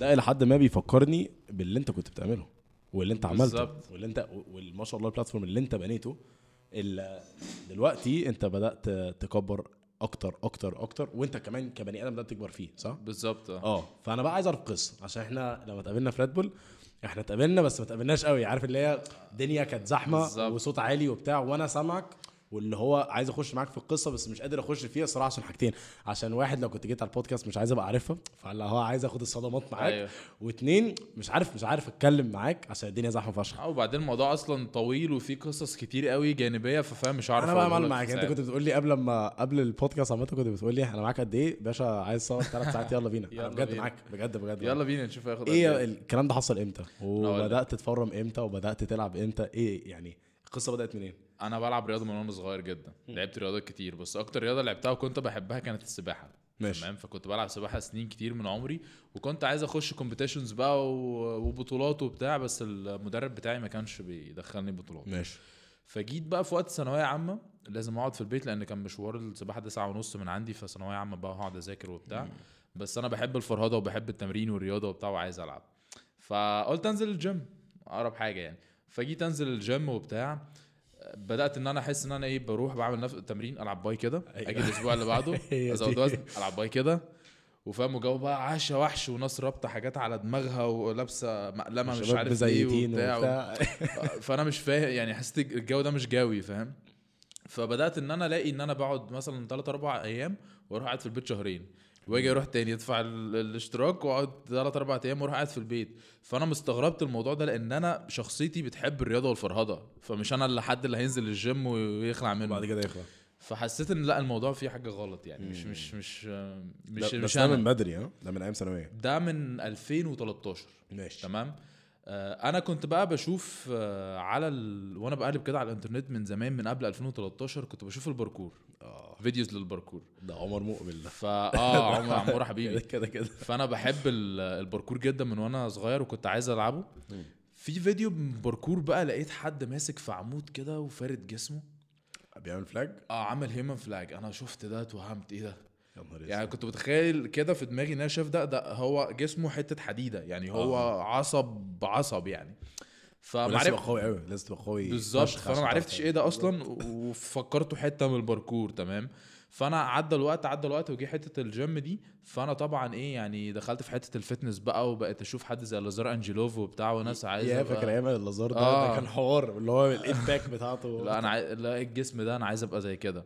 ده إلى حد ما بيفكرني باللي أنت كنت بتعمله واللي أنت عملته بالظبط. واللي أنت وما شاء الله البلاتفورم اللي أنت بنيته دلوقتي أنت بدأت تكبر أكتر أكتر أكتر وأنت كمان كبني آدم بدأت تكبر فيه صح؟ بالظبط آه آه فأنا بقى عايز أعرف قصة عشان إحنا لما اتقابلنا في ريد بول إحنا اتقابلنا بس ما اتقابلناش قوي عارف اللي هي الدنيا كانت زحمة بالظبط. وصوت عالي وبتاع وأنا سامعك واللي هو عايز اخش معاك في القصة بس مش قادر اخش فيها صراحة عشان حاجتين. عشان واحد لو كنت جيت على البودكاست مش عايز ابقى عارفها فاللي هو عايز اخد الصدمات معاك. أيوه. واتنين مش عارف مش عارف اتكلم معاك عشان الدنيا زحمة فشخ. آه وبعدين الموضوع أصلا طويل وفيه قصص كتير قوي جانبية ففاهم مش عارف أنا بقى معلم معاك. أنت. كنت بتقول لي قبل ما قبل البودكاست عامة كنت بتقول لي أنا معاك قد إيه؟ باشا عايز صور ثلاث ساعات؟ يلا بينا. يلا بجد. معاك بجد بجد يلا بينا نشوف هياخد إيه الكلام ده حصل إمتى. وبدأت تتفرم إمتى؟ وبدأت تلعب إمتى؟ إيه يعني؟ القصة بدأت منين؟ أنا بلعب رياضه من وأنا صغير جدا. لعبت رياضات كتير. بس أكتر رياضه لعبتها وكنت بحبها كانت السباحه. ماشي. تمام؟ فكنت بلعب سباحه سنين كتير من عمري وكنت عايز اخش competitions بقى وبطولات وبتاع بس المدرب بتاعي ما كانش بيدخلني بطولات. ماشي. فجيت بقى في وقت ثانوية عامة لازم اقعد في البيت لأن كان مشوار السباحة ده ساعه ونص من عندي فثانوية عامة بقى هقعد اذاكر وبتاع. بس أنا بحب الفرهدة وبحب التمرين والرياضة وبتاع وعايز العب. فقلت انزل الجيم اقرب حاجة يعني. فجيت انزل الجيم وبتاع بدأت إن أنا أحس إن أنا إيه بروح بعمل نفس التمرين ألعب باي كده أيوة. أجي الأسبوع اللي بعده أزود. وزن ألعب باي كده. وفاهم وجو بقى عشا وحش وناس رابطة حاجات على دماغها ولابسة مقلمة مش عارف إيه وبتاع, وبتاع. فأنا مش فاهم يعني حسيت الجو ده مش جوي فاهم. فبدأت إن أنا ألاقي إن أنا بقعد مثلا 3 4 أيام وأروح قاعد في البيت شهرين. واجي أروح تاني ادفع ال- الاشتراك واقعد 3 4 أيام وأروح قاعد في البيت. فأنا مستغربت الموضوع ده لأن أنا شخصيتي بتحب الرياضة والفرهده فمش أنا اللي حد اللي هينزل الجيم ويخلع منه. بعد كده يخلع. فحسيت إن لأ الموضوع فيه حاجة غلط يعني مش مش مش مش ده- مش ده من بدري ها؟ ده من أيام ثانوية. ده من 2013 ماشي. تمام؟ أنا كنت بقى بشوف آه، على ال... وأنا بقلب كده على الإنترنت من زمان من قبل 2013 كنت بشوف الباركور آه. videos للباركور. ده عمر مقبل ده. فا آه عمر عمور حبيبي. كده كده فأنا بحب ال- الباركور جدا من وأنا صغير وكنت عايز ألعبه. في فيديو باركور بقى لقيت حد ماسك في عمود كده وفارد جسمه. بيعمل flag آه عمل human flag أنا شفت ده اتوهمت. إيه ده؟ يا نهار يعني. كنت متخيل كده في دماغي إن أنا شايف ده ده هو جسمه حتة حديدة يعني هو آه. عصب عصب يعني. فمعرف تبقى قوي قوي لازم تبقى قوي بالظبط فأنا ما عرفتش إيه ده أصلا وفكرته حتة من الباركور تمام؟ فأنا عدى الوقت عدى الوقت وجي حتة الجيم دي فأنا طبعا إيه يعني دخلت في حتة ال fitness بقى وبقيت أشوف حد زي لازار انجلوف وبتاع وناس عايزة يا فاكر أيام اللازار ده؟ آه. ده كان حوار اللي هو ال impact بتاعته. لا أنا عاي... لا الجسم ده أنا عايز أبقى زي كده.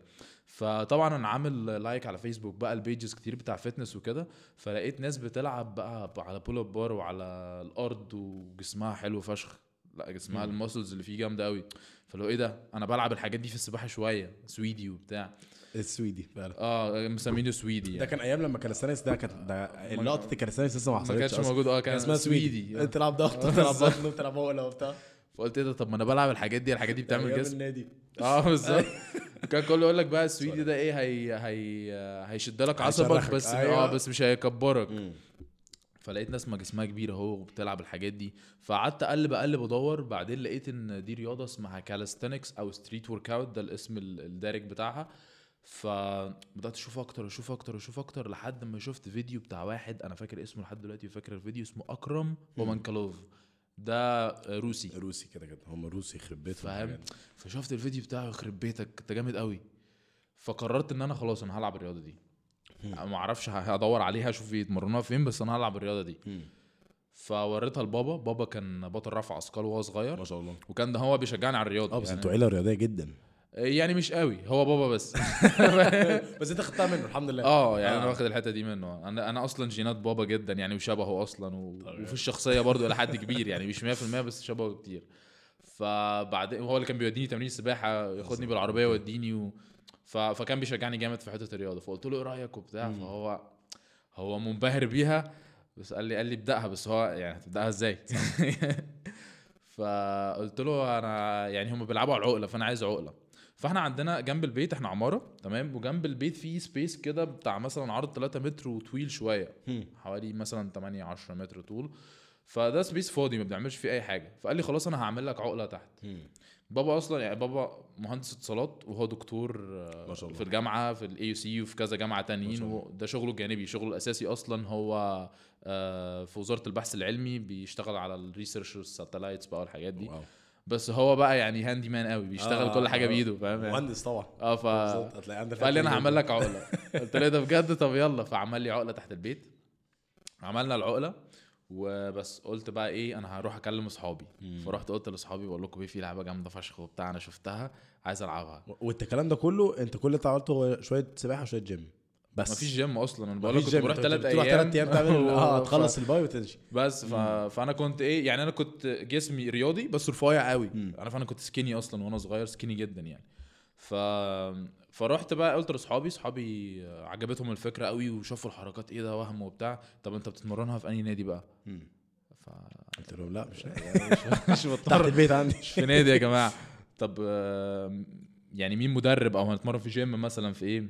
فطبعا أنا عامل like على فيسبوك بقى ال pages كتير بتاع fitness وكده فلقيت ناس بتلعب بقى على pull up bar وعلى الأرض وجسمها حلو فشخ. لا جسمها. ال muscles اللي فيه جامدة قوي فلو إيه ده؟ أنا بلعب الحاجات دي في السباحة شوية سويدي وبتاع. السويدي فعلا. آه مسمينه سويدي ده يعني. كان أيام لما calisthenics ده كانت ده لقطه ال calisthenics لسه ما ما حصلتش كانش أصلاً. موجود. آه كان كان اسمها سويدي. سويدي. تلعب ضغط آه، تلعب. بطن تلعب عقلة وبتاع. فقلت إيه ده؟ طب ما أنا بلعب الحاجات دي الحاجات دي بتعمل جسم. النادي. آه بالظبط. كان كله يقول لك بقى السويدي ده إيه هي هي هيشد لك عصبك. بس أيوة. آه بس مش هيكبرك. فلقيت ناس ما جسمها كبير أهو وبتلعب الحاجات دي. فقعدت أقلب أقلب أدور. بعدين لقيت إن دي رياضة اسمها calisthenics أو street workout ده الاسم ال- الدارج بتاعها. فبدات أشوف أكتر أشوف أكتر أشوف أكتر لحد ما شفت فيديو بتاع واحد أنا فاكر اسمه لحد دلوقتي وفاكر الفيديو اسمه أكرم ومنكلوف. ده روسي. روسي كده كده. هم روسي يخرب بيتهم فاهم. فشفت الفيديو بتاعه يخرب بيتك انت جامد قوي. فقررت ان أنا خلاص أنا هلعب الرياضة دي. ما أعرفش هدور عليها أشوف يتمرنوها فين بس أنا هلعب الرياضة دي. فوريتها لبابا. بابا كان بطل رفع اثقال وهو صغير. ما شاء الله. وكان ده هو بيشجعني على الرياضة آه بس يعني, أنتوا عيلة رياضية جدا. يعني مش قوي هو بابا بس. بس انت خدتها منه الحمد لله. آه يعني أنا آه. واخد الحتة دي منه. أنا أنا أصلا جينات بابا جدا يعني وشبهه أصلا و... وفي الشخصية برضو إلى حد كبير يعني مش 100% بس شبهه كتير. فبعدين هو اللي كان بيوديني تمرين سباحه ياخدني بالعربية يوديني و... ف... فكان بيشجعني جامد في حتة الرياضة. فقلت له إيه رأيك وبتاع؟ فهو هو منبهر بيها بس قال لي قال لي ابدأها بس هو يعني هتبدأها إزاي؟ فقلت له أنا يعني هم بيلعبوا على العقلة فأنا عايز عقلة. فاحنا عندنا جنب البيت إحنا عمارة تمام وجنب البيت في space كده بتاع مثلا عرض 3 متر وطويل شوية. حوالي مثلا 8 10 متر طول فده space فاضي ما بنعملش فيه أي حاجة فقال لي خلاص أنا هعمل لك عقلة تحت بابا أصلا يعني بابا مهندس اتصالات وهو دكتور ما شاء الله. في الجامعة في ال AUC وفي كذا جامعة تانيين. وده شغله الجانبي شغله الأساسي أصلا هو آه، في وزارة البحث العلمي بيشتغل على ال research وال satellites بقى والحاجات دي wow. بس هو بقى يعني handy man قوي بيشتغل آه، كل حاجة آه. بإيده فاهم؟ يعني؟ مهندس طبعا. آه ف فقال لي أنا هعمل. لك عقلة. قلت له إيه ده بجد؟ طب يلا. فعمل لي عقلة تحت البيت. عملنا العقلة وبس. قلت بقى إيه أنا هروح أكلم أصحابي. فرحت قلت لأصحابي بقول لكم إيه في لعبة جامدة فشخ وبتاع أنا شفتها عايز ألعبها. وانت الكلام ده كله أنت كل اللي أنت عملته هو شوية سباحة وشوية جيم. بس مفيش جيم أصلا. أنا بقول لك كنت بروح ثلاث أيام ثلاث أيام تعمل آه ف- تخلص ال bi وتمشي. بس ف... فأنا كنت إيه يعني أنا كنت جسمي رياضي بس رفيع قوي. مم. أنا كنت skinny أصلا وأنا صغير skinny جدا يعني. ف فرحت بقى قلت لأصحابي اصحابي عجبتهم الفكرة قوي وشافوا الحركات إيه ده وهم وبتاع. طب أنت بتتمرنها في أنهي نادي بقى؟ ف قلت لهم لا مش مش تحت البيت عندي. في نادي يا جماعة. طب يعني مين مدرب أو هنتمرن في جيم مثلا في إيه؟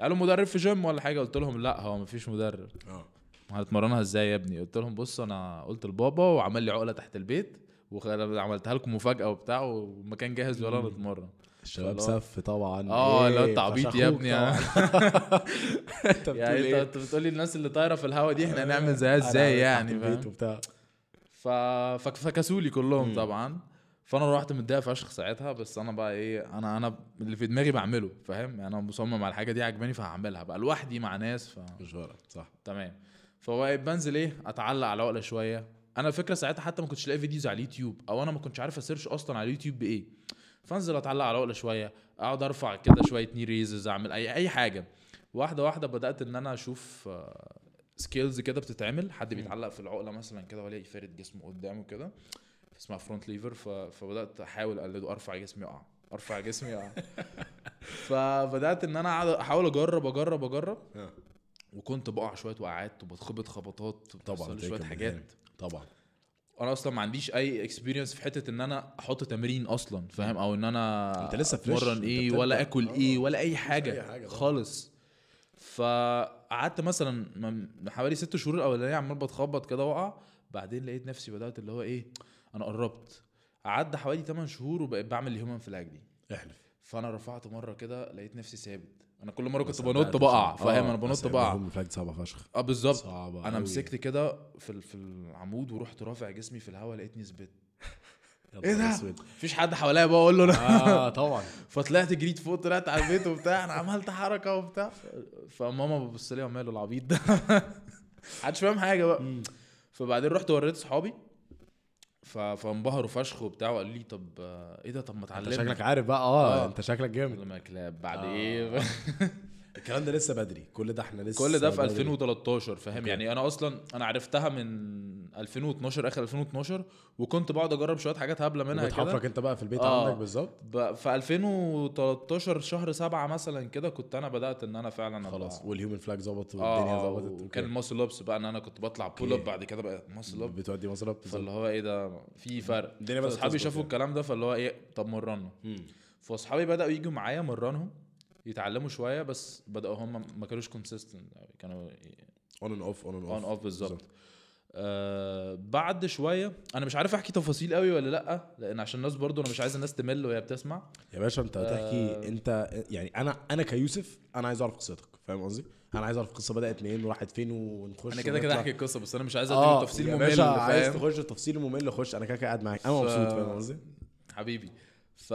قالوا مدرب في جيم ولا حاجة؟ قلت لهم لا هو مفيش مدرب. آه. هتمرنها إزاي يا ابني؟ قلت لهم بص أنا قلت لبابا وعمل لي عقلة تحت البيت وعملتها لكم مفاجأة وبتاع والمكان جاهز مم. نتمرن الشباب سف طبعا. آه إيه، لا انت عبيط يا ابني. انت بتقول يعني انت إيه؟ انت بتقولي الناس اللي طايرة في الهوا دي إحنا هنعمل زيها إزاي يعني؟ البيت فاهم؟ وبتاع. ف... فك- فكسولي كلهم. طبعا. فأنا رحت متضايق فشخ ساعتها بس أنا بقى إيه أنا أنا اللي في دماغي بعمله فاهم؟ يعني أنا مصمم على الحاجة دي عجباني فهعملها بقى لوحدي مع ناس ف... مش فارق صح. تمام. فبقيت بنزل إيه أتعلق على العقلة شوية. أنا الفكرة ساعتها حتى ما كنتش لاقي videos على اليوتيوب أو أنا ما كنتش عارف أ search أصلا على اليوتيوب بإيه. فأنزل أتعلق على العقلة شوية أقعد أرفع كده شوية knee raises أعمل أي أي حاجة. واحدة واحدة بدأت إن أنا أشوف skills كده بتتعمل. حد بيتعلق في العقلة مثلا كده وألاقي فارد جسمه قدامه كده. اسمها front lever. فبدأت أحاول أقلده أرفع جسمي اقع أرفع جسمي اقع فبدأت إن أنا أقعد أحاول أجرب أجرب أجرب آه. وكنت بقع شوية وقعات وبتخبط خبطات طبعا شوية حاجات. طبعا أنا أصلا ما عنديش أي experience في حتة إن أنا أحط تمرين أصلا فاهم أو إن أنا أنت لسه fresh، أتمرن إيه. ولا آكل آه. إيه ولا أي أي حاجة, حاجة طبعا. خالص فقعدت مثلا من حوالي ست شهور الأولانية عمال بتخبط كده وأقع بعدين لقيت نفسي بدأت اللي هو إيه أنا قربت. عدى حوالي 8 شهور وبقيت بعمل الهيومن فلاج دي. احلف. فأنا رفعت مرة كده لقيت نفسي ثابت. أنا كل مرة كنت بنط بقع. فاهم؟ آه، أنا بنط بقع. الهوم فلاج صعبة فشخ. آه بالظبط. أنا. مسكت كده في في العمود ورحت رافع جسمي في الهواء لقيتني ثبت إيه ده؟ مفيش حد حواليا بقى أقول له أنا. آه طبعا. فطلعت جريت فوق طلعت على البيت وبتاع أنا عملت حركة وبتاع. فماما بتبص لي وماله العبيط ده. محدش فاهم حاجة بقى. فبعدين رحت وريت صحابي. فانبهروا فشخ وبتاع وقالوا لي طب إيه ده طب ما انت اتعلمنا شكلك عارف بقى آه آه. انت شكلك جامد لما كلاب بعد آه. إيه الكلام ده لسه بدري. كل ده إحنا لسه كل ده في بدري. 2013 فاهم. يعني أنا أصلا أنا عرفتها من 2012 آخر 2012 وكنت بقعد أجرب شوية حاجات هبلة منها كده. بتحفرك أنت بقى في البيت آه. عندك بالظبط في 2013 شهر سبعة مثلا كده كنت أنا بدأت إن أنا فعلا خلاص وال human flag ظبط والدنيا آه ظبطت وكان ال muscle ups بقى إن أنا كنت بطلع pull. up بعد كده بقى muscle up بتودي muscle up فاللي هو إيه ده؟ في فرق. الدنيا فاصحابي تظبط شافوا يعني. الكلام ده فاللي هو إيه؟ طب مرنا فاصحابي بدأوا يجوا معايا مرنهم. يتعلموا شوية بس بدأوا هم ما كانوش consistent كانوا on and off on and on off بالظبط آه بعد شوية أنا مش عارف أحكي تفاصيل قوي ولا لأ لأن عشان الناس برضو أنا مش عايز الناس تمل وهي بتسمع يا باشا أنت هتحكي آه. أنت يعني أنا أنا كيوسف أنا عايز أعرف قصتك فاهم قصدي؟ أنا عايز أعرف القصة بدأت منين وراحت فين ونخش أنا كده كده. احكي القصة بس أنا مش عايز آه ادي تفاصيل يا ممل باشا عايز فاهم تخش التفصيل الممل خش أنا كده قاعد معاك أنا ف- مبسوط فاهم قصدي؟ حبيبي ف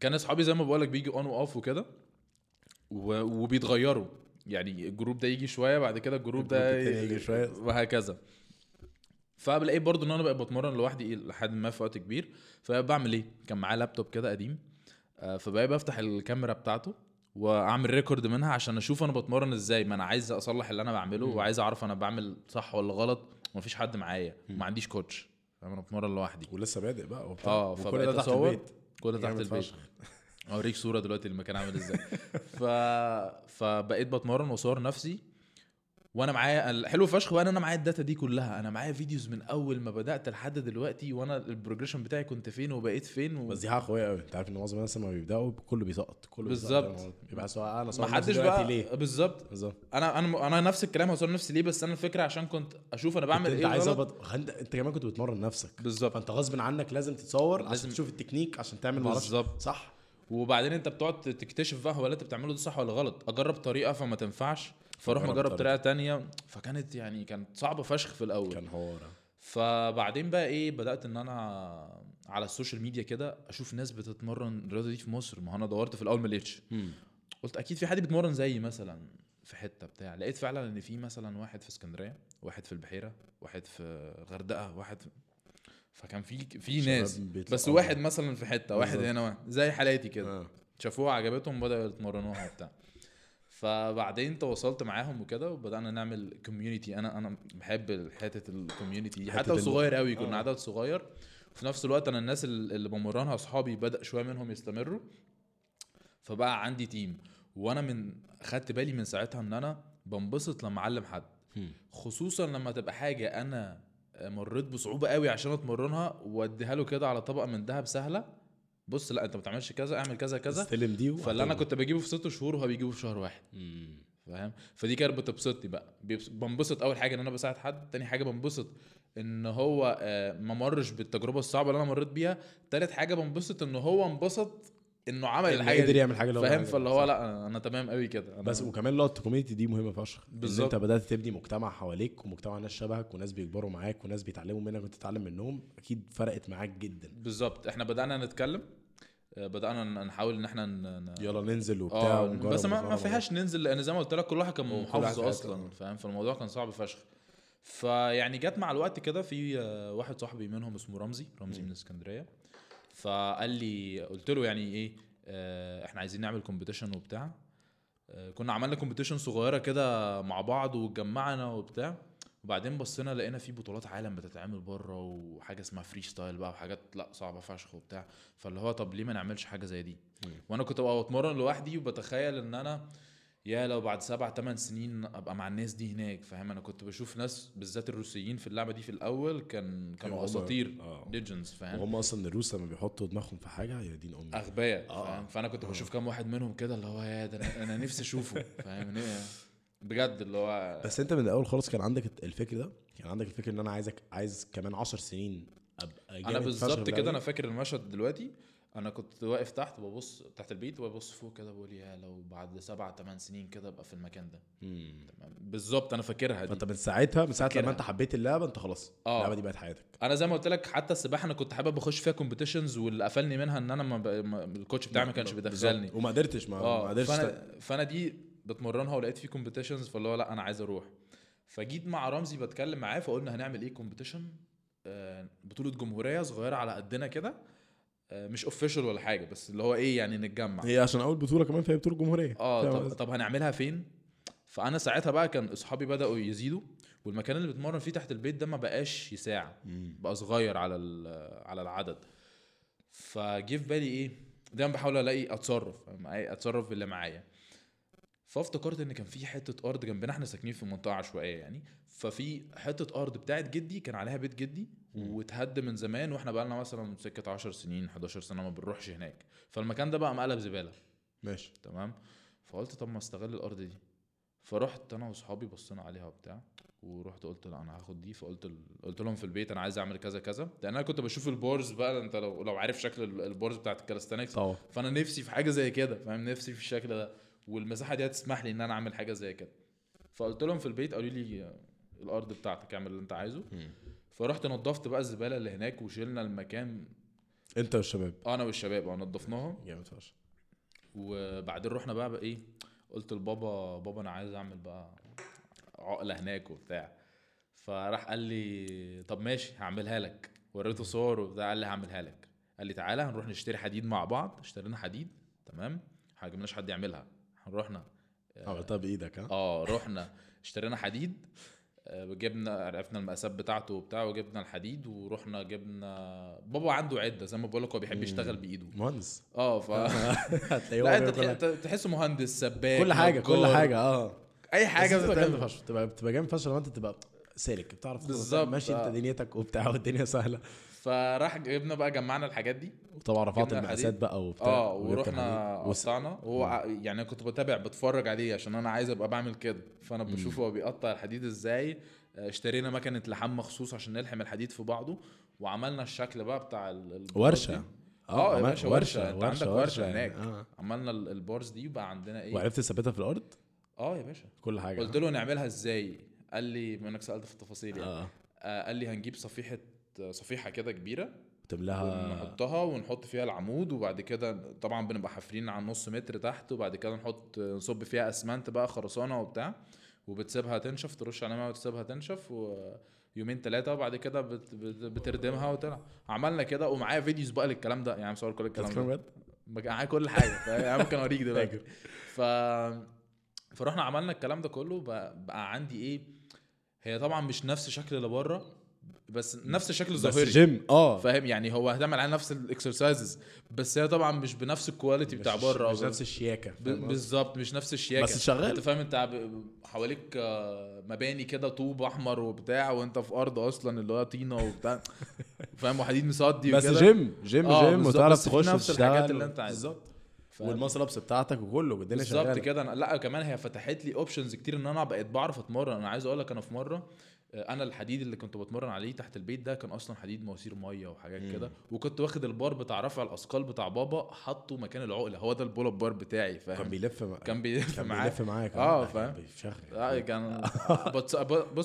كان اصحابي زي ما بقول لك بيجي on و off وكده. وبيتغيروا. يعني ال group ده يجي شوية بعد كده ال group ده يجي شوية. وهكذا. فبلاقي برضو إن أنا بقى بتمرن لوحدي لحد ما في وقت كبير. فبعمل إيه؟ كان معايا لابتوب كده قديم. آه، فبقى بفتح الكاميرا بتاعته وأعمل record منها عشان أشوف أنا بتمرن إزاي. ما أنا عايز أصلح اللي أنا بعمله. وعايز أعرف أنا بعمل صح ولا غلط. ومفيش حد معايا. ما عنديش coach فأنا بتمرن لوحدي. ولسه بادئ بقى وبتاع. آه فبقيت أصور. البيت. كل ده تحت البيت. أوريك صورة دلوقتي المكان عامل إزاي. ف... فبقيت بتمرن واصور نفسي. وأنا معايا الحلو فشخ بقى ان أنا معايا ال data دي كلها. أنا معايا videos من اول ما بدأت لحد دلوقتي وأنا ال progression بتاعي كنت فين وبقيت فين و... بس دي حاجة قوية قوي أنت عارف إن معظم الناس لما بيبدأوا كله بيسقط كله بالظبط. قلت. بيبقى سواء أنا ما صور حدش نفسي دلوقتي بقى ليه؟ بالظبط. بالظبط. أنا أنا أنا نفس الكلام هوصل نفسي ليه؟ بس أنا الفكرة عشان كنت أشوف أنا بعمل انت إيه عايز غلط. أنت كمان كنت بتمرن نفسك. بالظبط. فأنت غصب عنك لازم تتصور عشان لازم- تشوف التكنيك عشان تعمل بالظبط. صح. وبعدين أنت بتقعد تكتشف بقى هو اللي أنت بتعمله ده صح ولا غلط. أجرب طريقة فما تنفعش. فأروح مجرب. طريقة. تانية. فكانت يعني كانت صعبة فشخ في الأول. كان حوار. فبعدين بقى إيه بدأت إن أنا على السوشيال ميديا كده أشوف ناس بتتمرن الرياضه دي في مصر. ما أنا دورت في الأول ما لقيتش. قلت أكيد في حد بيتمرن زيي مثلا في حتة بتاع. لقيت فعلا إن في مثلا واحد في اسكندرية واحد في البحيرة واحد في غردقة واحد في... فكان في في ناس. بس واحد مثلا في حتة واحد. هنا واحد. زي حالاتي كده. آه. شافوها عجبتهم بدأوا يتمرنوها وبتاع. فبعدين تواصلت معاهم وكده وبدأنا نعمل community أنا أنا بحب حتة ال community حتى لو صغير قوي كنا آه. عدد صغير. وفي نفس الوقت أنا الناس اللي بمرنها أصحابي بدأ شوية منهم يستمروا. فبقى عندي team وأنا من خدت بالي من ساعتها إن أنا بنبسط لما أعلم حد. خصوصا لما تبقى حاجة أنا مريت بصعوبة قوي عشان أتمرنها وأديها له كده على طبق من ذهب سهلة. بص لا أنت ما تعملش كذا اعمل كذا كذا استلم دي فاللي أنا. كنت بجيبه في ست شهور وهو بيجيبه في شهر واحد. فاهم فدي كانت بتبسطني بقى بنبسط أول حاجة إن أنا بساعد حد تاني حاجة بنبسط إن هو آه، ما مرش بالتجربة الصعبة اللي أنا مريت بيها تالت حاجة بنبسط إن هو انبسط إنه عمل الحاجة قدر يعمل حاجة اللي هو فاهم. فاللي هو. لأ أنا, أنا تمام قوي كده أنا بس وكمان لقطة الكوميونتي دي مهمة فشخ إن بالظبط. انت بدأت تبني مجتمع حواليك ومجتمع ناس شبهك وناس بيكبروا معاك وناس بيتعلموا منك وانت تتعلم منهم أكيد فرقت معاك جدا بالظبط إحنا بدأنا نتكلم آه، بدأنا نحاول إن إحنا ن... يلا ننزل وبتاع آه ونجرب بس ما, ما. فيهاش ننزل لأن زي ما قلت لك كل واحد كان محافظ أصلا آه. فاهم فالموضوع كان صعب فشخ فيعني جت مع الوقت كده في آه، واحد صاحبي منهم اسمه رمزي رمزي من اسكندرية فقال لي قلت له يعني إيه آه، إحنا عايزين نعمل competition وبتاع. آه، كنا عملنا competition صغيرة كده مع بعض واتجمعنا وبتاع. وبعدين بصينا لقينا في بطولات عالم بتتعمل بره وحاجة اسمها freestyle بقى وحاجات لا صعبة فشخ وبتاع. فاللي هو طب ليه ما نعملش حاجة زي دي. وأنا كنت ببقى بتمرن لوحدي وبتخيل إن أنا يا لو بعد سبع ثمان سنين أبقى مع الناس دي هناك فاهم أنا كنت بشوف ناس بالذات الروسيين في اللعبة دي في الأول كان كانوا هم- أساطير آه. legends فاهم وهم أصلا الروس لما بيحطوا دماغهم في حاجة يا دين أمي أغبياء آه. فاهم فأنا كنت بشوف كام واحد منهم كده اللي هو يا ده أنا, أنا نفسي أشوفه فاهم؟ بجد اللي هو بس أنت من الأول خالص كان عندك الفكر ده كان عندك الفكر إن أنا عايزك عايز كمان 10 سنين أبقى أنا بالظبط كده أنا. فاكر المشهد دلوقتي أنا كنت واقف تحت ببص تحت البيت وببص فوق كده بقول يا لو بعد سبع ثمان سنين كده ابقى في المكان ده. بالظبط أنا فاكرها دي. فانت من ساعتها من ساعة لما. انت حبيت اللعبة انت خلاص آه. اللعبة دي بقت حياتك. أنا زي ما قلت لك حتى السباحة أنا كنت حابب اخش فيها competitions واللي قفلني منها ان أنا ما ب... ما... ال coach بتاعي ما كانش بيدخلني. وما قدرتش ما, ما آه قدرتش ت- فأنا فانا دي بتمرنها ولقيت في competitions فاللي هو لا أنا عايز أروح. فجيت مع رمزي بتكلم معاه فقلنا هنعمل إيه competition بطولة جمهورية صغيرة على قدنا كده. آه، مش official ولا حاجة بس اللي هو إيه يعني نتجمع. هي عشان أول بطولة كمان فهي بطولة جمهورية. آه طب؟ طب هنعملها فين؟ فأنا ساعتها بقى كان أصحابي بدأوا يزيدوا والمكان اللي بتمرن فيه تحت البيت ده ما بقاش يساع. بقى صغير على على العدد. فجه في بالي إيه دايما بحاول ألاقي أتصرف أتصرف باللي معايا. فافتكرت إن كان في حتة أرض جنبنا إحنا ساكنين في منطقة عشوائية يعني. ففي حتة أرض بتاعت جدي كان عليها بيت جدي واتهد من زمان وإحنا بقى لنا مثلا سكة 10 سنين 11 سنة ما بنروحش هناك. فالمكان ده بقى مقلب زبالة. ماشي. تمام؟ فقلت طب ما استغل الأرض دي. فرحت أنا وأصحابي بصينا عليها وبتاع ورحت قلت لا أنا هاخد دي. فقلت ال... قلت لهم في البيت أنا عايز أعمل كذا كذا. لأن أنا كنت بشوف ال bars بقى أنت لو لو عارف شكل ال- ال bars بتاعت ال calisthenics. فأنا نفسي في حاجة زي كده فاهم؟ نفسي في الشكل ده. والمساحة دي هتسمح لي إن أنا أعمل حاجة زي كده. فقلت لهم في البيت قالوا لي الأرض بتاعتك اعمل اللي أنت عايزه. فرحت نظفت بقى الزبالة اللي هناك وشيلنا المكان. انت والشباب. أنا والشباب آه نظفناها جامد فشخ. وبعدين رحنا بقى, بقى إيه قلت لبابا بابا أنا عايز أعمل بقى عقلة هناك وبتاع. فراح قال لي طب ماشي هعملها لك. وريته صور وبتاع قال لي هعملها لك. قال لي تعالى هنروح نشتري حديد مع بعض. اشترينا حديد تمام؟ ما جبناش حد يعملها. رحنا. عملتها بإيدك ها؟ آه رحنا اشترينا حديد. آه، جبنا عرفنا المقاسات بتاعته وبتاع وجبنا الحديد ورحنا جبنا بابا عنده عدة زي ما بقول لك هو بيحب يشتغل بإيده. مهندس. آه ف لا أنت كل تحسه مهندس سباك حاجة كل. حاجة آه. أي حاجة بتبقى جامد فشخ بتبقى بتبقى جامد فشخ لما أنت تبقى سالك بتعرف بالظبط، ماشي آه. انت دنيتك وبتاع والدنيا سهلة. فراح جبنا بقى جمعنا الحاجات دي. وطبعا رفعت المقاسات. بقى وبتاع آه ورحنا قطعنا. وهو ع- يعني كنت بتابع بتفرج عليه عشان أنا عايز أبقى بعمل كده. فأنا بشوف هو بيقطع الحديد إزاي. آه، اشترينا مكنة لحام مخصوص عشان نلحم الحديد في بعضه. وعملنا الشكل بقى بتاع ورشة. آه يا باشا ورشة أنت عندك ورشة يعني. هناك. آه. عملنا ال- البارز دي وبقى عندنا إيه؟ وعرفت تثبتها في الأرض؟ آه يا باشا. كل حاجة. قلت له نعملها إزاي؟ قال لي بما انك سألت في التفاصيل يعني. آه. آه قال لي هنجيب صفيحة صفيحة كده كبيرة تملاها ونحطها ونحط فيها العمود وبعد كده طبعا بنبقى حافرين على نص متر تحت وبعد كده نحط نصب فيها أسمنت بقى خرسانة وبتاع وبتسيبها تنشف ترش عليها ميه وتسيبها تنشف ويومين ثلاثة وبعد كده بت بت بتردمها وتلعب عملنا كده ومعايا فيديوز بقى للكلام ده يعني مصور كل الكلام ده؟ معايا كل حاجة يعني ممكن أوريك دلوقتي. ف فرحنا عملنا الكلام ده كله بقى, بقى عندي إيه هي طبعا مش نفس شكل اللي بره بس نفس الشكل بس الظاهري. جيم آه. فاهم؟ يعني هو هتعمل على نفس ال exercises بس هي طبعا مش بنفس ال quality بتاع بره. مش نفس الشياكة؟ بالظبط مش نفس الشياكة. بس شغال. انت فاهم؟ انت حواليك آه، مباني كده طوب أحمر وبتاع وانت في أرض أصلا اللي هو طينة وبتاع. فاهم؟ وحديد مصدي بس. gym gym آه، جيم بالظبط، وتعرف تخش نفس الحاجات اللي انت عايزها. بالظبط؟ وال muscle ups بتاعتك وكله والدنيا بالظبط شغالة. كده. أنا لأ كمان هي فتحت لي options كتير إن أنا بقيت بعرف أتمرن. أنا عايز أقول لك أنا في مرة أنا الحديد اللي كنت بتمرن عليه تحت البيت ده كان أصلا حديد مواسير مية وحاجات كده وكنت واخد البار بتاع رفع الأثقال بتاع بابا حاطه مكان العقلة هو ده ال pull up bar بتاعي فاهم؟ كان بيلف مع- كان بيلف كان معايا. بيلف معاك آه كان فاهم؟ بيشغل آه كان. بص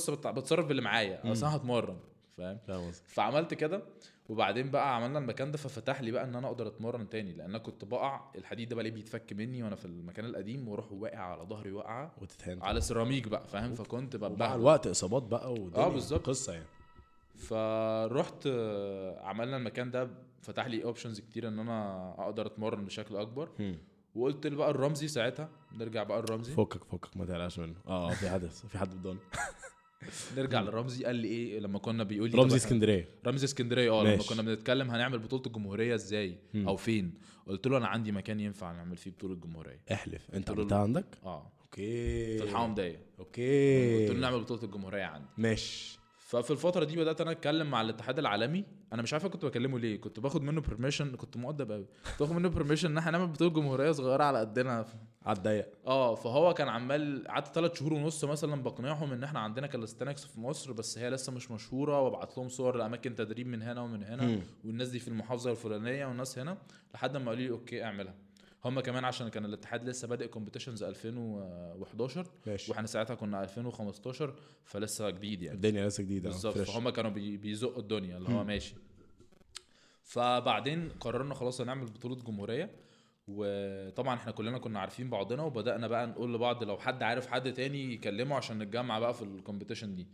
بت- بتصرف باللي معايا أصل أنا هتمرن. فاهم؟ فعملت كده وبعدين بقى عملنا المكان ده ففتح لي بقى إن أنا أقدر أتمرن تاني لأن أنا كنت بقع الحديد ده بقى ليه بيتفك مني وأنا في المكان القديم وأروح واقع على ظهري وقعه وتتهان. على سيراميك بقى فاهم؟ فكنت مع ببهدل. الوقت إصابات بقى والدنيا آه، بالظبط. قصة يعني. فرحت آه، عملنا المكان ده فتح لي options كتير إن أنا أقدر أتمرن بشكل أكبر. وقلت له بقى لرمزي ساعتها نرجع بقى لرمزي. فكك فكك ما تقلقش منه. آه آه، في حدث في حد بدون نرجع لرمزي قال لي إيه لما كنا بيقول لي رمزي اسكندرية. رمزي اسكندرية آه لما. كنا بنتكلم هنعمل بطولة الجمهورية إزاي؟ أو فين؟ قلت له أنا عندي مكان ينفع نعمل فيه بطولة الجمهوريه احلف. أنت عملتها عندك؟ آه. okay. في الحمام دايق قلت له okay نعمل بطولة الجمهورية عندي. ماشي. ففي الفترة دي بدأت أنا أتكلم مع الاتحاد العالمي. أنا مش عارف كنت بكلمه ليه. كنت باخد منه permission كنت مؤدب قوي باخد منه permission إن إحنا نعمل بطولة جمهورية صغيرة على قدنا. على الضيق. آه فهو كان عمال قعدت ثلاث شهور ونص مثلا بقنعهم إن إحنا عندنا calisthenics في مصر بس هي لسه مش مشهورة وابعت لهم صور لأماكن تدريب من هنا ومن هنا مم. والناس دي في المحافظة الفلانية والناس هنا لحد ما قالوا لي okay اعملها. هم كمان عشان كان الاتحاد لسه بادئ competitions 2011 ماشي. وإحنا ساعتها كنا 2015 فلسه جديد يعني. الدنيا لسه جديدة. بالظبط. فهم كانوا بي- بيزقوا الدنيا اللي هو ماشي. فبعدين قررنا خلاص هنعمل بطولة جمهورية. وطبعا إحنا كلنا كنا عارفين بعضنا وبدأنا بقى نقول لبعض لو حد عارف حد تاني يكلمه عشان نتجمع بقى في ال competition دي.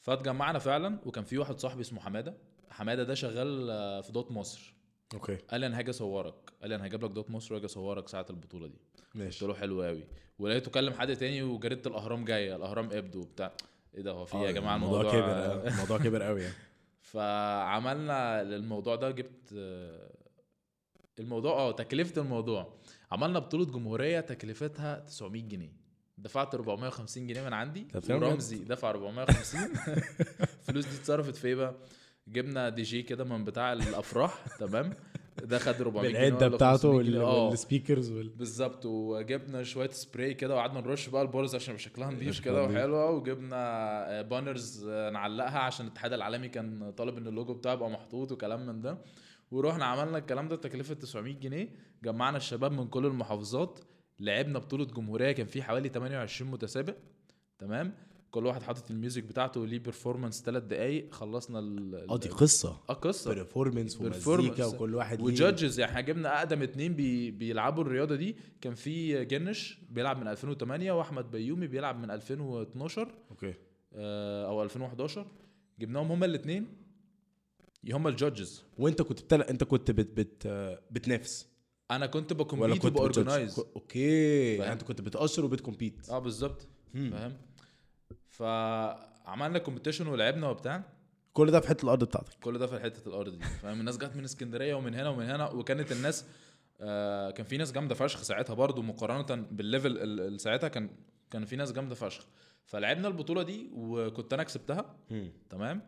فاتجمعنا فعلا وكان في واحد صاحبي اسمه حمادة. حمادة ده شغال آه، في دوت مصر. okay. قال لي أنا هاجي أصورك. قال لي أنا هجيب لك دوت مصر وأجي أصورك ساعة البطولة دي. قلت ماشي له حلو قوي ولقيته كلم حد تاني وجريدة الأهرام جاية. الأهرام إبدو وبتاع. إيه ده هو في إيه يا جماعة؟ الموضوع الموضوع كبر آه، الموضوع كبر قوي يعني. فعملنا للموضوع ده جبت آه، الموضوع آه تكلفة الموضوع. عملنا بطولة جمهورية تكلفتها 900 جنيه. دفعت 450 جنيه من عندي ورمزي دفع 450 الفلوس دي اتصرفت في إيه بقى؟ جبنا دي جي كده من بتاع الأفراح تمام؟ ده خد 400 جنيه بالعدة ولا بتاعته 500 جنيه. وال- آه. وال speakers وال بالظبط. وجبنا شوية سبراي كده وقعدنا نرش بقى ال bars عشان شكلها نضيف كده. وحلوة. وجبنا banners نعلقها عشان الاتحاد العالمي كان طالب إن اللوجو بتاعه يبقى محطوط وكلام من ده. ورحنا عملنا الكلام ده تكلفة 900 جنيه جمعنا الشباب من كل المحافظات لعبنا بطولة جمهورية كان في حوالي 28 متسابق تمام؟ كل واحد حاطط ال music بتاعته وليه performance ثلاث دقايق خلصنا ال آه دي قصة. آه قصة. performance ومزيكا. وكل واحد و judges يعني إحنا جبنا اقدم اتنين بي بيلعبوا الرياضة دي. كان في جنش بيلعب من 2008 واحمد بيومي بيلعب من 2012 okay. آه، أو 2011 جبناهم هما الاثنين هما ال judges. وانت كنت بتل... انت كنت بت... بت... بتنافس. أنا كنت ب compete بت judge؟ okay. فاهم؟ يعني انت كنت بت judge وبت compete. آه بالظبط. فاهم؟ فعملنا competition ولعبنا وبتاع. كل ده في حتة الأرض بتاعتك. كل ده في حتة الأرض دي. فاهم؟ الناس جت من اسكندرية ومن هنا ومن هنا وكانت الناس آه كان في ناس جامدة فشخ ساعتها برضو مقارنة بال level ال- ال- ساعتها كان كان في ناس جامدة فشخ. فلعبنا البطولة دي وكنت أنا كسبتها. تمام؟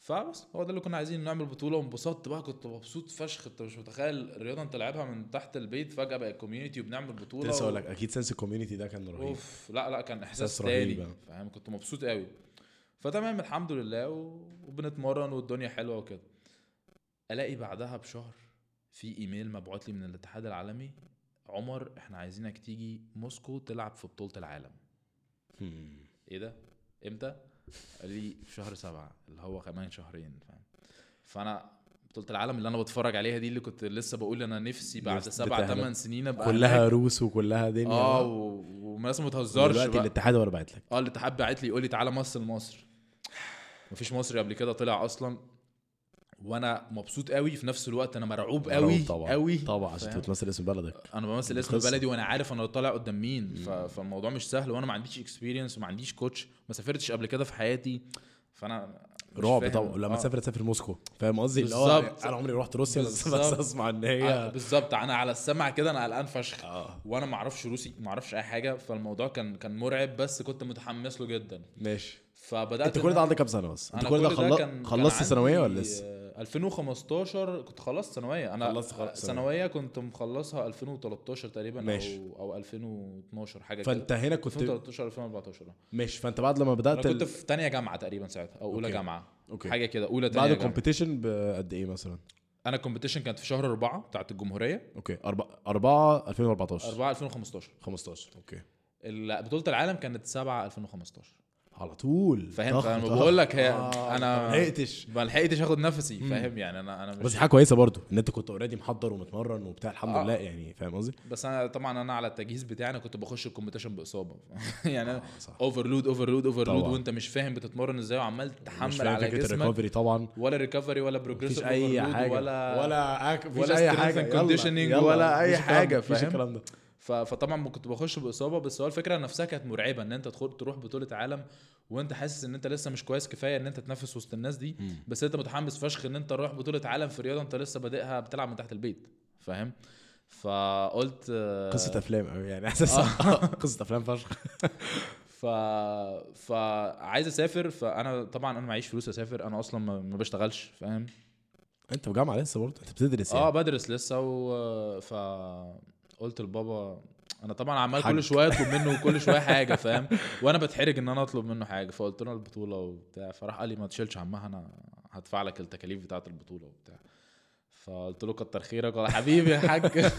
فبس هو ده اللي كنا عايزين نعمل بطولة وانبسطت بقى كنت مبسوط فشخ انت مش متخيل الرياضة انت لعبها من تحت البيت فجأة بقت community وبنعمل بطولة لسه أقول لك أكيد sense ال community ده كان رهيب. أوف لا لا كان إحساس تاني. آه. فاهم؟ كنت مبسوط قوي فتمام الحمد لله وبنتمرن والدنيا حلوة وكده. ألاقي بعدها بشهر في إيميل مبعوت لي من الاتحاد العالمي عمر إحنا عايزينك تيجي موسكو تلعب في بطولة العالم. إيه ده؟ إمتى؟ لي في شهر سبعة اللي هو كمان شهرين فاهم فأنا بطولة العالم اللي أنا بتفرج عليها دي اللي كنت لسه بقول أنا نفسي بعد سبع. ثمان سنين أبقى كلها هناك. روس وكلها دنيا آه. و- وناس ما بتهزرش دلوقتي. الاتحاد هو اللي بعت لك آه الاتحاد بعت لي يقول لي تعالى مثل مصر مفيش مصري قبل كده طلع أصلا وأنا مبسوط قوي في نفس الوقت أنا مرعوب قوي طبعا. قوي. طبعا عشان فاهم؟ تمثل اسم بلدك. أنا بمثل اسم. بلدي وأنا عارف أنا طالع قدام مين ف... فالموضوع مش سهل وأنا ما عنديش experience وما عنديش coach ما سافرتش قبل كده في حياتي فانا رعب. طبعا. لما آه. تسافر تسافر موسكو. فاهم قصدي؟ اللي هو بالظبط. أنا عمري رحت روسيا بس. اسمع إن آه، هي بالظبط. أنا على السمع كده أنا قلقان فشخ. آه. وأنا ما أعرفش روسي ما أعرفش اي حاجة فالموضوع كان كان مرعب بس كنت متحمس له جدا. ماشي. فبدأت انت كل ده عندك كام سنة بس؟ انت كل ده خلصت ثانوية ولا لسه؟ آه، 2015 كنت خلصت ثانوية. أنا خلصت ثانوية. ثانوية كنت مخلصها 2013 تقريبا ماشي. أو أو 2012 حاجة فأنت كده هنا كنت 2013 2014 ماشي. فأنت بعد لما أنا بدات كنت ال... في تانية جامعة تقريبا ساعتها أو أولى okay. جامعة. okay. حاجة كده أولى بعد تانية جامعة. ال competition بقد إيه مثلا؟ أنا ال competition كانت في شهر أربعة بتاعت الجمهورية. okay. 4 4 2014 4 2015 15 okay. بطولة العالم كانت 7 2015 على طول. فاهم؟ فانا طخ. بقول لك هي آه، أنا ما لحقتش. ما لحقتش آخد نفسي فاهم؟ يعني أنا أنا بس مش دي حاجة كويسة برضو إن أنت كنت already محضر ومتمرن وبتاع الحمد آه. لله يعني فاهم قصدي؟ بس أنا طبعا أنا على التجهيز بتاعي أنا كنت بخش ال competition بإصابة. يعني أنا overload overload overload. وأنت مش فاهم بتتمرن إزاي وعمال تحمل على جسمك. ال recovery طبعا. ولا recovery ولا progressive أي حاجة. ولا ولا أك... ولا أي حاجة. يلا، ولا ده، مفيش فاهم؟ الكلام ده. فطبعا كنت بخش بإصابة بس هو الفكرة نفسها كانت مرعبة إن أنت تدخل تروح بطولة عالم وأنت حاسس إن أنت لسه مش كويس كفاية إن أنت تنافس وسط الناس دي بس أنت متحمس فشخ إن أنت تروح بطولة عالم في رياضة أنت لسه بادئها بتلعب من تحت البيت فاهم؟ فقلت آه، قصة أفلام قوي يعني احساس قصة أفلام فشخ. ف فعايز أسافر فأنا طبعا أنا معيش فلوس أسافر أنا أصلا ما بشتغلش فاهم؟ أنت في جامعة لسه برضه؟ أنت بتدرس آه يعني بدرس لسه و ف قلت لبابا أنا طبعا عمال حاج. كل شوية أطلب منه كل شوية حاجة فاهم؟ وأنا بتحرج إن أنا أطلب منه حاجة فقلت له البطولة وبتاع. فراح قال لي ما تشيلش همها أنا هدفع لك التكاليف بتاعة البطولة وبتاع. فقلت له كتر خيرك والله. حبيبي يا حاج.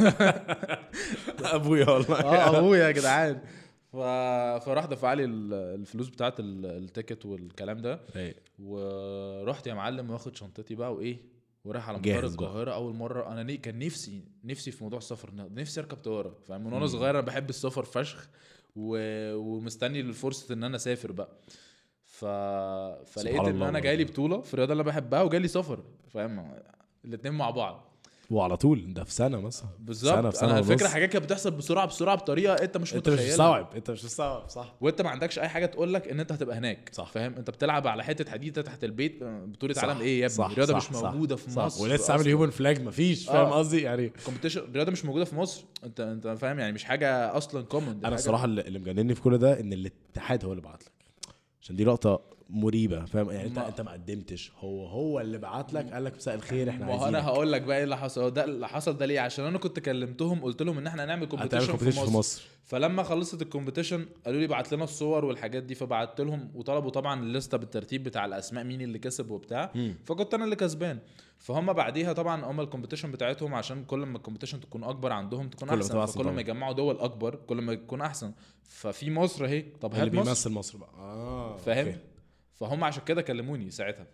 أبويا والله. آه أبويا يا جدعان. ف... فراح دفع لي ال- الفلوس بتاعت ال- التيكت والكلام ده. ورحت يا معلم واخد شنطتي بقى وإيه ورايح على مطار. القاهرة أول مرة أنا. كان نفسي نفسي في موضوع السفر نفسي أركب طيارة فاهم من. وأنا صغير أنا بحب السفر فشخ و... ومستني الفرصة إن أنا أسافر بقى ف... فلقيت إن أنا جاي لي. بطولة في الرياضة اللي أنا بحبها وجاي لي سفر فاهم الاتنين مع بعض وعلى طول ده في سنة مثلا. سنة بالظبط في سنة أنا الفكرة. حاجات كانت بتحصل بسرعة بسرعة بطريقة أنت مش أنت مش متخيلها. مستوعب أنت مش مستوعب صح. وأنت ما عندكش أي حاجة تقول لك إن أنت هتبقى هناك صح. فاهم؟ أنت بتلعب على حتة حديده تحت البيت بطولة صح، عالم إيه يا ابني؟ صح، الرياضة صح، مش صح، موجودة في صح. مصر. ولسه عامل. human flag مفيش فاهم آه. قصدي؟ يعني competition الرياضة مش موجودة في مصر. أنت أنت فاهم؟ يعني مش حاجة أصلا common أنا الصراحه اللي مجنني في كل ده إن الاتحاد هو اللي بعت لك. عشان دي لقطه مريبة فاهم؟ يعني انت انت ما قدمتش. هو هو اللي بعت لك قال لك مساء الخير إحنا عايزين أنا هقول لك بقى إيه اللي حصل. ده اللي حصل ده ليه؟ عشان أنا كنت كلمتهم قلت لهم إن إحنا هنعمل competition في مصر, في مصر. فلما خلصت ال competition قالوا لي بعت لنا الصور والحاجات دي فبعت لهم وطلبوا طبعا ال list ة بالترتيب بتاع الأسماء مين اللي كسب وبتاع. مم. فكنت أنا اللي كسبان. فهم بعديها طبعا هم ال competition بتاعتهم عشان كل ما ال competition تكون أكبر عندهم تكون أحسن فكل. ما يجمعوا دول أكبر كل ما يكون أحسن. ففي مصر أهي طب اللي هات مصر. بيمثل مصر بقى. آه فاهم. فهم عشان كده كلموني ساعتها.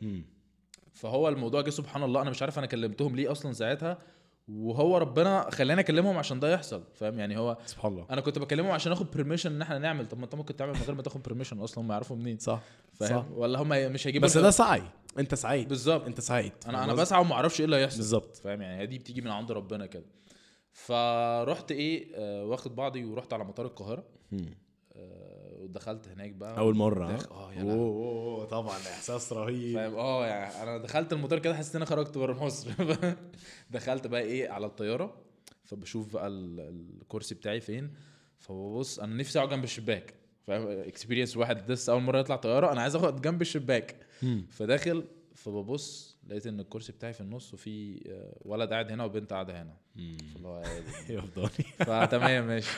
فهو الموضوع جه سبحان الله أنا مش عارف أنا كلمتهم ليه أصلا ساعتها وهو ربنا خلاني أكلمهم عشان ده يحصل فاهم؟ يعني هو سبحان الله. أنا كنت بكلمهم عشان آخد permission إن إحنا نعمل طب ما أنت ممكن تعمل من غير ما تاخد permission أصلا هم يعرفوا منين؟ صح فاهم؟ صح. ولا هم مش هيجيبوا بس ده سعي. أنت ساعي. بالظبط. أنت ساعي. أنا أنا؟ بسعى وما أعرفش إيه اللي هيحصل بالظبط. فاهم؟ يعني دي بتيجي من عند ربنا كده. فرحت إيه آه واخد بعضي ورحت على مطار القاهرة. آه ودخلت هناك بقى أول مرة؟ داخل- آه يا. أوه، أوه، طبعا إحساس رهيب. فاهم؟ آه يعني أنا دخلت المطار كده حسيت إن أنا خرجت بره مصر. دخلت بقى إيه على الطيارة. فبشوف بقى ال- الكرسي بتاعي فين. فببص أنا نفسي أقعد جنب الشباك. فاهم؟ اكسبيرينس واحد لسه أول مرة يطلع طيارة أنا عايز أقعد جنب الشباك. فداخل فببص لقيت إن الكرسي بتاعي في النص وفي آه، ولد قاعد هنا وبنت قاعدة هنا. فاللي هو عادي. يفضلي فتمام ماشي.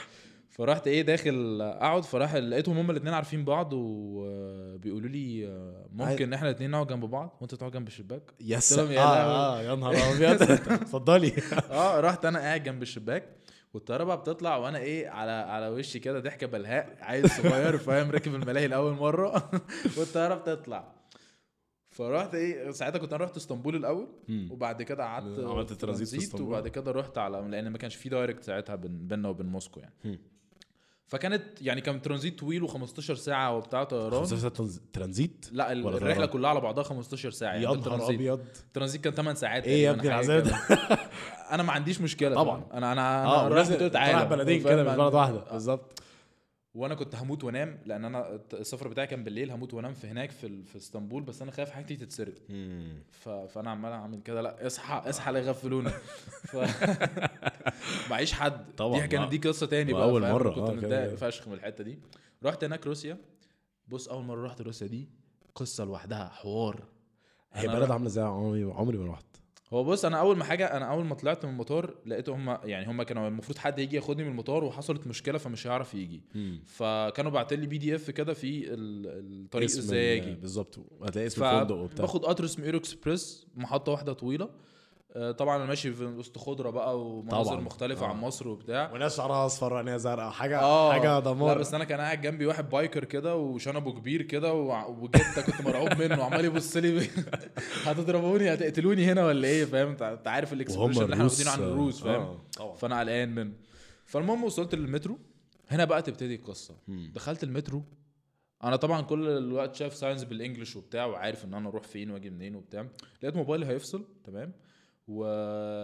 فرحت إيه داخل اقعد فراح لقيتهم هما الاثنين عارفين بعض وبيقولوا لي آه، ممكن إحنا الاثنين نقعد جنب بعض وانت تقعد جنب الشباك؟ يس يا آه لهوي. آه يا نهار أبيض. اتفضلي. آه رحت أنا قاعد جنب الشباك والطيارة بقى بتطلع وأنا إيه على على وشي كده ضحكة بلهاء عيل صغير فاهم؟ راكب الملاهي لأول مرة والطيارة بتطلع. فرحت إيه ساعتها كنت أنا رحت إسطنبول الأول وبعد كده قعدت عملت ترانزيت. وبعد كده رحت على لأن ما كانش في direct ساعتها بين- بيننا وبين موسكو يعني. فكانت يعني كان ترانزيت طويل و15 ساعة وبتاع طيران 15 trans- transit لا ال- ولا الرحلة طيران؟ كلها على بعضها 15 ساعة يعني يا نهار الترانزيت. أبيض الترانزيت كان 8 ساعات إيه يا تقريباً، ابني حاجة العذاب كده. ده أنا ما عنديش مشكلة طبعا. أنا أنا أنا آه رايح ولازم بطولة عالم بلدين فاهم؟ كده مش بلد واحدة آه. بالظبط وأنا كنت هموت وانام لأن أنا السفر بتاعي كان بالليل هموت وانام في هناك في في اسطنبول بس أنا خايف حاجتي تتسرق. ف... فانا عمال اعمل كده لا اصحى اصحى لا يغفلونا ف... معيش حد. طبعا دي كانت. دي قصة تاني بقى فاهم؟ مرة، كنت آه، متضايق. فشخ من الحتة دي. رحت هناك روسيا. بص أول مرة رحت روسيا دي قصة لوحدها حوار. هي بلد عاملة إزاي عمري عمري ما رحت. هو بص أنا أول ما حاجة أنا أول ما طلعت من المطار لقيت هم يعني هم كانوا المفروض حد يجي ياخدني من المطار وحصلت مشكلة فمش هيعرف يجي. فكانوا باعتين لي PDF كده في ال- الطريق إزاي أجي بالظبط. هتلاقي اسم الفندق وبتاع. باخد قطر اسمه Aeroexpress محطة واحدة طويلة. طبعا أنا ماشي في وسط خضرة بقى ومناظر طبعاً. مختلفة آه. عن مصر وبتاع. وناس شعرها أصفر وعينيها زرقاء. حاجة آه. حاجة لا دمار. بس أنا كان قاعد جنبي واحد biker كده وشنبه كبير كده وكده كنت مرعوب منه وعمال يبص لي. هتضربوني؟ هتقتلوني هنا ولا إيه؟ فاهم؟ انت عارف ال expression اللي إحنا واخدينه عن الروس. فاهم آه، طبعا. فأنا قلقان منه. فالمهم وصلت للمترو. هنا بقى تبتدي القصة. دخلت المترو. أنا طبعا كل الوقت شايف signs بال English وبتاع وعارف إن أنا أروح فين وأجي منين وبتاع. لقيت موبايلي هيفصل تمام؟ و...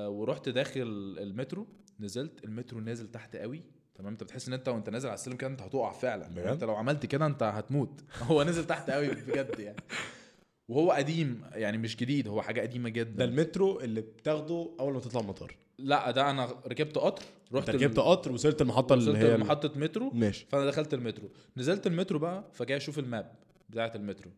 ورحت داخل المترو نزلت المترو نازل تحت قوي تمام؟ انت بتحس ان انت وانت نازل على السلم كده انت هتقع فعلا. بجد؟ انت لو عملت كده انت هتموت. هو نزل تحت قوي بجد يعني. وهو قديم يعني مش جديد هو حاجة قديمة ده جدا المترو اللي بتاخده أول ما تطلع المطار. لا ده أنا ركبت قطر رحت ركبت قطر وصلت المحطة اللي وصلت هي محطه مترو. ماشي. فأنا دخلت المترو. نزلت المترو بقى فجاي أشوف ال map بتاعة المترو.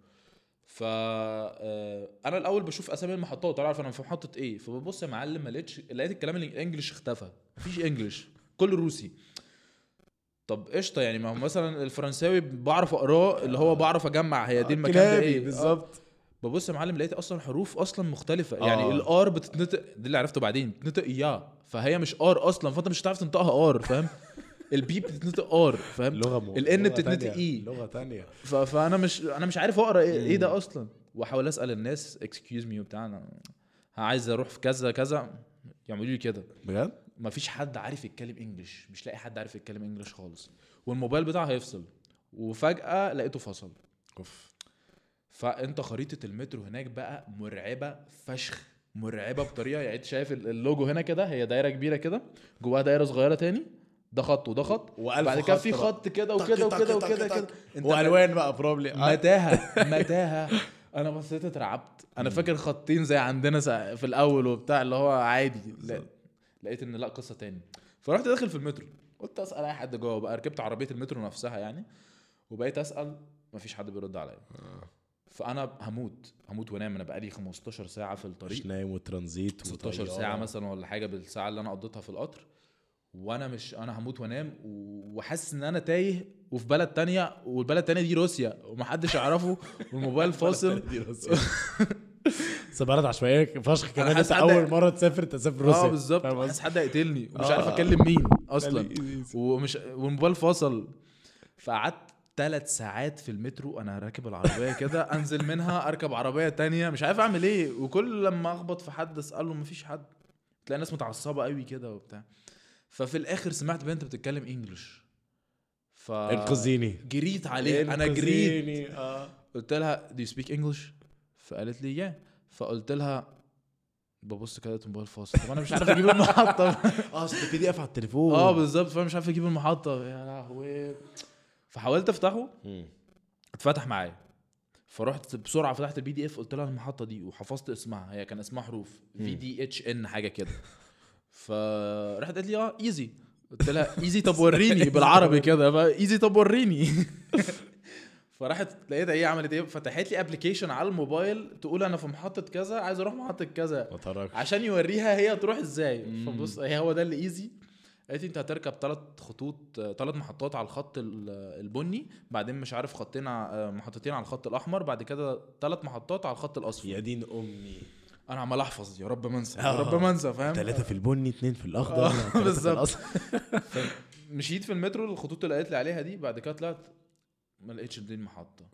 ف آه، أنا الأول بشوف أسامي المحطات اعرف أنا في محطة إيه؟ فببص يا معلم ما لقيتش لقيت الكلام ال English اختفى. مفيش English كله روسي. طب قشطة يعني ما هو مثلا الفرنساوي بعرف أقراه اللي هو بعرف أجمع هي دي المكان ده إيه. بالظبط. ببص يا معلم لقيت أصلا حروف أصلا مختلفة. يعني آه. ال R بتتنطق ده اللي عرفته بعدين بتتنطق يا. فهي مش R أصلا فأنت مش هتعرف تنطقها R فاهم؟ ال P بتتنطق R فاهم؟ لغة م... ال N لغة بتتنطق. إيه. لغة تانية. ف... فأنا مش أنا مش عارف أقرأ إيه, إيه ده أصلا. وأحاول أسأل الناس excuse me وبتاع أنا عايز أروح في كذا كذا. يعملوا لي كده. بجد؟ ما فيش حد عارف يتكلم English مش لاقي حد عارف يتكلم English خالص. والموبايل بتاعي هيفصل. وفجأة لقيته فصل. أوف. فأنت خريطة المترو هناك بقى مرعبة فشخ. مرعبة بطريقة يعني أنت شايف ال- اللوجو هنا كده هي دايرة كبيرة كده. جواها دايرة صغيرة تاني. ده خط وده خط. وألف بعد كده في. خط كده وكده وكده وكده. كده. والوان بقى probably متاهة متاهة. أنا بصيت اترعبت. أنا فاكر خطين زي عندنا في الأول وبتاع اللي هو عادي. لا- لقيت إن لا قصة تاني. فرحت داخل في المترو. قلت أسأل أي حد جوه بقى. ركبت عربية المترو نفسها يعني. وبقيت أسأل مفيش حد بيرد عليا. فأنا هموت هموت وأنام. أنا بقالي 15 ساعة في مش الطريق نايم وترانزيت 16 وطيارة. ساعه مثلا ولا حاجة بالساعة اللي أنا قضيتها في القطر. وأنا مش أنا هموت وانام وحاسس ان أنا تايه وفي بلد تانية والبلد التانية دي روسيا ومحدش يعرفه والموبايل فاصل. دي روسيا. بس بلد عشوائية فشخ كمان انت أول مرة تسافر تسافر روسيا. آه بالظبط. حاسس؟ حد هيقتلني ومش آه. عارف أكلم مين أصلا. ومش والموبايل فصل فقعدت ثلاث ساعات في المترو أنا راكب العربية كده أنزل منها أركب عربية تانية مش عارف أعمل إيه. وكل لما أخبط في حد أسأله مفيش حد. تلاقي ناس متعصبة قوي كده وبتاع. ففي الآخر سمعت بنت بتتكلم English. ف انقذيني جريت عليها. أنا جريت. آه. قلت لها do you speak English? فقالت لي yeah. فقلت لها ببص كده الموبايل فاصل طب أنا مش عارف أجيب المحطة. آه أصل PDF على التليفون. آه بالظبط. فأنا مش عارف أجيب المحطة. يا لهوي. فحاولت أفتحه. اتفتح معايا. فرحت بسرعة فتحت ال PDF. قلت لها المحطة دي وحفظت اسمها. هي كان اسمها حروف. V D H N حاجة كده. فرحت قالت لي آه easy قلت لها easy طب وريني بالعربي كده. easy طب وريني. فراحت لقيتها إيه عملت إيه؟ فتحت لي application على الموبايل تقول أنا في محطة كذا عايز أروح محطة كذا. ما عشان يوريها هي تروح إزاي. فبص هي هو ده اللي easy قالت لي أنت هتركب ثلاث خطوط ثلاث محطات على الخط ال- البني بعدين مش عارف خطين ع- محطتين على الخط الأحمر بعد كده ثلاث محطات على الخط الأصفر. يا دين أمي. أنا عمال احفظ يا رب ما انسى يا آه. رب ما انسى فاهم؟ ثلاثة في البني اثنين في الأخضر آه، بالظبط. مشيت في المترو الخطوط اللي قالت لي عليها دي بعد كده طلعت ما لقيتش دي المحطه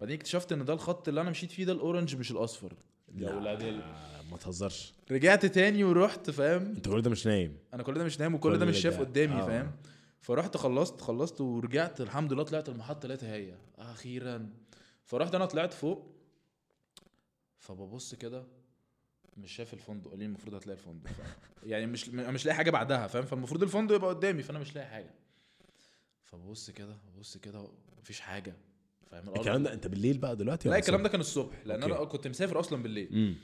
بعدين اكتشفت إن ده الخط اللي أنا مشيت فيه ده الأورنج مش الأصفر. يا لا، ولاد ال- ما تهزرش. رجعت تاني ورحت فاهم؟ أنت كل ده مش نايم. أنا كل ده مش نايم وكل كل ده مش شايف قدامي آه. فاهم؟ فرحت خلصت خلصت ورجعت الحمد لله طلعت المحطة لقيتها هي أخيرا. فرحت أنا طلعت فوق فببص كده مش شايف الفندق قال لي المفروض هتلاقي الفندق. يعني مش مش لاقي حاجة بعدها فاهم؟ فالمفروض الفندق يبقى قدامي فأنا مش لاقي حاجة. فببص كده ببص كده مفيش حاجة فاهم؟ الكلام ده أنت بالليل بقى دلوقتي لا الكلام ده؟ كان الصبح لأن أنا أوكي. كنت مسافر أصلا بالليل. امم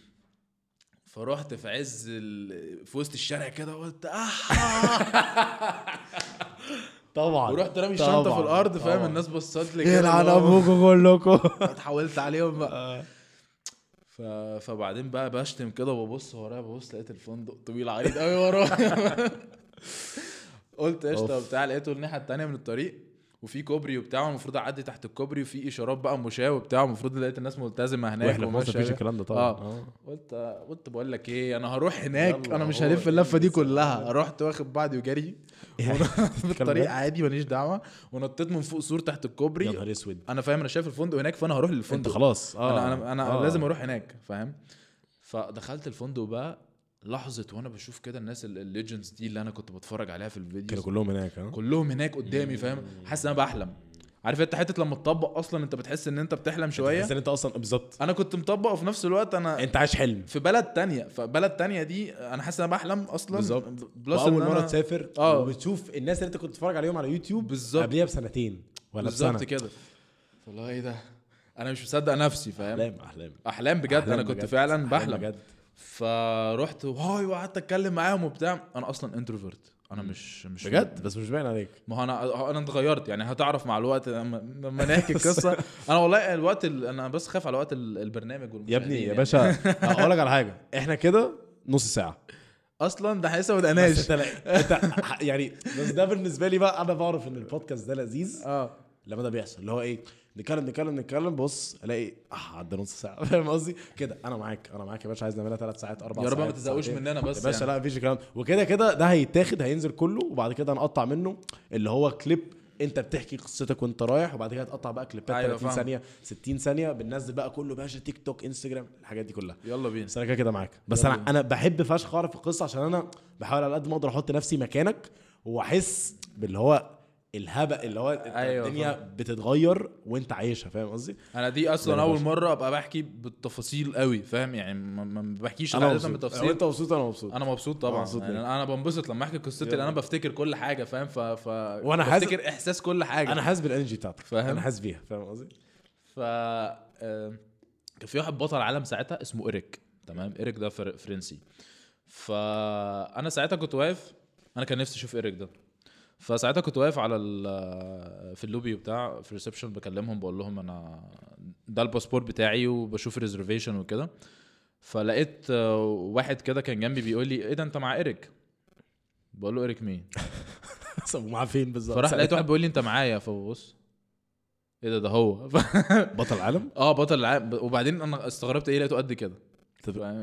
فرحت في عز ال... في وسط الشارع كده قلت آه! طبعا. ورحت رامي الشنطة في الأرض فاهم. الناس بصت لي كده يلعن هو- ابوكم كلكم اتحولت عليهم بقى. ف... فبعدين بقى بشتم كده وببص ورايا ببص لقيت الفندق طويل عريض قوي ورايا قلت قشطة. وبتاع لقيته الناحية التانية من الطريق وفي كوبري وبتاع المفروض اعدي تحت الكوبري وفي اشارات بقى مشاة وبتاع المفروض لقيت الناس ملتزمة هناك وإحنا في مصر. مفيش الكلام ده طبعا. آه. آه. قلت قلت بقول لك إيه أنا هروح هناك أنا مش هلف اللفة دي. كلها. رحت واخد بعضي وجري. في الطريق ده؟ عادي ماليش دعوة. ونطيت من فوق سور تحت الكوبري. يا نهار أسود. أنا فاهم أنا شايف الفندق هناك فأنا هروح أنت للفندق خلاص آه. أنا أنا أنا آه. لازم أروح هناك فاهم؟ فدخلت الفندق بقى. لحظة وأنا بشوف كده الناس ال legends دي اللي أنا كنت بتفرج عليها في كانوا الفيديو كلهم هناك ها؟ كلهم هناك قدامي فاهم؟ حاسس إن أنا بحلم عارف أنت حتة لما تطبق أصلا أنت بتحس إن أنت بتحلم شوية؟ تحس إن أنت أصلا بالظبط. أنا كنت مطبق وفي نفس الوقت أنا أنت عايش حلم. في بلد تانية فبلد تانية دي أنا حاسس إن أنا بحلم أصلا. بالظبط. plus إن مرة أنا تسافر آه. وبتشوف الناس اللي أنت كنت بتتفرج عليهم على يوتيوب بالظبط. قبليها بسنتين ولا بالظبط كده. والله إيه ده؟ أنا مش مصدق نفسي فاهم؟ أحلام أحلام. أحلام بجد. أنا أحلام كنت بجد. فعلا أحلام بحلم بجد. فرحت هاي وقعدت اتكلم معاهم وبتاع. أنا أصلا انتروفيرت أنا مش مش بجد؟ بس مش باين عليك. ما هو أنا أنا اتغيرت يعني هتعرف مع الوقت لما نحكي القصة أنا والله الوقت ال... أنا بس خايف على وقت ال- البرنامج يا ابني يا يعني. باشا هقول لك على حاجة. إحنا كده نص ساعة. أصلا ده لسه ما بدأناش يعني بس ده بالنسبة لي بقى أنا بعرف إن البودكاست ده لذيذ. آه. لما ده بيحصل. اللي هو إيه؟ نتكلم نتكلم نتكلم. بص ألاقي آه عدى نص ساعة. فاهم قصدي؟ كده. أنا معاك أنا معاك يا باشا. عايز نعملها ثلاث ساعات أربع يا ساعات رب ما تزهقوش. مننا بس يا باشا يعني. لا مفيش الكلام. ده. وكده كده ده هيتاخد هينزل كله. وبعد كده نقطع منه اللي هو كليب أنت بتحكي قصتك وأنت رايح. وبعد كده تقطع بقى كليبات أيوة 30 فاهم. ثانية 60 ثانية. بننزل بقى كله باشا. تيك توك انستجرام الحاجات دي كلها. يلا بينا. بس أنا كده كده معاك. بس أنا أنا بحب فشخ أعرف القصة عشان أنا بحاول على قد ما أقدر أحط نفسي مكانك. وأحس باللي هو الهبق اللي هو أيوة الدنيا بتتغير وانت عايشها فاهم قصدي؟ أنا دي أصلا يلا أول. مرة أبقى بحكي بالتفاصيل قوي فاهم؟ يعني ما, بحكيش أنا مبسوط. لو بالتفصيل أنت مبسوط أنا مبسوط. أنا مبسوط طبعا. مبسوط يعني؟ أنا بنبسط لما أحكي قصتي لأن أنا بفتكر كل حاجة فاهم؟ ف, ف... وأنا حاسس- بفتكر إحساس كل حاجة. أنا حاسس بالانرجي بتاعتك. فاهم؟ أنا حاسس بيها فاهم قصدي؟ ف كان في واحد بطل عالم ساعتها اسمه إيريك تمام؟ إيريك ده فر- فرنسي. فأنا ساعتها كنت واقف أنا كان نفسي أشوف إيريك ده. فساعتها كنت واقف على ال- في اللوبي وبتاع في ال reception بكلمهم بقول لهم أنا ده الباسبور بتاعي وبشوف ال reservation وكده. فلقيت واحد كده كان جنبي بيقول لي إيه ده أنت مع إيريك؟ بقول له إيريك مين؟ طب فين بالظبط؟ فراح لقيت واحد بيقول لي أنت معايا. فببص إيه ده ده هو. بطل عالم؟ آه بطل العالم وبعدين أنا استغربت إيه لقيته قد كده؟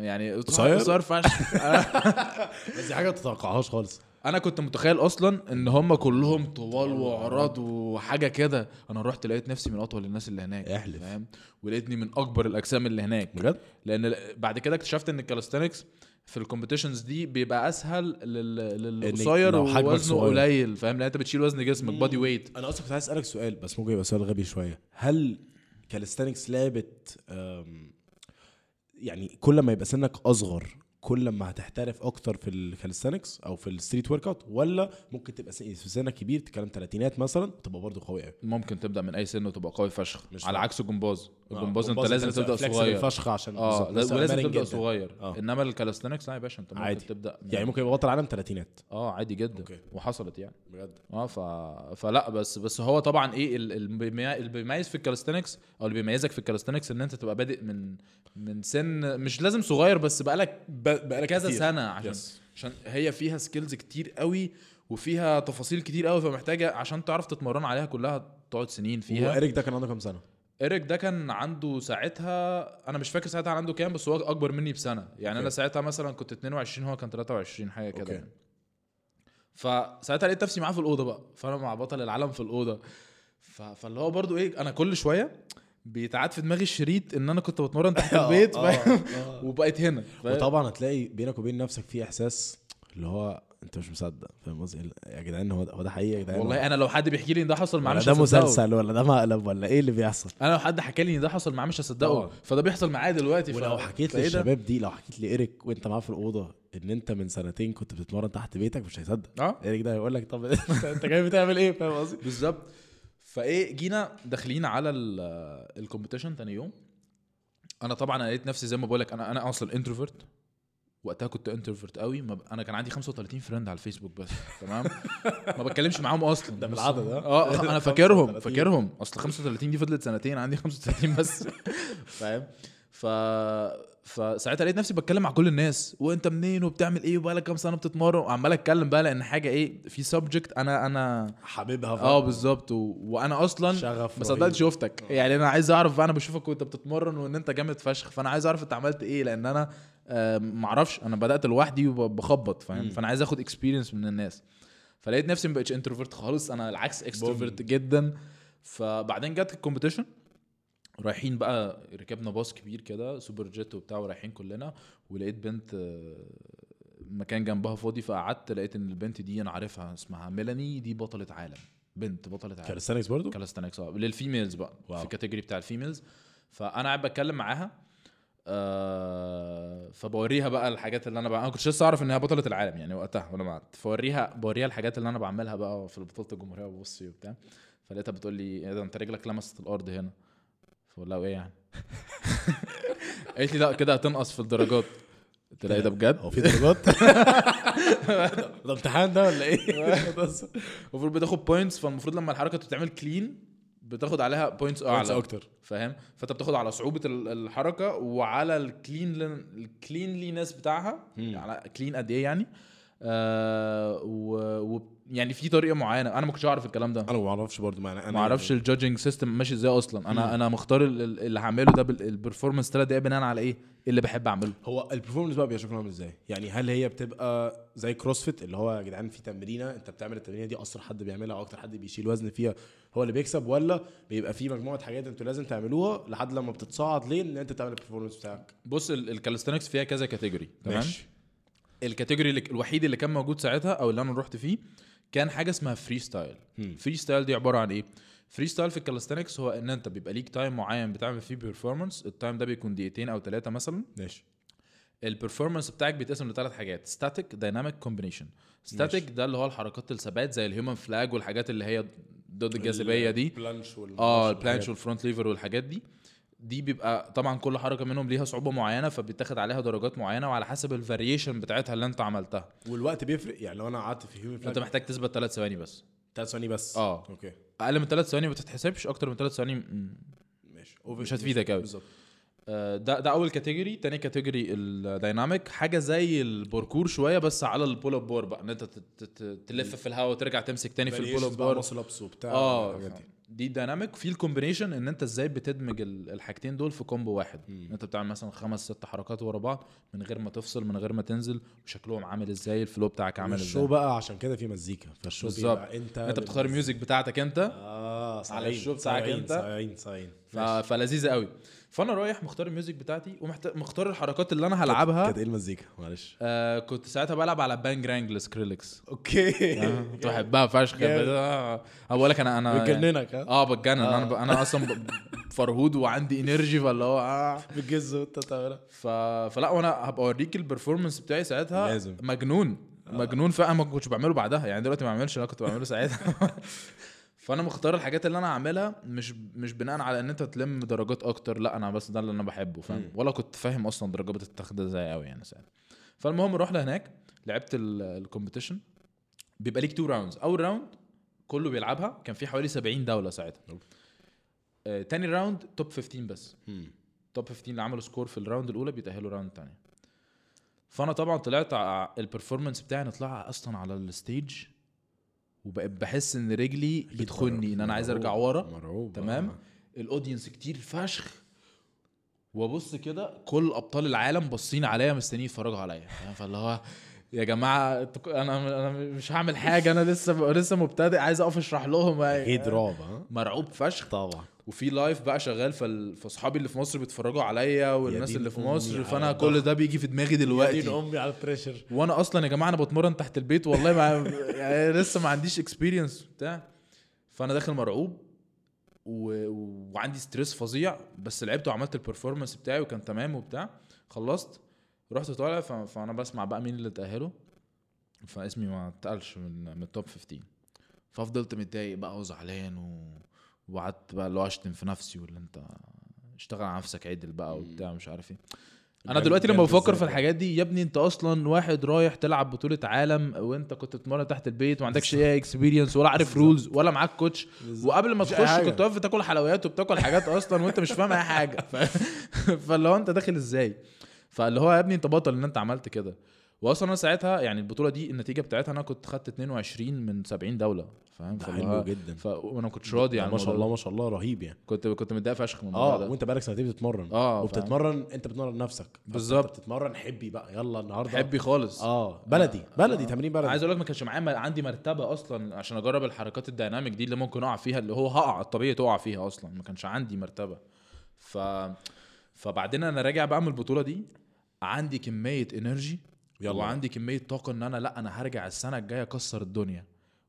يعني قصير؟ قصير فشخ. بس دي حاجة ما تتوقعهاش خالص. أنا كنت متخيل أصلا ان هم كلهم طوال وعراض وحاجة كده. أنا رحت لقيت نفسي من اطول الناس اللي هناك احلف. فاهم ولقيتني من اكبر الاجسام اللي هناك. بجد؟ لأن بعد كده اكتشفت إن ال calisthenics في ال competitions دي بيبقى أسهل لل... للقصير ووزنه. قليل فاهم؟ لأن أنت بتشيل وزن جسمك body weight أنا أصلا كنت عايز أسألك سؤال بس ممكن يبقى سؤال غبي شوية. هل calisthenics لعبة يعني كل ما يبقى سنك أصغر كل ما هتحترف أكتر في ال calisthenics أو في ال street workout ولا ممكن تبقى في سنك كبير تتكلم ثلاثينات مثلا تبقى برضه قوي قوي ممكن تبدأ من أي سن وتبقى قوي فشخ مش على. عكس الجمباز آه، الجمباز انت لازم تبدأ صغير فشخ عشان آه ولازم تبدأ جداً. صغير آه. إنما ال calisthenics لا يا باشا أنت ممكن عادي. تبدأ من- يعني ممكن يبقى بطل عالم ثلاثينات آه عادي جدا okay. وحصلت يعني بجد آه ف... فلا بس بس هو طبعا إيه اللي بيميز في ال calisthenics أو اللي بيميزك في ال calisthenics إن أنت تبقى بادئ من من سن مش لازم صغير بس بقالك بقالك كذا كتير. سنة عشان Yes. عشان هي فيها skills كتير قوي وفيها تفاصيل كتير قوي فمحتاجة عشان تعرف تتمرن عليها كلها تقعد سنين فيها وإيريك ده كان عنده كام سنة؟ إيريك ده كان عنده ساعتها أنا مش فاكر ساعتها عنده كام بس هو أكبر مني بسنة يعني أنا okay. ساعتها مثلا كنت 22 هو كان 23 حاجة كده. يعني. فساعتها لقيت نفسي معاه في الأوضة بقى فأنا مع بطل العالم في الأوضة. فاللي هو برضو إيه أنا كل شوية بيتعاد في دماغي الشريط إن أنا كنت بتمرن تحت البيت آه، فاهم آه. وبقيت هنا؟ وطبعا هتلاقي بينك وبين نفسك في إحساس اللي هو أنت مش مصدق فاهم قصدي يا جدعان هو ده, ده حقيقي يا جدعان والله أنا لو حد بيحكي لي إن ده حصل معاه مش ده هصدقه. مسلسل ولا ده مقلب ولا إيه اللي بيحصل أنا لو حد حكى لي إن ده حصل معاه مش هصدقه. فده بيحصل معايا دلوقتي ف- ولو حكيت ده؟ للشباب دي لو حكيت لإيريك وأنت معاه في الأوضة إن أنت من سنتين كنت بتتمرن تحت بيتك مش هيصدق آه إيريك ده هيقول لك طب أنت جاي بتعمل إيه فاهم قصدي بالظبط فايه جينا داخلين على ال competition تاني يوم. أنا طبعا لقيت نفسي زي ما بقول لك أنا أنا أصلا introvert وقتها كنت introvert قوي. ما ب... أنا كان عندي 35 friend على الفيسبوك بس تمام؟ ما بتكلمش معاهم أصلا. ده بالعدد،؟ آه. أنا فاكرهم 35. فاكرهم أصل 35 دي فضلت سنتين عندي 35 بس. فاهم؟ ف فساعتها لقيت نفسي بتكلم مع كل الناس وأنت منين؟ وبتعمل إيه؟ وبقالك كام سنة بتتمرن؟ وعمال أتكلم بقى لأن حاجة إيه في subject أنا أنا حبيبها آه بالظبط. و... وأنا أصلا شغفي ما رهيب. صدقت شفتك يعني أنا عايز أعرف بقى أنا بشوفك وأنت بتتمرن وإن أنت جامد فشخ فأنا عايز أعرف أنت عملت إيه؟ لأن أنا آه ما أعرفش. أنا بدأت لوحدي وبخبط فاهم. فأنا عايز آخد experience من الناس. فلقيت نفسي ما بقتش introvert خالص. أنا العكس extrovert جدا. فبعدين جت ال competition رايحين بقى ركبنا باص كبير كده سوبر جيت وبتاع ورايحين كلنا ولقيت بنت آه، مكان جنبها فاضي فقعدت لقيت إن البنت دي أنا عارفها اسمها ميلاني دي بطلة عالم بنت بطلة عالم. calisthenics برضو؟ calisthenics آه لل females بقى wow. في ال category بتاع ال females. فأنا قاعد بتكلم معاها آه فبوريها بقى الحاجات اللي أنا بقى أنا كنتش لسه أعرف إنها بطلة العالم يعني وقتها وأنا قعدت. فوريها بوريها الحاجات اللي أنا بعملها بقى في بطولة الجمهورية وبصي وبتاع. فلقيتها بتقول لي إيه ده أنت رجلك لمست الأرض هنا. لها إيه يعني؟ قالت لي لا كده هتنقص في الدرجات. قلت لها إيه ده بجد؟ هو في درجات؟ ده امتحان ده ولا إيه؟ المفروض بتاخد points فالمفروض لما الحركة تتعمل clean بتاخد عليها points أعلى. أكتر. فاهم؟ فأنت بتاخد على صعوبة ال- الحركة وعلى ال clean ال cleanliness بتاعها. على clean قد إيه يعني؟ آه و, و يعني في طريقة معينة. أنا ما كنتش أعرف الكلام ده. أنا ما أعرفش برضو معنى. أنا ما أعرفش يعني ال judging system ماشي إزاي أصلا. أنا مم. أنا مختار ال- ال- اللي هعمله ده بال performance ثلاث دقايق بناء على إيه؟ اللي بحب أعمله. هو ال performance بقى بيبقى شكله عامل إزاي؟ يعني هل هي بتبقى زي CrossFit اللي هو يا جدعان في تمرينة أنت بتعمل التمرينة دي أسرع حد بيعملها أو أكتر حد بيشيل وزن فيها هو اللي بيكسب ولا بيبقى في مجموعة حاجات أنتوا لازم تعملوها لحد لما بتتصاعد ليه إن أنت تعمل ال performance بتاعك؟ بص ال calisthenics فيها كذا category تمام؟ ماشي. ال category الوحيد اللي كان موجود ساعتها أو اللي أنا رحت فيه كان حاجة اسمها freestyle. freestyle دي عبارة عن إيه؟ freestyle في ال calisthenics هو إن أنت بيبقى ليك time معين بتعمل فيه performance ال time ده بيكون دقيقتين أو ثلاثة مثلا. ماشي. ال performance بتاعك بيتقسم لثلاث حاجات static dynamic combination static ده اللي هو الحركات الثبات زي ال human flag والحاجات اللي هي ضد الجاذبية دي. ال planche وال آه ال planche وال front lever والحاجات دي. دي بيبقى طبعا كل حركة منهم ليها صعوبة معينة فبيتاخد عليها درجات معينة وعلى حسب ال variation بتاعتها اللي انت عملتها. والوقت بيفرق؟ يعني لو أنا قعدت في human انت محتاج تثبت ثلاث ثواني بس. ثلاث ثواني بس؟ آه. okay. أقل من ثلاث ثواني ما تتحسبش أكتر من ثلاث ثواني م- ماشي. مش هتفيدك أوي. بالظبط. آه، ده ده أول category تاني category ال dynamic حاجة زي الباركور شوية بس على ال pull up bar بقى إن أنت تلف في الهواء وترجع تمسك تاني في ال pull up bar آه. دي. دي dynamic في ال combination إن أنت إزاي بتدمج ال- الحاجتين دول في combo واحد مم. أنت بتعمل مثلا خمس ست حركات ورا بعض من غير ما تفصل من غير ما تنزل وشكلهم عامل إزاي ال flow بتاعك عامل ال show إزاي بقى عشان كده في مزيكا فال show بالظبط. أنت أنت بتختار ال music بتاعتك أنت آه صايعين ال show بتاعك أنت. صايعين ف... فلذيذه قوي فانا رايح مختار ال music بتاعتي ومختار الحركات اللي أنا هلعبها. كانت إيه المزيكا؟ معلش. آه كنت ساعتها بلعب على Bangarang Skrillex okay. كنت بحبها فشخ. آه، بقول لك أنا أنا بتجننك آه بتجنن. أنا ب... أنا أصلا ب- فرهود وعندي energy فاللي هو آه. بتجز وأنت تعملها ف... فلا وأنا هبقى أوريك ال performance بتاعي ساعتها. لازم. مجنون. مجنون فعلا ما كنتش بعمله بعدها. يعني دلوقتي ما بعملش أنا كنت بعمله ساعتها. فأنا مختار الحاجات اللي أنا هعملها مش مش بناء على إن أنت تلم درجات أكتر لأ أنا بس ده اللي أنا بحبه فاهم. ولا كنت فاهم أصلا درجات بتتاخد إزاي قوي يعني ساعتها. فالمهم رحنا هناك لعبت ال competition بيبقى ليك two rounds أول round كله بيلعبها كان في حوالي 70 دولة ساعتها. آه تاني round top 15 بس. top 15 اللي عملوا score في ال round الأولى بيتأهلوا round تاني فأنا طبعا طلعت ال performance بتاعي أنا طلع أصلا على ال stage وبقيت بحس إن رجلي بتخونني إن أنا عايز أرجع ورا تمام؟ آه. ال audience كتير فشخ. وأبص كده كل أبطال العالم باصين عليا مستنيين يتفرجوا عليا؟ فاللي هو يا جماعة أنا أنا مش هعمل حاجة أنا لسه لسه مبتدئ عايز أقف أشرح لهم. أكيد رعب ها مرعوب فشخ. طبعا. وفي live بقى شغال فاصحابي اللي في مصر بيتفرجوا عليا والناس اللي في مصر فأنا. كل ده بيجي في دماغي دلوقتي. دين أمي على ال pressure وأنا أصلا يا جماعة أنا بتمرن تحت البيت والله ما يعني لسه ما عنديش experience بتاع. فأنا داخل مرعوب و... وعندي stress فظيع بس لعبت وعملت ال performance بتاعي وكان تمام وبتاع. خلصت رحت طالع ف... فأنا بسمع بقى مين اللي تاهلوا فاسمي ما اتقالش من من ال top 15 ففضلت متضايق بقى وزعلان و... وقعدت بقى هو أشتم في نفسي واللي أنت اشتغل على نفسك عدل بقى وبتاع مش عارف إيه. أنا دلوقتي لما بفكر في؟ الحاجات دي يا ابني أنت أصلا واحد رايح تلعب بطولة عالم وأنت كنت بتتمرن تحت البيت وما عندكش أي experience ولا عارف rules ولا معاك coach وقبل ما تخش. كنت واقف بتاكل حلويات وبتاكل حاجات أصلا وأنت مش فاهم أي حاجة. ف... فاللي هو أنت داخل إزاي؟ فاللي هو يا ابني أنت بطل إن أنت عملت كده. واصلا أنا ساعتها يعني البطولة دي النتيجة بتاعتها أنا كنت خدت 22 من 70 دولة فاهم؟ ده حلو جدا. ف... وأنا كنتش راضي يعني ما شاء الله ما شاء الله رهيب يعني. كنت كنت متضايق فشخ من الموضوع آه ده. وأنت بقالك سنتين بتتمرن. آه وبتتمرن أنت بتمرن نفسك. بالظبط. بتتمرن حبي بقى. يلا النهارده. حبي خالص. آه بلدي. بلدي آه. تمرين بلدي. عايز أقول لك ما كانش معايا عندي مرتبة أصلا عشان أجرب الحركات الديناميك دي اللي ممكن أقع فيها اللي هو هقع الطبيعي تقع فيها أصلا. ما كانش عندي مرتبة. ف فبعدين أنا راجع بقى من البطولة دي عندي كمية انرجي يلا. وعندي كمية طاقة إن أنا لأ أنا هرجع السنة الجاية أكسر الدنيا.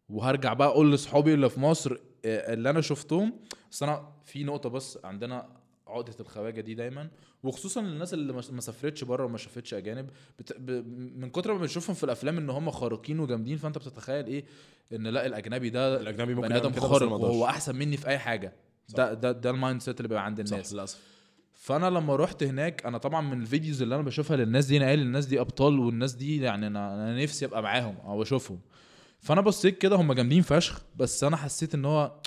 وهرجع بقى أقول لاصحابي اللي في مصر آه، اللي أنا شفتهم. بس أنا في نقطة بس عندنا عقدة الخواجة دي دايما. وخصوصا الناس اللي ما سافرتش بره وما شافتش أجانب. بت... ب... من كتر ما بنشوفهم في الأفلام إن هم خارقين وجامدين فأنت بتتخيل إيه؟ إن لأ الأجنبي ده الأجنبي ممكن بني آدم خارق. وهو أحسن مني في أي حاجة. ده ده ده ال mindset اللي بيبقى عند صح الناس. للأسف. فأنا لما رحت هناك أنا طبعا من ال videos اللي أنا بشوفها للناس دي أنا قايل الناس دي أبطال والناس دي يعني أنا أنا نفسي أبقى معاهم أو أشوفهم. فأنا بصيت كده هم جامدين فشخ بس أنا حسيت إن هو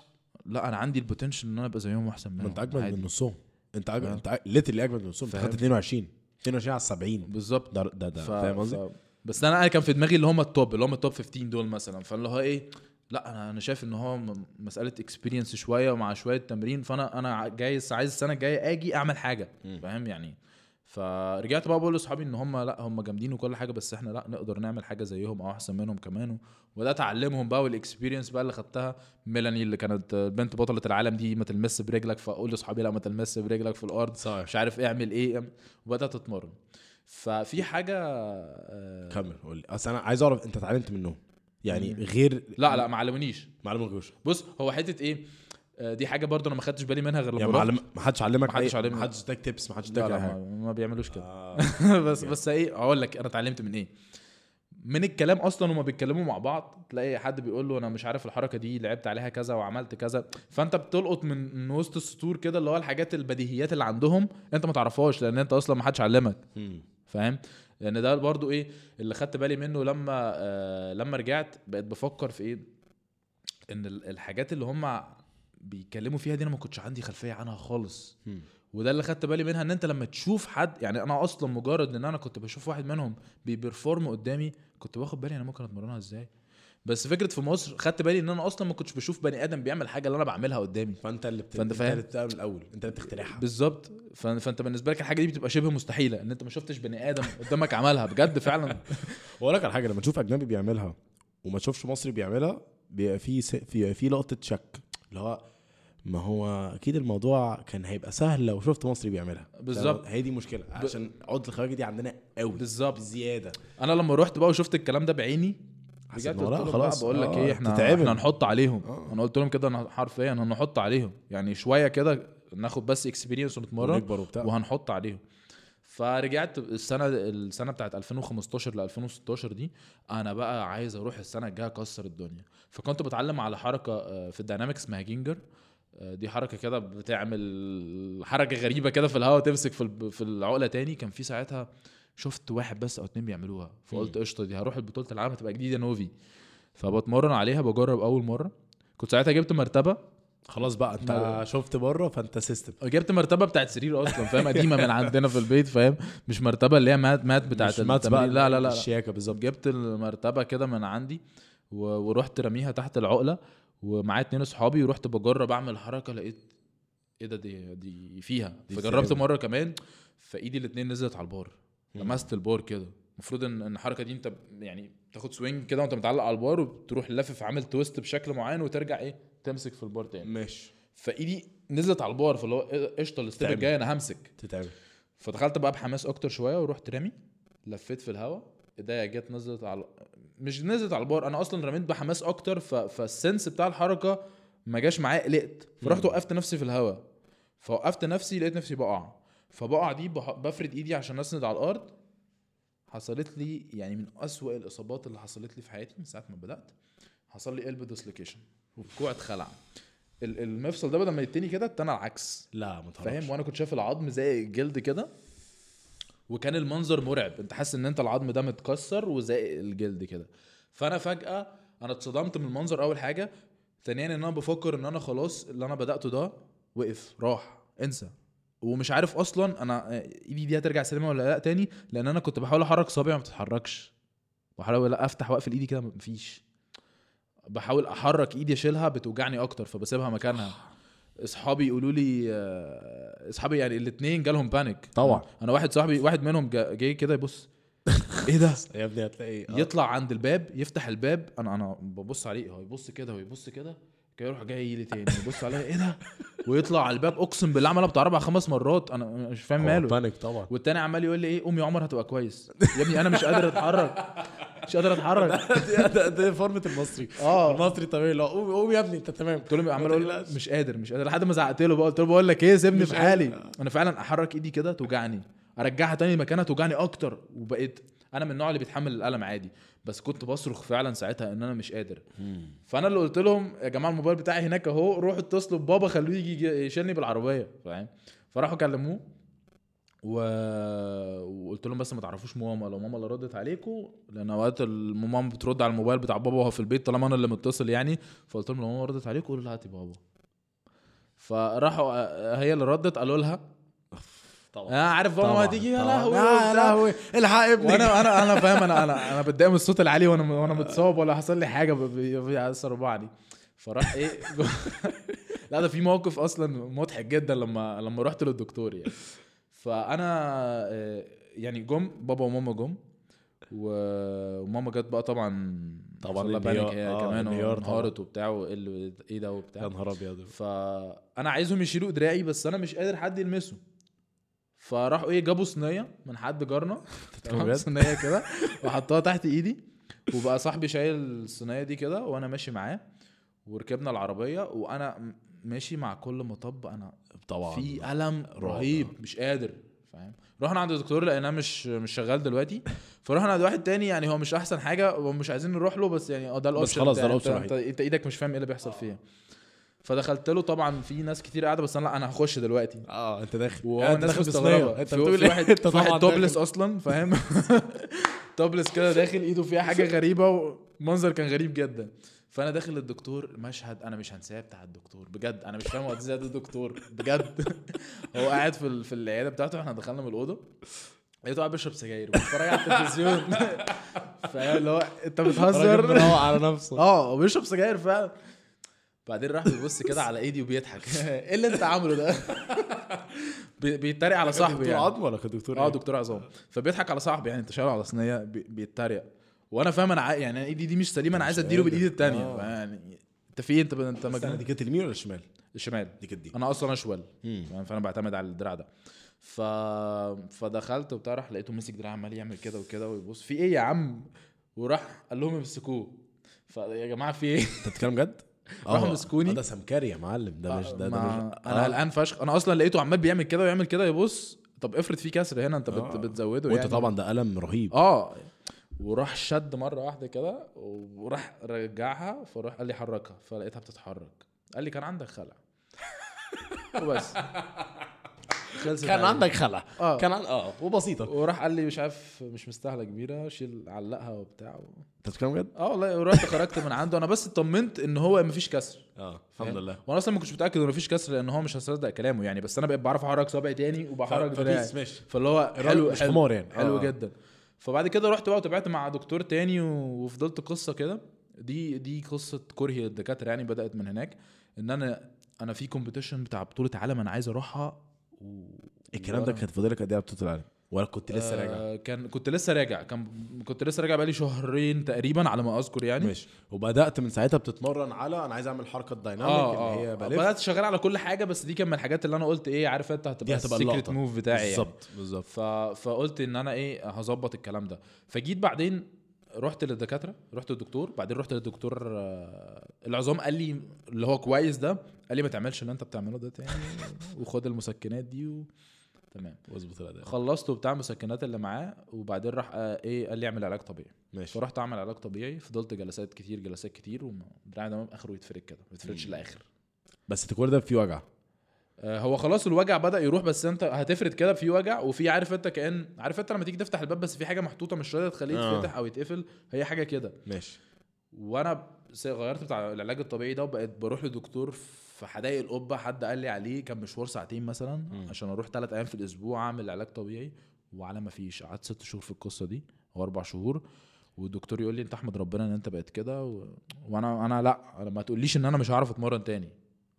لأ أنا عندي ال potential إن أنا أبقى زيهم وأحسن منهم أنت أجمد. من نصهم. أنت أجمد آه. أنت literally أجمد من نصهم. أنت. خدت 22 22 على 70 بالظبط. ده ده ده. ف... فاهم قصدي؟ ف... بس أنا أنا كان في دماغي اللي هم ال top اللي هم ال top 15 دول مثلا. فاللي هو إيه؟ لا أنا أنا شايف إن هو مسألة experience شوية ومع شوية تمرين فأنا أنا جاي عايز السنة الجاية آجي أعمل حاجة. فاهم يعني؟ فرجعت بقى بقول لأصحابي إن هم لأ هم جامدين وكل حاجة بس إحنا لأ نقدر نعمل حاجة زيهم أو أحسن منهم كمان وبدأت أعلمهم بقى وال experience بقى اللي خدتها ميلاني اللي كانت بنت بطلة العالم دي ما تلمس برجلك فأقول لأصحابي لأ ما تلمس برجلك في الأرض صح مش عارف اعمل إيه وبدأت أتمرن. ففي حاجة آه، كمل قول لي. أصل أنا عايز أعرف أنت اتعلمت منهم. يعني. غير لا لا ما علمونيش معلم الغوش بص هو حتة إيه آه، دي حاجة برضو أنا ما خدتش بالي منها غير لما يعني رحت. معلم ما حدش علمك ما حدش علمني. ما حدش إداك تيبس ما حدش لا إداك لا أي حاجة ما, ما بيعملوش كده آه. بس بس إيه أقول لك أنا اتعلمت من إيه من الكلام أصلا هما بيتكلموا مع بعض تلاقي حد بيقول له أنا مش عارف الحركة دي لعبت عليها كذا وعملت كذا فأنت بتلقط من من وسط السطور كده اللي هو الحاجات البديهيات اللي عندهم أنت ما تعرفهاش لأن أنت أصلا ما حدش علمك مم. فاهم لأن ده برضو إيه اللي خدت بالي منه لما آه لما رجعت بقيت بفكر في إيه ان ال- الحاجات اللي هم بيتكلموا فيها دي أنا ما كنتش عندي خلفية عنها خالص. وده اللي خدت بالي منها ان انت لما تشوف حد يعني أنا أصلا مجرد ان أنا كنت بشوف واحد منهم بيبرفورم قدامي كنت باخد بالي أنا ممكن اتمرنها إزاي بس فكرة في مصر خدت بالي إن أنا أصلا ما كنتش بشوف بني آدم بيعمل حاجة اللي أنا بعملها قدامي. فأنت اللي بت... فأنت انت فاهم؟ اللي بتعمل الأول. أنت اللي بتخترعها. بالظبط. ف- فأنت بالنسبة لك الحاجة دي بتبقى شبه مستحيلة إن أنت ما شفتش بني آدم قدامك عملها بجد فعلا. وأقول لك على حاجة لما تشوف أجنبي بيعملها وما تشوفش مصري بيعملها بيبقى في س... في في لقطة شك. اللي هو ما هو أكيد الموضوع كان هيبقى سهل لو شفت مصري بيعملها. بالظبط. هي دي مشكلة. عشان عقده الخواجة دي عندنا قوي بالظبط. بزيادة. أنا لما رحت بقى وشفت الكلام ده بعيني بجد خلاص، بقول لك آه، إيه إحنا تتعبن. إحنا هنحط عليهم. آه. أنا قلت لهم كده حرفيا هنحط عليهم. يعني شوية كده ناخد بس اكسبيرينس ونتمرن وهنحط عليهم. فرجعت السنة السنة بتاعت 2015 ل 2016 دي أنا بقى عايز أروح السنة الجاية أكسر الدنيا. فكنت بتعلم على حركة آه، في ال dynamics اسمها ginger. آه، دي حركة كده بتعمل حركة غريبة كده في الهواء تمسك في في العقلة تاني. كان في ساعتها شفت واحد بس أو اتنين بيعملوها فقلت قشطة دي هروح البطوله العالم هتبقى جديدة move. فبتمرن عليها بجرب أول مرة. كنت ساعتها جبت مرتبة. خلاص بقى أنت ما- شفت بره فأنت system جبت مرتبة بتاعت سرير أصلا فاهم؟ قديمة من عندنا في البيت فاهم؟ مش مرتبة اللي هي mat mat بتاعت مش mats بقى. لا لا لا. الشياكه بالظبط. جبت المرتبة كده من عندي و... ورحت رميها تحت العقلة ومعايا اتنين اصحابي ورحت بجرب أعمل حركة لقيت إيه ده دي دي فيها. فجربت. مرة كمان فإيدي الاتنين نزلت على البار. لمست البار كده. المفروض ان الحركة دي أنت يعني تاخد swing كده وأنت متعلق على البار وتروح لافف عامل twist بشكل معين وترجع إيه تمسك في البار تاني. ماشي. فإيدي نزلت على البار فاللي هو إيه، قشطة ال step تعمل. الجاي أنا همسك. تتعمل فدخلت بقى بحماس أكتر شوية ورحت رامي لفيت في الهواء إيديا جت نزلت على مش نزلت على البار أنا أصلا رميت بحماس أكتر ف... فال sense بتاع الحركة ما جاش معايا قلقت. فرحت. وقفت نفسي في الهواء فوقفت نفسي لقيت نفسي بقع. فبقع دي. بفرد ايدي عشان اسند على الأرض. حصلت لي يعني من أسوأ الإصابات اللي حصلت لي في حياتي من ساعة ما بدأت. حصل لي قلب dislocation والكوع اتخلع. ال- المفصل ده بدل ما يتني كده اتنى العكس. لا ما فاهم؟ وأنا كنت شايف العظم زي الجلد كده. وكان المنظر مرعب. انت حاسس إن أنت العظم ده متكسر وزي الجلد كده. فأنا فجأة أنا اتصدمت من المنظر أول حاجة. ثانيا إن أنا بفكر إن أنا خلاص اللي أنا بدأته ده وقف راح انسى. ومش عارف أصلا أنا إيدي دي هترجع سليمة ولا لأ تاني؟ لأن أنا كنت بحاول أحرك صابعي ما بتتحركش. بحاول أفتح وأقفل إيدي كده مفيش. بحاول أحرك إيدي أشيلها بتوجعني أكتر فبسيبها مكانها. أصحابي يقولوا لي آه، أصحابي يعني الاثنين جالهم panic طبعا. أنا واحد صاحبي واحد منهم جا- جاي كده يبص. إيه ده؟ يا ابني هتلاقي آه. يطلع عند الباب يفتح الباب. أنا أنا ببص عليه هو يبص كده ويبص كده. يروح جاي لي تاني. يبص عليا إيه ده؟ ويطلع على الباب أقسم بالله عملها بتاع أربع خمس مرات. أنا مش فاهم ماله. panic طبعا. والتاني عمال يقول لي إيه قوم يا عمر هتبقى كويس. يا ابني أنا مش قادر أتحرك. مش قادر أتحرك. ده- فورمه المصري. آه. المصري طبيعي. لا قوم قوم يا ابني أنت تمام. قلت له عمال أقول. مش قادر مش قادر. لحد ما زعقت له بقى. قلت له بقول لك إيه سيبني في حالي. قادر. أنا فعلا أحرك إيدي كده توجعني. أرجعها تاني مكانها توجعني أكتر. وبقيت أنا من النوع اللي بيتحمل الألم عادي. بس كنت بصرخ فعلا ساعتها إن أنا مش قادر. فأنا اللي قلت لهم يا جماعة الموبايل بتاعي هناك أهو روحوا اتصلوا ببابا خلوه يجي يشيلني بالعربية. فاهم؟ فراحوا كلموه و... وقلت لهم بس ما تعرفوش ماما. لو ماما اللي ردت عليكم لأن أوقات ماما بترد على الموبايل بتاع بابا وهو في البيت طالما أنا اللي متصل يعني. فقلت لهم لو ماما ردت عليكم قولوا لها هاتي بابا. فراحوا هي اللي ردت قالوا لها طبعا. أنا عارف ماما طبعاً، هتيجي؟ يا طبعاً. لهوي يا. لهوي الحق ابني. وأنا أنا أنا فاهم أنا أنا أنا بتضايق من الصوت العالي وأنا وأنا متصاب ولا حصل لي حاجة ب- ب- بيأثر بعضي. فراح إيه؟ لا ده في موقف أصلا مضحك جدا لما لما رحت للدكتور يعني. فأنا آه، يعني جم بابا وماما جم وماما جت بقى طبعا طبعاً انهيار- بانيك هي آه، كمان. وانهارت وبتاع وايه إيه ده وبتاع. يا نهار أبيض. فأنا عايزهم يشيلوا دراعي بس أنا مش قادر حد يلمسه. فراحوا إيه جابوا صينية من حد جارنا. تمام؟ صينية كده. وحطوها تحت ايدي. وبقى صاحبي شايل الصينية دي كده وأنا ماشي معاه. وركبنا العربية وأنا ماشي مع كل مطب. أنا طبعا. في ألم. رهيب مش قادر فاهم؟ رحنا عند الدكتور لقيناه مش مش شغال دلوقتي. فرحنا عند واحد تاني يعني هو مش أحسن حاجة ومش عايزين نروح له بس يعني آه ده ال option خلاص ده انت, انت, انت إيدك مش فاهم إيه اللي بيحصل فيها. فدخلت له طبعا في ناس كتير قاعدة بس أنا لأ أنا هخش دلوقتي. آه أنت داخل. وهو انت الناس داخل مستغربة. أنت بتقول إيه؟ واحد أنت واحد topless. أصلا فاهم؟ توبلس كده داخل إيده فيها حاجة غريبة ومنظر كان غريب جدا. فأنا داخل الدكتور مشهد أنا مش هنساه بتاع الدكتور بجد. أنا مش فاهم هو إزاي ده الدكتور بجد. هو قاعد في ال- في العيادة بتاعته إحنا دخلنا من الأوضة. لقيته قاعد بيشرب سجاير وبيتفرج على التلفزيون. فاهم؟ اللي هو أنت بتهزر؟ على نفسه. آه وبيشرب سجاير فعلا. بعدين راح بيبص كده على ايدي وبيضحك. إيه اللي أنت عامله ده؟ بي- بيتريق على صاحبي دكتور يعني. عظم ولا دكتور آه إيه؟ دكتور عظام فبيضحك على صاحبي يعني أنت شايله على صينية؟ بي- بيتريق. وأنا فاهم أنا يعني إيدي دي مش سليمة أنا عايز أديله بالايد قادر. التانية. آه. يعني أنت في إيه؟ أنت أنت مجنون. دي كانت اليمين ولا الشمال؟ الشمال دي كانت دي. أنا أصلا اشول؟ فأنا بعتمد على الدراع ده. ف... فدخلت وبتاع راح لقيته ماسك دراع عمال يعمل كده وكده ويبص. في إيه يا عم؟ وراح قال لهم امسكوه. فيا جماعة في إيه؟ أنت بتتكلم جد؟ راحوا آه، مسكوني. آه، ده سمكري يا معلم ده مش ده ده مش أنا آه. قلقان فشخ. أنا أصلا لقيته عمال بيعمل كده ويعمل كده يبص طب افرض في كسر هنا أنت بت... آه. بتزوده وأنت يعني. طبعا ده قلم رهيب. آه. وراح شد مرة واحدة كده وراح رجعها فراح قال لي حركها فلقيتها بتتحرك. قال لي كان عندك خلع. وبس. خلصت كان. عندك خلع. آه. كان عن... آه وبسيطة. وراح قال لي مش عارف مش مستاهلة كبيرة شيل علقها وبتاع. انت بتتكلم جد؟ آه والله ورحت خرجت من عنده. أنا بس اطمنت إن هو مفيش كسر. آه الحمد؟ لله. وأنا أصلا ما كنتش متأكد إنه مفيش كسر لأن هو مش هصدق كلامه يعني. بس أنا بقيت بعرف أحرك صابعي تاني وبحرك دراعي. ماشي. فاللي هو حلو مش حلو حمار يعني. حلو آه. جدا. فبعد كده رحت بقى وتابعت مع دكتور تاني و- وفضلت قصة كده. دي دي قصة كرهي للدكاتره يعني بدأت من هناك. إن أنا أنا في competition بتاع بطولة عالم أنا عايز أروحها و... الكلام ده كانت فاضلك قد إيه بطولة العالم؟ ولا كنت لسه راجع؟ آه كان كنت لسه راجع. كان كنت لسه راجع بقالي شهرين تقريبا على ما أذكر يعني. ماشي. وبدأت من ساعتها بتتمرن على أنا عايز أعمل حركة dynamic آه اللي هي آه بلف. بدأت شغال على كل حاجة بس دي كان من الحاجات اللي أنا قلت إيه عارف أنت هتبقى هتبقى ال secret move بتاعي يعني. بالظبط بالظبط. ف... فقلت إن أنا إيه هظبط الكلام ده. فجيت بعدين رحت للدكاترة رحت للدكتور بعدين رحت للدكتور آه، العظام قال لي اللي هو كويس ده قال لي ما تعملش اللي انت بتعمله ده تاني وخد المسكنات دي و... تمام. واظبط الأداء. خلصت وبتاع المسكنات اللي معاه وبعدين راح آه، إيه قال لي اعمل علاج طبيعي. ماشي. فرحت أعمل علاج طبيعي فضلت جلسات كتير جلسات كتير ودراعي ده آخره يتفرد كده ما يتفردش الآخر بس الكور ده فيه وجع. آه، هو خلاص الوجع بدأ يروح بس أنت هتفرد كده في وجع وفي عارف أنت كأن عارف أنت لما تيجي تفتح الباب بس في حاجة محطوطة مش راضية تخليه آه. يتفتح أو يتقفل هي حاجة كده. ماشي. وأنا غيرت بتاع العلاج الطبيعي ده وبقيت بروح لدكتور في حدائق القبة حد قال لي عليه كان مشوار ساعتين مثلا مم. عشان أروح ثلاث أيام في الأسبوع أعمل علاج طبيعي وعلى ما فيش. قعدت ست شهور في القصة دي أو أربع شهور. والدكتور يقول لي أنت أحمد ربنا إن أنت بقيت كده و... وأنا أنا لأ أنا ما تقوليش إن أنا مش هعرف أتمرن تاني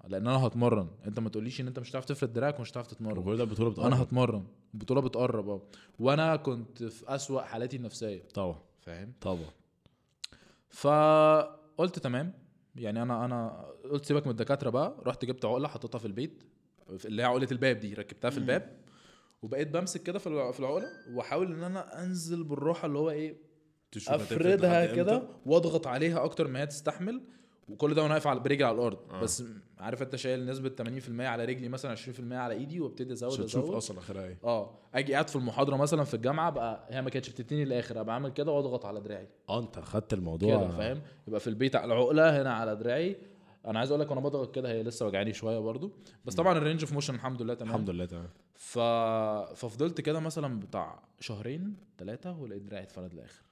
لأن أنا هتمرن. أنت ما تقوليش إن أنت مش هتعرف تفرد دراعك ومش هتعرف تتمرن. الكور ده البطوله بتقرب. أنا هتمرن. البطولة بتقرب أه. وأنا كنت في أسوأ حالاتي النفسية. طبعا. فاهم؟ طبعا. فقلت تمام. يعني أنا أنا قلت سيبك من الدكاترة بقى رحت جبت عقلة حطيتها في البيت اللي هي عقلة الباب دي ركبتها في الباب وبقيت بمسك كده في الع- في العقلة وأحاول إن أنا أنزل بالراحة اللي هو إيه أفردها كده. وأضغط عليها أكتر ما هي تستحمل وكل ده وأنا واقف على برجلي على الأرض. آه. بس عارف أنت شايل نسبة 80% على رجلي مثلا 20% على إيدي وابتدي أزود عشان تشوف أزود. أصلا اخرها إيه. آه. أجي قاعد في المحاضرة مثلا في الجامعة بقى هي ما كانتش بتديني الآخر أبقى عامل كده وأضغط على دراعي. آه أنت خدت الموضوع كده فاهم؟ يبقى في البيت على العقلة هنا على دراعي. أنا عايز أقول لك وأنا بضغط كده هي لسه وجعاني شوية برضو. بس طبعا ال range of motion الحمد لله تمام. الحمد لله تمام. ف... ففضلت كده مثلا بتاع شهرين ثلاثة ولقيت دراعي اتفرد للآخر.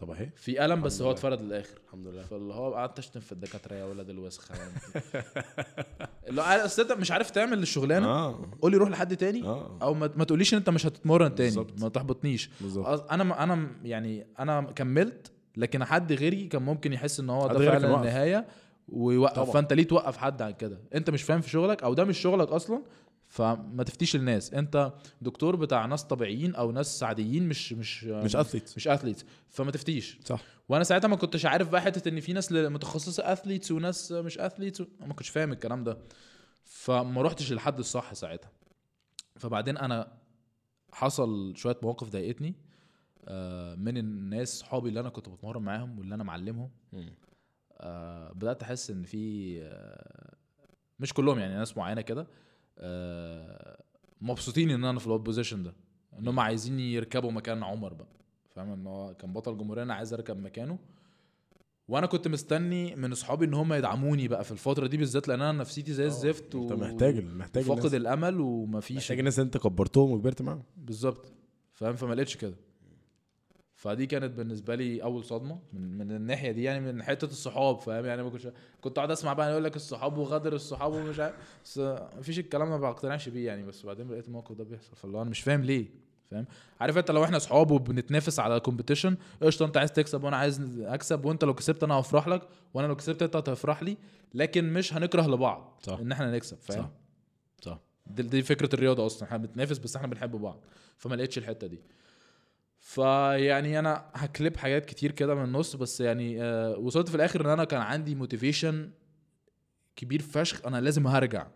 طب اهي. في ألم بس هو. اتفرد للآخر. الحمد لله. فاللي هو قعدت اشتم في الدكاترة يا ولاد الوسخه يعني اللي هو أصل انت مش عارف تعمل الشغلانة. آه. قول لي روح لحد تاني. آه. أو ما, ما تقوليش إن أنت مش هتتمرن تاني. بالظبط. ما تحبطنيش. بالظبط. أص- أنا أنا يعني أنا كملت لكن حد غيري كان ممكن يحس إن هو ده فعلا. النهاية ويوقف. طبعا. فأنت ليه توقف حد عن كده؟ أنت مش فاهم في شغلك أو ده مش شغلك أصلا فما تفتيش الناس. انت دكتور بتاع ناس طبيعيين أو ناس عاديين مش مش مش athlete مش athletes فما تفتيش. صح. وأنا ساعتها ما كنتش عارف بقى حتة ان في ناس متخصصة athletes وناس مش athletes ما كنتش فاهم الكلام ده. فما روحتش للحد الصح ساعتها. فبعدين أنا حصل شوية مواقف ضايقتني آه، من الناس صحابي اللي أنا كنت بتمرن معاهم واللي أنا معلمهم. آه، بدأت أحس إن في آه، مش كلهم يعني ناس معينة كده. مبسوطين إن أنا في الواد بوزيشن ده. إن هم عايزين يركبوا مكان عمر بقى. فاهم؟ إن هو كان بطل جمهورية أنا عايز أركب مكانه. وأنا كنت مستني من أصحابي إن هم يدعموني بقى في الفترة دي بالذات لأن أنا نفسيتي زي الزفت أنت محتاج محتاج فاقد الأمل ومفيش محتاج الناس أنت كبرتهم وكبرت معاهم. بالظبط. فاهم؟ فما لقيتش كده. فدي كانت بالنسبة لي أول صدمة من, من الناحية دي يعني من حتة الصحاب فاهم؟ يعني ما كنتش كنت قاعد أسمع بقى يقول لك الصحاب وغدر الصحاب ومش عارف. بس مفيش الكلام ما بقتنعش بيه يعني. بس بعدين لقيت الموقف ده بيحصل. فاللي أنا مش فاهم ليه فاهم؟ عارف أنت لو إحنا صحاب وبنتنافس على competition قشطة أنت عايز تكسب وأنا عايز أكسب وأنت لو كسبت أنا هفرح لك وأنا لو كسبت أنت هتفرح لي لكن مش هنكره لبعض صح. إن إحنا نكسب فاهم؟ صح. صح. دي, دي فكرة الرياضة أصلا. إحنا بنتنافس بس إحنا بنحب بعض. فما لقيتش الحتة دي. فيعني أنا هكليب حاجات كتير كده من النص بس يعني آه وصلت في الآخر إن أنا كان عندي motivation كبير فشخ أنا لازم هرجع.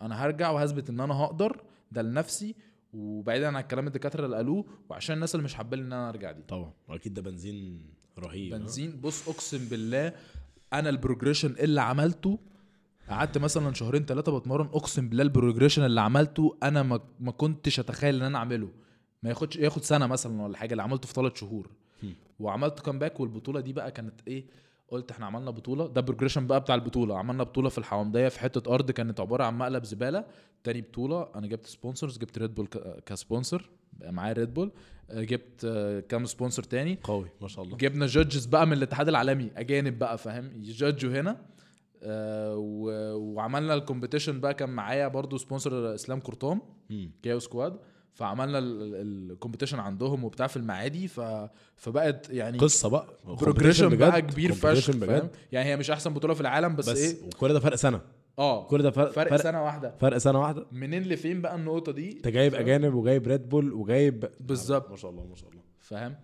أنا هرجع وهثبت إن أنا هقدر ده لنفسي وبعيدا عن الكلام الدكاترة اللي قالوه وعشان الناس اللي مش حابين إن أنا أرجع دي. طبعا وأكيد ده بنزين رهيب ها؟ بنزين بص أقسم بالله أنا ال progression اللي عملته قعدت مثلا شهرين ثلاثة بتمرن أقسم بالله ال progression اللي عملته أنا ما كنتش أتخيل إن أنا أعمله. ما ياخدش ياخد سنة مثلا ولا حاجة اللي عملته في ثلاث شهور. وعملت comeback والبطولة دي بقى كانت إيه قلت إحنا عملنا بطولة. ده progression بقى بتاع البطولة. عملنا بطولة في الحوامدية في حتة أرض كانت عبارة عن مقلب زبالة. تاني بطولة أنا جبت sponsors جبت Red Bull ك sponsor بقى معايا Red Bull آه، جبت آه، كام sponsor تاني. قوي ما شاء الله. جبنا judges بقى من الاتحاد العالمي أجانب بقى فاهم؟ ي judge وا هنا. آه. وعملنا ال competition بقى. كان معايا برضو sponsor إسلام قرطام مم. Q Squad فعملنا ال competition عندهم وبتاع في المعادي ف... فبقت يعني قصة بقى. progression. بقى كبير فشخ فاهم؟ يعني هي مش أحسن بطولة في العالم بس, بس, إيه؟ وكل ده فرق سنة. آه. كل ده فرق فرق, فرق, سنة واحدة. فرق سنة واحدة. منين لفين بقى النقطة دي؟ أنت جايب؟ أجانب وجايب Red Bull وجايب بالظبط. ما شاء الله ما شاء الله. فاهم؟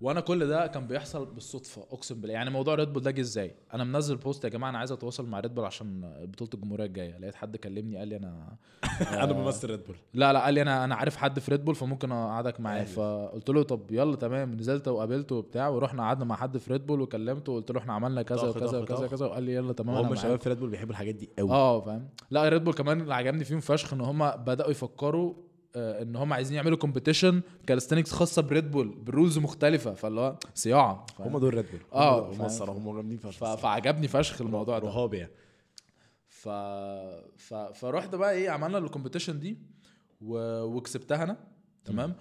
وأنا كل ده كان بيحصل بالصدفة اقسم بالله. يعني موضوع Red Bull ده جه إزاي؟ أنا منزل post يا جماعة أنا عايز اتواصل مع Red Bull عشان بطولة الجمهورية الجاية. لقيت حد كلمني قال لي أنا أنا بمثل Red Bull لا لا قال لي أنا أنا عارف حد في Red Bull فممكن أقعدك معاه. فقلت له طب يلا تمام. نزلت وقابلته وبتاع ورحنا قعدنا مع حد في Red Bull وكلمته وقلت له إحنا عملنا كذا وكذا وكذا طخ. كذا وقال لي يلا تمام هم الشباب في Red Bull بيحبوا الحاجات دي قوي آه فاهم. لا Red Bull كمان اللي عجبني فيهم فشخ إن هم بدأوا يفكروا إن هم عايزين يعملوا competition calisthenics خاصة ب Red Bull بال rules مختلفة فاللي هو صياعة؟ هم دول Red Bull آه، هم. الصراحه هم جامدين. فشخ. فعجبني فشخ الموضوع ده. رهاب يعني. ف... ف... فرحت بقى إيه عملنا ال competition دي و... وكسبتها أنا. تمام؟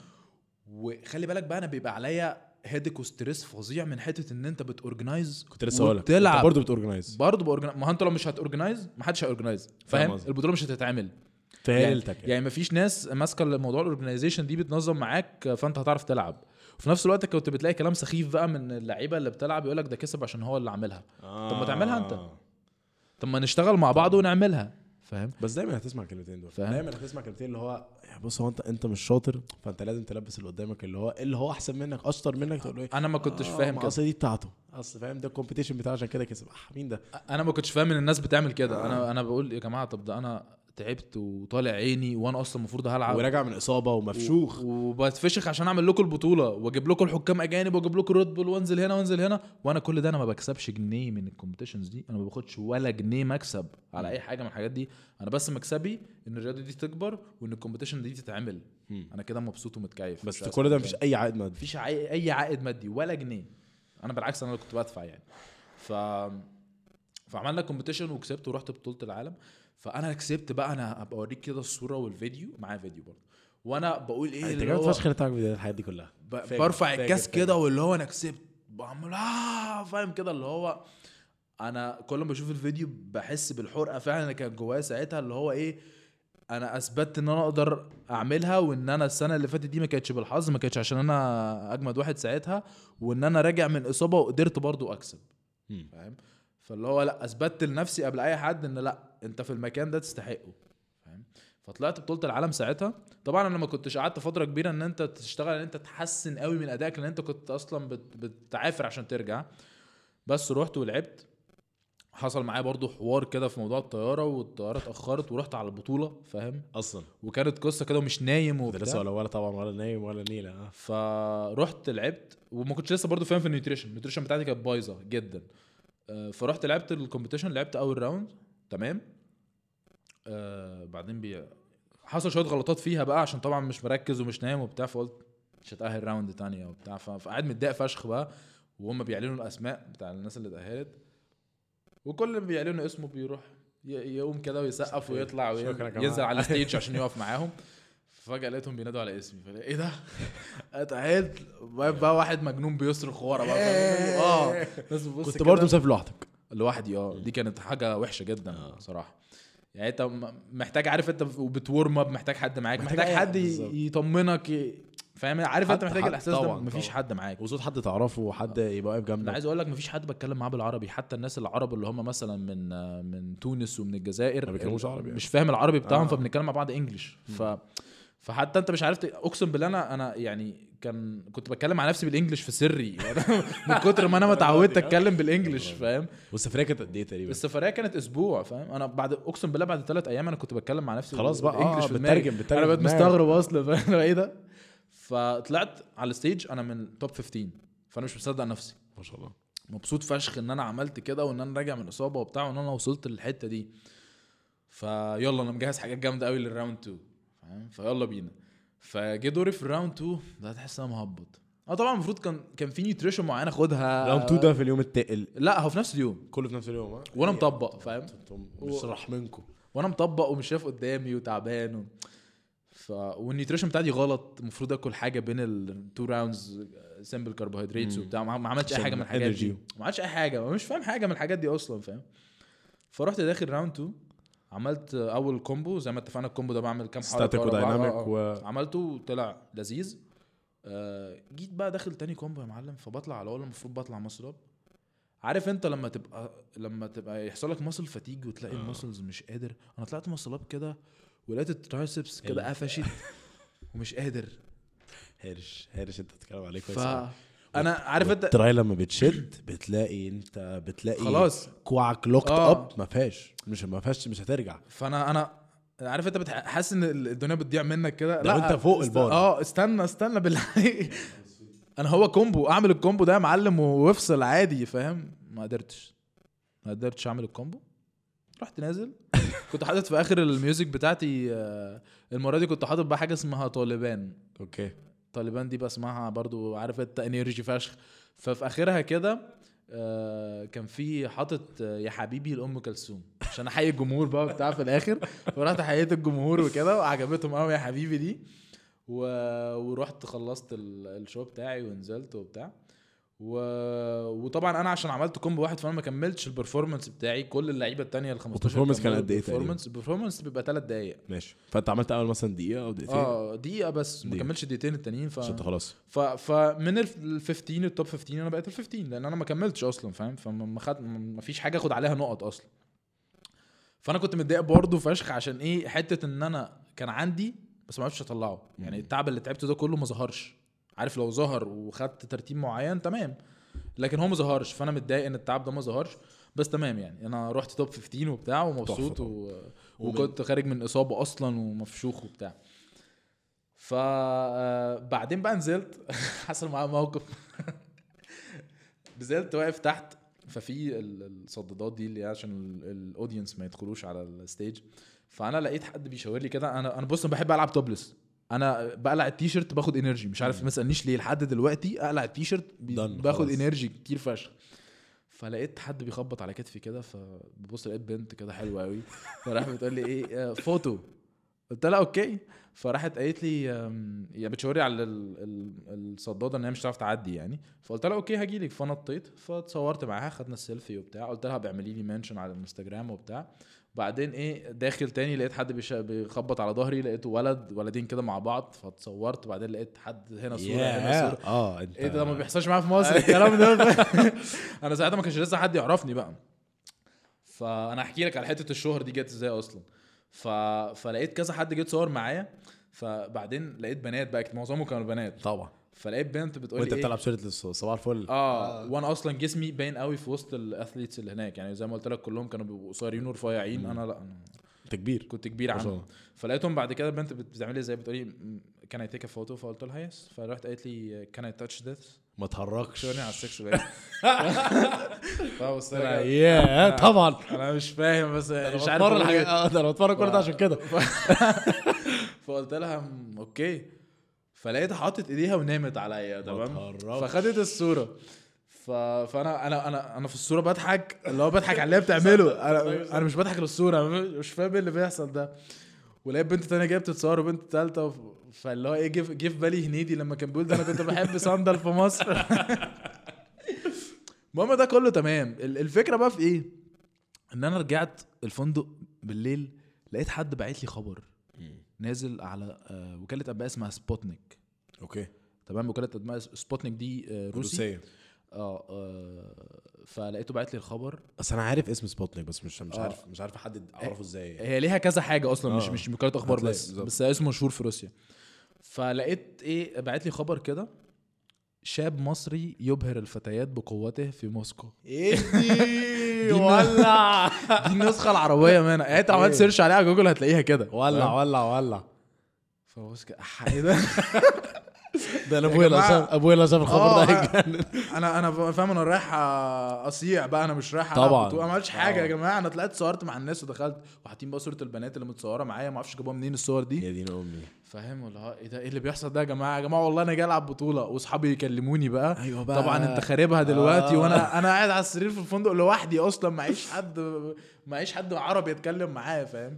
وخلي بالك بقى أنا بيبقى عليا headache و stress فظيع من حتة إن أنت بت organize كنت لسه هقول لك برضه بت organize برضه ب organi... ما هو أنت لو مش هت organize ما حدش هي organize فاهم. البطولة مش هتتعمل. فهي يعني, ليلتك يعني. يعني مفيش ناس ماسكة موضوع ال organization دي بتنظم معاك فأنت هتعرف تلعب. وفي نفس الوقت كنت بتلاقي كلام سخيف بقى من اللعيبة اللي بتلعب يقول لك ده كسب عشان هو اللي عاملها. طب ما تعملها أنت. آه. طب ما نشتغل مع بعض ونعملها. فاهم؟ بس دايما هتسمع الكلمتين دول. فاهم. دايما هتسمع كلمتين اللي هو بص هو أنت أنت مش شاطر فأنت لازم تلبس اللي قدامك اللي هو اللي هو أحسن منك أشطر منك. تقول له إيه؟ أنا ما كنتش آه، فاهم كده. أصل دي بتاعته. أصل فاهم ده ال competition بتاعه عشان كده كسب. آه مين ده؟ أنا ما كنتش فاهم إن الناس بتعمل كده. أنا أنا بقول يا جماعة طب ده أنا تعبت وطالع عيني وأنا أصلا المفروض هلعب. وراجع من اصابة ومفشوخ. و- وبتفشخ عشان اعمل لكم البطولة. واجيب لكم الحكام اجانب واجيب لكم ريد بول وانزل هنا وانزل هنا. وأنا كل ده أنا ما بكسبش جنيه من ال competitions دي. أنا ما باخدش ولا جنيه مكسب على اي حاجة من الحاجات دي. أنا بس مكسبي ان الرياضة دي تكبر وان ال competition دي تتعمل. أنا كده مبسوط ومتكيف. بس كل ده مفيش. أي عائد مادي. مفيش أي عائد مادي ولا جنيه. أنا بالعكس أنا اللي كنت بدفع يعني. ف فعملنا competition وكسبت ورحت بطولة العالم. فأنا كسبت بقى أنا هبقى اوريك كده الصورة والفيديو معايا فيديو برضه. وأنا بقول إيه أنت اللي جامد هو فشخ تعمل فيديوهات الحاجات دي كلها. برفع الكاس. كده واللي هو أنا كسبت. بعمل آه فاهم كده اللي هو أنا كل ما بشوف الفيديو بحس بالحرقة فعلا اللي كانت جوايا ساعتها اللي هو إيه أنا أثبتت إن أنا أقدر أعملها وإن أنا السنة اللي فاتت دي ما كانتش بالحظ ما كانتش عشان أنا أجمد واحد ساعتها وإن أنا راجع من إصابة وقدرت برضو أكسب. فاهم؟ فاللي هو لأ أثبتت لنفسي قبل أي حد إن لأ انت في المكان ده تستحقه فاهم؟ فطلعت بطولة العالم ساعتها. طبعا أنا ما كنتش قعدت فترة كبيرة إن أنت تشتغل إن أنت تحسن قوي من أدائك لأن أنت كنت أصلا بت- بتعافر عشان ترجع. بس رحت ولعبت. حصل معايا برضو حوار كده في موضوع الطيارة والطيارة اتأخرت ورحت على البطولة فاهم؟ أصلا. وكانت قصة كده ومش نايم ده لسه وبتاع ولا ولا طبعا ولا نايم ولا نيلة آه. فرحت لعبت وما كنتش لسه برضو فاهم في ال nutrition ال nutrition بتاعتي كانت بايظة جدا. آه، فرحت لعبت ال competition لعبت أول round تمام آه بعدين بي حصل شوية غلطات فيها بقى عشان طبعا مش مركز ومش نايم وبتاع فقلت مش هتأهل round تانية وبتاع فقاعد متضايق فشخ بقى وهم بيعلنوا الأسماء بتاع الناس اللي اتأهلت وكل اللي بيعلنوا اسمه بيروح يقوم كده ويسقف ويطلع شكرا يا- جماعة. ينزل على ال stage عشان يقف معاهم فجاه لقيتهم بينادوا على اسمي فلا إيه ده واقف بقى واحد مجنون بيصرخ ورا بقى فاهم؟ آه كنت. برضه مسافر لوحدك لوحدي آه. دي كانت حاجة وحشة جدا آه. بصراحة. يعني أنت محتاج عارف أنت وبتورم اب محتاج حد معاك محتاج محتاج حد. يطمنك ي- فاهم؟ عارف أنت حد- محتاج حد- الإحساس ده؟ مفيش طبعاً. حد معاك. وصوت حد تعرفه وحد يبقى واقف أنا جنبك عايز أقول لك مفيش حد بتكلم معاه بالعربي. حتى الناس العرب اللي هم مثلا من من تونس ومن الجزائر ما بيتكلموش عربي يعني. مش فاهم العربي بتاعهم آه. فبنتكلم مع بعض إنجلش. ف فحتى أنت مش عارف أقسم بالله أنا أنا يعني كان كنت بتكلم مع نفسي بالإنجلش في سري. من كتر ما أنا ما اتعودت أتكلم بالإنجلش فاهم؟ والسفرية كانت قد إيه تقريبا؟ السفرية كانت أسبوع فاهم؟ أنا بعد أقسم بالله بعد ثلاث أيام أنا كنت بتكلم مع نفسي خلاص بقى آه. بترجم بترجم. أنا بقيت. مستغرب أصلا فاهم؟ إيه ده؟ فطلعت على الستيج أنا من توب 15 فأنا مش مصدق نفسي. ما شاء الله. مبسوط فشخ إن أنا عملت كده وإن أنا راجع من اصابه وبتاع وإن أنا وصلت للحتة دي. فيلا أنا مجهز حاجات جامدة قوي لل round 2 فاهم؟ فيلا بينا. فجه دوري في ال round 2 ده تحس إن أنا مهبط. آه طبعا المفروض كان كان في nutrition معين أخدها. round 2 ده في اليوم التقل. لا هو في نفس اليوم. كله في نفس اليوم ها وأنا مطبق فاهم؟ مش رحمنكم وأنا مطبق ومش شايف قدامي وتعبان و... ف... وال nutrition بتاعتي غلط. المفروض آكل حاجة بين ال two rounds simple carbohydrates. وبتاع. ما عملتش أي حاجة من الحاجات دي. ما عملتش أي حاجة. مش فاهم حاجة من الحاجات دي أصلا فاهم؟ فرحت داخل round 2 عملت أول combo زي ما اتفقنا ال combo ده بعمل كام حركة static. و dynamic آه، آه. و عملته وطلع لذيذ آه جيت بقى داخل تاني combo يا معلم فبطلع على اول المفروض بطلع up عارف انت لما تبقى لما تبقى يحصل لك muscle fatigue وتلاقي آه. ال muscles مش قادر أنا طلعت muscle up كده ولقيت ال triceps ال- كده قفشت ومش قادر هرش هرش انت بتتكلم عليه كويس ف. أنا عارف انت التراي لما بتشد بتلاقي انت بتلاقي خلاص. كوعك لوكت آه. اب ما فيهاش مش ما فيهاش مش هترجع. فانا أنا عارف أنت بتح- حاسس إن الدنيا بتضيع منك كده؟ لو انت فوق است- البار. آه استنى استنى بالله. أنا هو كومبو أعمل الكومبو ده يا معلم وافصل عادي فاهم؟ ما قدرتش. ما قدرتش أعمل الكومبو. رحت نازل. كنت حاطط في آخر الميوزك بتاعتي آه، المرة دي كنت حاطط بقى حاجة اسمها طالبان. okay. طالبان دي بسمعها برضو عارف انت energy فشخ. ففي آخرها كده آه، كان في حاطط يا حبيبي لأم كلثوم عشان أحيي الجمهور بقى بتاع في الآخر. فرحت حييت الجمهور وكده وعجبتهم قوي يا حبيبي دي. و... ورحت خلصت ال- ال show بتاعي ونزلت وبتاع. و... وطبعا أنا عشان عملت combo واحد فأنا ما كملتش ال performance بتاعي كل اللعيبة التانية ال 15 وال performance كان قد إيه؟ ال performance ال performance بيبقى ثلاث دقايق. ماشي. فأنت عملت أول مثلا دقيقة أو دقيقتين؟ آه دقيقة بس. ما دقيقة. كملش دقيقتين التانيين ف... انت خلاص. ف... فمن ال 15 التوب 15 أنا بقيت ال 15 لأن أنا ما كملتش أصلا فاهم؟ فما ما خد... ما فيش حاجة أخد عليها نقط أصلا. فأنا كنت متضايق برضه فشخ عشان إيه؟ حتة إن أنا كان عندي بس ما عرفتش أطلعه. يعني. التعب اللي تعبته ده كله ما ظهرش. عارف لو ظهر وخدت ترتيب معين تمام. لكن هو ما ظهرش فأنا متضايق إن التعب ده ما ظهرش. بس تمام يعني أنا رحت top 15 وبتاع ومبسوط و... وكنت خارج من إصابة أصلا ومفشوخ وبتاع. فبعدين بقى نزلت. حصل معايا موقف. نزلت واقف تحت ففي ال- الصدادات دي اللي عشان ال audience ما يدخلوش على ال stage فأنا لقيت حد بيشاور لي كده. أنا أنا بص أنا بحب ألعب topless أنا بقلع التيشيرت باخد energy مش عارف. ما تسألنيش ليه. لحد دلوقتي اقلع التيشيرت باخد. energy كتير فشخ. فلقيت حد بيخبط على كتفي كده فببص لقيت بنت كده حلوة قوي فراح بتقول لي إيه آه، فوتو. قلت لها okay. فراحت قالت لي هي بتشاوري على ال- ال- الصدادة إن هي مش هتعرف تعدي يعني. فقلت لها okay هجيلك فنطيت فاتصورت معاها خدنا السيلفي وبتاع. قلت لها بيعملي لي mention على الانستجرام وبتاع. بعدين إيه داخل تاني لقيت حد بيخبط على ظهري لقيته ولد ولدين كده مع بعض فاتصورت. بعدين لقيت حد هنا صوره هنا صوره Yeah. آه انت إيه ده ما بيحصلش معايا في مصر الكلام ده؟ أنا ساعتها ما كانش لسه حد يعرفني بقى. فانا احكي لك على حتة الشهر دي جت إزاي أصلا. ف... فلقيت كذا حد جه يتصور معايا. فبعدين لقيت بنات بقى معظمهم كانوا بنات. طبعا. فلقيت بنت بتقول وانت لي بتلعب shirt صباح الفل. آه وأنا أصلا جسمي باين قوي في وسط ال athletes اللي هناك. يعني زي ما قلت لك كلهم كانوا بيبقوا قصيرين ورفيعين. أنا لأ أنا انت كبير. كنت كبير ما شاء عنهم. فلقيتهم بعد كده البنت بت- بتعمل لي زي بتقول لي can I take photo فقلت لها yes فرحت قالت لي can I touch this ما تهرجش. شورني على السكس باين فبص. ياه طبعا. أنا مش فاهم بس مش عارف إيه. آه ده أنا بتفرج كل ده عشان كده. فقلت لها "م، أوكي فلقيتها حاطت ايديها ونامت عليا تمام. فخدت الصورة. ف... فأنا أنا أنا أنا في الصورة بضحك اللي هو بضحك على اللي هي بتعمله. أنا أنا مش بضحك للصورة مش فاهم إيه اللي بيحصل ده. ولقيت بنت تانية جاية بتتصور وبنت تالتة وف... فاللي هو إيه جه في- بالي هنيدي لما كان بيقول ده أنا كنت بحب صندل في مصر. المهم ده كله تمام. ال- الفكرة بقى في إيه؟ إن أنا رجعت الفندق بالليل لقيت حد باعت لي خبر. نازل على آه، وكالة انباء اسمها سبوتنيك. okay. تمام؟ وكالة انباء سبوتنيك دي آه، روسي. روسية. آه آه، فلقيته باعت لي الخبر. بس أنا عارف اسم سبوتنيك بس مش مش آه. عارف مش عارف أحدد أعرفه إزاي هي ليها كذا حاجة أصلا مش آه. مش وكاله أخبار بس بالظبط. بس اسمه مشهور في روسيا. فلقيت إيه بعت لي خبر كده. شاب مصري يبهر الفتيات بقوته في موسكو. ادي الن- ولع. دي النسخة العربية منها. يعني انت عملت. سيرش عليها على جوجل هتلاقيها كده. ولع؟ ولع ولع. فبص إيه ده؟ ده أنا يا أبويا. شاف أبويا لو شاف الخبر آه، ده. هيتجنن أنا أنا فاهم أنا رايح أصيع بقى. أنا مش رايح طبعاً. ما عملتش حاجة يا طبعاً. جماعة. أنا طلعت صورت مع الناس ودخلت. وحاطين بقى صورة البنات اللي متصورة معايا. ما أعرفش جابوها منين الصور دي. يا دين أمي. فاهم؟ ولا إيه ده؟ إيه اللي بيحصل ده يا جماعة؟ يا جماعة والله أنا جاي ألعب بطولة. وأصحابي يكلموني بقى. أيوه بقى. طبعا أنت خاربها دلوقتي. آه. وأنا أنا قاعد على السرير في الفندق لوحدي أصلا. معيش حد معيش حد عربي يتكلم معايا فاهم؟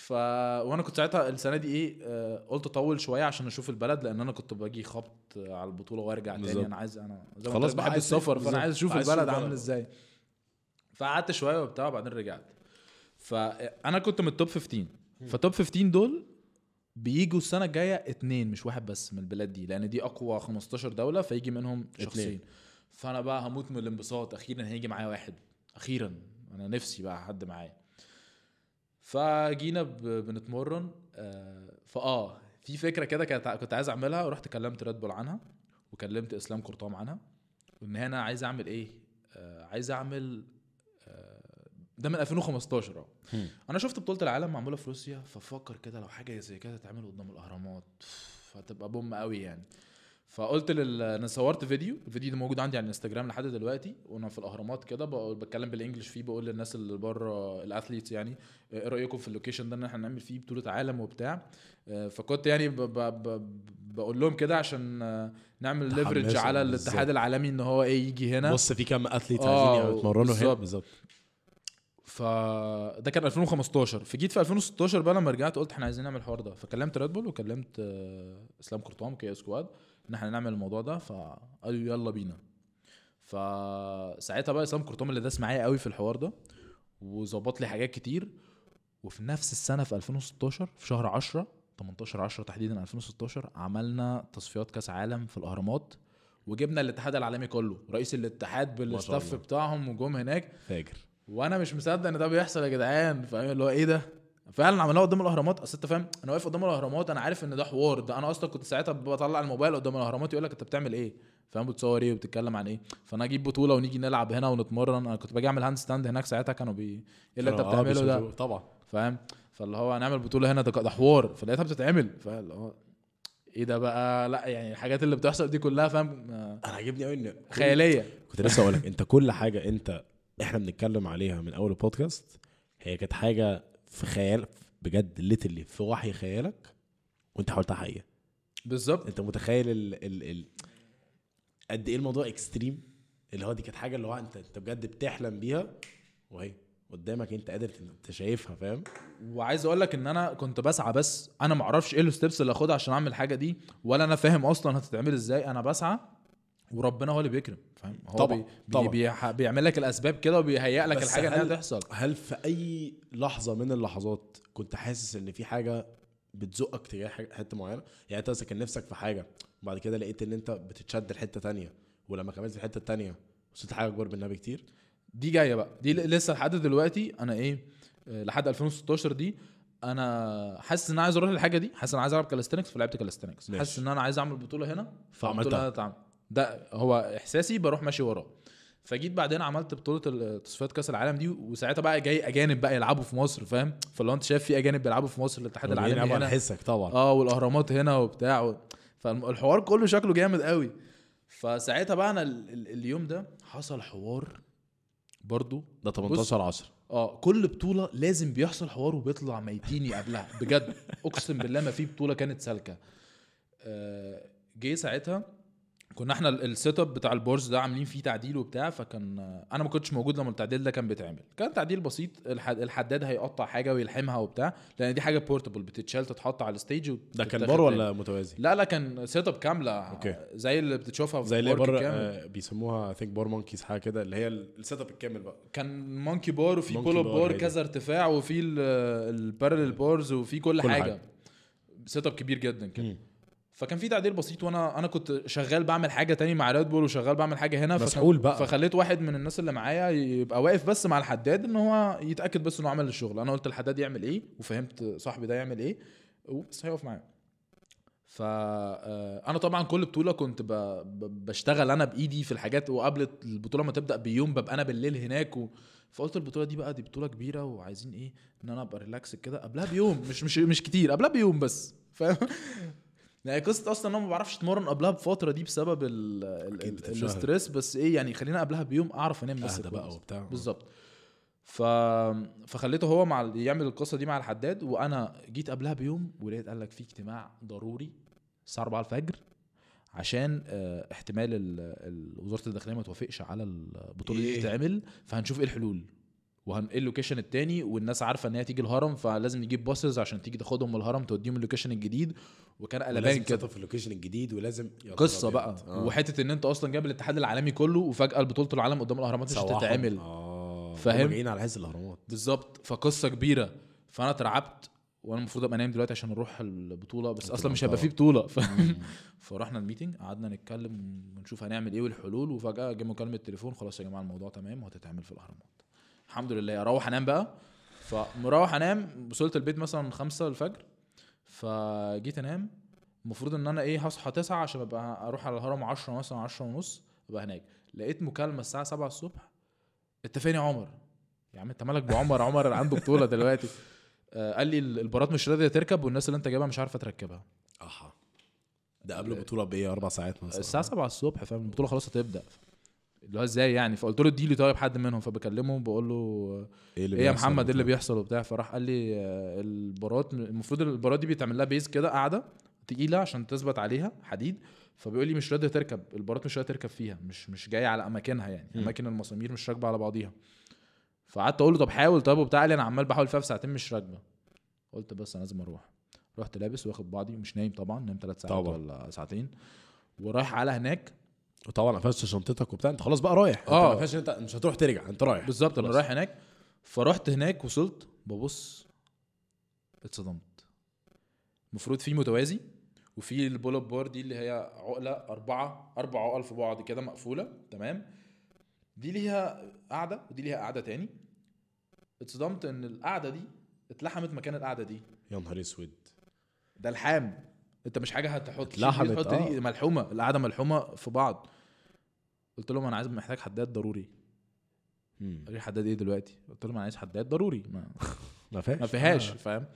ف وأنا كنت ساعتها السنة دي إيه آه قلت اطول شوية عشان أشوف البلد لأن أنا كنت باجي خبط على البطولة وارجع تاني. أنا عايز أنا زي خلاص بحب السفر فأنا. عايز أشوف عايز البلد. عامل إزاي. فقعدت شوية وبتاع وبعدين رجعت. فانا كنت من ال top 15 فال top 15 دول بيجوا السنة الجاية اتنين مش واحد بس من البلاد دي لأن دي أقوى 15 دولة فيجي منهم شخصين. فأنا بقى هموت من الانبساط أخيرا هيجي معايا واحد. أخيرا. أنا نفسي بقى حد معايا. فجينا بنتمرن آه، فآه في فكرة كده كنت عايز أعملها ورحت كلمت ريد بول عنها وكلمت إسلام قرطام عنها وإن أنا عايز أعمل إيه؟ آه، عايز أعمل آه، ده من 2015 آه. أنا شفت بطولة العالم معمولة في روسيا ففكر كده لو حاجة زي كده تتعمل قدام الأهرامات هتبقى boom قوي يعني. فقلت لل أنا صورت فيديو الفيديو ده موجود عندي على الإنستجرام لحد دلوقتي وأنا في الأهرامات كده بتكلم بال English فيه بقول للناس اللي بره ال athletes يعني إيه رأيكم في ال location ده إن إحنا نعمل فيه بطولة عالم وبتاع؟ آه، فكنت يعني ب ب ب بقول لهم كده عشان آه، نعمل ليفرج على. الاتحاد العالمي إن هو إيه يجي هنا. بص في كام athlete آه، عايزين يتمرنوا هنا. بالظبط. فده كان 2015 فجيت في 2016 بقى لما رجعت قلت إحنا عايزين نعمل الحوار ده. فكلمت ريد بول وكلمت آه، إسلام قرطام key squad. ان إحنا نعمل الموضوع ده فقالوا يلا بينا. فساعتها بقى اسلام قرطام اللي داس معايا قوي في الحوار ده وظبط لي حاجات كتير. وفي نفس السنة في 2016 في شهر 10 18 10 تحديدا 2016 عملنا تصفيات كأس عالم في الأهرامات وجبنا الاتحاد العالمي كله رئيس الاتحاد بالستاف. بتاعهم وجم هناك. فاكر وأنا مش مصدق ان ده بيحصل يا جدعان فاهم؟ اللي هو إيه ده؟ فعلا عملناها قدام الأهرامات. أصل أنت فاهم أنا واقف قدام الأهرامات أنا عارف إن ده حوار. ده أنا أصلا كنت ساعتها بطلع الموبايل قدام الأهرامات يقول لك أنت بتعمل إيه؟ فاهم؟ بتصور إيه وبتتكلم عن إيه؟ فأنا أجيب بطولة ونيجي نلعب هنا ونتمرن. أنا كنت باجي أعمل handstand هناك ساعتها كانوا بي إيه اللي أنت آه، بتعمله ده؟ طبعا. فاهم؟ فاللي هو هنعمل بطولة هنا ده ده حوار. فلقيتها بتتعمل. فاللي هو إيه ده بقى؟ لا يعني الحاجات اللي بتحصل دي كلها فاهم؟ أنا عاجبني قوي إن خيالية. كنت لسه أقول لك أنت كل حاجة أنت إحنا بنتكلم عليها من أول البودكاست هي كانت حاجة في خيال بجد literally في وحي خيالك وانت حاولتها حقيقه بالظبط. انت متخيل ال ال ال قد إيه الموضوع extreme اللي هو دي كانت حاجة اللي هو انت انت بجد بتحلم بيها وهي قدامك انت قادر انت شايفها فاهم؟ وعايز أقول لك إن أنا كنت بسعى بس أنا ما أعرفش إيه ال steps اللي أخدها عشان أعمل الحاجة دي ولا أنا فاهم أصلا هتتعمل إزاي أنا بسعى وربنا هو اللي بيكرم فاهم؟ هو طبعاً، بي طبعاً. بي بي بيعمل لك الأسباب كده وبيهيئ لك الحاجة إنها تحصل. هل في أي لحظة من اللحظات كنت حاسس إن في حاجة بتزقك تجاه حتة معينة؟ يعني أنت كان نفسك في حاجة وبعد كده لقيت إن أنت بتتشد لحتة تانية ولما كملت الحته التانية وصلت حاجة أكبر منها بكتير؟ دي جاية بقى. دي لسه لحد دلوقتي أنا إيه آه، لحد 2016 دي أنا حاسس إن أنا عايز أروح للحاجة دي حاسس إن أنا عايز ألعب calisthenics فلعبت calisthenics. حاسس إن أنا عايز أعمل بطولة هنا فعملتها. ده هو إحساسي بروح ماشي وراه. فجيت بعدين عملت بطولة تصفيات كأس العالم دي وساعتها بقى جاي أجانب بقى يلعبوا في مصر فاهم؟ هو أنت شايف في أجانب بيلعبوا في مصر الاتحاد العالمي على هنا. حسك طبعا؟ آه والأهرامات هنا وبتاع و... فالحوار كله شكله جامد قوي. فساعتها بقى أنا ال... ال... اليوم ده حصل حوار برضو. ده 18 10 آه كل بطولة لازم بيحصل حوار وبيطلع ميتيني قبلها بجد. أقسم بالله ما في بطولة كانت سالكة. آه، جه ساعتها كنا إحنا ال- ال set up بتاع ال bars ده عاملين فيه تعديل وبتاع فكان أنا ما كنتش موجود لما التعديل ده كان بيتعمل كان تعديل بسيط الحد الحداد هيقطع حاجة ويلحمها وبتاع لأن دي حاجة portable بتتشال تتحط على ال stage ده كان بار. ولا متوازي؟ لا لا كان set up كاملة okay. زي اللي بتشوفها في زي اللي بره. آه بيسموها ثينك bar monkeys حاجة كده اللي هي السيت اب الكامل بقى كان monkey bar وفي pull up bar، bar. كذا ارتفاع وفي ال parallel bars وفي كل, كل حاجة, حاجة. set up كبير جدا كده. فكان في تعديل بسيط وأنا أنا كنت شغال بعمل حاجة تاني مع ريد بول وشغال بعمل حاجة هنا مسحول بقى. فخليت واحد من الناس اللي معايا يبقى واقف بس مع الحداد إن هو يتأكد بس إنه عمل الشغل. أنا قلت الحداد يعمل إيه؟ وفهمت صاحبي ده يعمل إيه؟ وبس هيقف معايا. فانا طبعا كل بطولة كنت. بشتغل أنا بإيدي في الحاجات وقبل البطولة ما تبدأ بيوم ببقى أنا بالليل هناك و... فقلت البطولة دي بقى دي بطولة كبيرة وعايزين إيه؟ إن أنا أبقى relax كده قبلها بيوم مش مش مش كتير قبلها بيوم بس فاهم؟ يعني قصة أصلا أنا ما بعرفش اتمرن قبلها بفترة دي بسبب ال... ال... أكيد ال... بتتشهر. ال stress بس إيه يعني خلينا قبلها بيوم أعرف انام بس أهدى بقى. وبتاع بالظبط ف... فخليته هو مع يعمل القصة دي مع الحداد وأنا جيت قبلها بيوم ولقيت قال لك في اجتماع ضروري الساعة 4 الفجر عشان آه، احتمال ال- ال- وزارة الداخلية ما توافقش على البطوله دي إيه؟ تتعمل فهنشوف إيه الحلول وهن إيه ال location التاني والناس عارفة إن هي تيجي الهرم فلازم نجيب buses عشان تيجي تاخدهم من الهرم توديهم ال location الجديد. وكان قلبان كده. في ال location الجديد ولازم قصة بقى. آه. وحتة إن أنت أصلا جايب الاتحاد العالمي كله وفجأة بطولة العالم قدام الأهرامات مش. هتتعمل. آه. فاهم؟ جايين على حس الأهرامات. بالظبط. فقصة كبيرة. فأنا اترعبت وأنا المفروض أبقى نايم دلوقتي عشان نروح البطولة بس أصلا مش هيبقى. فيه بطولة. ف... فرحنا ال meeting قعدنا نتكلم ونشوف هنعمل إيه والحلول وفجأة جه مكالمة تليفون. خلاص يا جماعة الموضوع تمام وهتتعمل في الأهرامات. الحمد لله أروح انام بقى. فمروح انام وصلت البيت مثلا خمسة الفجر فجيت أنام. المفروض إن أنا إيه هصحى تسعة عشان أبقى أروح على الهرم 10 مثلا 10 ونص أبقى هناك. لقيت مكالمة الساعة 7 الصبح يا عمر. يا عم أنت مالك بعمر؟ عمر عنده بطولة دلوقتي. آه قال لي ال- البارات مش راضية تركب والناس اللي أنت جايبها مش عارفة تركبها. أها. ده قبل البطوله بإيه؟ أربع ساعات مثلا. الساعة 7 الصبح فاهم؟ البطولة خلاص هتبدأ. اللي هو إزاي يعني؟ فقلت له اديلي طيب حد منهم فبكلمه بقول له إيه اللي إيه يا محمد؟ إيه اللي؟ بيحصل وبتاع؟ فراح قال لي آه، البارات المفروض البارات دي بيتعمل لها بيز كده قاعدة تقيلة عشان تثبت عليها حديد. فبيقول لي مش راضية تركب البارات مش راضية تركب فيها مش مش جاية على أماكنها يعني مم. أماكن المسامير مش راكبة على بعضيها. فقعدت أقول له طب حاول طب وبتاع لي أنا عمال بحاول فيها في ساعتين مش راكبة. قلت بس أنا لازم أروح. رحت لابس واخد بعضي مش نايم طبعا نايم ثلاث ساعات طبعا. ولا ساعتين. ورايح على هناك وطبعا قفشت شنطتك وبتاع أنت خلاص بقى رايح. آه. إن أنت مش هتروح ترجع أنت رايح. بالظبط أنا. رايح هناك. فرحت هناك وصلت ببص اتصدمت. المفروض في متوازي وفي ال pull up bar دي اللي هي عقلة أربعة أربع عقل في بعض كده مقفولة تمام؟ دي ليها قاعدة ودي ليها قاعدة تاني. اتصدمت إن القاعدة دي اتلحمت مكان القاعدة دي. يا نهار أسود. ده الحام. انت مش حاجة هتحط. اتلحمت، تحط دي آه. ملحومة القاعده ملحومة في بعض. قلت لهم أنا عايز محتاج حداد ضروري. قال لي حداد إيه دلوقتي؟ قلت لهم أنا عايز حداد ضروري. ما, ما فيهاش. ما فيهاش آه. فاهم؟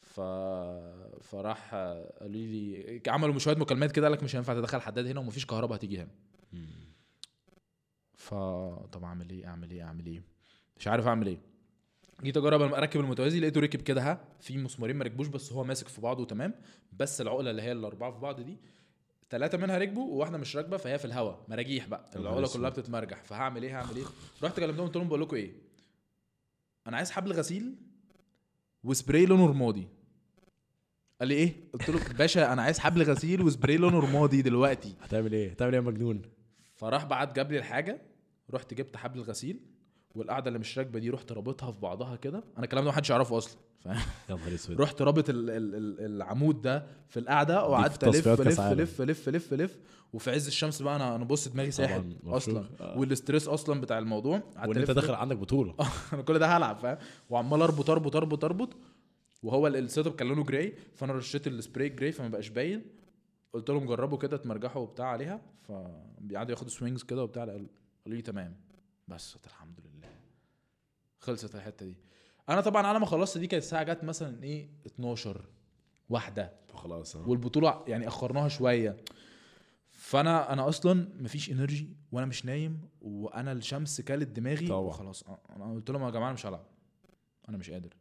ف فراح قالوا لي عملوا شوية مكالمات كده قال لك مش هينفع تدخل حداد هنا ومفيش كهرباء هتيجي هنا. مم. ف طب أعمل إيه؟ أعمل إيه؟ أعمل إيه؟ مش عارف أعمل إيه. جيت اجرب اركب المتوازي لقيته ركب كده ها في مسمارين ما ركبوش بس هو ماسك في بعضه تمام؟ بس العقلة اللي هي الأربعة في بعض دي ثلاثة منها ركبوا وواحدة مش راكبة فهي في الهواء مراجيح بقى أسود. كلها بتتمرجح فهعمل إيه هعمل إيه؟ رحت كلمتهم قلت لهم بقول لكم إيه أنا عايز حبل غسيل وسبراي لونه رمادي. قال لي إيه؟ قلت له باشا أنا عايز حبل غسيل وسبراي لونه رمادي دلوقتي. هتعمل إيه؟ هتعمل إيه يا مجنون؟ فراح بعت جاب لي الحاجة رحت جبت حبل الغسيل والقعده اللي مش راكبه دي رحت رابطها في بعضها كده. أنا الكلام ده محدش يعرفه أصلا فاهم؟ يا نهار أسود. رحت رابط ال ال ال العمود ده في القعده وقعدت ألف لف. لف لف لف لف وفي عز الشمس بقى أنا أنا بص دماغي طبعاً، أصلا. آه. وال stress أصلا بتاع الموضوع. وإن أنت داخل عندك بطولة. أنا كل ده هلعب فاهم؟ وعمال أربط أربط أربط أربط. وهو ال- ال setup كان لونه gray فأنا رشيت السبراي gray فما بقاش باين. قلت لهم جربوا كده تمرجحوا وبتاع عليها. فبيقعدوا ياخدوا swings كده وبتاع قال- قالوا لي تمام. بس الحمد لله. خلصت الحتة دي. أنا طبعا على ما خلصت دي كانت الساعة جت مثلا إيه 12 واحدة. خلاص آه. والبطولة يعني أخرناها شوية. فأنا أنا أصلا مفيش energy وأنا مش نايم وأنا الشمس كلت دماغي. طبعا. وخلاص أنا قلت لهم يا جماعة أنا مش هلعب. أنا مش قادر.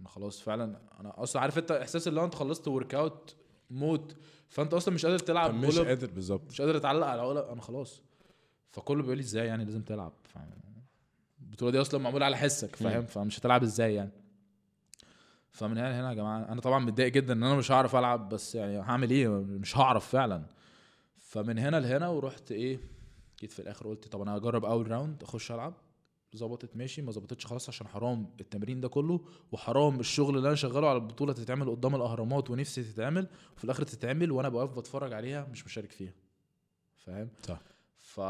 أنا خلاص فعلا أنا أصلا عارف أنت إحساس اللي أنت خلصت workout موت فأنت أصلا مش قادر تلعب مش قادر بالظبط. مش قادر اتعلق على العقله أنا خلاص. فكله بيقول لي إزاي يعني لازم تلعب؟ ف... البطولة دي أصلا معمولة على حسك فاهم؟ فمش هتلعب إزاي يعني. فمن هنا لهنا يا جماعة أنا طبعا متضايق جدا إن أنا مش هعرف ألعب بس يعني هعمل إيه؟ مش هعرف فعلا. فمن هنا لهنا ورحت إيه جيت في الآخر قلت طب أنا هجرب أول round أخش ألعب. ظبطت ماشي. ما ظبطتش خلاص عشان حرام التمرين ده كله وحرام الشغل اللي أنا شغاله على البطولة تتعمل قدام الأهرامات ونفسي تتعمل وفي الآخر تتعمل وأنا بقف بتفرج عليها مش مشارك فيها. فاهم؟ صح. ف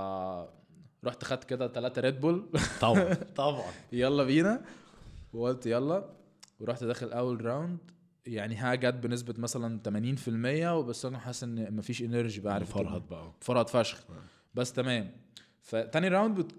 رحت خدت كده ثلاثة ريد بول طبعا. طبعا. يلا بينا. وقلت يلا. ورحت داخل أول round يعني ها جت بنسبة مثلا 80% وبس أنا حاسس إن مفيش energy بقى عارف فرهد بقى. فرهد فشخ. بس تمام. فتاني round بت...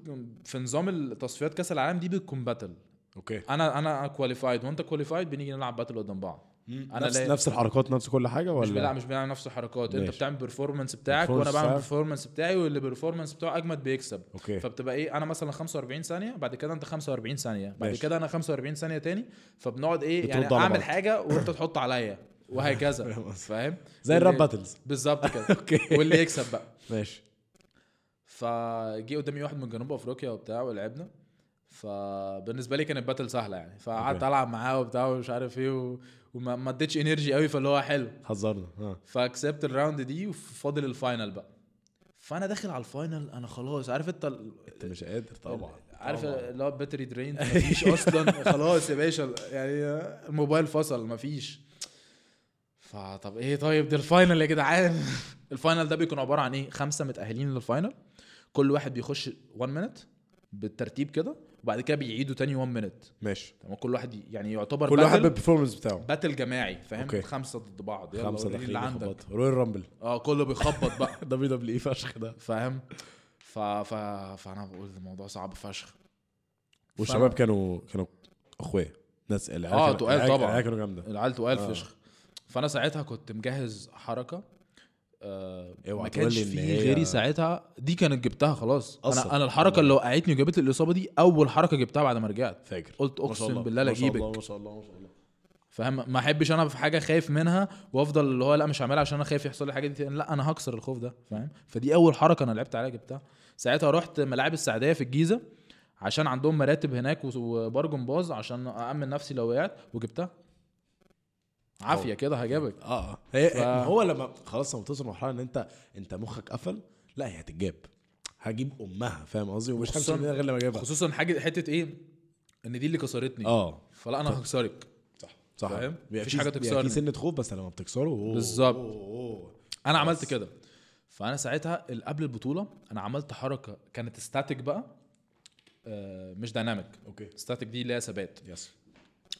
في نظام التصفيات كأس العالم دي بتكون battle okay. أنا أنا qualified وأنت qualified بنيجي نلعب battle قدام بعض. أنا نفس لا- نفس الحركات نفس كل حاجة مش بنلعب ولا مش بنعمل نفس الحركات. انت. بتعمل performance بتاعك وأنا بعمل بتاعك. ال performance بتاعي واللي performance بتاعه أجمد بيكسب. okay. فبتبقى إيه؟ أنا مثلا 45 ثانية بعد كده أنت 45 ثانية بعد. كده أنا 45 ثانية تاني فبنقعد إيه؟ يعني أعمل بعض. حاجة وأنت تحط عليا وهكذا. فاهم زي ال rap battles بالظبط كده. okay. واللي يكسب بقى. ماشي. فجي قدامي واحد من جنوب أفريقيا وبتاع ولعبنا. فبالنسبة لي كانت battle سهلة يعني. فقعدت okay. ألعب معاه وبتاع ومش عارف إيه. وما ما اديتش energy قوي فاللي هو حلو. حذرنا ها. فكسبت ال round دي وفاضل ال final بقى. فأنا داخل على ال final أنا خلاص عارف أنت ال- أنت مش قادر طبعا. عارف. اللي هو battery drain مفيش أصلا. خلاص يا باشا يعني الموبايل فصل مفيش. فطب إيه طيب ده ال final يا جدعان. ال final ده بيكون عبارة عن إيه؟ خمسة متأهلين لل final. كل واحد بيخش 1 minute بالترتيب كده. وبعد كده بيعيدوا تاني 1 minute ماشي. تمام. كل واحد يعني يعتبر كل واحد بال performance بتاعه. battle جماعي فاهم؟ okay. خمسة ضد بعض. يلا خمسة اللي عندك. Royal Rumble آه كله بيخبط بقى. WWE فشخ ده. فاهم؟ ف... ف... فأنا بقول الموضوع صعب فشخ. والشباب كانوا كانوا أخويا. ناس العيال كانوا- تقال طبعاً. العيال كانوا جامدة. العيال تقال آه. فشخ. فأنا ساعتها كنت مجهز حركة. آه ما كانش لي إن في هي- غيري ساعتها. دي كانت جبتها خلاص. أنا أنا الحركة اللي وقعتني وجابت لي الإصابة دي أول حركة جبتها بعد ما رجعت. فاكر. قلت أقسم الله، بالله لا اجيبك ما شاء الله ما شاء الله. فاهم؟ ما أحبش أنا في حاجة خايف منها وأفضل اللي هو لا مش هعملها عشان أنا خايف يحصل لي حاجة دي. لا أنا هكسر الخوف ده فاهم؟ فدي أول حركة أنا لعبت عليها جبتها. ساعتها رحت ملاعب السعدية في الجيزة عشان عندهم مراتب هناك وبار جمباز عشان أأمن نفسي لو وقعت وجبتها. عافية كده هجابك آه هي ف- هو لما خلاص لما توصل لمرحلة إن أنت أنت مخك قفل لا هي هتتجاب. هجيب أمها فاهم قصدي؟ ومش همشي خصوصاً- من هنا غير لما أجيبها. خصوصا حاجة حتة إيه؟ إن دي اللي كسرتني. آه. فلا أنا هكسرك. صح صح. فاهم؟ مفيش بيبقى تكسرني. في سنه خوف بس لما بتكسره بالظبط. أنا عملت. كده. فأنا ساعتها قبل البطولة أنا عملت حركة كانت static بقى آه، مش dynamic okay. static دي اللي هي ثبات. yes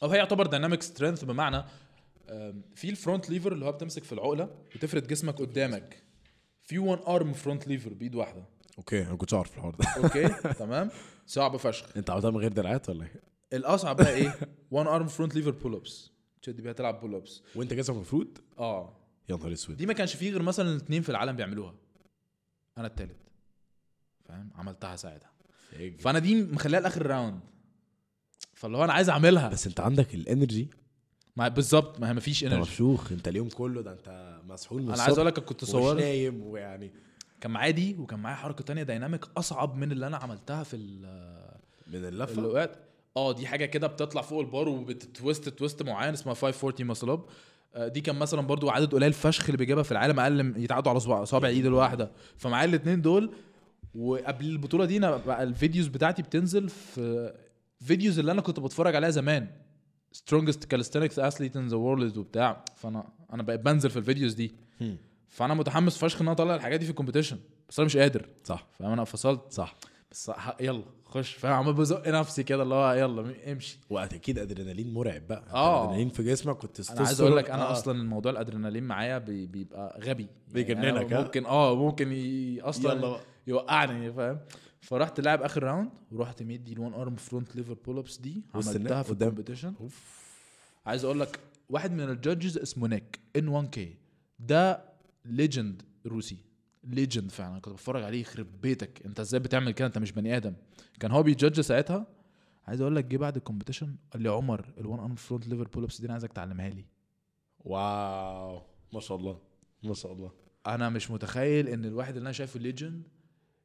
أو هي يعتبر dynamic strength بمعنى في ال front lever اللي هو بتمسك في العقلة وتفرد جسمك قدامك. في one arm front lever بإيد واحدة. okay أنا ما كنتش أعرف الحوار ده. أوكي تمام. صعب فشخ. أنت عملتها من غير دراعات ولا إيه؟ الأصعب بقى إيه؟ one arm front lever pull ups تشد بيها تلعب pull ups وأنت جسمك المفروض آه. يا نهار أسود. دي ما كانش فيه غير مثلا اثنين في العالم بيعملوها. أنا التالت. فاهم؟ عملتها ساعتها. فأنا دي مخليها لآخر round فاللي هو أنا عايز أعملها. بس أنت عندك ال energy ما بالظبط ما هي مفيش انت energy. مفشوخ انت اليوم كله ده انت مسحول من أنا عايز أقول لك كنت صور نايم ويعني كان معايا دي وكان معايا حركة تانية dynamic أصعب من اللي أنا عملتها في ال- من اللفة؟ اللي وقعت آه دي حاجة كده بتطلع فوق البار وبت twist twist معين اسمها 540 muscle up دي كان مثلا برضو عدد قليل فشخ اللي بيجيبها في العالم أقل يتعدوا على صباع صابع إيد الواحدة. فمعايا الاثنين دول وقبل البطولة دي أنا بقى ال videos بتاعتي بتنزل في videos اللي أنا كنت بتفرج عليها زمان. Strongest calisthenics athlete in the world وبتاع. فانا أنا بقيت بنزل في الفيديوز دي. هم. فأنا متحمس فشخ إن أنا أطلع الحاجات دي في ال competition. بس أنا مش قادر. صح. فاهم؟ أنا فصلت. صح. بس يلا خش. فاهم؟ عمال بزق نفسي كده اللي هو يلا امشي. وأكيد أدرينالين مرعب بقى. آه. أدرينالين في جسمك كنت أنا عايز أقول لك أنا آه. أصلا الموضوع الأدرينالين معايا بي- بيبقى غبي. بيجننك، ها؟ ممكن آه ممكن. أصلا يلا بقى. يوقعني فاهم؟ فرحت لعب آخر round ورحت مدي ال one arm front lever pull ups دي عملتها في. ال competition عايز أقول لك واحد من ال judges اسمه نيك إن 1 كي. ده legend روسي. legend فعلا. كنت بتفرج عليه يخرب بيتك. أنت إزاي بتعمل كده؟ أنت مش بني آدم. كان هو بي judge ساعتها. عايز أقول لك جه بعد ال competition قال لي عمر ال one arm front lever pull ups دي أنا عايزك تعلمها لي. واو. ما شاء الله. ما شاء الله. أنا مش متخيل إن الواحد اللي أنا شايفه legend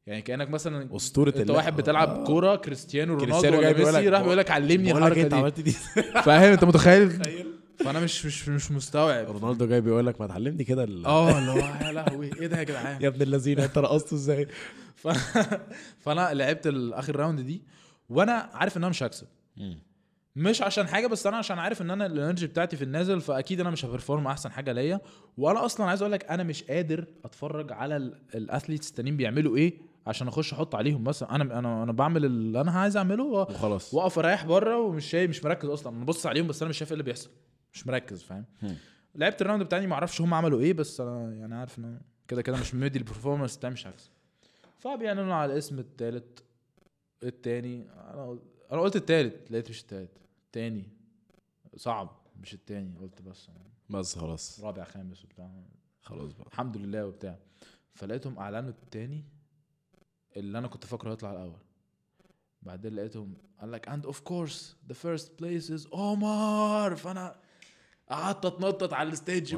يعني كأنك مثلا أسطورة أنت. واحد بتلعب آه. كورة كريستيانو رونالدو ولا ميسي راح بيقول لك علمني الحركة دي. عملت دي. فاهم؟ أنت متخيل؟ فأنا مش مش مش مستوعب. رونالدو جاي بيقول لك ما تعلمني كده آه اللي هو يا لهوي. إيه ده يا جدعان؟ يا ابن الذين أنت رقصته إزاي. فأنا لعبت الآخر round دي وأنا عارف إن أنا مش هكسب. مش عشان حاجة بس أنا عشان عارف إن أنا ال energy بتاعتي في النازل فأكيد أنا مش ه perform أحسن حاجة ليا. وأنا أصلا عايز أقول لك أنا مش قادر أتفرج على ال- ال athletes التانيين بيعملوا إيه عشان اخش أحط عليهم مثلا. أنا أنا أنا بعمل اللي أنا عايز اعمله وخلاص. واقف اريح بره ومش شايف مش مركز أصلا. أنا ببص عليهم بس أنا مش شايف إيه اللي بيحصل. مش مركز فاهم؟ هم. لعبت ال round بتاعي ما أعرفش هم عملوا إيه بس أنا يعني عارف ان كده كده مش مدي ال performance بتاعي مش هكسب فبيعلنوا على الاسم التالت التاني. أنا قلت- أنا قلت التالت لقيت مش التالت. التاني صعب مش التاني. قلت بس. بس خلاص. رابع خامس وبتاع. خلاص بقى. الحمد لله وبتاع. فلقيتهم أعلنوا التاني. اللي أنا كنت فاكره هيطلع الأول. بعدين لقيتهم قال لك and of course the first place is عمر فأنا قعدت أتنطط على ال stage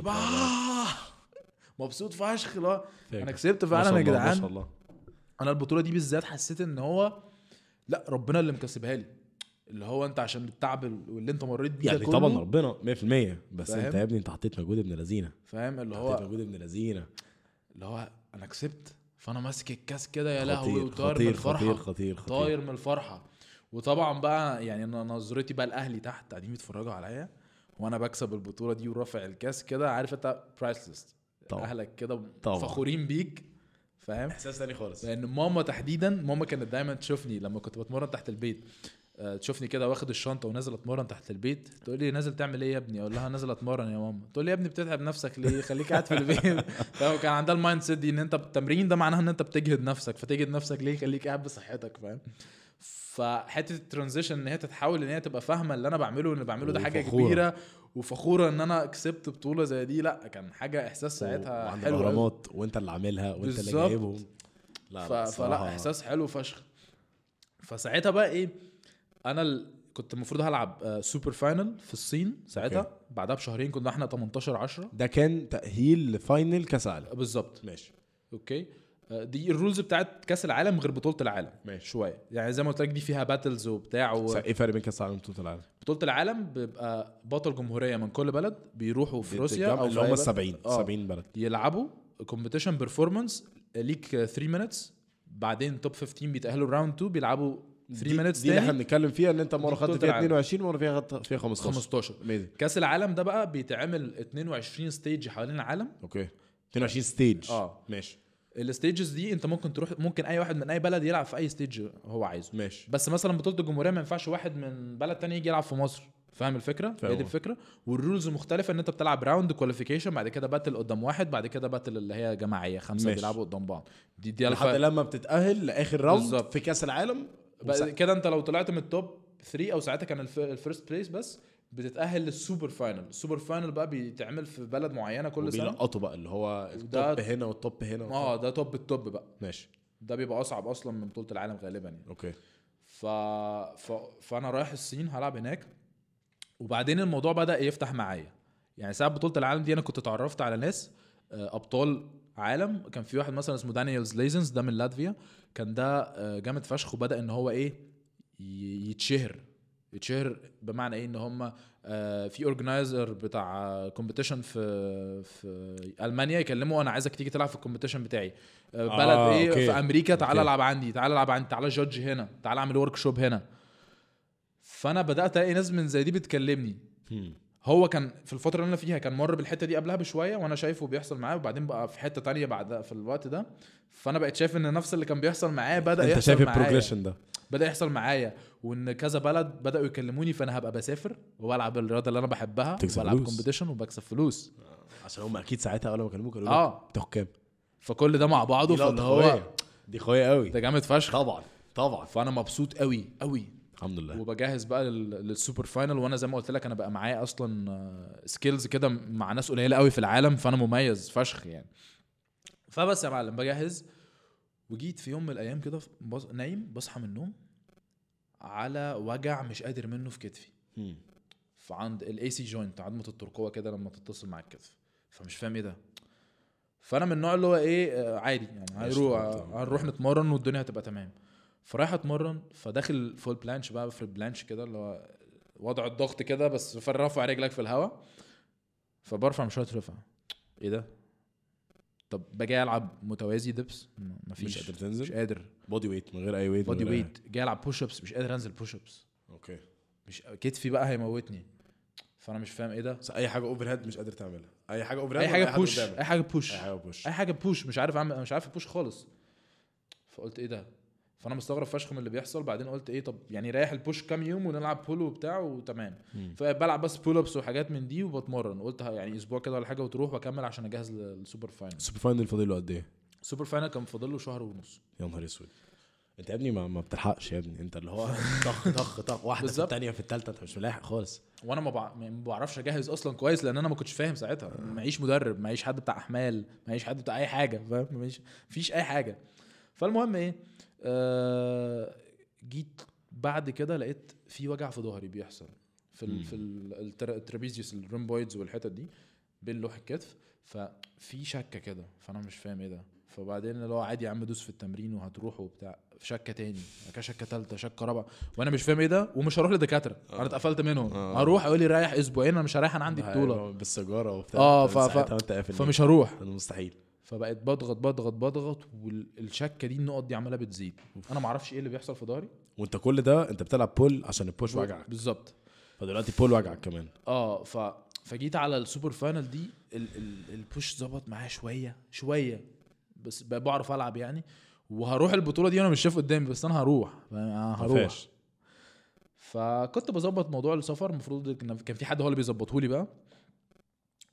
مبسوط فشخ لا. أنا كسبت فعلا يا الله، ما شاء جدعان الله. أنا البطولة دي بالذات حسيت إن هو لا ربنا اللي مكسبها لي. اللي هو أنت عشان التعب واللي أنت مريت بيه يعني طبعا ربنا 100% بس فاهم؟ انت يا ابني أنت حطيت مجهود ابن لذينة. فاهم؟ اللي حطيت هو مجهود ابن لذينة. اللي هو أنا كسبت. فأنا ماسك الكاس كده يا لهوي خطير وطاير من الفرحه خطير خطير خطير. طاير من الفرحة. وطبعا بقى يعني أنا نظرتي بقى لاهلي تحت قاعدين بيتفرجوا عليا وأنا بكسب البطولة دي ورافع الكاس كده عارف أنت priceless. أهلك كده. فخورين بيك فاهم؟ إحساس تاني خالص. لأن ماما تحديدا ماما كانت دايما تشوفني لما كنت بتمرن تحت البيت. تشوفني كده واخد الشنطة ونازل أتمرن تحت البيت. تقول لي نازل تعمل إيه يا ابني؟ أقول لها نازل أتمرن يا ماما. تقول لي يا ابني بتتعب نفسك ليه؟ خليك قاعد في البيت. فاهم كان عندها ال mindset دي إن أنت التمرين ده معناها إن أنت بتجهد نفسك. فتجهد نفسك ليه؟ خليك قاعد بصحتك فاهم؟ فحتة ال transition إن هي تتحول إن هي تبقى فاهمة اللي أنا بعمله واللي بعمله ده حاجة وفخورة. كبيرة. وفخورة إن أنا كسبت بطولة زي دي. لأ كان حاجة إحساس ساعتها حلو. الأهرامات وأنت اللي عاملها وأنت اللي. جايبهم. لا ف... لا فلا إحساس حلو فشخ. فساعتها بقى إيه؟ أنا ال... كنت المفروض هلعب آه، super final في الصين ساعتها. أوكي. بعدها بشهرين كنا إحنا 18 10 ده كان تأهيل ل final كأس عالم بالظبط. ماشي. أوكي. آه، دي ال rules بتاعت كأس العالم غير بطولة العالم. ماشي. شوية. يعني زي ما قلت لك دي فيها battles وبتاع و... إيه فرق بين كأس العالم وبطولة العالم؟ بطولة العالم بيبقى بطل جمهورية من كل بلد بيروحوا في روسيا أو اللي هم أي ال بلد. 70 آه. 70 بلد. يلعبوا competition performance ليك 3 minutes بعدين top 15 بيتأهلوا round 2 بيلعبوا 3 دي, minutes دي اللي إحنا بنتكلم فيها إن أنت مرة خدت فيها العالم. 22 ومره فيها خدت فيها 15 15 amazing كأس العالم ده بقى بيتعمل 22 stage حوالين العالم. أوكي. 22 stage آه. ماشي. ال stages دي أنت ممكن تروح ممكن أي واحد من أي بلد يلعب في أي stage هو عايزه. ماشي. بس مثلا بطولة الجمهورية ما ينفعش واحد من بلد تاني يجي يلعب في مصر. فاهم الفكرة؟ فاهم. هي دي الفكرة. وال rules مختلفة إن أنت بتلعب round qualification بعد كده battle قدام واحد بعد كده battle اللي هي جماعية خمسة ماشي. بيلعبوا قدام بعض. دي دي لحد. لما بتتأهل لآخر round. في كأس العالم كده انت لو طلعت من ال top 3 أو ساعتها كان الف... ال first place بس بتتأهل لل super final ال super final بقى بيتعمل في بلد معينة كل سنة. وبيلقطوا بقى اللي هو ال top هنا وال top هنا آه ده top ال top بقى. ماشي. ده بيبقى أصعب أصلا من بطولة العالم غالبا يعني. أوكي. ف... ف... فأنا رايح الصين هلعب هناك. وبعدين الموضوع بدأ يفتح معايا. يعني ساعة بطولة العالم دي أنا كنت اتعرفت على ناس آه، أبطال عالم. كان في واحد مثلا اسمه دانييلز ليزنز ده من لاتفيا. كان ده آه، جامد فشخ وبدأ إن هو إيه يتشهر يتشهر بمعنى إيه إن هم في organizer بتاع competition في في ألمانيا يكلموا أنا عايزك تيجي تلعب في ال competition بتاعي آه، بلد آه، إيه أوكي. في أمريكا تعالى أوكي. ألعب عندي تعالى ألعب عندي تعالى judge هنا تعالى أعمل workshop هنا فأنا بدأت ألاقي ناس من زي دي بتكلمني. هو كان في الفترة اللي أنا فيها كان مر بالحتة دي قبلها بشوية وأنا شايفه بيحصل معاه وبعدين بقى في حتة تانية بعد في الوقت ده. فأنا بقيت شايف إن نفس اللي كان بيحصل معاه بدأ أنت يحصل شايف ال progression ده. بدأ يحصل معايا وإن كذا بلد بدأوا يكلموني فأنا هبقى بسافر والعب الرياضة اللي أنا بحبها فلوس. competition وبكسب فلوس. عشان هم أكيد ساعتها اول ما كلموك قالوا آه. بتاخد كام؟ فكل ده مع بعضه فاللي هو. دي قوية قوي. ده جامد فشخ. طبعا طبعا. فأنا مبسوط قوي قوي. الحمد لله. وبجهز بقى لل- لل super final وأنا زي ما قلت لك أنا بقى معايا أصلا skills كده مع ناس قليلة قوي في العالم فأنا مميز فشخ يعني. فبس يا معلم بجهز. وجيت في يوم من الأيام كده بص... نايم بصحى من النوم على وجع مش قادر منه في كتفي. فعند ال AC joint عظمة الترقوة كده لما تتصل مع الكتف. فمش فاهم إيه ده. فأنا من النوع اللي هو إيه آه، عادي يعني هنروح. هنروح نتمرن والدنيا هتبقى تمام. فرايح اتمرن فداخل full planche بقى في ال planche كده اللي هو وضع الضغط كده بس في رافع رجلك في الهواء فبرفع مش هترفع إيه ده؟ طب باجي ألعب متوازي dips مفيش. مش قادر مش تنزل قادر. body weight من غير أي weight body weight جاي ألعب push ups مش قادر أنزل push ups okay. مش كتفي بقى هيموتني. فأنا مش فاهم إيه ده. أي حاجة overhead مش قادر تعملها. أي حاجة overhead أي حاجة push أي حاجة push أي حاجة push أي حاجة push مش عارف أعمل مش عارف push خالص. فقلت إيه ده؟ فانا مستغرب فشخ من اللي بيحصل. بعدين قلت إيه طب يعني أريح ال push كام يوم ونلعب pull وبتاع وتمام. فبلعب بس pull ups وحاجات من دي وبتمرن. قلت يعني أسبوع كده ولا حاجة وتروح وأكمل عشان أجهز لل super final ال super final فاضل له قد إيه؟ ال super final كان فاضل له شهر ونص. يا نهار أسود. أنت يا ابني ما, ما بتلحقش يا ابني. أنت اللي هو طخ طخ طخ. واحدة في. الثانية في الثالثه أنت مش ملاحق خالص. وأنا ما بع- ما بعرفش أجهز أصلا كويس لأن أنا ما كنتش فاهم ساعتها. معيش مدرب معيش حد بتاع أحمال معيش حد بتاع أي حاجة فاهم؟ معيش مفيش أي حاجة. فالمهم إيه؟ آه جيت بعد كده لقيت في وجع في ظهري بيحصل. في ال. في ال- ال tra- ال trapezius ال rhomboids والحتت دي بين لوح الكتف ففي شكة كده فأنا مش فاهم إيه ده. فبعدين اللي هو عادي يا عم دوس في التمرين وهتروح وبتاع. شكة تاني. بعد كده شكة ثالثه شكة رابعة. وأنا مش فاهم إيه ده ومش هروح لدكاترة. أنا اتقفلت منهم. آه. هروح يقول لي ريح أسبوعين أنا مش هريح أنا عندي بطولة. بالسيجارة وبتاع. آه، ف- ف- فمش هروح. مستحيل فبقيت بضغط بضغط بضغط والشكه دي النقط دي عمالة بتزيد. أنا ما أعرفش إيه اللي بيحصل في ظهري. وأنت كل ده أنت بتلعب pull عشان ال push وجعك. بالظبط. فدلوقتي pull وجعك كمان. آه ف فجيت على ال super final دي ال... ال... ال push ظبط معايا شوية شوية بس بقى بعرف ألعب يعني. وهروح البطولة دي وأنا مش شايف قدامي بس أنا هروح. أنا هروح. مفيهاش. فكنت بظبط موضوع السفر المفروض كان كان في حد هو اللي بيظبطه لي بقى.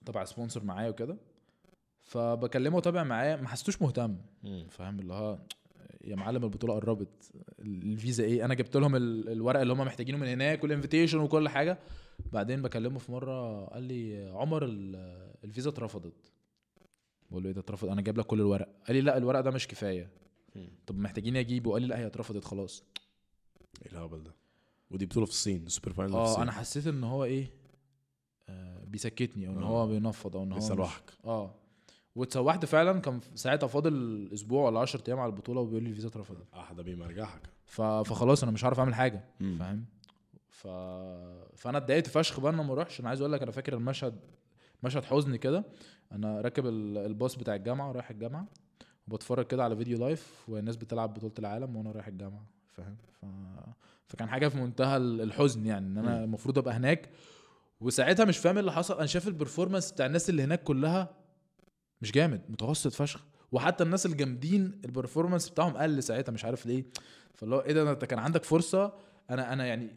تبع sponsor معايا وكده. فبكلمه تابع معايا ما حسيتوش مهتم. فاهم؟ اللي هو يا معلم البطولة قربت. الفيزا إيه؟ أنا جبت لهم ال- الورق اللي هم محتاجينه من هناك وال invitation وكل حاجة. بعدين بكلمه في مرة قال لي عمر ال- الفيزا اترفضت. بقول له إيه ده اترفض؟ أنا جايب لك كل الورق. قال لي لا الورق ده مش كفاية. طب محتاجين أجيبه. قال لي لا هي اترفضت خلاص. إيه الهبل ده؟ ودي بطولة في الصين ال super final آه أنا حسيت إن هو إيه؟ آه بيسكتني أو إن آه. هو بينفض أو إن هو بيصلحك آه. واتسوحت فعلا كان ساعتها فاضل أسبوع ولا 10 أيام على البطولة وبيقول لي الفيزا اترفضت. آه ده بيمرجحك. فخلاص أنا مش عارف أعمل حاجة. فاهم؟ ف... فأنا اتضايقت فشخ بقى إن ما اروحش أنا عايز أقول لك أنا فاكر المشهد مشهد حزن كده. أنا راكب ال- الباص بتاع الجامعة رايح الجامعة وبتفرج كده على فيديو لايف والناس بتلعب بطولة العالم وأنا رايح الجامعة فاهم؟ ف... فكان حاجة في منتهى ال- الحزن يعني إن أنا. المفروض أبقى هناك. وساعتها مش فاهم إيه اللي حصل. أنا شايف ال performance بتاع الناس اللي هناك كلها مش جامد متوسط فشخ. وحتى الناس الجامدين ال performance بتاعهم قل ساعتها مش عارف ليه. فاللي هو إيه ده انت كان عندك فرصة. أنا أنا يعني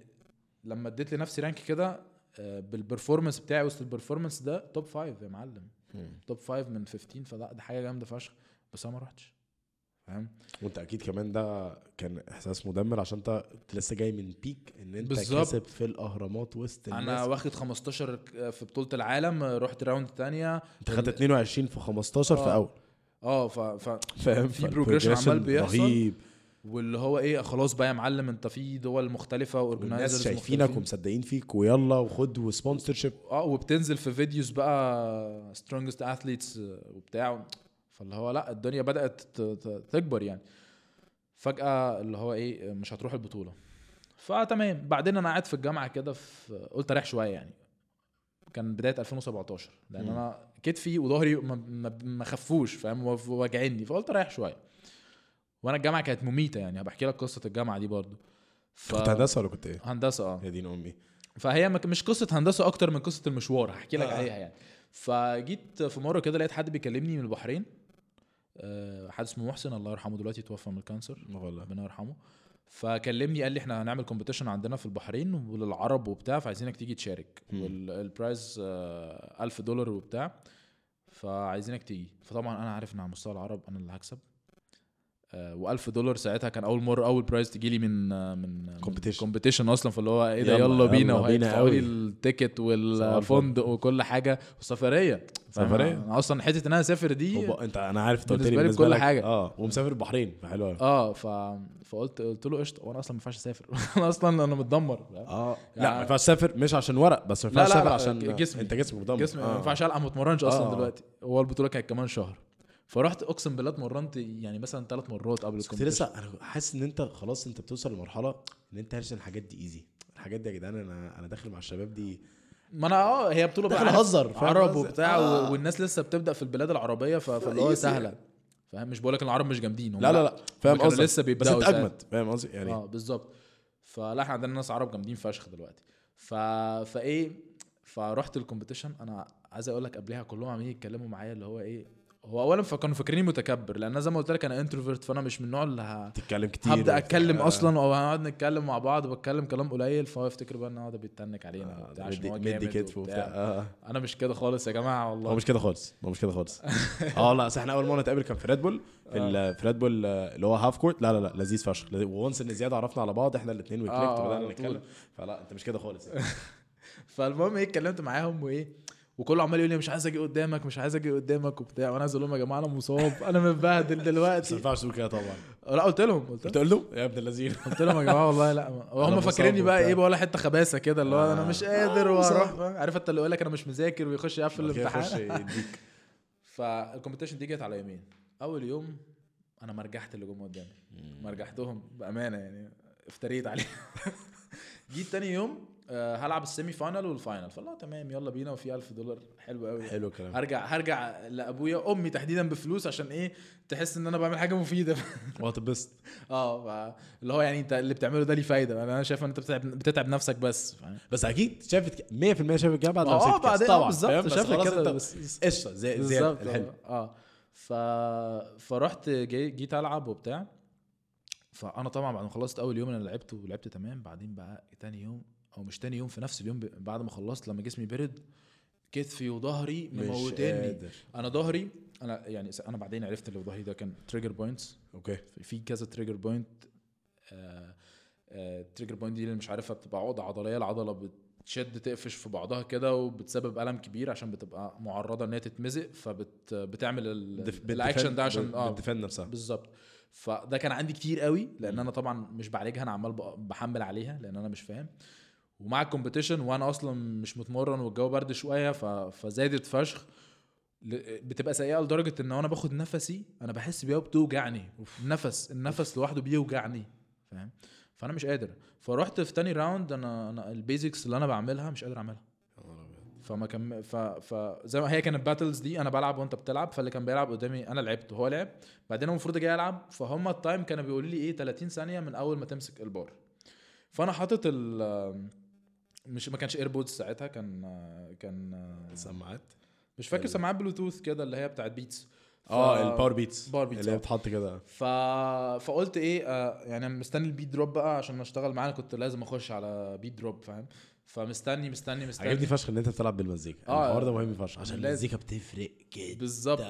لما اديت لنفسي rank كده آه، بال performance بتاعي وسط ال performance ده top five يا معلم. top five من 15 فلا ده حاجة جامدة فشخ. بس أنا ما رحتش. فاهم؟ وانت أكيد كمان ده كان احساس مدمر عشان انت كنت لسه جاي من peak ان انت بالظبط. كاسب في الاهرامات وسط أنا الناس. واخد 15 ك- في بطولة العالم رحت round تانية. انت خدت 22 في 15 في آه. أول. آه ف, ف فاهم؟ في progression عمال بيحصل. رهيب. واللي هو إيه خلاص بقى يا معلم انت في دول مختلفة والناس شايفينك ومصدقين فيك ويلا وخد و sponsor آه وبتنزل في videos بقى strongest athletes وبتاع. فاللي هو لا الدنيا بدأت تكبر يعني. فجأة اللي هو إيه مش هتروح البطولة. فتمام بعدين أنا قاعد في الجامعة كده في قلت أريح شوية يعني. كان بداية 2017 لأن مم. أنا كتفي وظهري ما, خفوش فاهم؟ واجعيني فقلت أريح شوية. وأنا الجامعة كانت مميتة يعني. هبحكي لك قصة الجامعة دي برضو. ف... كنت هندسة ولا كنت إيه؟ هندسة آه. يا دين أمي. فهي مش قصة هندسة أكتر من قصة المشوار. هحكي لك آه. عليها يعني. فجيت في مرة كده لقيت حد بيكلمني من البحرين. حد اسمه محسن الله يرحمه دلوقتي توفى من ال cancer. ربنا يرحمه. فكلمني قال لي إحنا هنعمل competition عندنا في البحرين وللعرب وبتاع فعايزينك تيجي تشارك. وال prize 1000 دولار وبتاع فعايزينك تيجي. فطبعا أنا عارف إن على مستوى العرب أنا اللي هكسب. و1000 دولار ساعتها كان أول مرة أول prize تجي لي من آه، من. competition أصلا فاللي هو إيه ده يلا، يلا بينا وهيدفعوا لي قوي. ال ticket. والفندق وكل حاجة والسفريه؟ سفرية. أنا أصلا حتة إن أنا أسافر دي هو أنت أنا عارف أنت قلت لي بكل لك- حاجة. آه ومسافر البحرين فحلو قوي آه ف... فقلت قلت له قشطة وأنا أصلا ما ينفعش أسافر أنا أصلا أنا متدمر آه لا يعني- ما ينفعش تسافر مش عشان ورق بس ما لا، ينفعش لا، تسافر لا، عشان جسمي. أنت جسمك مدمر جسمي ما آه. ينفعش العب ما أتمرنش أصلا آه. دلوقتي هو البطولة كانت كمان شهر فرحت أقسم بالله اتمرنت يعني مثلا ثلاث مرات قبل بس كنت. لسه أنا حاسس إن أنت خلاص أنت بتوصل لمرحلة إن أنت إن الحاجات دي ايزي الحاجات دي يا جدعان أنا أنا داخل مع الشباب دي. ما أنا آه هي بطولة بقى فاهم؟ عرب قصدي؟ وبتاع آه. والناس لسه بتبدأ في البلاد العربية فاللي هو. سهلة. فاهم؟ مش بقول لك العرب مش جامدين لا لا لا. فاهم قصدك. لسه بس أنت ساعتها. أجمد. فاهم قصدي؟ يعني آه بالظبط. فلا إحنا عندنا ناس عرب جامدين فشخ دلوقتي. ف... فإيه فرحت ال competition. أنا عايز أقول لك قبلها كلهم عمالين يتكلموا معايا اللي هو إيه هو اولا فكانوا فاكريني متكبر لأن زي ما قلت لك أنا introvert فأنا مش من النوع اللي ه... تتكلم كتير هبدأ. أتكلم آه. أصلا أو هنقعد نتكلم مع بعض وبتكلم كلام قليل فهو يفتكر بقى إن هو ده بيتنك علينا آه، وبتاع عشان مدي هو مدي جامد كتف وبتاع آه. أنا مش كده خالص يا جماعة والله هو مش كده خالص هو مش كده خالص آه لا اصل إحنا أول مرة نتقابل كان في ريد بول في ال- في ريد بول آه، اللي هو Half Court لا لا لا لذيذ فشخ وونس إن زياد عرفنا على بعض إحنا الاثنين و clicked آه، وبدأنا على نتكلم. فلا أنت مش كده خالص يعني. فالمهم إيه اتكلمت معاهم وإيه وكله عمال يقول لي مش عايز أجي قدامك مش عايز أجي قدامك وبتاع. وأنا عايز أقول لهم يا جماعة أنا مصاب أنا متبهدل بس ما دلوقتي ينفعش تقول كده طبعا. لا قلت لهم قلت لهم. يا ابن اللذين. قلت لهم يا جماعة والله لا هم فاكريني بقى. إيه بقى حتة خباثة كده اللي هو أنا. مش قادر آه، وأروح. مصاب. عارف أنت اللي يقول لك أنا مش مذاكر ويخش يقفل كده يخش الامتحان. يديك. فال competition دي جت على يومين أول يوم أنا مرجحت اللي جم قدامي. مرجحتهم بأمانة يعني افتريت عليهم. جيت تاني يوم هلعب ال semi final وال final. فالله تمام يلا بينا وفي 1000 دولار. حلو قوي حلو الكلام. هرجع هرجع لأبويا امي تحديدا بفلوس عشان إيه؟ تحس إن أنا بعمل حاجة مفيدة. وهتبسط آه اللي هو يعني أنت اللي بتعمله ده ليه فايدة؟ أنا شايف إن أنت بتتعب بتتعب نفسك بس فاهم؟ بس أكيد شافت 100% شافت كده بعد ما آه. بعدين طبعا آه، بالظبط. فاهم؟ بس شافت كده بس قشطة زي زي بالظبط. الحلو. آه آه. ف... فرحت جي... جيت ألعب وبتاع. فأنا طبعا بعد ما خلصت أول يوم أنا لعبت ولعبت تمام. بعدين بقى تاني يوم أو مش تاني يوم في نفس اليوم. بعد ما خلصت لما جسمي برد كتفي وظهري مموتني قادر. أنا ظهري أنا يعني أنا بعدين عرفت اللي ظهري ده كان trigger points okay. في كذا trigger point trigger point دي اللي مش عارفها بتبقى عقدة عضلية العضلة بتشد تقفش في بعضها كده وبتسبب ألم كبير عشان بتبقى معرضة إن هي تتمزق فبتعمل الاكشن ده عشان آه. بتدفن نفسها. بالظبط. فده كان عندي كتير قوي لأن أنا طبعا مش بعالجها أنا عمال بحمل عليها لأن أنا مش فاهم. ومع ال competition وأنا أصلا مش متمرن والجو برد شوية ف... فزادت فشخ. بتبقى سيئة لدرجة إن وأنا باخد نفسي أنا بحس بيها بتوجعني. النفس النفس لوحده بيوجعني فاهم؟ فأنا مش قادر. فرحت في تاني round أنا أنا ال basics اللي أنا بعملها مش قادر أعملها. فما كم ف... ف زي ما هي كانت battles دي أنا بلعب وأنت بتلعب فاللي كان بيلعب قدامي أنا لعبت وهو لعب. بعدين المفروض جاي ألعب فهم ال time كانوا بيقولوا لي إيه 30 ثانية من أول ما تمسك البار. فأنا حاطط ال مش ما كانش AirPods ساعتها كان كان سماعات. مش فاكر سماعات بلوتوث كده اللي هي بتاعت بيتس ف- آه ال Powerbeats Powerbeats، اللي هي آه. بتحط كده. ف... فقلت إيه آه يعني مستني ال beat drop بقى عشان اشتغل معانا كنت لازم أخش على beat drop فاهم؟ فمستني مستني مستني. عجبني فشخ إن أنت بتلعب بالمزيكا. آه، الحوار ده مهم فشخ عشان. المزيكا بتفرق جدا. بالظبط.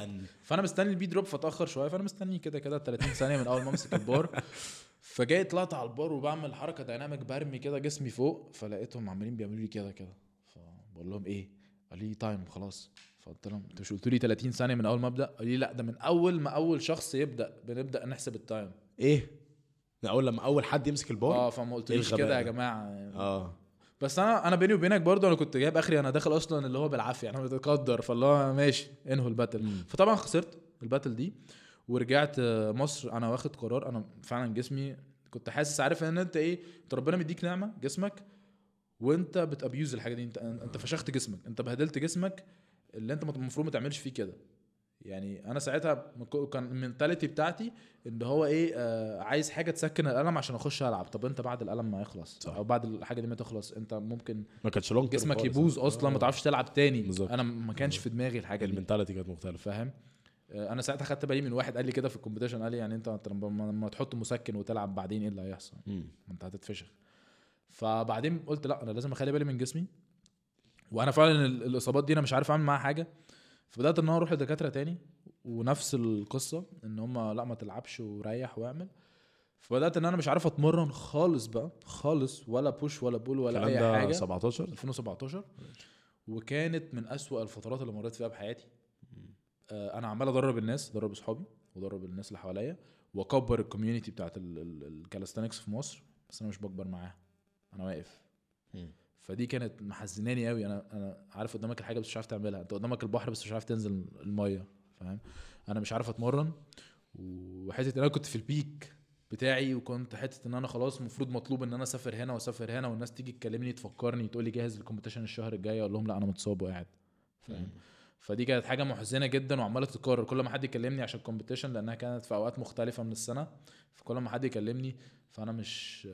فأنا مستني ال beat drop فاتأخر شوية فأنا مستني كده كده 30 ثانية من أول ما أمسك البار فجاي طلعت على البار وبعمل حركة dynamic برمي كده جسمي فوق فلقيتهم عمالين بيعملوا لي كده كده. فبقول لهم إيه؟ قال لي time خلاص. فقلت لهم أنتوا مش قلتوا لي 30 ثانية من أول ما أبدأ؟ قال لي لأ ده من أول ما أول شخص يبدأ بنبدأ نحسب ال time إيه؟ من أول لما أول حد يمسك البار؟ آه فما قلتليش الغباء كده يا ده؟ جماعة. يعني آه. بس أنا أنا بيني وبينك برضه أنا كنت جايب آخري أنا داخل أصلا اللي هو بالعافية يعني أنا متقدر. فاللي هو ماشي إنهوا ال battle مم. فطبعا خسرت ال battle دي ورجعت مصر. أنا واخد قرار أنا فعلا جسمي كنت حاسس عارف إن أنت إيه أنت ربنا مديك نعمة جسمك وأنت بت abuse الحاجة دي. أنت أنت فشخت جسمك أنت بهدلت جسمك اللي أنت المفروض ما تعملش فيه كده. يعني أنا ساعتها كان ال mentality بتاعتي إن هو إيه آه عايز حاجة تسكن الألم عشان أخش ألعب. طب أنت بعد الألم ما يخلص؟ صح. أو بعد الحاجة دي ما تخلص أنت ممكن ما كانش جسمك يبوظ أصلا ما تعرفش تلعب تاني. بالظبط. أنا ما كانش في دماغي الحاجة دي. ال mentality كانت مختلفة. فاهم؟ آه، أنا ساعتها خدت بالي من واحد قال لي كده في ال competition قال لي يعني أنت لما تحط مسكن وتلعب بعدين إيه اللي هيحصل. ما أنت هتتفشخ. فبعدين قلت لأ أنا لازم أخلي بالي من جسمي. وأنا فعلا ال- الإصابات دي أنا مش عارف أعمل معاها حاجة. فبدأت إن أنا أروح لدكاترة تاني ونفس القصة إن هم لأ ما تلعبش وريح واعمل. فبدأت إن أنا مش عارف أتمرن خالص بقى خالص ولا بوش ولا بول ولا أي حاجة. 17 2017 وكانت من أسوأ الفترات اللي مريت فيها بحياتي. آه، أنا عمال أدرب الناس أدرب أصحابي وأدرب الناس اللي حواليا وأكبر ال community بتاعت ال calisthenics في مصر بس أنا مش بكبر معاها أنا واقف. فدي كانت محزناني قوي أنا أنا عارف قدامك الحاجة بس مش عارف تعملها. أنت قدامك البحر بس مش عارف تنزل المية فاهم؟ أنا مش عارف أتمرن. وحتة إن أنا كنت في ال peak بتاعي وكنت حتة إن أنا خلاص المفروض مطلوب إن أنا أسافر هنا وأسافر هنا والناس تيجي تكلمني تفكرني تقول لي جاهز لل competition الشهر الجاي أقول لهم لا أنا متصاب وقاعد فاهم؟ فدي كانت حاجة محزنة جدا وعمالة تتكرر. كل ما حد يكلمني عشان ال competition لأنها كانت في أوقات مختلفة من السنة فكل ما حد يكلمني فأنا مش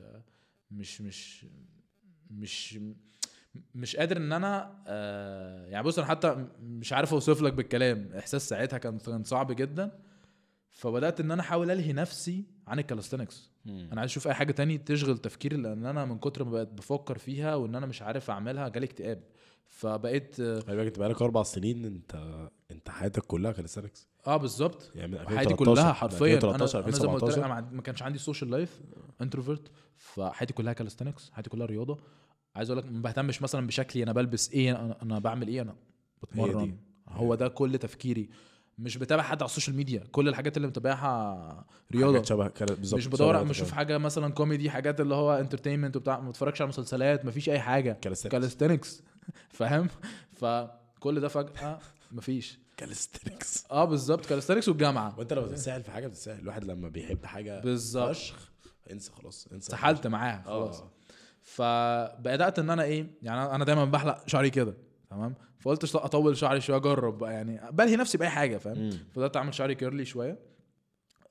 مش مش مش مش قادر إن أنا آه يعني بص أنا حتى مش عارف أوصف لك بالكلام. إحساس ساعتها كان كان صعب جدا. فبدأت إن أنا أحاول ألهي نفسي عن ال calisthenics أنا عايز أشوف أي حاجة تاني تشغل تفكيري لأن أنا من كتر ما بقيت بفكر فيها وإن أنا مش عارف أعملها جالي اكتئاب. فبقيت آه خلي بالك انت بقالك أربع سنين انت انت حياتك كلها calisthenics آه، بالظبط. يعني حياتي 2013 كلها حرفيا. أنا 2013 أنا زي ما قلت لك 2017 أنا ما عند- ما كانش عندي social life introvert فحياتي كلها calisthenics حياتي كلها رياضة. عايز أقول لك ما بهتمش مثلا بشكلي أنا بلبس إيه أنا, أنا بعمل إيه أنا بتمرن. هو ده كل تفكيري. مش بتابع حد على ال social media. كل الحاجات اللي متابعها رياضة. شبه بالظبط مش بدور مش كده. حاجة مثلا كوميدي حاجات اللي هو entertainment وبتاع. ما بتفرجش على مسلسلات مفيش أي حاجة. calisthenics فاهم؟ فكل ده فجأة مفيش calisthenics آه بالظبط. calisthenics والجامعة. وانت لما بتتساهل في حاجة بتتساهل الواحد لما بيحب حاجة بالظبط. فشخ انسى خلاص انسى سحلت معاها خلاص. آه. فبدأت إن أنا إيه يعني أنا دايما بحلق شعري كده. تمام فقلت أطول شعري شوية أجرب بقى يعني بلهي نفسي بأي حاجة فاهم مم. بدات أعمل شعري curly شوية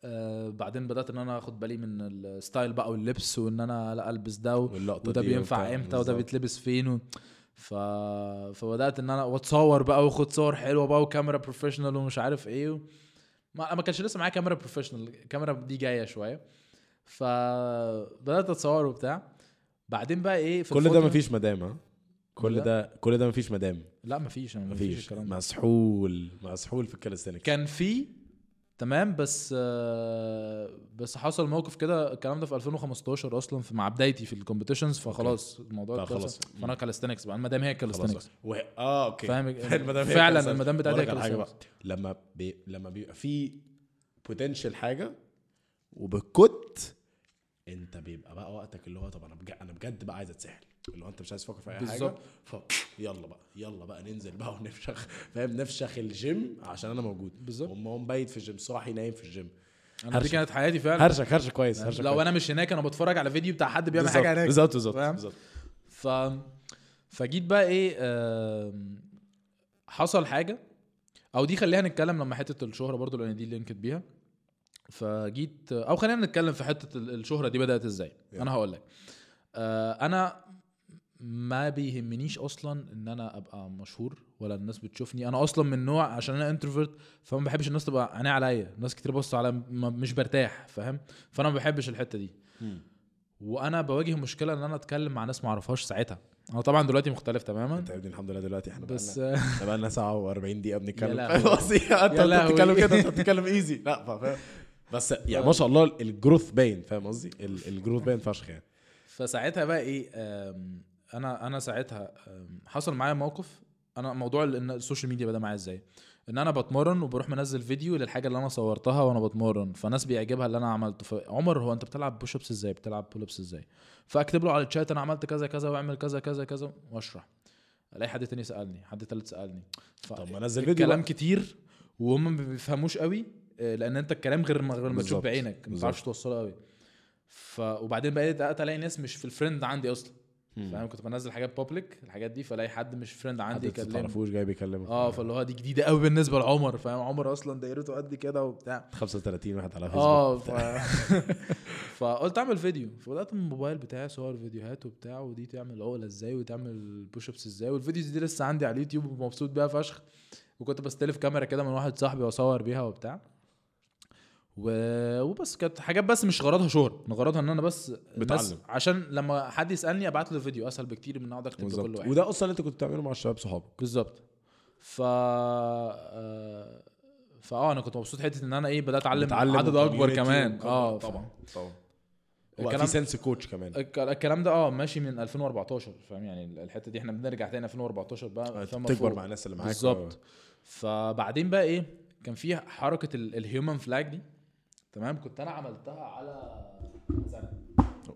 آه بعدين بدأت إن أنا آخد بالي من ال style بقى واللبس وإن أنا لأ ألبس ده وده بينفع. إمتى وده. بيتلبس فين و... ف... فبدأت إن أنا وأتصور بقى وأخد صور حلوة بقى وكاميرا professional ومش عارف إيه و... ما ما كانش لسه معايا كاميرا professional الكاميرا دي جاية شوية فبدأت أتصور وبتاع بعدين بقى إيه في كل ده مفيش مدام ها كل. ده كل ده مفيش مدام. لا مفيش أنا مفيش مفيش. الكلام ده. مسحول مسحول في ال calisthenics كان في تمام بس آه، بس حصل موقف كده الكلام ده في 2015 أصلا في مع بدايتي في ال competitions فخلاص الموضوع فخلاص. اتكسر. فأنا calisthenics بقى المدام هي calisthenics خلاص وه... آه okay. فاهم؟ فعلا. المدام بتاعتي هي calisthenics. لما بي... لما بيبقى في potential حاجة وبكت أنت بيبقى بقى وقتك اللي هو طب أنا بجد أنا بجد بقى عايز أتسحل. اللي هو أنت مش عايز تفكر في أي حاجة. ف يلا بقى يلا بقى ننزل بقى ونفشخ فاهم نفشخ الجيم عشان أنا موجود بالظبط. هم هو مبيت في الجيم صاحي نايم في الجيم أنا دي. كانت حياتي فعلا هرشك هرشك كويس هرشك لو كويس. أنا مش هناك أنا بتفرج على فيديو بتاع حد بيعمل حاجة هناك بالظبط بالظبط؟ بالظبط ف فجيت بقى إيه آم، حصل حاجة أو دي خلينا نتكلم لما حتة الشهرة برضو لأن دي linked بيها فجيت أو خلينا نتكلم في حتة ال- الشهرة دي بدأت إزاي يلا. أنا هقول لك آه، أنا ما بيهمنيش أصلا إن أنا أبقى مشهور ولا الناس بتشوفني. أنا أصلا من نوع عشان أنا introvert فما بحبش الناس تبقى عينيها عليا. ناس كتير بصوا على مش برتاح فاهم؟ فأنا ما بحبش الحتة دي. وأنا بواجه مشكلة إن أنا أتكلم مع ناس ما أعرفهاش ساعتها. أنا طبعا دلوقتي مختلف تماما. أنت يا ابني الحمد لله دلوقتي إحنا بس إحنا بقالنا ساعة و40 دقيقة بنتكلم. أنت. بتتكلم كده أنت بتتكلم easy لا فاهم؟ بس يعني ما شاء الله ال growth باين فاهم قصدي؟ ال- ال growth باين فشخ يعني. فساعتها بقى إيه أنا أنا ساعتها حصل معايا موقف. أنا موضوع إن السوشيال ميديا بدأ معايا إزاي؟ إن أنا بتمرن وبروح منزل فيديو للحاجة اللي أنا صورتها وأنا بتمرن فناس بيعجبها اللي أنا عملته. فعمر هو أنت بتلعب push ups إزاي؟ بتلعب pull ups إزاي؟ فأكتب له على الشات أنا عملت كذا كذا واعمل كذا كذا كذا وأشرح. ألاقي حد تاني سألني حد تالت سألني. ف- طب ما نزل فيديو كلام. كتير وهم ما بيفهموش قوي آه، لأن أنت الكلام غير ما غير ما تشوف بعينك ما بالظبط. تعرفش توصله قوي. ف وبعدين بقيت ألاقي ناس مش في ال friend عندي أصلا. فاهم؟ كنت بنزل حاجات public الحاجات دي فلاقي حد مش friend عندي انت ما يكلمني. تعرفوش جاي بيكلمك. آه فاللي هو دي جديدة قوي بالنسبة لعمر فاهم؟ عمر أصلا دايرته قد كده وبتاع. 35 واحد على فيسبوك. آه ف... فقلت أعمل فيديو. فبدأت من الموبايل بتاعي صور فيديوهات وبتاع ودي تعمل عقلة إزاي وتعمل push ups إزاي. وال videos دي لسه عندي على اليوتيوب ومبسوط بيها فشخ. وكنت بستلف كاميرا كده من واحد صاحبي وأصور بيها وبتاع. و... وبس كانت حاجات بس مش غرضها شهرة من غرضها إن أنا بس بتعلم. عشان لما حد يسألني أبعت له فيديو أسهل بكتير من اقعد اكتب بالظبط. واحد. وده أصلا اللي أنت كنت بتعمله مع الشباب صحابك. بالظبط. ف آه، فاه أنا كنت مبسوط حتة إن أنا إيه بدأت اتعلم عدد أكبر كمان. آه طبعا طبعا. الكلام في سنس كوتش كمان. الك- الكلام ده آه ماشي من 2014 فاهم؟ يعني الحتة دي إحنا بنرجع تاني 2014 بقى فما تكبر. مع الناس اللي معاك. بالظبط. فبعدين بقى إيه كان في حركة الهيومن فلاج دي. تمام؟ كنت أنا عملتها على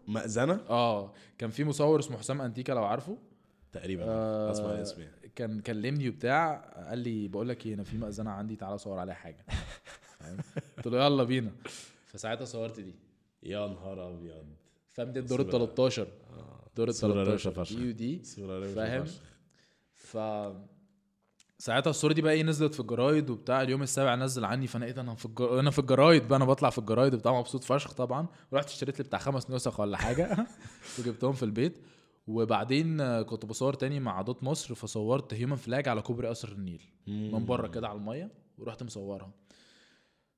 مأذنة. آه كان في مصور اسمه حسام انتيكا لو عارفه. تقريبا. آه، أسمع اسمي. كان كلمني وبتاع قال لي بقول لك إيه أنا في مأذنة عندي تعالى صور عليها حاجة؟ قلت له يلا بينا. فساعتها صورت دي. يا نهار أبيض. فاهم؟ دي الدور ال صورة- 13 دور ال صورة روشة 13 فشخ. دي فاهم. ف ساعتها الصورة دي بقى إيه نزلت في الجرايد وبتاع اليوم السابع نزل عني فأنا إيه ده أنا في الجر... أنا في الجرايد بقى أنا بطلع في الجرايد وبتاع مبسوط فشخ طبعا. ورحت اشتريت لي بتاع خمس نسخ ولا حاجة وجبتهم في البيت. وبعدين آه، كنت بصور تاني مع دوت مصر فصورت human flag على كوبري قصر النيل من بره كده على المية ورحت مصورها.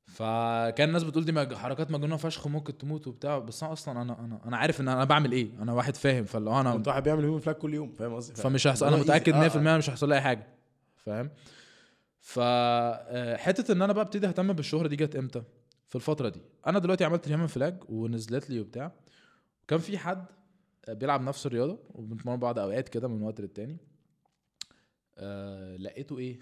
فكان الناس بتقول دي حركات مجنونة فشخ وممكن تموت وبتاع بس أنا أصلا أنا أنا أنا عارف إن أنا بعمل إيه أنا واحد فاهم فاللي أنا انت واحد بيعمل human flag كل يوم فاهم قصدي؟ فمش هيحصل أنا متأكد easy. 100% آه، مش هيحصل لي أي حاجة. فاهم؟ ف آه، إن أنا بقى أبتدي أهتم بالشهرة دي جت إمتى؟ في الفترة دي. أنا دلوقتي عملت ال human flag ونزلت لي وبتاع. كان في حد بيلعب نفس الرياضة وبنتمرن بعض أوقات كده من وقت للتاني. آه لقيته إيه؟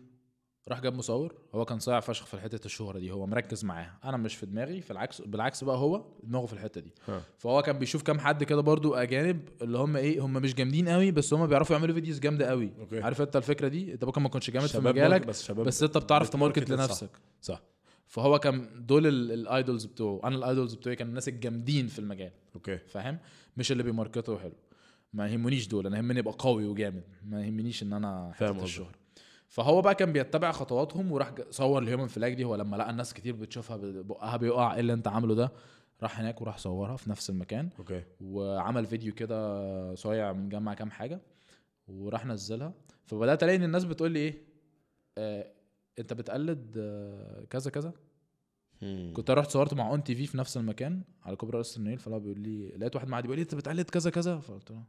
راح جاب مصور هو كان صايع فشخ في حتة الشهرة دي هو مركز معاها أنا مش في دماغي في العكس بالعكس بقى هو دماغه في الحتة دي. ها. فهو كان بيشوف كام حد كده برضو أجانب اللي هم إيه هم مش جامدين قوي بس هم بيعرفوا يعملوا videos جامدة قوي. okay. عارف أنت الفكرة دي؟ أنت ممكن ما تكونش جامد في مجالك بس شباب بس أنت بتعرف ت market بت market صح. لنفسك. صح. فهو كان دول ال- ال idols بتوعه. أنا ال idols بتوعي كانوا الناس الجامدين في المجال. okay. فاهم؟ مش اللي بي market وا حلو. ما يهمنيش دول أنا يهمني أبقى قوي وجامد. ما يهمنيش إن أنا فاهم. الشهرة. فهو بقى كان بيتبع خطواتهم وراح صور ال human flag دي هو لما لقى الناس كتير بتشوفها بقها بيقع إيه اللي أنت عامله ده؟ راح هناك وراح صورها في نفس المكان. okay. وعمل فيديو كده صايع مجمع كام حاجة وراح نزلها. فبدأت ألاقي إن الناس بتقول لي إيه؟ آه أنت بتقلد آه كذا كذا. كنت رحت صورت مع ON TV في نفس المكان على كوبري قصر النيل فلا بيقول لي لقيت واحد معدي بيقول لي أنت بتقلد كذا كذا. فقلت له؟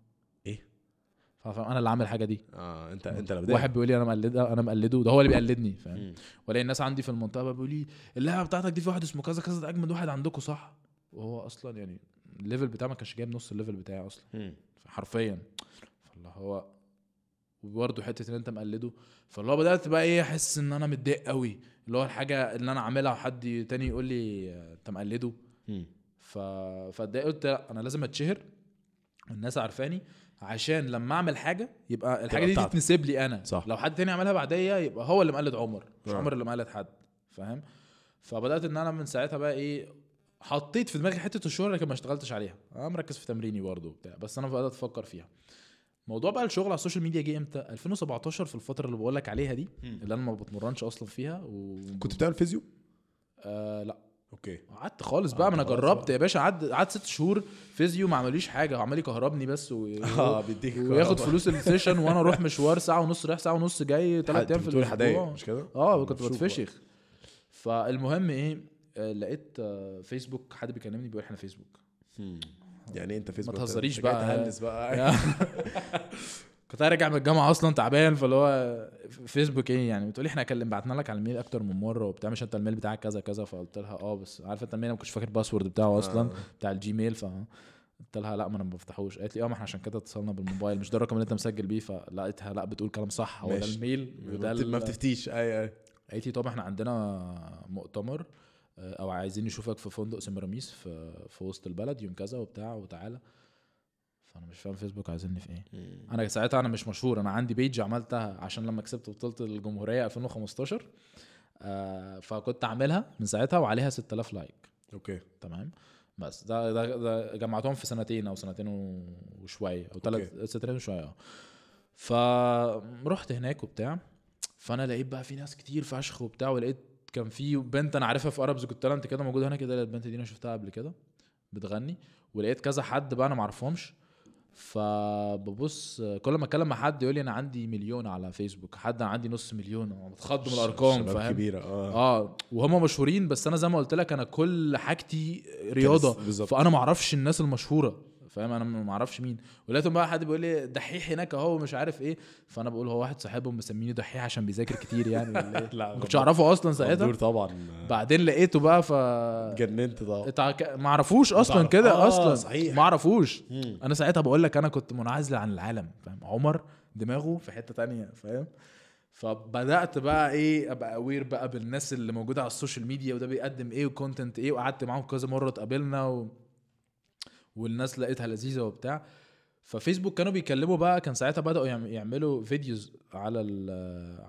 فاهم؟ أنا اللي عامل الحاجة دي. آه انت أنت اللي. واحد بيقول لي أنا مقلده أنا مقلده ده هو اللي بيقلدني فاهم. والاقي الناس عندي في المنطقة بيقول لي اللعبة بتاعتك دي في واحد اسمه كذا كذا ده أجمد واحد عندكم صح؟ وهو أصلا يعني ال level بتاعه ما كانش جايب نص ال level بتاعي أصلا. مم. حرفيا. فاللي هو وبرضه حتة إن أنت مقلده فاللي هو بدأت بقى إيه أحس إن أنا متضايق قوي اللي هو الحاجة اللي أنا عاملها وحد تاني يقول لي آه، أنت مقلده. ف فاتضايقت قلت لا أنا لازم أتشهر. والناس عارفاني عشان لما اعمل حاجة يبقى الحاجة دي. تتنسب لي أنا صح. لو حد تاني عملها بعديا يبقى هو اللي مقلد عمر مش آه. عمر اللي مقلد حد فاهم فبدأت إن أنا من ساعتها بقى إيه حطيت في دماغي حتة الشهره لكن ما اشتغلتش عليها أنا مركز في تمريني برضه وبتاع بس أنا بدأت أفكر فيها موضوع بقى الشغل على السوشيال ميديا جه إمتى 2017 في الفترة اللي بقول لك عليها دي. اللي أنا ما بتمرنش أصلا فيها و... كنت بتعمل physio؟ آه لأ okay قعدت خالص بقى ما أنا جربت. يا باشا قعدت قعدت ست شهور physio ما عمليش حاجة عمال يكهربني بس و... آه بيديك وياخد. فلوس ال session وأنا أروح مشوار ساعة ونص رايح ساعة ونص جاي ثلاث أيام في الأسبوع مش كده؟ آه كنت بتفشخ فالمهم إيه آه، لقيت آه، فيسبوك حد بيكلمني بيقول إحنا فيسبوك. يعني إيه أنت فيسبوك تهزريش أنت جاي بقى. بقى كنت راجع من الجامعة أصلا تعبان فاللي هو فيسبوك إيه يعني؟ بتقولي إحنا كلم بعتنا لك على ال mail أكتر من مرة وبتاع مش أنت ال mail بتاعك كذا كذا؟ فقلت لها آه بس عارف أنت ال mail ما كنتش فاكر ال password بتاعه أصلا آه. بتاع ال Gmail ف قلت لها لا ما أنا ما بفتحوش. قالت لي آه ما إحنا عشان كده اتصلنا بالموبايل مش ده الرقم اللي أنت مسجل بيه؟ فلقيتها لا بتقول كلام صح هو ده. ال mail وده ما بتفتيش. أي أي. قالت لي طب إحنا عندنا مؤتمر آه، أو عايزين نشوفك في فندق سمراميس في في وسط البلد يوم كذا وبتاع وتعالى. فانا مش فاهم فيسبوك عايزيني في إيه. أنا ساعتها أنا مش مشهور أنا عندي page عملتها عشان لما كسبت بطولة الجمهورية 2015 آه فكنت عاملها من ساعتها وعليها 6000 like okay. تمام؟ بس ده ده, ده جمعتهم في سنتين أو سنتين وشوية أو ثلاث سنتين وشوية آه. فرحت هناك وبتاع فأنا لقيت بقى في ناس كتير فشخ وبتاع ولقيت كان في بنت أنا عارفها في Arabs Got Talent كده موجودة هنا كده البنت دي أنا شفتها قبل كده بتغني ولقيت كذا حد بقى أنا معرفهمش فببص كل ما أتكلم مع حد يقول لي أنا عندي مليون على فيسبوك حد عندي نص مليون بتخض من الأرقام فاهم؟ كبيرة آه. آه وهم مشهورين بس أنا زي ما قلت لك أنا كل حاجتي رياضة. فأنا ما أعرفش الناس المشهورة. فاهم؟ أنا ما أعرفش مين. ولقيتهم بقى حد بيقول لي دحيح هناك أهو ومش عارف إيه. فأنا بقول هو واحد صاحبهم مسميني دحيح عشان بيذاكر كتير يعني. ولا إيه؟ لا ما كنتش أعرفه أصلا ساعتها. طبعا. بعدين لقيته بقى ف جننت طبعا. اتع- ما أعرفوش أصلا كده آه، أصلا. صحيح. ما أعرفوش. أنا ساعتها بقول لك أنا كنت منعزل عن العالم فاهم؟ عمر دماغه في حتة تانية فاهم؟ فبدأت بقى إيه أبقى aware بقى بالناس اللي موجودة على ال social media وده بيقدم إيه و content إيه. وقعدت معاهم كذا مرة اتقابلنا و... والناس لقيتها لذيذة وبتاع. ففيسبوك كانوا بيكلموا بقى كان ساعتها بدأوا يعم- يعملوا videos على ال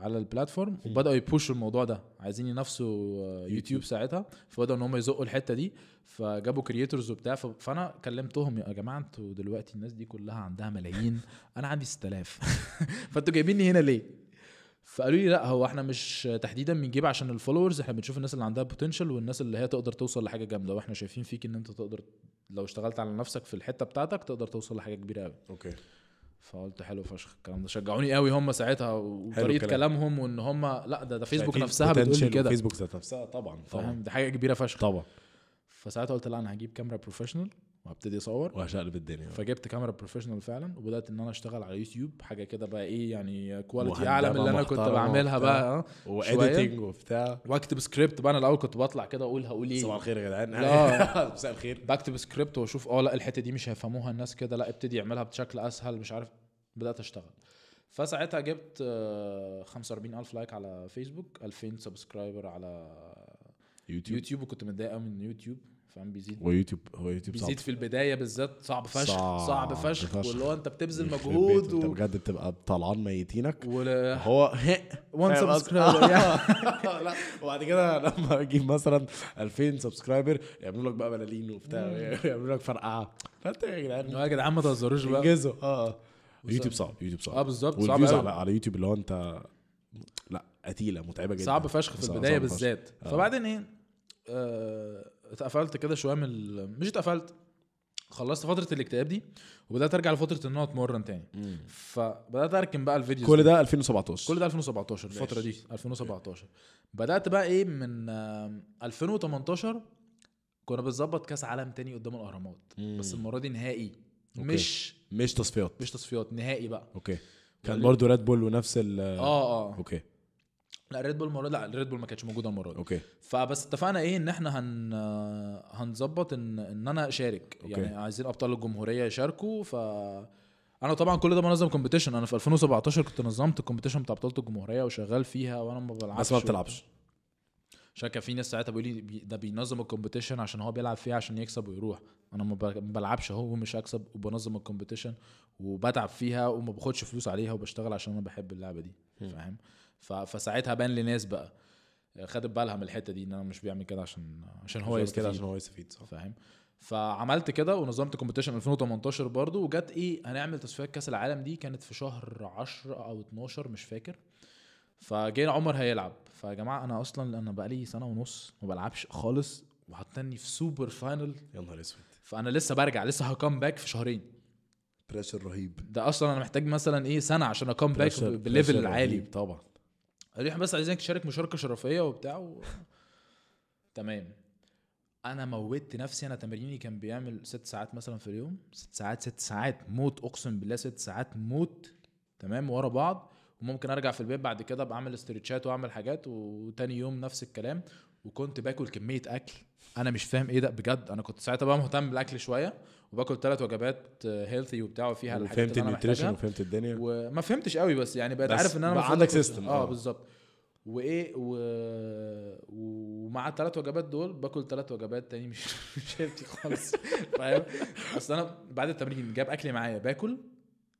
على ال platform وبدأوا يبوشوا الموضوع ده. عايزين ينافسوا آه، يوتيوب. ساعتها فبدأوا إن هم يزقوا الحتة دي. فجابوا creators وبتاع فأنا كلمتهم يا جماعة أنتوا دلوقتي الناس دي كلها عندها ملايين أنا عندي 6000 فأنتوا جايبيني هنا ليه؟ فقالوا لي لا هو إحنا مش تحديدا بنجيب عشان ال followers إحنا بنشوف الناس اللي عندها potential والناس اللي هي تقدر توصل لحاجة جامدة. وإحنا شايفين فيك ان انت تقدر لو اشتغلت على نفسك في الحتة بتاعتك تقدر توصل لحاجة كبيرة قوي okay. فقلت حلو فشخ الكلام ده. شجعوني قوي هم ساعتها وطريقة. كلامهم وإن هم لا ده ده فيسبوك نفسها بتقول كده. فيسبوك ذات نفسها طبعا فاهم؟ طبعا دي حاجة كبيرة فشخ. طبعا. فساعتها قلت لا أنا هجيب كاميرا professional وهبتدي اصور وهشقلب الدنيا. فجبت كاميرا professional فعلا وبدأت إن أنا أشتغل على يوتيوب. حاجة كده بقى إيه يعني quality أعلى من اللي أنا كنت بعملها. بقى آه و editing وبتاع. وأكتب سكريبت بقى أنا الأول كنت بطلع كده أقول هقول إيه. صباح الخير يا جدعان. لا. مساء الخير. بكتب سكريبت وأشوف آه لا الحتة دي مش هيفهموها الناس كده لا ابتدي اعملها بشكل أسهل مش عارف. بدأت أشتغل. فساعتها جبت آه، 45000 like على فيسبوك 2000 subscriber على يوتيوب. يوتيوب وكنت متضايق قوي من يوتيوب. فاهم؟ بيزيد. ويوتيوب هو يوتيوب صعب. بيزيد في البداية بالذات صعب فشخ صعب صعب فشخ فشخ. واللي هو انت بتبذل مجهود بيته، انت و... بجد بتبقى طلعان ميتينك. و... هو one؟ subscriber لا وبعد كده لما أجيب مثلا 2000 subscriber يعملوا لك بقى بلالين وبتاع يعملوا لك فرقعة. فانت يا جدعان يا جدعان ما تهزروش بقى. انجزوا. آه. يوتيوب صعب يوتيوب صعب. آه بالظبط صعب. على, على يوتيوب اللي هو انت لا قتيلة متعبة جدا. صعب فشخ في البداية. بالذات. آه. فبعدين إيه؟ آه، اتقفلت كده شوية من ال... مش اتقفلت خلصت فترة الاكتئاب دي وبدأت أرجع لفترة إن أنا أتمرن تاني. فبدأت أركن بقى ال videos كل. ده 2017 كل ده 2017 الفترة دي 2017 بدأت بقى إيه من آم، 2018 كنا بنظبط كأس عالم تاني قدام الأهرامات. مم. بس المرة دي نهائي. okay. مش مش تصفيات. مش تصفيات نهائي بقى. okay. كان برضه Red Bull ونفس ال آه آه. okay. لا Red Bull المره لا ال Red Bull ما كانتش موجودة المرة دي. okay. فبس اتفقنا إيه إن إحنا هن هنظبط إن إن أنا أشارك. okay. يعني عايزين أبطال الجمهورية يشاركوا ف أنا طبعا كل ده بنظم competition أنا في 2017 كنت نظمت ال competition بتاع بطوله الجمهورية وشغال فيها وأنا ما بلعبش. بس ما بتلعبش. عشان كان في ناس ساعتها بيقول لي ده بينظم ال competition عشان هو بيلعب فيها عشان يكسب ويروح. أنا ما بلعبش اهو ومش هكسب وبنظم ال competition وبتعب فيها وما باخدش فلوس عليها وبشتغل عشان أنا بحب اللعبة دي. فاهم. فساعتها بان لناس بقى. خدت بالها من الحتة دي إن أنا مش بيعمل كده عشان عشان هو يستفيد. كده عشان هو يستفيد صح. فاهم؟ فعملت كده ونظمت competition 2018 برضو وجت إيه هنعمل تصفيات كأس العالم دي كانت في شهر 10 أو 12 مش فاكر. فجينا عمر هيلعب. فيا جماعة أنا أصلا أنا بقالي سنة ونص ما بلعبش خالص وحطني في super final يا نهار أسود. فأنا لسه برجع لسه ه come back في شهرين. pressure رهيب. ده أصلا أنا محتاج مثلا إيه سنة عشان ا come back بال level العالي. طبعا. قالوا إحنا بس عايزينك تشارك مشاركة شرفية وبتاع و... تمام. أنا موتت نفسي أنا تمريني كان بيعمل ست ساعات مثلا في اليوم. ست ساعات ست ساعات. موت أقسم بالله ست ساعات موت. تمام ورا بعض. وممكن أرجع في البيت بعد كده بعمل استرتشات وأعمل حاجات وتاني يوم نفس الكلام. وكنت باكل كمية أكل. أنا مش فاهم إيه ده بجد. أنا كنت ساعتها بقى مهتم بالأكل شوية وباكل ثلاث وجبات healthy وبتاع وفيها الحاجات أنا ال nutrition وفهمت الدنيا. وما فهمتش قوي بس يعني بقيت عارف إن أنا بقى عندك system، آه آه. بالظبط. وإيه و... ومع الثلاث وجبات دول باكل ثلاث وجبات تاني مش مش healthy خالص. فاهم؟ أصل أنا بعد التمرين جاب اكلي معايا باكل.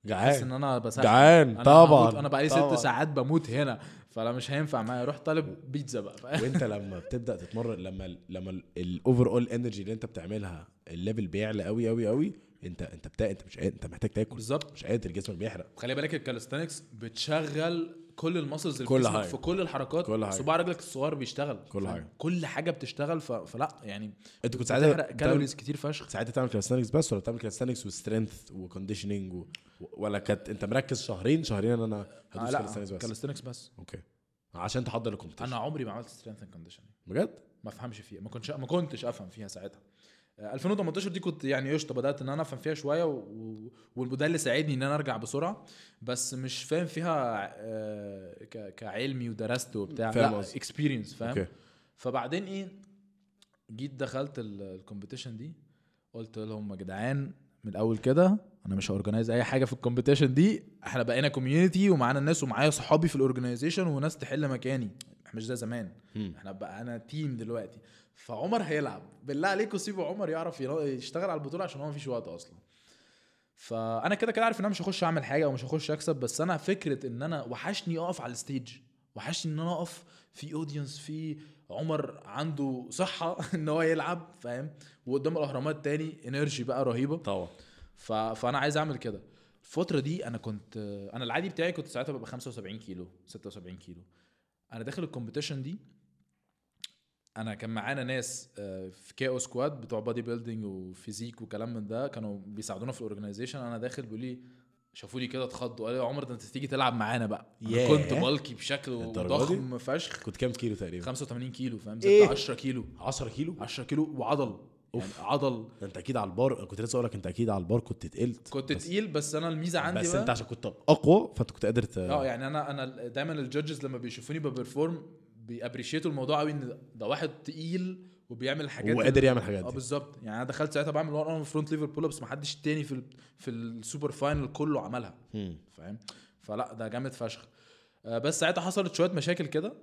بحس إن جعان أنا بسخن. جعان أنا طبعا أنا بقى لي طبعاً. ست ساعات بموت هنا. فانا مش هينفع معايا. أروح طالب بيتزا بقى. وانت لما بتبدأ تتمرن لما لما ال overall energy اللي انت بتعملها ال level بيعلى قوي قوي قوي انت انت بتا... انت مش قادر انت محتاج تاكل. بالظبط. مش قادر جسمك بيحرق. خلي بالك ال calisthenics بتشغل كل ال muscles كل حاجة. في كل الحركات كل حاجة. صباع رجلك الصغير بيشتغل. كل؟ حاجة. كل حاجة بتشتغل ف... فلا يعني انت كنت ساعتها calories كتير فشخ. ساعتها تعمل calisthenics بس ولا بتعمل calisthenics و strength و conditioning و... ولا كانت انت مركز شهرين شهرين إن أنا آه هدوس لا calisthenics بس؟ calisthenics بس. okay. عشان تحضر ال competition أنا عمري ما عملت strength and conditioning بجد؟ ما افهمش فيها. ما كنتش ما كنتش أفهم فيها ساعتها. آه، 2018 دي كنت يعني قشطة بدأت إن أنا أفهم فيها شوية و... وده اللي ساعدني إن أنا أرجع بسرعة بس مش فاهم فيها آه، ك... كعلمي ودرست وبتاع فاهم لأ. experience فاهم okay فبعدين إيه جيت دخلت ال- ال competition دي قلت لهم يا جدعان من الأول كده أنا مش ه organize أي حاجة في ال competition دي إحنا بقينا community ومعانا الناس ومعايا صحابي في ال organization وناس تحل مكاني مش زي زمان. إحنا بقى أنا team دلوقتي فعمر هيلعب. بالله عليكم سيبوا عمر يعرف يشتغل على البطولة عشان هو مفيش وقت أصلا. فأنا كده كده عارف إن أنا مش هخش أعمل حاجة ومش هخش أكسب بس أنا فكرة إن أنا وحشني أقف على ال stage وحشني إن أنا أقف في audience في عمر عنده صحة إن هو يلعب فاهم؟ وقدام الأهرامات تاني energy بقى رهيبة. طبعا. ف... فأنا عايز أعمل كده. الفترة دي أنا كنت أنا العادي بتاعي كنت ساعتها ببقى 75 كيلو 76 كيلو. أنا داخل ال competition دي أنا كان معانا ناس آه، في Q Squad بتوع bodybuilding و physique وكلام من ده كانوا بيساعدونا في ال organization أنا داخل بيقول لي شافوني كده اتخضوا. قالوا يا عمر ده أنت تيجي تلعب معانا بقى. ياه. كنت bulky بشكل ضخم فشخ. كنت كام كيلو تقريبا؟ 85 كيلو فاهم؟ إيه؟ زدت 10 كيلو. 10 كيلو؟ 10 كيلو وعضل. يعني عضل. ده أنت أكيد على البار كنت لسه أقول لك أنت أكيد على البار كنت تقلت. كنت بس تقيل بس أنا الميزة عندي بس بقى أنت عشان كنت أقوى فأنت كنت قادر ت... آه يعني أنا أنا دايما ال judges لما بيشوفوني ب perform بي appreciate وا الموضوع قوي إن ده واحد تقيل وبيعمل الحاجات هو قادر يعمل الحاجات آه بالظبط. يعني أنا دخلت ساعتها بعمل one arm front lever pull ups ما حدش تاني في ال في ال super final كله عملها. فاهم؟ فلا ده جامد فشخ. آه، بس ساعتها حصلت شوية مشاكل كده.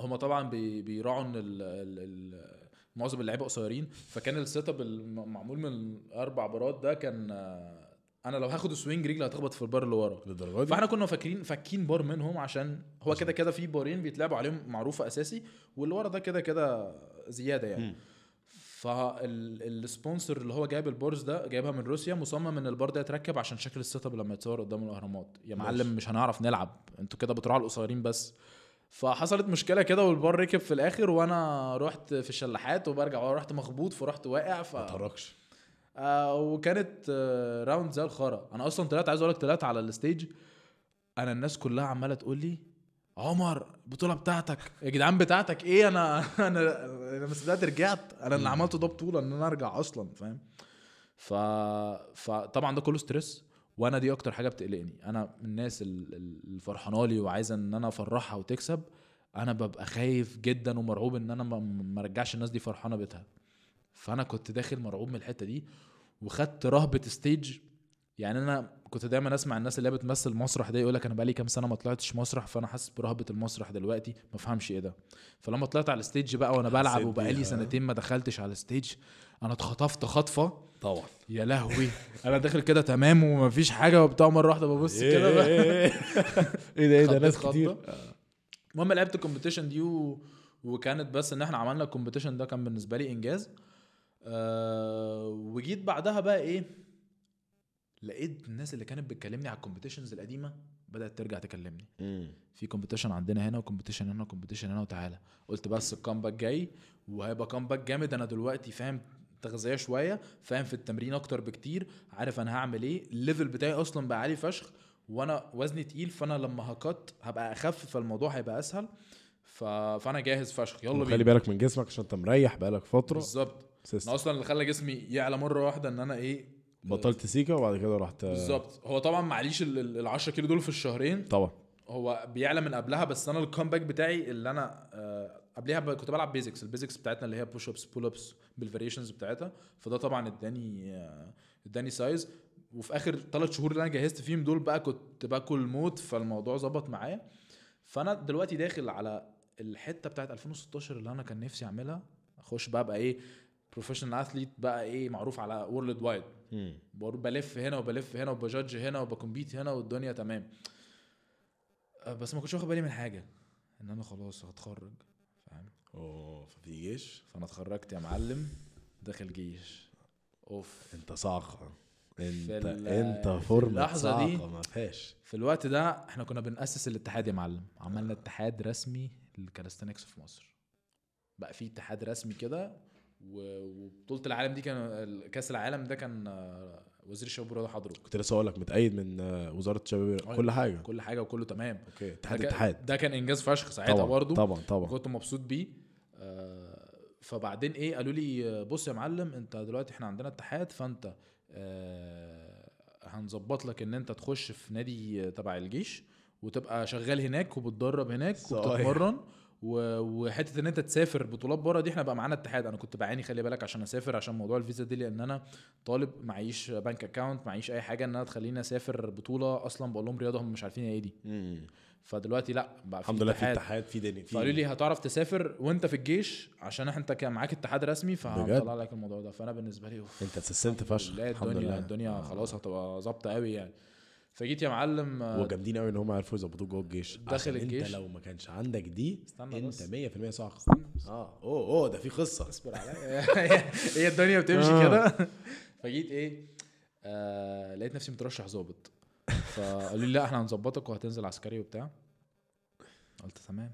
هما طبعا بي بيراعوا إن ال ال ال معظم اللعيبة قصيرين. فكان ال set up المعمول من أربع بارات ده كان آه، أنا لو هاخد ال swing رجلي هتخبط في البار اللي ورا. للدرجة دي؟ فاحنا كنا فاكرين فاكين بار منهم عشان هو كده كده في بارين بيتلعبوا عليهم معروفة أساسي واللي ورا ده كده كده زيادة يعني. فال sponsor اللي هو جايب ال bars ده جايبها من روسيا مصمم إن البار ده يتركب عشان شكل ال set up لما يتصور قدام الأهرامات. يا. معلم مش هنعرف نلعب. أنتوا كده بتراعوا القصيرين بس. فحصلت مشكلة كده والبار ركب في الآخر وأنا رحت في الشلاحات وبرجع ورا رحت مخبوط فرحت واقع ف... ما آه وكانت آه round زي الخرا. أنا أصلا طلعت عايز أقول لك طلعت على ال stage. أنا الناس كلها عمالة تقول لي عمر البطولة بتاعتك. يا جدعان بتاعتك إيه؟ أنا أنا أنا ما صدقت رجعت. أنا اللي عملته ده بطولة إن أنا أرجع أصلا فاهم؟ ف فطبعا ده كله stress وأنا دي أكتر حاجة بتقلقني. أنا من الناس ال- ال- الفرحانة لي وعايزة إن أنا أفرحها وتكسب. أنا ببقى خايف جدا ومرعوب إن أنا ما ارجعش الناس دي فرحانة بيتها. فأنا كنت داخل مرعوب من الحتة دي. وخدت رهبة stage. يعني أنا كنت دايما أسمع الناس اللي هي بتمثل مسرح ده يقول لك أنا بقالي كام سنة ما طلعتش مسرح فأنا حاسس برهبة المسرح دلوقتي. ما فهمش إيه ده. فلما طلعت على ال stage بقى وأنا بلعب وبقالي. سنتين ما دخلتش على ال stage أنا اتخطفت خطفة. طبعا. يا لهوي. أنا داخل كده تمام ومفيش حاجة وبتاع مرة واحدة ببص كده بقى. إيه ده إيه ده ناس. كتير. المهم لعبت ال competition دي و... وكانت بس إن إحنا عملنا ال competition ده كان بالنسبة لي إنجاز. آه وجيت بعدها بقى إيه لقيت الناس اللي كانت بتكلمني على ال competitions القديمة بدأت ترجع تكلمني. مم. في competition عندنا هنا و competition هنا و competition هنا وتعالى. قلت بس ال comeback جاي وهيبقى comeback جامد. أنا دلوقتي فاهم تغذية شوية فاهم في التمرين أكتر بكتير عارف أنا هعمل إيه. ال level بتاعي أصلا بقى عالي فشخ وأنا وزني تقيل فأنا لما ه cut هبقى أخف فالموضوع هيبقى أسهل. ف... فأنا جاهز فشخ. يلا خلي بينا. بالك من جسمك عشان أنت مريح بقالك فترة. بالظبط. أنا أصلا اللي خلى جسمي يعلى مرة واحدة إن أنا إيه بطلت سيكا وبعد كده رحت بالظبط. هو طبعا معليش ال 10 كيلو دول في الشهرين. طبعا. هو بيعلى من قبلها بس أنا ال comeback بتاعي اللي أنا آه، قبلها كنت بلعب basics ال basics بتاعتنا اللي هي push ups pull ups بال variations بتاعتها. فده طبعا اداني آه، اداني size وفي آخر ثلاث شهور اللي أنا جهزت فيهم دول بقى كنت باكل موت فالموضوع ظبط معايا. فأنا دلوقتي داخل على الحتة بتاعت 2016 اللي أنا كان نفسي أعملها. أخش بقى بقى إيه professional athlete بقى إيه معروف على worldwide بلف هنا وبلف هنا وب judge هنا وب compete هنا والدنيا تمام. أه، بس ما كنتش واخد بالي من حاجة إن أنا خلاص هتخرج فاهم؟ أوه ففي جيش؟ فأنا اتخرجت يا معلم داخل جيش. أوف. أنت صاعقه انت أنت فورمة اللحظة دي- ما فيهاش. في الوقت ده إحنا كنا بنأسس الاتحاد يا معلم. عملنا اتحاد رسمي لل calisthenics في مصر. بقى في اتحاد رسمي كده و- وبطولة العالم دي كان كأس العالم ده كان آه، وزير الشباب والرياضة حضره كنت لسه أقول لك متأيد من آه، وزارة الشباب أيوة. كل حاجة. كل حاجة وكله تمام. okay. اتحاد اتحاد. ده كان إنجاز فشخ ساعتها طبعا برضه طبعا طبعا. كنت مبسوط بيه. آه، فبعدين إيه قالوا لي بص يا معلم أنت دلوقتي إحنا عندنا اتحاد فأنت هنظبط لك إن أنت تخش في نادي تبع الجيش وتبقى شغال هناك وبتدرب هناك. وبتتمرن. وحتة إن أنت تسافر بطولات بره دي إحنا بقى معانا اتحاد. أنا كنت بعاني خلي بالك عشان أسافر عشان موضوع الفيزا دي لأن أنا طالب معيش bank account معيش أي حاجة ان أنا تخليني أسافر بطولة أصلا بقول لهم رياضة هم مش عارفين إيه دي. فدلوقتي لأ بقى الحمد لله في اتحاد. في دنيا في فقالوا لي هتعرف تسافر وأنت في الجيش؟ عشان أنت كان معاك اتحاد رسمي؟ فهطلع لك الموضوع ده. فأنا بالنسبة لي أوف. أنت الحمد فشخ. الحمد الدنيا لله. الدنيا آه. خلاص هتبقى ظابطة قوي يعني. فجيت يا معلم آه، هو جامدين قوي إن هم عرفوا يظبطوك جوه الجيش. داخل عشان الجيش. انت لو ما كانش عندك دي استنى أنت بس. 100% صح. آه أوه أوه ده في قصة. اصبر عليا. هي الدنيا بتمشي آه. كده. فجيت إيه آه لقيت نفسي مترشح ظابط. فقالوا لي لا إحنا هنظبطك وهتنزل عسكري وبتاع. قلت تمام.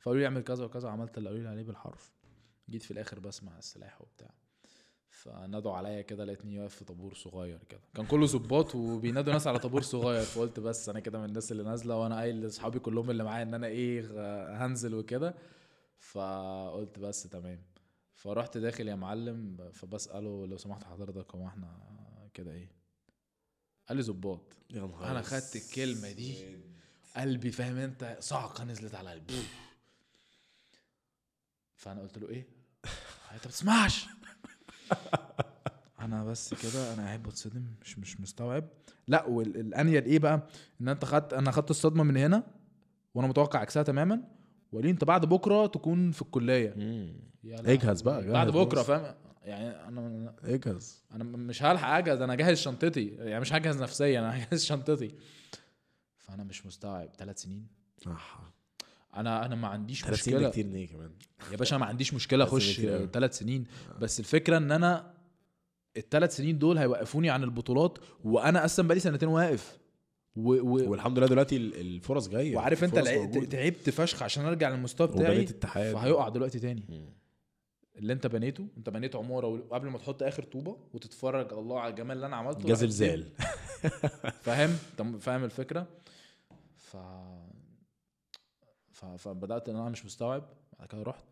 فقالوا لي اعمل كذا وكذا عملت اللي قالوا لي عليه بالحرف. جيت في الآخر بسمع السلاح وبتاع. فنادوا عليا كده لقيتني واقف في طابور صغير كده. كان كله ظباط وبينادوا ناس على طابور صغير فقلت بس أنا كده من الناس اللي نازلة وأنا قايل لأصحابي كلهم اللي معايا إن أنا إيه هنزل وكده. فقلت بس تمام. فرحت داخل يا معلم فبساله لو سمحت حضرتك هو إحنا كده إيه. قال لي ظباط. يا نهار أنا خدت الكلمة دي. قلبي فاهم أنت صعقة نزلت على قلبي. فأنا قلت له إيه؟ أنت بتسمعش. أنا بس كده أنا قاعد بتصدم مش مش مستوعب. لا والانيل إيه بقى؟ ان انت خدت أنا خدت الصدمة من هنا وأنا متوقع عكسها تماما. وليه انت بعد بكرة تكون في الكلية. اجهز بقى، بعد جهز بكرة بص. فاهم؟ يعني أنا اجهز. أنا مش هلحق اجهز أنا جاهز شنطتي. يعني مش هجهز نفسيا أنا هجهز شنطتي. فانا مش مستوعب. ثلاث سنين. أنا أنا ما عنديش ثلاث سنين مشكلة. ده كتير ليه كمان؟ يا باشا ما عنديش مشكلة سنين أخش. ثلاث سنين. بس الفكرة إن أنا الثلاث سنين دول هيوقفوني عن البطولات وأنا أصلا بقالي سنتين واقف. و... و... والحمد لله دلوقتي ال- الفرص جاية. وعارف أنت لع-. تعبت فشخ عشان أرجع للمستوى بتاعي فهيقع دلوقتي تاني. مم. اللي أنت بنيته أنت بنيت عمارة وقبل ما تحط آخر طوبة وتتفرج الله على الجمال اللي أنا عملته راح زلزال فاهم؟ فاهم الفكرة؟ ف... فبدأت إن أنا مش مستوعب بعد كده رحت.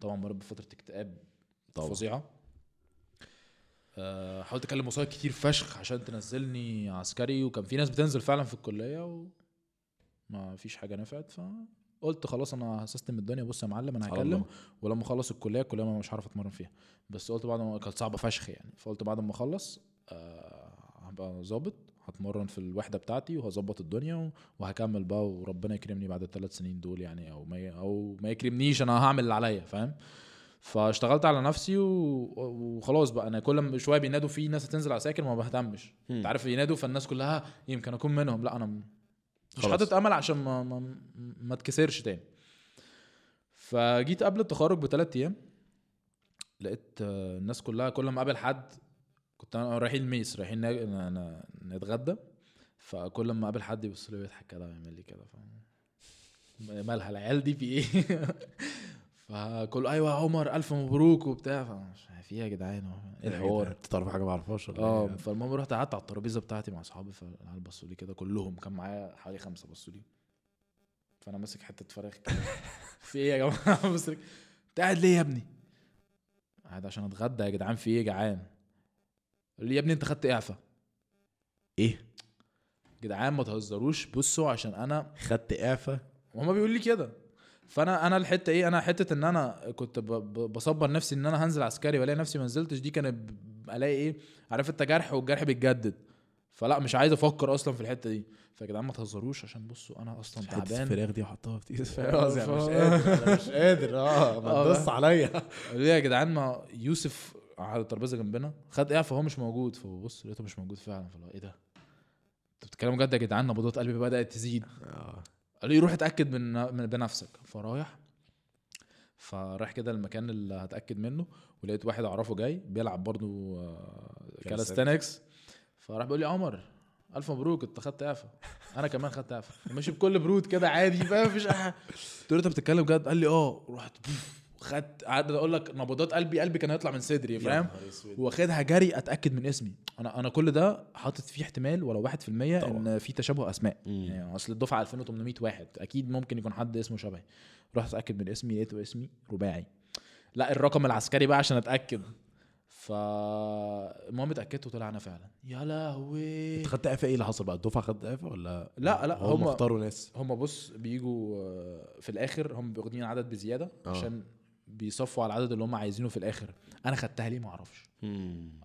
طبعا مريت بفترة اكتئاب. فظيعة. أه حاولت أكلم وسائط كتير فشخ عشان تنزلني عسكري وكان في ناس بتنزل فعلا في الكلية وما فيش حاجة نفعت فقلت خلاص أنا هسيستم الدنيا. بص يا معلم أنا هكلم. ولما أخلص الكلية الكلية ما مش هعرف أتمرن فيها. بس قلت بعد ما كانت صعبة فشخ يعني. فقلت بعد ما أخلص آه، هبقى ظابط. هتمرن في الوحدة بتاعتي وهظبط الدنيا وهكمل بقى وربنا يكرمني بعد الثلاث سنين دول يعني أو ما أو ما يكرمنيش أنا هعمل اللي عليا فاهم؟ فاشتغلت على نفسي و... وخلاص بقى. أنا كل ما شوية بينادوا في ناس هتنزل عساكر ما بهتمش. أنت عارف ينادوا فالناس كلها يمكن أكون منهم. لا أنا مش. حاطط أمل عشان ما ما, ما اتكسرش تاني. فجيت قبل التخرج بثلاث أيام لقيت الناس كلها كل ما أقابل حد كنت أنا رايحين الميس رايحين نتغدى فكل ما أقابل حد يبص لي ويضحك كده ويعمل لي كده فاهم مالها العيال دي في إيه؟ فكل أيوه يا عمر ألف مبروك وبتاع فمش عارف في إيه يا جدعان إيه الحوار؟ إنت تعرف حاجة ما أعرفهاش ولا آه إيه؟ فالمهم رحت قعدت على الترابيزة بتاعتي مع أصحابي فالعيال بصوا لي كده كلهم كان معايا حوالي خمسة بصوا لي. فأنا ماسك حتة فراخ كده. في إيه يا جماعة؟ انت قاعد ليه يا ابني؟ قاعد عشان أتغدى يا جدعان في إيه يا جعان؟ قال لي يا ابني انت خدت اعفاء. إيه؟ جدعان ما تهزروش. بصوا عشان أنا خدت اعفاء؟ وهما بيقول لي كده. فانا أنا الحتة إيه؟ أنا حتة ان أنا كنت بصبر نفسي ان أنا هنزل عسكري والاقي نفسي ما نزلتش. دي كانت الاقي إيه؟ عارف انت جرح والجرح بيتجدد. فلا مش عايز أفكر أصلا في الحتة دي. فيا جدعان ما تهزروش عشان بصوا أنا أصلا تعبان. الفراخ دي احطها في تيس يعني مش قادر أنا مش قادر. آه ما آه، تدوس عليا. يا جدعان ما يوسف على الترابيزة جنبنا خد اعفاء هو مش موجود. فبص لقيته مش موجود فعلا. فلا إيه ده؟ أنتوا بتتكلموا جد يا جدعان؟ نبضات قلبي بدأت تزيد. آه. قالوا لي روح اتأكد من من بنفسك. فرايح فرايح كده المكان اللي هتأكد منه ولقيت واحد أعرفه جاي بيلعب برضو calisthenics. فراح بيقول لي عمر ألف مبروك انت خدت اعفاء. أنا كمان خدت اعفاء. ماشي بكل برود كده عادي فاهم؟ مفيش أي حاجة. قلت له انت بتتكلم جد قال لي آه. رحت خدت قعدت أقول لك نبضات قلبي قلبي كان هيطلع من صدري فاهم. واخدها جري أتأكد من اسمي. أنا أنا كل ده حاطط فيه احتمال ولو 1% طبعا. إن في تشابه أسماء. مم. يعني أصل الدفعة 2800 واحد أكيد ممكن يكون حد اسمه شبهي. رحت أتأكد من اسمي لقيته اسمي رباعي. لا الرقم العسكري بقى عشان أتأكد. فالمهم اتأكدت وطلع أنا فعلا. يا لهوي. أنت خدت إعفاء إيه اللي حصل بقى؟ الدفعة خدت إعفاء ولا؟ لا لا هم اختاروا ناس. هم بص بيجوا آه، في الآخر هم واخدين عدد بزيادة آه. عشان بيصفوا على العدد اللي هم عايزينه في الآخر. أنا خدتها ليه؟ ما أعرفش.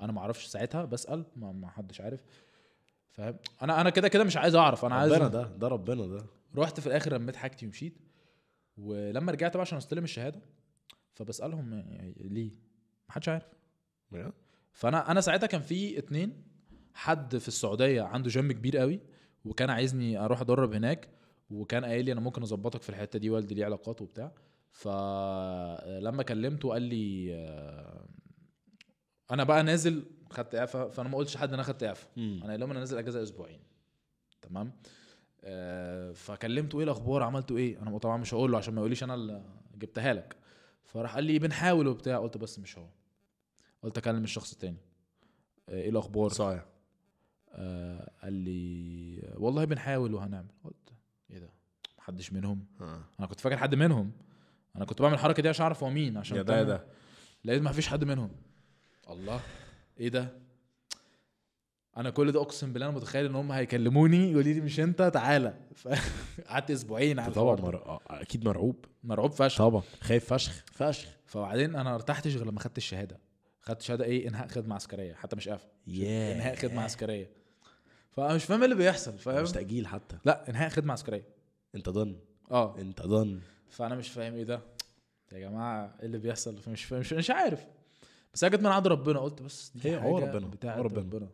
أنا ما أعرفش ساعتها بسال ما, ما حدش عارف. فاهم؟ أنا أنا كده كده مش عايز أعرف. أنا عايز ربنا ده ده ربنا ده. رحت في الآخر رميت حاجتي ومشيت. ولما رجعت بقى عشان أستلم الشهادة فبسألهم ليه؟ محدش عارف. بجد؟ فانا أنا ساعتها كان في اتنين. حد في السعودية عنده جيم كبير قوي وكان عايزني أروح أدرب هناك وكان قايل لي أنا ممكن أظبطك في الحتة دي والدي ليه علاقات وبتاع. فلما كلمته قال لي آه، أنا بقى نازل خدت إعفاء فأنا ما قلتش حد إن أنا خدت إعفاء. أنا قايل لهم أنا نازل أجازة أسبوعين. تمام؟ آه فكلمته إيه الأخبار؟ عملتوا إيه؟ أنا طبعا مش هقول له عشان ما يقوليش أنا اللي جبتها لك. فراح قال لي بنحاول وبتاع. قلت بس مش هو. قلت أكلم الشخص التاني. آه، إيه الأخبار؟ صايع آه قال لي والله بنحاول وهنعمل. قلت إيه ده؟ محدش منهم؟ أنا كنت فاكر حد منهم. أنا كنت بعمل الحركة دي عشان أعرف هو مين عشان يا ده يا. ده. لقيت ما فيش حد منهم. الله إيه ده؟ أنا كل ده أقسم بالله أنا متخيل إن هم هيكلموني يقولوا لي مش أنت؟ تعالى. قعدت أسبوعين على طبعا. مر... آه، أكيد مرعوب. مرعوب فشخ. طبعا. خايف فشخ. فشخ. فبعدين أنا ما ارتحتش غير لما خدت الشهادة. خدت شهاده إيه؟ إنهاء خدمة عسكرية. حتى مش قافل. ياه. إنهاء خدمة عسكرية. فأنا مش فاهم إيه اللي بيحصل فاهم؟ مش تاجيل حتى. لا إنهاء خدمة عسكرية. أنت ضن. آه. أنت ضن. فأنا مش فاهم إيه ده. يا جماعة إيه اللي بيحصل؟ فمش فاهم مش, مش عارف. بس جت من عند ربنا. قلت بس دي هي هو ربنا، بتاعت هو ربنا. ربنا.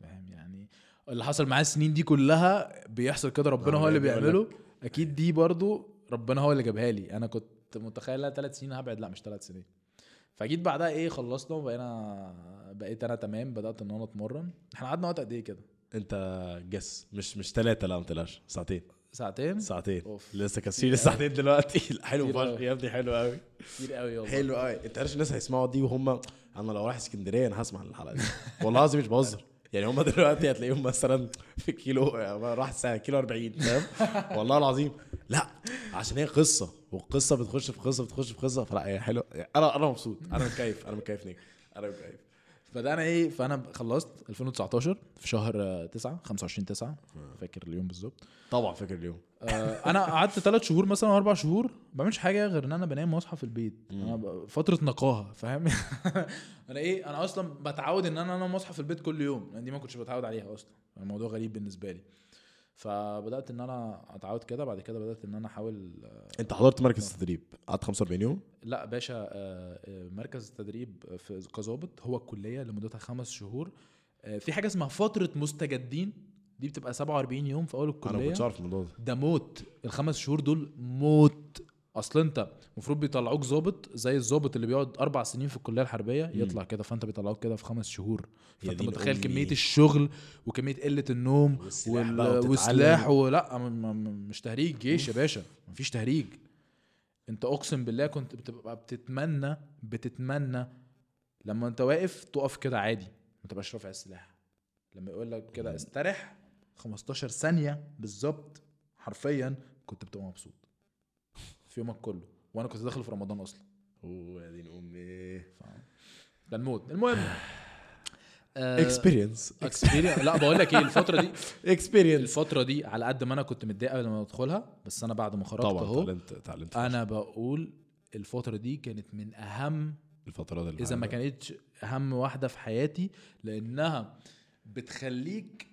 فاهم يعني؟ اللي حصل معاه السنين دي كلها بيحصل كده ربنا آه، هو اللي بيقول بيعمله. أكيد دي برضو ربنا هو اللي جابها لي. أنا كنت متخيل لا ثلاث سنين هبعد. لا مش ثلاث سنين. فجيت بعدها إيه خلصنا وبقينا بقيت أنا تمام. بدأت إن أنا أتمرن. إحنا قعدنا وقت قد إيه كده؟ أنت جس مش مش ثلاثة لا ما تقلقش. ساعتين. ساعتين؟ ساعتين. أوف. لسه كاسرين الساعتين دلوقتي. حلو كتير فشخ. يا ابني حلو قوي كتير قوي والله. حلو قوي انت عارف الناس هيسمعوا دي وهم أنا لو رايح اسكندرية أنا هسمع الحلقة دي. والله العظيم مش بهزر. يعني هم دلوقتي هتلاقيهم مثلا في كيلو راح الساعة كيلو 40 فاهم؟ والله العظيم. لا عشان هي قصة والقصة بتخش في قصة بتخش في قصة. فلا هي حلوة. أنا أنا مبسوط. أنا متكيف أنا متكيف نيك. أنا متكيف فده إيه فانا خلصت 2019 في شهر 9 25 9 فاكر اليوم بالظبط. طبعا فاكر اليوم. آه، أنا قعدت ثلاث شهور مثلا أو أربع شهور ما بعملش حاجة غير إن أنا بنام واصحى في البيت. أنا فترة نقاهة فاهم؟ أنا إيه أنا أصلا بتعود إن أنا أنام واصحى في البيت كل يوم. لأن دي ما كنتش بتعود عليها أصلا. الموضوع غريب بالنسبة لي. فبدأت إن أنا أتعود كده بعد كده بدأت إن أنا أحاول آه، أنت حضرت مركز تدريب قعدت 45 يوم؟ لا باشا آه، آه، مركز التدريب في كظابط هو الكلية لمدتها خمس شهور. في حاجة اسمها فترة مستجدين دي بتبقى 47 يوم في أول أنا ما الكلية. كنتش عارف الموضوع ده. ده موت. الخمس شهور دول موت. أصل أنت المفروض بيطلعوك ظابط زي الظابط اللي بيقعد أربع سنين في الكلية الحربية يطلع كده فأنت بيطلعوك كده في خمس شهور. فأنت متخيل. كمية الشغل وكمية قلة النوم والسلاح ولا مش تهريج جيش يا باشا مفيش تهريج. أنت أقسم بالله كنت بتبقى بتتمنى بتتمنى لما أنت واقف تقف كده عادي ما تبقاش رافع السلاح. لما يقول لك كده استرح 15 ثانية بالظبط حرفيا كنت بتبقى مبسوط. في يومك كله. وأنا كنت داخل في رمضان أصلا. أوه يا دين أمي. ده الموت. المهم. آه، experience لا بقول لك إيه الفترة دي experience الفترة دي على قد ما أنا كنت متضايق قبل ما أدخلها بس أنا بعد ما خرجت طبعا أهو اتعلمت اتعلمت أنا بقول الفترة دي كانت من أهم الفترات اللي إذا ما كانتش أهم واحدة في حياتي لأنها بتخليك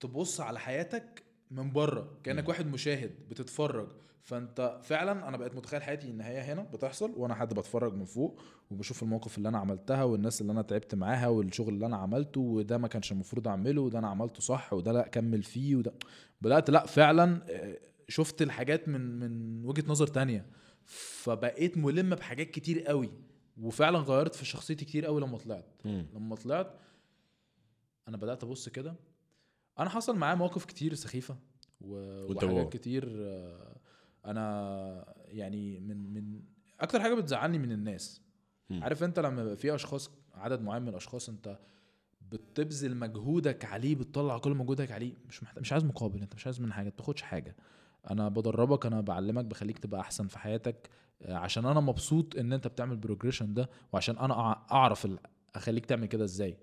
تبص على حياتك من بره كأنك واحد مشاهد بتتفرج. فانت فعلا أنا بقيت متخيل حياتي إن هي هنا بتحصل وأنا حد بتفرج من فوق وبشوف المواقف اللي أنا عملتها والناس اللي أنا تعبت معاها والشغل اللي أنا عملته وده ما كانش المفروض أعمله وده أنا عملته صح وده لأ اكمل فيه وده بدأت لأ فعلا آه، شفت الحاجات من من وجهة نظر تانية فبقيت ملم بحاجات كتير قوي وفعلا غيرت في شخصيتي كتير قوي لما طلعت مم. لما طلعت أنا بدأت أبص كده أنا حصل معايا مواقف كتير سخيفة و... وحاجات. كتير آه، أنا يعني من من أكتر حاجة بتزعلني من الناس. مم. عارف أنت لما يبقى في أشخاص عدد معين من الأشخاص أنت بتبذل مجهودك عليه بتطلع كل مجهودك عليه مش محتاج مش عايز مقابل أنت مش عايز من حاجة ما بتاخدش حاجة. أنا بدربك أنا بعلمك بخليك تبقى أحسن في حياتك آه، عشان أنا مبسوط إن أنت بتعمل progression ده وعشان أنا أعرف أخليك تعمل كده إزاي.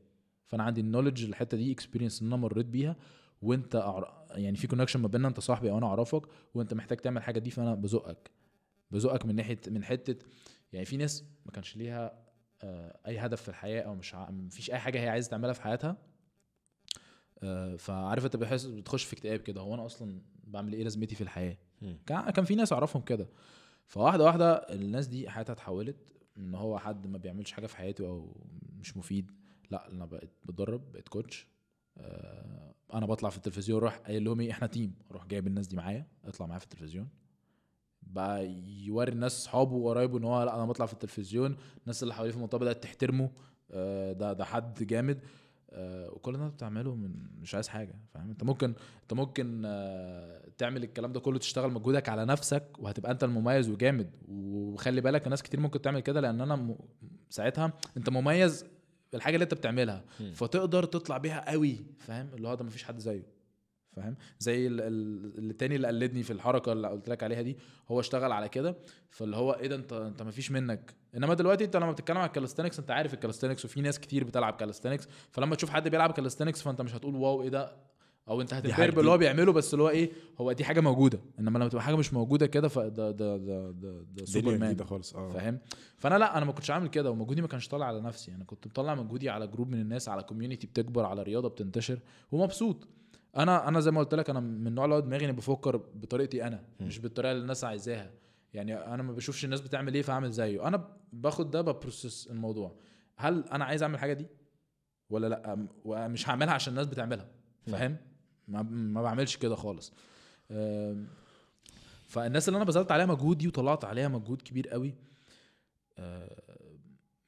فأنا عندي ال knowledge الحته دي experience إن أنا مريت بيها. وانت أعر... يعني في connection ما بيننا انت صاحبي أو أنا أعرفك وانت محتاج تعمل الحاجة دي فأنا بزقك. بزقك من ناحية من حتة يعني في ناس ما كانش ليها آه، أي هدف في الحياة أو مش ع... مفيش أي حاجة هي عايزة تعملها في حياتها. آه، فعارف أنت بتحس بتخش في اكتئاب كده هو أنا أصلا بعمل إيه لازمتي في الحياة. كان كان في ناس أعرفهم كده. فواحدة واحدة الناس دي حياتها اتحولت إن هو حد ما بيعملش حاجة في حياته أو مش مفيد لأ أنا بقيت بتدرب بقيت كوتش أنا بطلع في التلفزيون أروح قايل لهم إيه إحنا تيم. أروح جايب الناس دي معايا اطلع معايا في التلفزيون. بقى يوري الناس اصحابه وقرايبه إن هو لأ أنا بطلع في التلفزيون. الناس اللي حواليه في المنطقة بدأت تحترمه. آه، ده ده حد جامد. آه، وكل ده بتعمله من مش عايز حاجة فاهم؟ أنت ممكن أنت ممكن آه، تعمل الكلام ده كله تشتغل مجهودك على نفسك وهتبقى أنت المميز وجامد. وخلي بالك ناس كتير ممكن تعمل كده لأن أنا. ساعتها أنت مميز الحاجة اللي انت بتعملها مم. فتقدر تطلع بيها قوي فاهم؟ اللي هو ده مفيش حد زيه فاهم؟ زي ال- ال- التاني اللي قلدني في الحركة اللي قلت لك عليها دي هو اشتغل على كده فاللي هو إيه ده انت انت مفيش منك. إنما دلوقتي انت لما بتتكلم على ال calisthenics انت عارف ال calisthenics وفي ناس كتير بتلعب calisthenics فلما تشوف حد بيلعب calisthenics فانت مش هتقول wow إيه ده؟ أو أنت هتنبهر باللي هو. بيعمله بس اللي هو إيه هو دي حاجة موجودة. إنما لما تبقى حاجة مش موجودة كده فده ده ده ده, ده سوبر مان خالص آه. فاهم؟ فأنا لأ أنا ما كنتش عامل كده ومجهودي ما كانش طالع على نفسي. أنا كنت مطلع مجهودي على group من الناس على community بتكبر على رياضة بتنتشر ومبسوط. أنا أنا زي ما قلت لك أنا من النوع اللي دماغي إني بفكر بطريقتي أنا مش بالطريقة اللي الناس عايزاها. يعني أنا ما بشوفش الناس بتعمل إيه فاعمل زيه. أنا باخد ده ببروسس الموضوع. هل أنا عايز أعمل الحاجة دي؟ ولا لأ؟ ومش هعملها عشان الناس بتعملها. فاهم؟ ما, ما بعملش كده خالص. فالناس اللي أنا بذلت عليها مجهود دي وطلعت عليها مجهود كبير قوي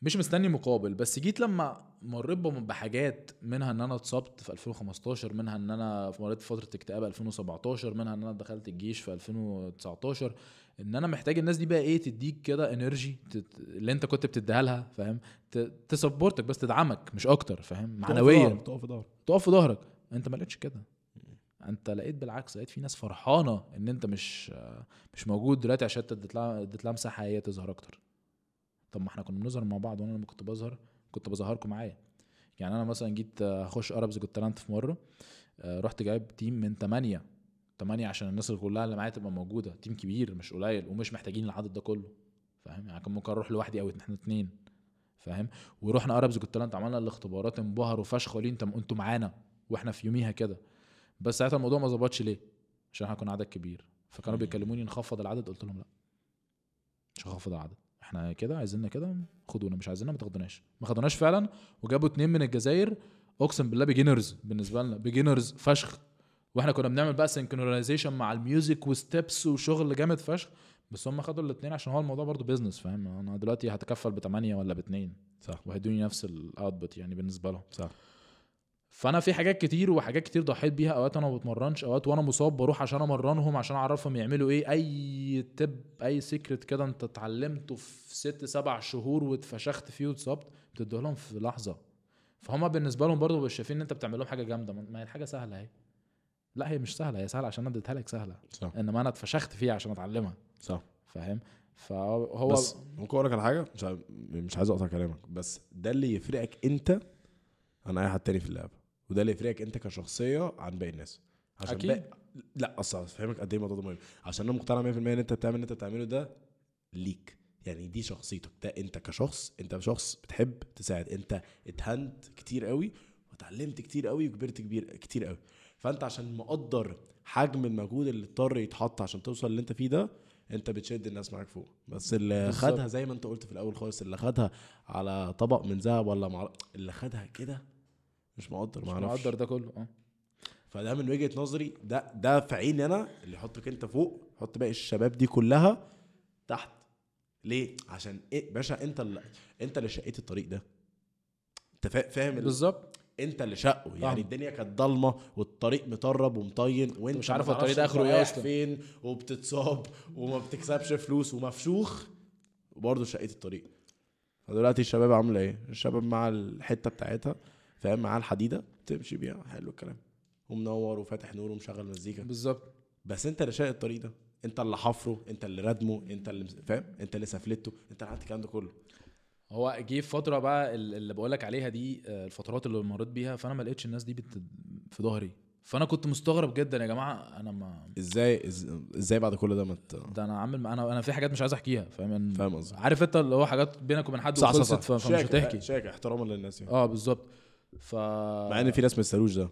مش مستني مقابل بس جيت لما مريت بحاجات منها إن أنا اتصبت في 2015 منها إن أنا مريت فتره اكتئاب 2017 منها إن أنا دخلت الجيش في 2019 إن أنا محتاج الناس دي بقى إيه تديك كده energy اللي أنت كنت بتديها لها فاهم؟ ت- ت support ك بس تدعمك مش أكتر فاهم؟ معنويا. تقف في ظهرك. تقف في ظهرك. أنت ما لقيتش كده. انت لقيت بالعكس لقيت في ناس فرحانة إن أنت مش مش موجود دلوقتي عشان أنت اديت لها مساحة هي تظهر أكتر. طب ما إحنا كنا بنظهر مع بعض وأنا لما كنت بظهر كنت بظهركم معايا. يعني أنا مثلا جيت أخش Arabs Got Talent في مرة آه، رحت جايب team من 8 8 عشان الناس اللي كلها اللي معايا تبقى موجودة. team كبير مش قليل ومش محتاجين العدد ده كله فاهم؟ يعني كان ممكن أروح لوحدي أو إحنا اتنين فاهم؟ ورحنا Arabs Got Talent عملنا الاختبارات انبهروا فشخ قالوا لي أنت أنتوا معانا وإحنا في يوميها كده. بس ساعتها الموضوع ما ظبطش ليه؟ عشان إحنا كنا عدد كبير. فكانوا. بيكلموني نخفض العدد قلت لهم لا. مش هخفض العدد. إحنا كده عايزيننا كده خدونا. مش عايزيننا ما تاخدوناش. ما خدوناش فعلا وجابوا اتنين من الجزائر. أقسم بالله beginners بالنسبة لنا beginners فشخ. وإحنا كنا بنعمل بقى synchronization مع ال music و steps وشغل جامد فشخ. بس هم خدوا الاثنين عشان هو الموضوع برضه business فاهم؟ أنا دلوقتي هتكفل بثمانية ولا باثنين صح. وهيدوني نفس ال output يعني بالنسبة لهم. صح. فأنا في حاجات كتير وحاجات كتير ضحيت بيها أوقات أنا ما بتمرنش أوقات وأنا مصاب بروح عشان أمرنهم عشان أعرفهم يعملوا إيه أي tip أي secret كده أنت اتعلمته في ست سبع شهور واتفشخت فيه واتصبت بتديه لهم في لحظة. فهم بالنسبة لهم برضه مش شايفين إن أنت بتعمل لهم حاجة جامدة. ما هي الحاجة سهلة أهي. لا هي مش سهلة هي سهلة عشان أنا اديتها لك سهلة. صح. إنما أنا اتفشخت فيها عشان أتعلمها. صح. فاهم؟ فهو بس ممكن أقول لك على حاجة؟ مش مش عايز اقطع كلامك بس ده اللي يفرقك أنت عن أي حد تاني في اللعبة. وده اللي يفرقك انت كشخصية عن باقي الناس. عشان أكيد. باقي لا أصل هفهمك قد إيه الموضوع ده مهم. عشان أنا مقتنع 100% إن أنت بتعمل اللي أنت بتعمله ده ليك. يعني دي شخصيتك. ده أنت كشخص أنت شخص بتحب تساعد. أنت اتهنت كتير قوي وتعلمت كتير قوي وكبرت كبير كتير قوي. فأنت عشان مقدر حجم المجهود اللي اضطر يتحط عشان توصل اللي أنت فيه ده أنت بتشد الناس معاك فوق. بس اللي بالظبط. خدها زي ما أنت قلت في الأول خالص اللي خدها على طبق من ذهب ولا مع... اللي خدها كده مش مقدر مش ما أعرفش مقدر ده كله آه. فده من وجهة نظري ده ده في عيني أنا اللي يحطك أنت فوق حط باقي الشباب دي كلها تحت. ليه؟ عشان إيه؟ باشا أنت اللي أنت اللي شقيت الطريق ده. أنت فا- فاهم ال- بالظبط. أنت اللي شقه. يعني فاهم. الدنيا كانت ضلمة والطريق مطرب ومطين وأنت مش عارف الطريق ده انت آخره إيه. فين وبتتصاب وما بتكسبش فلوس ومفشوخ وبرضه شقيت الطريق. فدلوقتي الشباب عاملة إيه؟ الشباب مع الحتة بتاعتها. فاهم معاه الحديدة تمشي بيها. حلو الكلام. ومنور وفاتح نور ومشغل مزيكا. بالظبط. بس انت اللي شايق الطريق ده. انت اللي حفره انت اللي ردمه انت اللي فاهم؟ انت اللي سفلته انت اللي عملت الكلام ده كله. هو جه فترة بقى ال- اللي بقول لك عليها دي آه، الفترات اللي مريت بيها فأنا ما لقيتش الناس دي بت... في ظهري. فأنا كنت مستغرب جدا يا جماعة أنا ما إزاي إزاي بعد كل ده ما ت- ده أنا عامل أنا أنا في حاجات مش عايز أحكيها فاهم؟ فاهم قصدي عارف أنت اللي هو حاجات بينك وبين حد وخلصت فمش هتحكي. شاكر احتراما للناس يعني. آه بالظبط. ف مع إن في ناس ما يستاهلوش ده.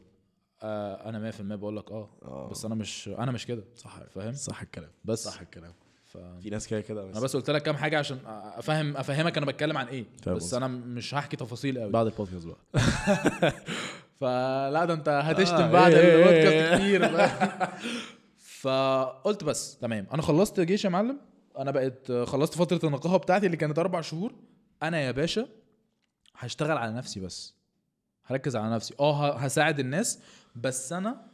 آه أنا 100% بقول لك آه. بس أنا مش أنا مش كده. صح. فاهم؟ صح الكلام. بس. صح الكلام. ف... في ناس كده كده. أنا بس قلت لك كام حاجة عشان أفهم أفهمك أنا بتكلم عن إيه. فاهم بس. أنا مش هحكي تفاصيل قوي بعد البودكاست بقى. فلا ده أنت هتشتم آه، بعد إيه، إيه، البودكاست إيه. كتير بقى. فقلت بس تمام. أنا خلصت جيش يا معلم. أنا بقيت خلصت فترة النقاهة بتاعتي اللي كانت أربع شهور. أنا يا باشا هشتغل على نفسي بس. هركز على نفسي. آه هساعد الناس بس أنا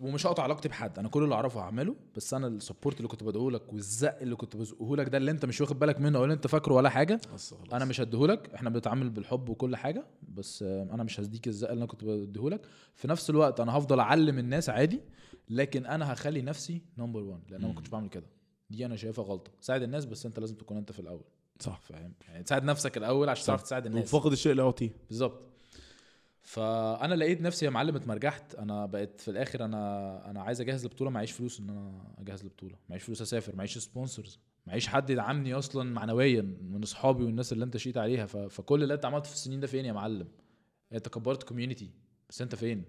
ومش هقطع علاقتي بحد. أنا كل اللي أعرفه هعمله بس أنا ال support اللي كنت بديه لك والزق اللي كنت بزقه لك ده اللي أنت مش واخد بالك منه اللي أنت فاكره ولا حاجة خلاص. أنا مش هديهولك. إحنا بنتعامل بالحب وكل حاجة بس أنا مش هديك الزق اللي أنا كنت بديهولك. في نفس الوقت أنا هفضل أعلم الناس عادي لكن أنا هخلي نفسي number 1 لأن أنا ما كنتش بعمل كده. دي أنا شايفها غلطة. ساعد الناس بس أنت لازم تكون أنت في الأول. صح. فاهم؟ يعني تساعد نفسك الأول عشان تعرف تساعد الناس. وفاقد الشيء لا يعطيه بالظبط. فأنا لقيت نفسي يا معلم اتمرجحت. أنا بقيت في الآخر أنا أنا عايز أجهز لبطوله معيش فلوس إن أنا أجهز لبطوله معيش فلوس أسافر معيش sponsors معيش حد يدعمني أصلا معنويا من أصحابي والناس اللي أنت جيت عليها. ف... فكل اللي أنت عملته في السنين ده فين يا معلم؟ أنت كبرت community بس أنت فين؟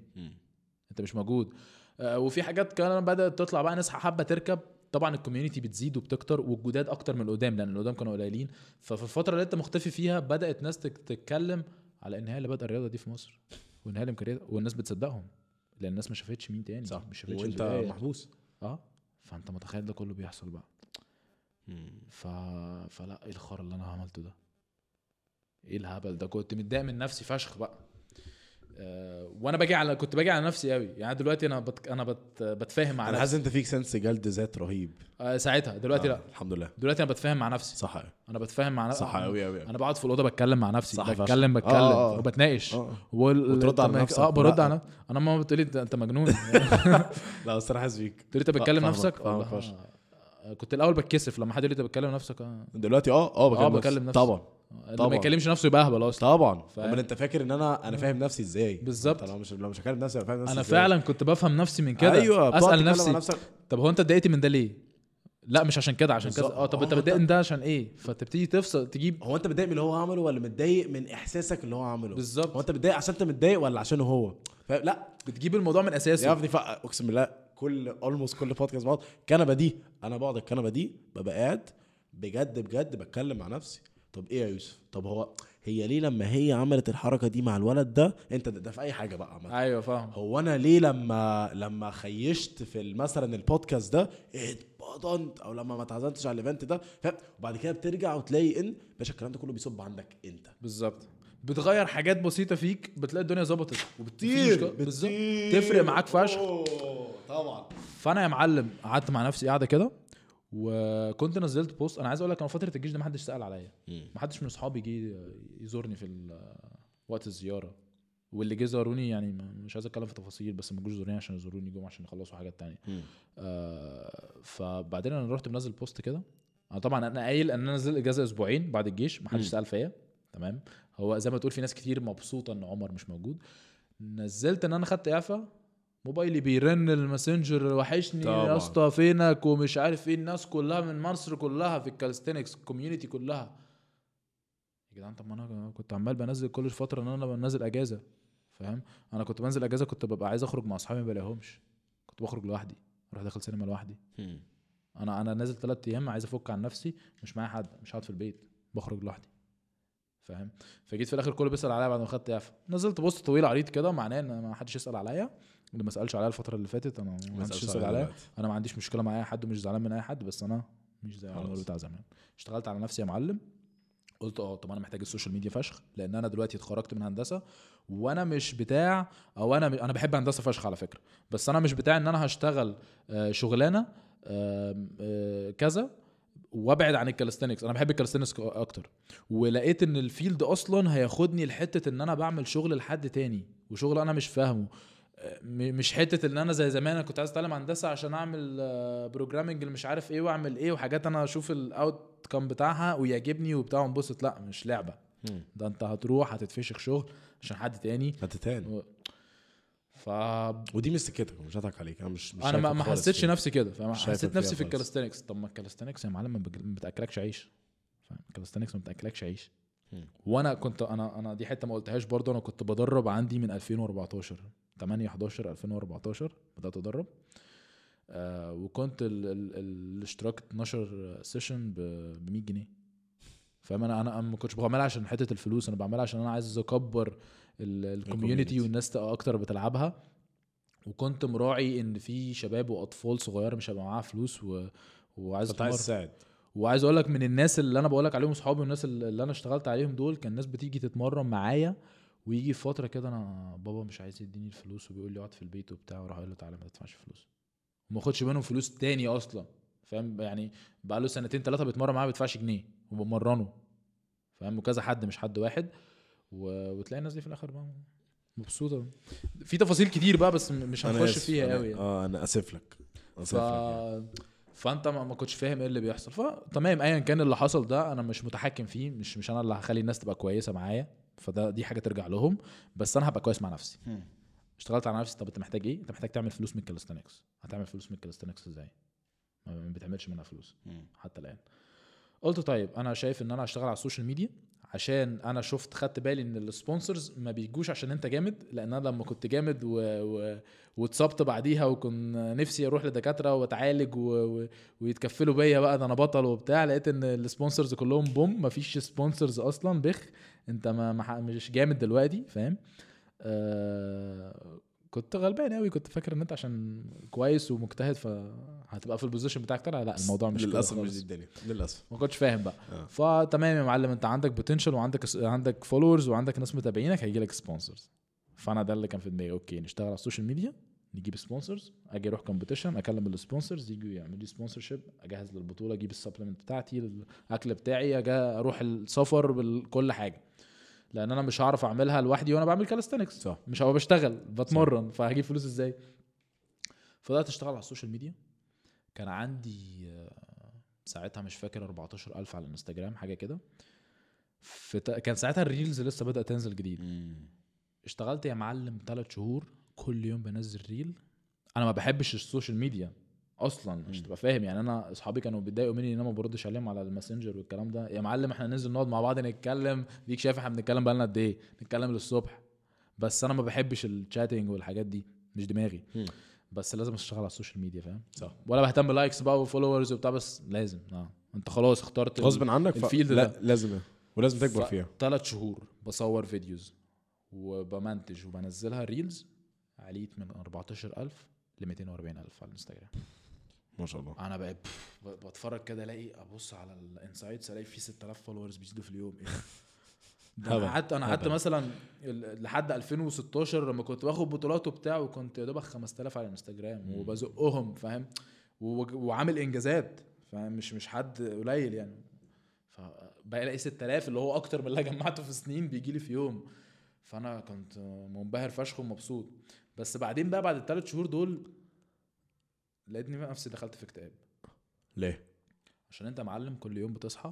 أنت مش موجود. آه، وفي حاجات كمان بدأت تطلع بقى ناس حابة تركب. طبعا ال community بتزيد وبتكتر والجداد أكتر من القدام لأن القدام كانوا قليلين. ففي الفترة اللي أنت مختفي فيها بدأت ناس تك- تتكلم على إن هي اللي بادئه الرياضة دي في مصر وإن هي اللي والناس بتصدقهم لأن الناس ما شافتش مين تاني صح. مش شافتش وأنت. محبوس. آه. فأنت متخيل ده كله بيحصل بقى. ف... فلا إيه الخرا اللي أنا عملته ده؟ إيه الهبل ده؟ كنت متضايق من نفسي فشخ بقى. وأنا باجي على كنت باجي على نفسي قوي يعني دلوقتي أنا بت... أنا بت... بتفاهم مع أنا حاسس أنت فيك سنس جلد ذات رهيب. آه ساعتها. دلوقتي آه، لا. الحمد لله. دلوقتي أنا بتفاهم مع نفسي. صح. أنا بتفاهم مع نفسي صح قوي قوي أنا بقعد في الأوضة بتكلم مع نفسي. صح. بتكلم بتكلم آه، آه. وبتناقش. آه وال... وترد على نفسك. آه برد. على أنا ماما بتقولي انت أنت مجنون. لا بس أنا حاسس بيك قلت لي انت بتكلم نفسك. آه، كنت الأول بتكسف لما حد يقول لي أنت بتكلم نفسك. دلوقتي آه آه بكلم, آه، نفسي. طبعا. طبعا. ما يكلمش نفسه يبقى أهبل أصلا طبعا؟ امال أنت فاكر إن أنا أنا فاهم نفسي إزاي بالظبط. لو مش لو مش هكلم نفسي أنا فاهم نفسي أنا إزاي؟ فعلا كنت بفهم نفسي من كده أيوه أسأل نفسي نفسك طب هو أنت اتضايقت من ده ليه لا مش عشان كده عشان بالظبط. آه طب أنت متضايق من ده عشان إيه فتبتدي تفصل تجيب هو أنت متضايق من اللي هو عمله ولا متضايق من إحساسك اللي هو عمله بالظبط. هو أنت متضايق عشان أنت متضايق ولا عشان هو لا بتجيب الموضوع من أساسه يا ابني ف- أقسم بالله كل اولموست كل بودكاست بقعد الكنبه دي أنا بقعد الكنبة دي ببقى قاعد بجد بجد بتكلم مع نفسي طب إيه يا يوسف؟ طب هو هي ليه لما هي عملت الحركة دي مع الولد ده؟ أنت ده, ده في أي حاجة بقى عامة. أيوه فاهم. هو أنا ليه لما لما خيشت في مثلا البودكاست ده اتبضنت أو لما ما اتعزمتش على ال event ده فاهم؟ وبعد كده بترجع وتلاقي إن باشا الكلام ده كله بيصب عندك أنت. بالظبط. بتغير حاجات بسيطة فيك بتلاقي الدنيا ظبطت. وبتطير بالظبط. تفرق معاك فشخ. طبعا. فأنا يا معلم قعدت مع نفسي قاعدة كده وكنت نزلت post. أنا عايز أقول لك أنا فترة الجيش ده ما حدش سأل عليا. ما حدش من أصحابي جه يزورني في وقت الزيارة. واللي جه زاروني يعني مش عايز أتكلم في تفاصيل بس ما جوش زوروني عشان يزوروني جم عشان يخلصوا حاجات تانية. آه فبعدين أنا رحت منزل post كده. أنا طبعا أنا قايل إن أنا نزلت إجازة أسبوعين بعد الجيش. ما حدش. سأل فيا. تمام؟ هو زي ما تقول في ناس كتير مبسوطة إن عمر مش موجود. نزلت إن أنا خدت إعفاء. موبايلي بيرن ال Messenger وحشني. يا اسطى فينك؟ ومش عارف إيه الناس كلها من مصر كلها في ال calisthenics ال community كلها. يا جدعان طب ما أنا كنت عمال بنزل كل فترة إن أنا بنزل أجازة فاهم؟ أنا كنت بنزل أجازة كنت ببقى عايز أخرج مع أصحابي ما بلاقيهمش. كنت بخرج لوحدي أروح داخل سينما لوحدي. أنا أنا نازل ثلاث أيام عايز أفك عن نفسي مش معايا حد مش قاعد في البيت بخرج لوحدي. فاهم؟ فجيت في الآخر كله بيسأل عليا بعد ما خدت إعفاء. نزلت بوست طويل عريض كده معناه إن ما حدش يسأل عليا. اللي ما سألش عليا الفترة اللي فاتت أنا ما يسال عليا أنا ما عنديش مشكلة مع أي حد ومش زعلان من أي حد بس أنا مش زي عمر خلاص. بتاع زمان. اشتغلت على نفسي يا معلم قلت آه طب أنا محتاج ال social media فشخ لأن أنا دلوقتي اتخرجت من هندسة وأنا مش بتاع أو أنا أنا بحب هندسة فشخ على فكرة. بس أنا مش بتاع إن أنا هشتغل آه، شغلانة آه، كذا وأبعد عن ال calisthenics أنا بحب ال calisthenics أكتر. ولقيت إن ال field أصلا هياخدني لحتة إن أنا بعمل شغل لحد تاني وشغل أنا مش فاهمه. مش حتة إن أنا زي زمان أنا كنت عايز أتعلم هندسة عشان أعمل programming اللي مش عارف إيه وأعمل إيه وحاجات أنا أشوف ال outcome بتاعها ويعجبني وبتاع وانبسط. لأ مش لعبة. ده أنت هتروح هتتفشخ شغل عشان حد تاني. هتتهان. ف ودي مش سكتك مش هضحك عليك. أنا مش, مش أنا ما حسيتش فيها. نفسي كده فاهم؟ حسيت نفسي في. ال calisthenics. طب ما ال calisthenics يا معلم ما بتاكلكش عيش فاهم؟ ال calisthenics ما بتاكلكش عيش. وأنا كنت أنا أنا دي حتة ما قلتهاش برضه أنا كنت بدرب عندي من 2014 8 11 2014 بدات ادرب آه وكنت ال ال ال الاشتراك 12 session ب 100 جنيه. فاهم؟ أنا أنا ما كنتش بعملها عشان حتة الفلوس أنا بعملها عشان أنا عايز أكبر الكوميونتي. والناس أكتر بتلعبها. وكنت مراعي إن في شباب وأطفال صغيره مش هيبقى معاها فلوس و... وعايز عايز تساعد. وعايز أقول لك من الناس اللي أنا بقول لك عليهم صحابي والناس اللي اللي أنا اشتغلت عليهم دول كان ناس بتيجي تتمرن معايا ويجي في فترة كده أنا بابا مش عايز يديني الفلوس وبيقول لي اقعد في البيت وبتاع وأروح أقول له تعالى ما تدفعش فلوس. وما اخدش منهم فلوس تاني أصلا فاهم؟ يعني بقى له سنتين ثلاثة بيتمرن معاه ما بيدفعش جنيه وبمرنه فاهم؟ وكذا حد مش حد واحد. و... وتلاقي الناس دي في الآخر بقى مبسوطة. في تفاصيل كتير بقى بس مش هنخش. فيها قوي يعني. آه أنا آسف لك. ف... آسف لك يعني. فأنت ما كنتش فاهم إيه اللي بيحصل. فتمام ايا كان اللي حصل ده أنا مش متحكم فيه مش مش أنا اللي هخلي الناس تبقى كويسة معايا. فده دي حاجة ترجع لهم. بس أنا هبقى كويس مع نفسي. مم. اشتغلت على نفسي طب أنت محتاج إيه؟ أنت محتاج تعمل فلوس من ال calisthenics. هتعمل فلوس من ال calisthenics إزاي؟ ما بتعملش منها فلوس مم. حتى الآن. قلت طيب أنا شايف إن أنا اشتغل على ال social media. عشان أنا شفت خدت بالي إن ال sponsors ما بيجوش عشان أنت جامد لأن أنا لما كنت جامد و... و... واتصبت بعديها وكنت نفسي أروح لدكاترة وأتعالج و... و... ويتكفلوا بيا بقى ده أنا بطل وبتاع لقيت إن ال sponsors كلهم بوم ما فيش sponsors أصلا بخ أنت. ما... مش جامد دلوقتي فاهم آه... كنت غلبان قوي كنت فاكر إن أنت عشان كويس ومجتهد فهتبقى في ال position بتاعك طلع لا الموضوع مش للأسف مش. دي الدنيا للأسف ما كنتش فاهم بقى آه. فتمام يا معلم أنت عندك potential وعندك عندك followers وعندك ناس متابعينك هيجي لك sponsors فأنا ده اللي كان في دماغي okay نشتغل على ال social media نجيب sponsors أجي أروح competition أكلم ال sponsors يجوا يعملوا لي sponsorship أجهز للبطولة أجيب ال supplement بتاعتي الأكل بتاعي أجي أروح السفر بكل حاجة لأن أنا مش هعرف اعملها لوحدي وأنا بعمل calisthenics صح. مش هبقى بشتغل بتمرن فهجيب فلوس إزاي؟ فبدأت أشتغل على ال social media. كان عندي آه، ساعتها مش فاكر 14000 على الإنستجرام حاجة كده. في ت... كان ساعتها ال reels لسه بدأت تنزل جديد. مم. اشتغلت يا معلم ثلاث شهور كل يوم بنزل reel. أنا ما بحبش ال social media. أصلا مش. تبقى فاهم. يعني أنا أصحابي كانوا بيتضايقوا مني إن أنا ما بردش عليهم على الماسنجر والكلام ده. يا معلم إحنا ننزل نقعد مع بعض نتكلم. ديك شايف إحنا بنتكلم بقالنا قد إيه؟ نتكلم للصبح. بس أنا ما بحبش ال chatting والحاجات دي. مش دماغي. بس لازم أشتغل على ال social media فاهم؟ صح. ولا بهتم likes بقى و followers وبتاع. بس لازم. آه. أنت خلاص اخترت غصب عنك ف... ال field لا ده. لازم. ولازم تكبر فيها. ثلاث شهور بصور videos وبمنتج وبنزلها reels عليت من 14000 ل 240000 على الإنستجرام. ما شاء الله. أنا بقى بتفرج كده الاقي ابص على ال insights الاقي في 6000 followers بيزيدوا في اليوم. إيه. أنا قعدت أنا قعدت. مثلا لحد 2016 لما كنت باخد بطولات وبتاع وكنت يا دوبك 5000 على الانستجرام. وبزقهم فاهم؟ وعامل إنجازات فاهم؟ مش مش حد قليل يعني. فبقى ألاقي 6000 اللي هو أكتر من اللي جمعته في سنين بيجي لي في يوم. فأنا كنت منبهر فشخ ومبسوط. بس بعدين بقى بعد الثلاث شهور دول لقيتني بقى نفسي دخلت في اكتئاب ليه؟ عشان انت معلم كل يوم بتصحى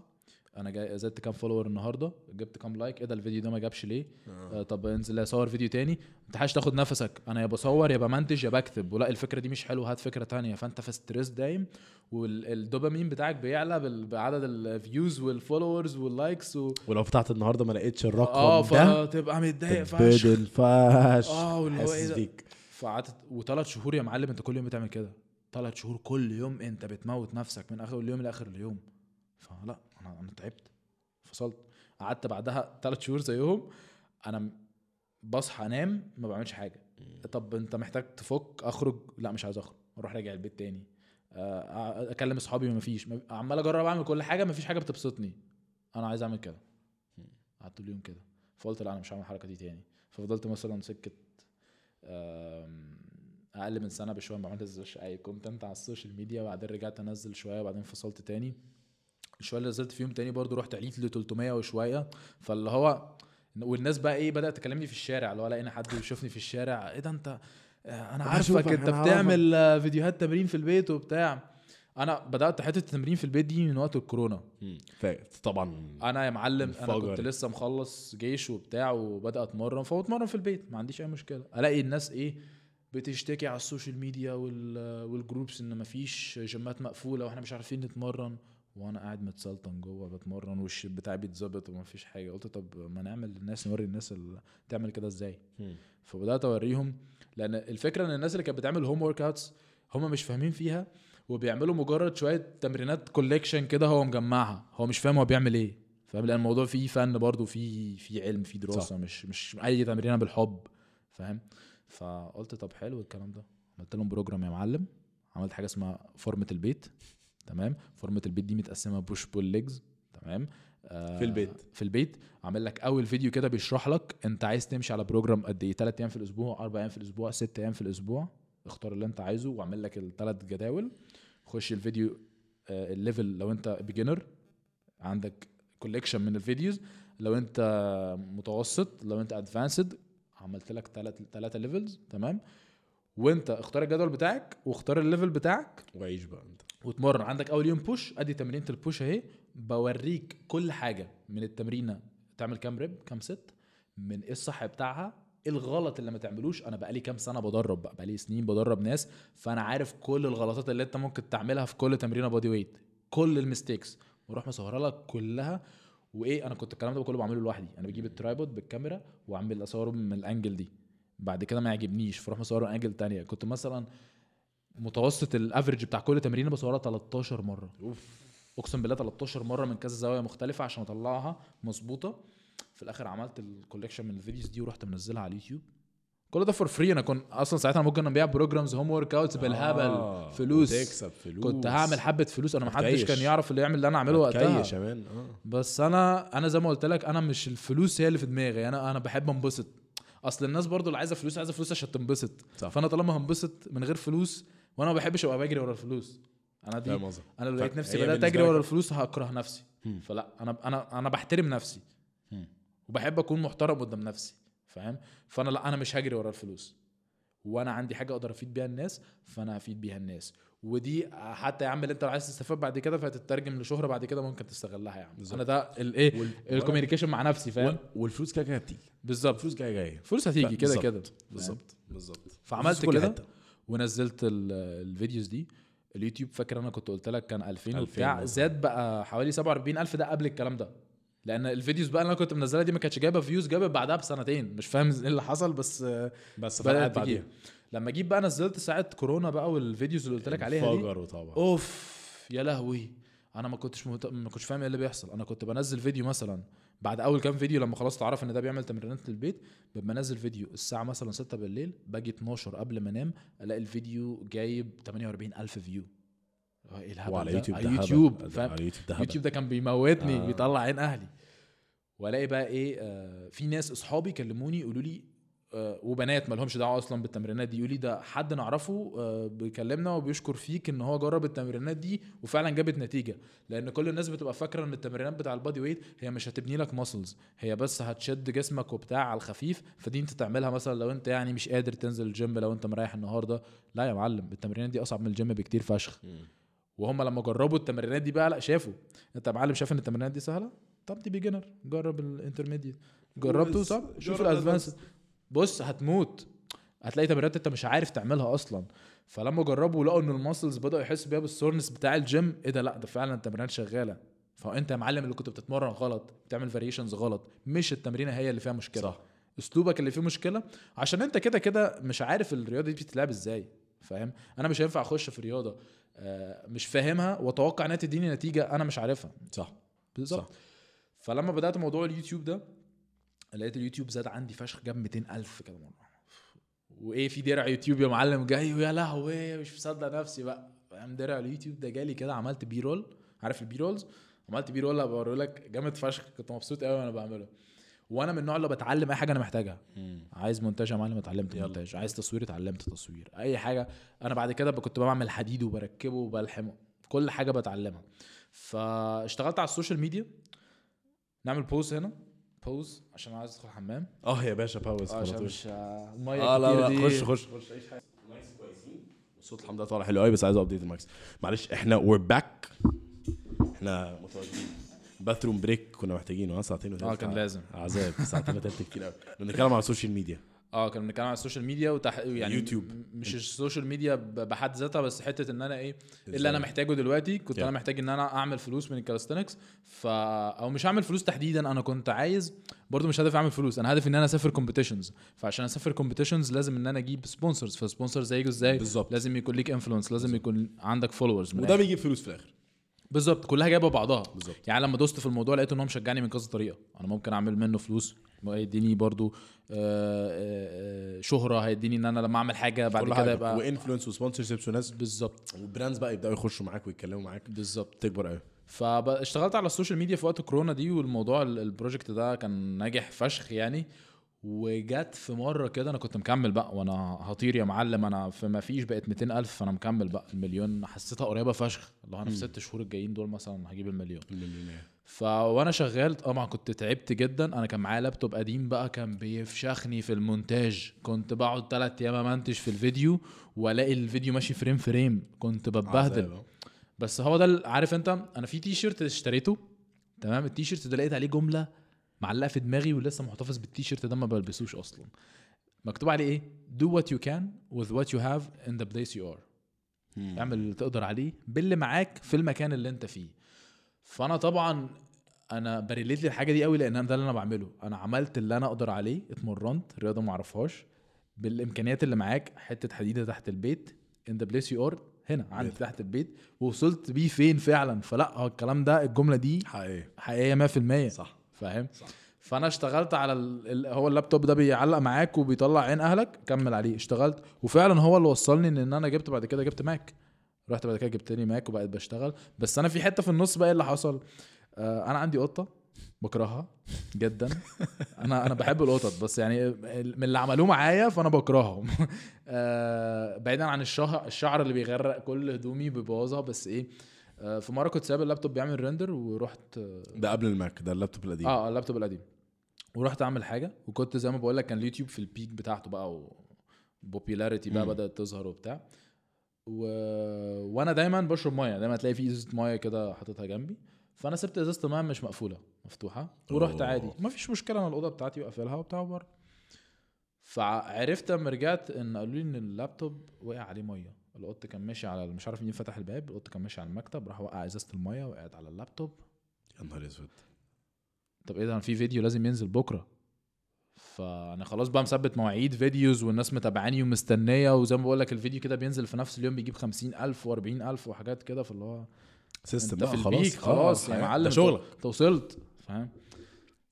أنا جاي زدت كام follower النهارده جبت كام like إيه ده الفيديو ده ما جابش ليه؟ آه. طب انزل اصور فيديو تاني. انت حاجة تاخد نفسك أنا يا بصور يا بمنتج يا بكتب. ولا الفكرة دي مش حلوة هات فكرة تانية. فانت في stress دايم والدوبامين بتاعك بيعلى بعدد ال views وال followers وال likes و... ولو فتحت النهارده ما لقيتش الرقم آه ده فتبقى متضايق فشخ. تتبدل فشخ. آه واللي هو إيه ده؟ فقعدت وثلاث شهور يا معلم انت كل يوم بتعمل كده. ثلاث شهور كل يوم انت بتموت نفسك من اخر اليوم لاخر اليوم فلا أنا أنا تعبت. فصلت. قعدت بعدها ثلاث شهور زيهم. أنا بصحى أنام ما بعملش حاجة. طب أنت محتاج تفك أخرج؟ لا مش عايز أخرج. أروح راجع البيت تاني. آه، أكلم أصحابي ما فيش. ما- عمال أجرب أعمل كل حاجة ما فيش حاجة بتبسطني. أنا عايز أعمل كده. قعدت اليوم كده. فقلت لا أنا مش هعمل الحركه دي تاني. ففضلت مثلا سكه أقل من سنة بشوية ما بنزلش أي content على ال social media وبعدين رجعت أنزل شوية وبعدين فصلت تاني. الشوية اللي نزلت فيهم تاني برضو رحت عليت ل 300 وشوية. فاللي هو والناس بقى إيه بدأت تكلمني في الشارع اللي هو لقينا حد يشوفني في الشارع إيه ده أنت آه، أنا عارفك أنت بتعمل آه، فيديوهات تمرين في البيت وبتاع. أنا بدأت حتة التمرين في البيت دي من وقت الكورونا. طبعا أنا يا معلم أنا انفجر. كنت لسه مخلص جيش وبتاع وبدأ أتمرن فبتمرن في البيت ما عنديش أي مشكلة. ألاقي الناس إيه بتشتكي على ال social media وال وال groups إن مفيش جيمات مقفولة وإحنا مش عارفين نتمرن. وأنا قاعد متسلطن جوه بتمرن وال shape بتاعي بيتظبط ومفيش حاجة. قلت طب ما نعمل للناس نوري الناس اللي تعمل كده إزاي. فبدأت أوريهم. لأن الفكرة إن الناس اللي كانت بتعمل home workouts هم مش فاهمين فيها وبيعملوا مجرد شوية تمرينات collection كده هو مجمعها. هو مش فاهم هو بيعمل إيه. فاهم؟ لأن الموضوع فيه فن برضه فيه فيه علم فيه دراسة. صح. مش مش أي تمرينة بالحب. فاهم؟ فقلت طب حلو الكلام ده. عملت لهم program يا معلم. عملت حاجة اسمها فورمه البيت. تمام؟ فورمه البيت دي متقسمة push pull legs تمام؟ آه، في البيت. في البيت. عامل لك أول فيديو كده بيشرح لك أنت عايز تمشي على program قد إيه. 3 أيام في الأسبوع 4 أيام في الأسبوع 6 أيام في الأسبوع. اختار اللي أنت عايزه واعمل لك الثلاث جداول. خش الفيديو آه، ال level لو أنت beginner عندك collection من ال videos. لو أنت متوسط لو أنت advanced عملت لك ثلاث ثلاثة levels تمام؟ وانت اختار الجدول بتاعك واختار ال level بتاعك وعيش بقى انت. وتمرن عندك أول يوم push أدي تمرينة ال push أهي. بوريك كل حاجة من التمرينة. تعمل كام rep كام set من إيه الصح بتاعها؟ إيه الغلط اللي ما تعملوش؟ أنا بقالي كام سنة بدرب بقى. بقالي سنين بدرب ناس. فأنا عارف كل الغلطات اللي أنت ممكن تعملها في كل تمرينة bodyweight كل ال mistakes وأروح مصورها لك كلها وإيه أنا كنت الكلام ده كله بعمله لوحدي. أنا بجيب ال tripod بالكاميرا وأعمل أصوره من ال angle دي. بعد كده ما يعجبنيش فأروح مصوره angle تانية. كنت مثلا متوسط ال average بتاع كل تمرينة بصورها 13 مرة. أوف. أقسم بالله 13 مرة من كذا زاوية مختلفة عشان أطلعها مظبوطة. في الآخر عملت ال collection من ال videos دي ورحت منزلها على اليوتيوب. كل ده for free أنا كنت أصلا ساعتها ممكن أبيع programs home workouts بالهبل آه، فلوس. وتكسب فلوس. كنت هعمل حبة فلوس. أنا ما حدش. كان يعرف اللي يعمل اللي أنا أعمله وقتها. كمان آه. بس أنا أنا زي ما قلت لك أنا مش الفلوس هي اللي في دماغي. أنا أنا بحب أنبسط. أصل الناس برضو اللي عايزة فلوس عايزة فلوس عشان تنبسط. فأنا طالما هنبسط من غير فلوس وأنا ما بحبش أبقى بجري ورا الفلوس. أنا دي أنا لو لقيت نفسي بدأت أجري ورا الفلوس هكره نفسي. فلا أنا أنا أنا بحترم نفسي. وبحب أكون محترم قدام نفسي. فاهم؟ فأنا لا أنا مش هجري ورا الفلوس. وأنا عندي حاجة أقدر أفيد بيها الناس فأنا هفيد بيها الناس. ودي حتى يا عم اللي أنت لو عايز تستفاد بعد كده فهتترجم لشهرة بعد كده ممكن تستغلها يا عم. بالظبط. أنا ده الايه وال- ال communication مع نفسي فاهم؟ وال- والفلوس كده كده بتيجي بالظبط. الفلوس جاية جاية. فلوس هتيجي كده. كده بالظبط. بالظبط. فعملت كده. ونزلت ال- ال videos دي. اليوتيوب فاكر أنا كنت قلت لك كان 2000 2000 وبتاع. زاد بقى حوالي 47000 ده قبل الكلام ده. لأن ال videos بقى اللي أنا كنت منزلها دي ما كانتش جايبة views جابت بعدها بسنتين. مش فاهم إيه اللي حصل بس بس بدأت بعديها. لما جيت بقى نزلت ساعة كورونا بقى وال videos اللي قلت لك عليها دي. طبعا. أوف يا لهوي. أنا ما كنتش مهت... ما كنتش فاهم إيه اللي بيحصل. أنا كنت بنزل فيديو مثلا بعد أول كام فيديو لما خلاص تعرف إن ده بيعمل تمرينات للبيت ببقى انزل فيديو الساعة مثلا 6 بالليل باجي 12 قبل ما أنام ألاقي الفيديو جايب 48000 view الهبل وعلى؟ يوتيوب على ده يوتيوب هبل. فاهم على يوتيوب ده. يوتيوب ده كان بيموتني آه. آه. بيطلع عين أهلي وألاقي بقى إيه آه في ناس أصحابي كلموني يقولوا لي آه وبنات ما لهمش دعوة أصلا بالتمرينات دي يقول لي ده حد نعرفه آه بيكلمنا وبيشكر فيك إن هو جرب التمرينات دي وفعلا جابت نتيجة لأن كل الناس بتبقى فاكرة إن التمرينات بتاع ال bodyweight هي مش هتبني لك muscles هي بس هتشد جسمك وبتاع على الخفيف فدي أنت تعملها مثلا لو أنت يعني مش قادر تنزل الجيم لو أنت مريح النهارده لا يا معلم التمرينات دي أصعب من الجيم بكتير فشخ. وهم لما جربوا التمرينات دي بقى لا شافوا. انت يا معلم شايف إن التمرينات دي سهلة؟ طب دي beginner جرب ال intermediate. جربته؟ صح شوف ال advanced. بص هتموت. هتلاقي تمرينات انت مش عارف تعملها أصلا. فلما جربوا لقوا إن ال muscles بدأوا يحسوا بيها بال soreness بتاع الجيم إيه ده؟ لا ده فعلا التمرينات شغالة. فأنت يا معلم اللي كنت بتتمرن غلط بتعمل variations غلط مش التمرينة هي اللي فيها مشكلة. صح. أسلوبك اللي فيه مشكلة. عشان أنت كده كده مش عارف الرياضة دي بتتلعب إزاي. فاهم؟ أنا مش هينفع أخش في رياضة آه، مش فاهمها وأتوقع إنها تديني نتيجة أنا مش عارفها. صح. بالظبط. فلما بدأت موضوع اليوتيوب ده لقيت اليوتيوب زاد عندي فشخ جاب 200000 كده مرة. وإيه في درع يوتيوب يا معلم جاي ويا لهوي مش مصدق نفسي بقى. فاهم؟ درع اليوتيوب ده جالي كده عملت b-roll عارف ال b-rolls عملت b-roll بوري لك جامد فشخ كنت مبسوط قوي وأنا بعمله. وأنا من النوع اللي بتعلم اي حاجة أنا محتاجها. مم. عايز مونتاج يا معلم اتعلمت. مونتاج. عايز تصوير اتعلمت تصوير. اي حاجة أنا بعد كده كنت بعمل حديد وبركبه وبلحمه. كل حاجة بتعلمها. فاشتغلت على السوشيال ميديا. نعمل pause هنا. pause عشان عايز ادخل الحمام آه يا باشا pause آه، عشان. مش آه، الميه آه لا لا دي. خش خش. خش. نايس كويسين الصوت الحمد لله طالع حلو قوي بس عايز update الماكس. معلش إحنا we're back إحنا متواجدين. bathroom break كنا محتاجينه آه ساعتين وتلت آه كان لازم. عذاب ساعتين وتلت كتير قوي بنتكلم على السوشيال ميديا آه كنا بنتكلم على السوشيال ميديا وتح... يعني يوتيوب. مش السوشيال ميديا بحد ذاتها بس حتة إن أنا إيه اللي أنا؟ محتاجه دلوقتي كنت Yeah. أنا محتاج إن أنا أعمل فلوس من ال calisthenics ف أو مش اعمل فلوس تحديدا أنا كنت عايز برضو مش هدفي أعمل فلوس أنا هدفي إن أنا أسافر competitions فعشان أسافر competitions لازم إن أنا أجيب sponsors ف sponsors هيجوا إزاي؟ بالظبط. لازم يكون ليك influence لازم يكون عندك followers وده بيجيب فلوس في الآخر. بالظبط كلها جايبة بعضها بالظبط. يعني لما دوست في الموضوع لقيت ان هو مشجعني من كذا طريقة. أنا ممكن أعمل منه فلوس هيديني برضو آه، آه، آه، شهرة هيديني إن أنا لما أعمل حاجة بعد كده. يبقى و influence و sponsorships وناس. بالظبط. و brands بقى يبدأوا يخشوا معاك ويتكلموا معاك. بالظبط. تكبر قوي فاشتغلت على السوشيال ميديا في وقت كورونا دي والموضوع ال- ال project ده كان ناجح فشخ يعني. وجت في مرة كده أنا كنت مكمل بقى وأنا هطير يا معلم أنا في ما فيش بقت 200 ألف فأنا مكمل بقى المليون. حسيتها قريبة فشخ اللي هو أنا في ست شهور الجايين دول مثلا هجيب المليون. فوانا شغال طبعا كنت تعبت جدا. أنا كان معايا لابتوب قديم بقى كان بيفشخني في المونتاج. كنت بقعد ثلاث أيام امنتج في الفيديو والاقي الفيديو ماشي frame frame. كنت بتبهدل. بس هو ده عارف أنت أنا في تي شيرت اشتريته تمام؟ التي شيرت ده لقيت عليه جملة معلقة في دماغي ولسه محتفظ بالتي شيرت ده ما بلبسوش أصلا. مكتوب عليه إيه؟ Do what you can with what you have in the place you are. اعمل اللي تقدر عليه باللي معاك في المكان اللي أنت فيه. فأنا طبعا أنا ب relate للحاجه دي قوي لأن ده اللي أنا بعمله. أنا عملت اللي أنا أقدر عليه اتمرنت رياضة ما أعرفهاش. بالإمكانيات اللي معاك حتة حديدة تحت البيت in the place you are هنا عندي. تحت البيت. ووصلت بيه فين فعلا؟ فلا هو الكلام ده الجملة دي حقيقي حقيقية 100% صح. فاهم. فأنا اشتغلت على ال... هو اللابتوب ده بيعلق معاك وبيطلع عين أهلك كمل عليه. اشتغلت وفعلا هو اللي وصلني إن أنا جبت بعد كده جبت ماك. رحت بعد كده جبت لي ماك وبقيت بشتغل. بس أنا في حتة في النص بقى إيه اللي حصل؟ آه أنا عندي قطة بكرهها جدا. أنا أنا بحب القطط بس يعني من اللي عملوه معايا فأنا بكرههم. آه بعيدا عن الشهر الشعر اللي بيغرق كل هدومي بيبوظها بس إيه؟ في مرة كنت سايب اللابتوب بيعمل render ورحت آه، ده قبل الماك ده اللابتوب القديم. آه اللابتوب القديم. ورحت أعمل حاجة وكنت زي ما بقول لك كان اليوتيوب في ال peak بتاعته بقى و popularity بقى. بدأت تظهر وبتاع. و... وأنا دايما بشرب مية دايما تلاقي في إزازة مية كده حاططها جنبي. فأنا سبت إزازة المية مش مقفولة مفتوحة ورحت أوه. عادي. ما فيش مشكلة أنا الأوضة بتاعتي وقافلها وبتاع بره فعرفت لما رجعت إن قالوا لي إن اللابتوب وقع عليه مية. القط كان ماشي على مش عارف مين فتح الباب القط كان ماشي على المكتب راح وقع إزازة المية وقعت على اللابتوب. يا نهار أسود. طب إيه ده؟ في فيديو لازم ينزل بكرة. فأنا خلاص بقى مثبت مواعيد videos والناس متابعاني ومستنية وزي ما بقول لك الفيديو كده بينزل في نفس اليوم بيجيب 50000 و40000 وحاجات كده فاللي هو system بقى خلاص. ال peak خلاص آه، يا. معلم شغلك. انت وصلت فاهم؟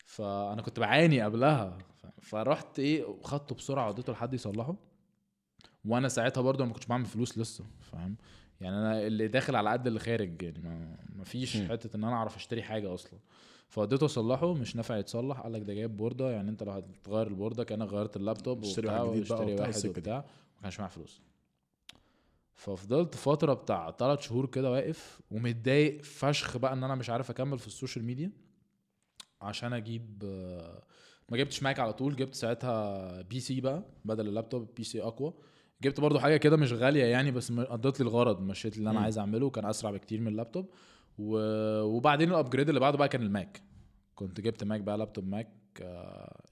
فأنا كنت بعاني قبلها. فرحت إيه وخدته بسرعة وديته لحد يصلحه. وأنا ساعتها برضه ما كنتش بعمل فلوس لسه فاهم يعني أنا اللي داخل على قد اللي خارج يعني ما, ما فيش. حتة إن أنا أعرف أشتري حاجة أصلا فوديته أصلحه مش نافع يتصلح قال لك ده جايب بوردة يعني أنت لو هتغير البوردة كأنك غيرت اللابتوب اشتري واحد جديد بقى وبتاع واحد. وبتاع ما كانش معايا فلوس ففضلت فترة بتاع ثلاث شهور كده واقف ومتضايق فشخ بقى إن أنا مش عارف أكمل في ال social media عشان أجيب ما جبتش ماك على طول جبت ساعتها PC بقى بدل ال laptop PC أقوى جبت برضو حاجة كده مش غالية يعني بس قضيت لي الغرض مشيت اللي أنا. عايز أعمله كان أسرع بكتير من اللابتوب. و... وبعدين ال upgrade اللي بعده بقى كان الماك. كنت جبت ماك بقى لابتوب ماك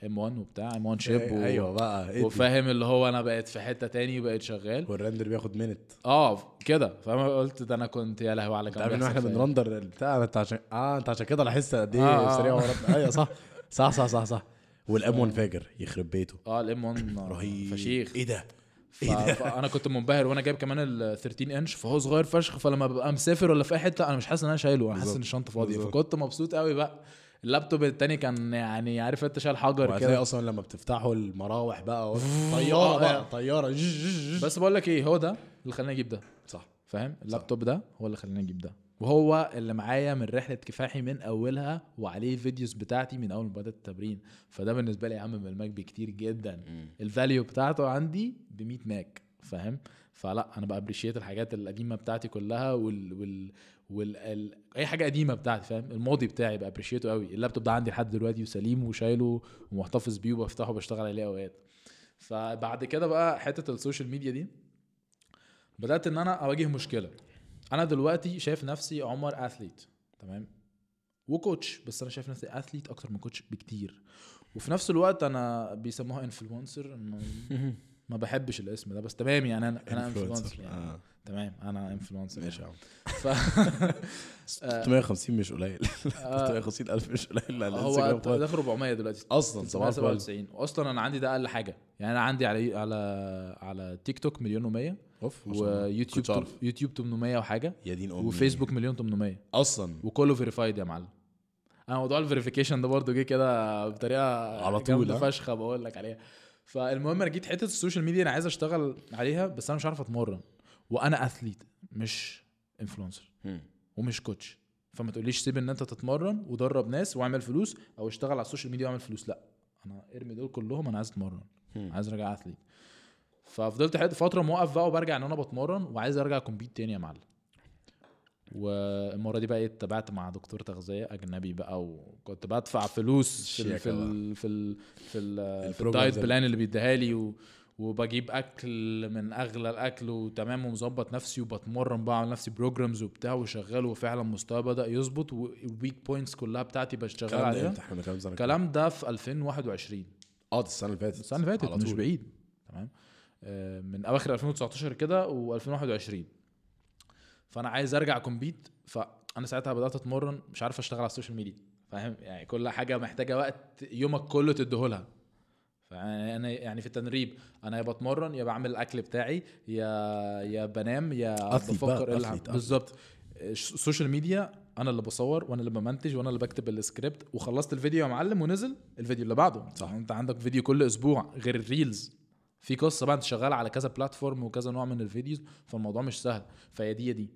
M1 وبتاع M1 chip و... أيوه بقى إدي. وفاهم اللي هو أنا بقيت في حتة تاني وبقيت شغال. وال render بياخد منت آه كده. فاهم قلت ده أنا كنت يا لهوي على بيحصل إحنا. بنرندر البتاع؟ أنت عشان آه أنت عشان كده لاحظت قد إيه آه، آه. سريع ورد أيوه صح. صح صح صح صح. والام 1 فاجر يخرب بيته. آه الام 1 رهيب. فشيخ. إيه ده. فانا كنت منبهر وأنا جايب كمان ال 13 انش فهو صغير فشخ فلما ببقى مسافر ولا في أي حتة أنا مش حاسس إن أنا شايله أنا حاسس. إن الشنطة فاضية. فكنت مبسوط قوي بقى. اللابتوب التاني كان يعني عارف أنت شايل حجر كده. أصلا لما بتفتحوا المراوح بقى طيارة بقى طيارة. بس بقول لك إيه هو ده اللي خلاني أجيب ده. صح. فاهم؟ اللابتوب ده هو اللي خلاني أجيب ده. وهو اللي معايا من رحلة كفاحي من أولها وعليه ال videos بتاعتي من أول ما بدأت التمرين. فده بالنسبة لي أهم من الماك بكتير جدا. ال value بتاعته عندي ب 100 ماك فاهم؟ فلا أنا ب appreciate الحاجات القديمة بتاعتي كلها وال وال وال ال... أي حاجة قديمة بتاعتي فاهم؟ الماضي بتاعي ب appreciate ه قوي اللابتوب ده عندي لحد دلوقتي وسليم وشايله ومحتفظ بيه وبفتحه وبشتغل عليه أوقات. فبعد كده بقى حتة ال social media دي بدأت إن أنا أواجه مشكلة. أنا دلوقتي شايف نفسي عمر athlete تمام؟ و coach بس أنا شايف نفسي athlete أكتر من coach بكتير. وفي نفس الوقت أنا بيسموها influencer ما بحبش الاسم ده بس تمام يعني أنا أنا influencer يعني. آه. تمام أنا influencer ماشي يا عم. ف 650 مش قليل. آه، 650 ألف مش قليل على هو خالص. داخل 400 دلوقتي. أصلا صباح الفل. 97 واصلا أنا عندي ده أقل حاجة. يعني أنا عندي على على على تيك توك مليون و100 أوف. ويوتيوب أعرف. يوتيوب 800 وحاجه يا دين أمي. وفيسبوك مليون 800 أصلا؟ وكله verified يا معلم. أنا موضوع ال verification ده برضو جه كده بطريقة على طول، ها؟ فشخة بقول لك عليها. فالمهم أنا جيت حتة ال social media أنا عايز أشتغل عليها بس أنا مش عارف أتمرن. وأنا athlete مش influencer. ومش coach فما تقوليش سيب إن أنت تتمرن ودرب ناس واعمل فلوس أو اشتغل على ال social media واعمل فلوس. لأ أنا ارمي دول كلهم أنا عايز أتمرن. عايز أرجع athlete ففضلت حد فترة موقف بقى وبرجع إن أنا بتمرن وعايز أرجع compete تاني يا معلم. والمرة دي بقى إيه؟ اتبعت مع دكتور تغذية أجنبي بقى وكنت بدفع فلوس في ال في ال في ال في, ال في ال diet. plan اللي بيديها لي وبجيب أكل من أغلى الأكل وتمام ومظبط نفسي وبتمرن بقى على نفسي programs وبتاع وشغال وفعلا مستواي بدأ يظبط وال weak points كلها بتاعتي بشتغل عليها. الكلام ده في 2021 آه ده السنة اللي فاتت. السنة اللي فاتت مش. بعيد. تمام. من أواخر 2019 كده و2021 فأنا عايز أرجع compete فأنا ساعتها بدأت أتمرن مش عارف أشتغل على ال social media. فاهم؟ يعني كل حاجة محتاجة وقت يومك كله تديهولها فأنا يعني في التدريب أنا يا بتمرن يا بعمل الأكل بتاعي يا يا بنام يا بفكر. بالظبط. ال social media أنا اللي بصور وأنا اللي بمنتج وأنا اللي بكتب السكريبت وخلصت الفيديو يا معلم ونزل الفيديو اللي بعده. صح. أنت عندك فيديو كل أسبوع غير ال reels في قصة بقى انت شغال على كذا platform وكذا نوع من الفيديوز فالموضوع مش سهل. فهي دي دي.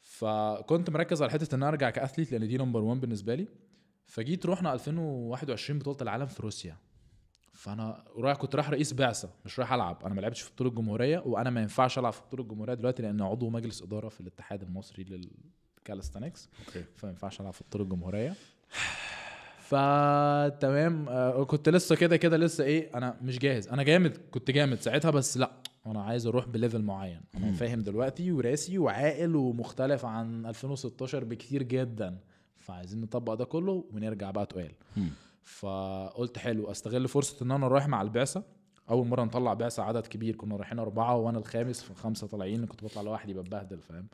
فكنت مركز على حتة إن أنا أرجع ك athlete لأن دي number 1 بالنسبة لي. فجيت رحنا 2021 بطولة العالم في روسيا. فأنا رايح كنت رايح رئيس بعثة مش رايح ألعب. أنا ما لعبتش في بطولة الجمهورية وأنا ما ينفعش ألعب في بطولة الجمهورية دلوقتي لأن عضو مجلس إدارة في الاتحاد المصري لل calisthenics. okay. فما ينفعش ألعب في بطولة الجمهورية. فتمام. آه، كنت لسه كده كده لسه إيه أنا مش جاهز. أنا جامد كنت جامد ساعتها بس لأ أنا عايز أروح ب level معين. أنا. فاهم دلوقتي وراسي وعاقل ومختلف عن 2016 بكتير جدا. فعايزين نطبق ده كله ونرجع بقى تقال. فقلت حلو أستغل فرصة إن أنا رايح مع البعثة. أول مرة نطلع بعثة عدد كبير كنا رايحين أربعة وأنا الخامس في خمسه طالعين كنت بطلع لوحدي بتبهدل فاهم؟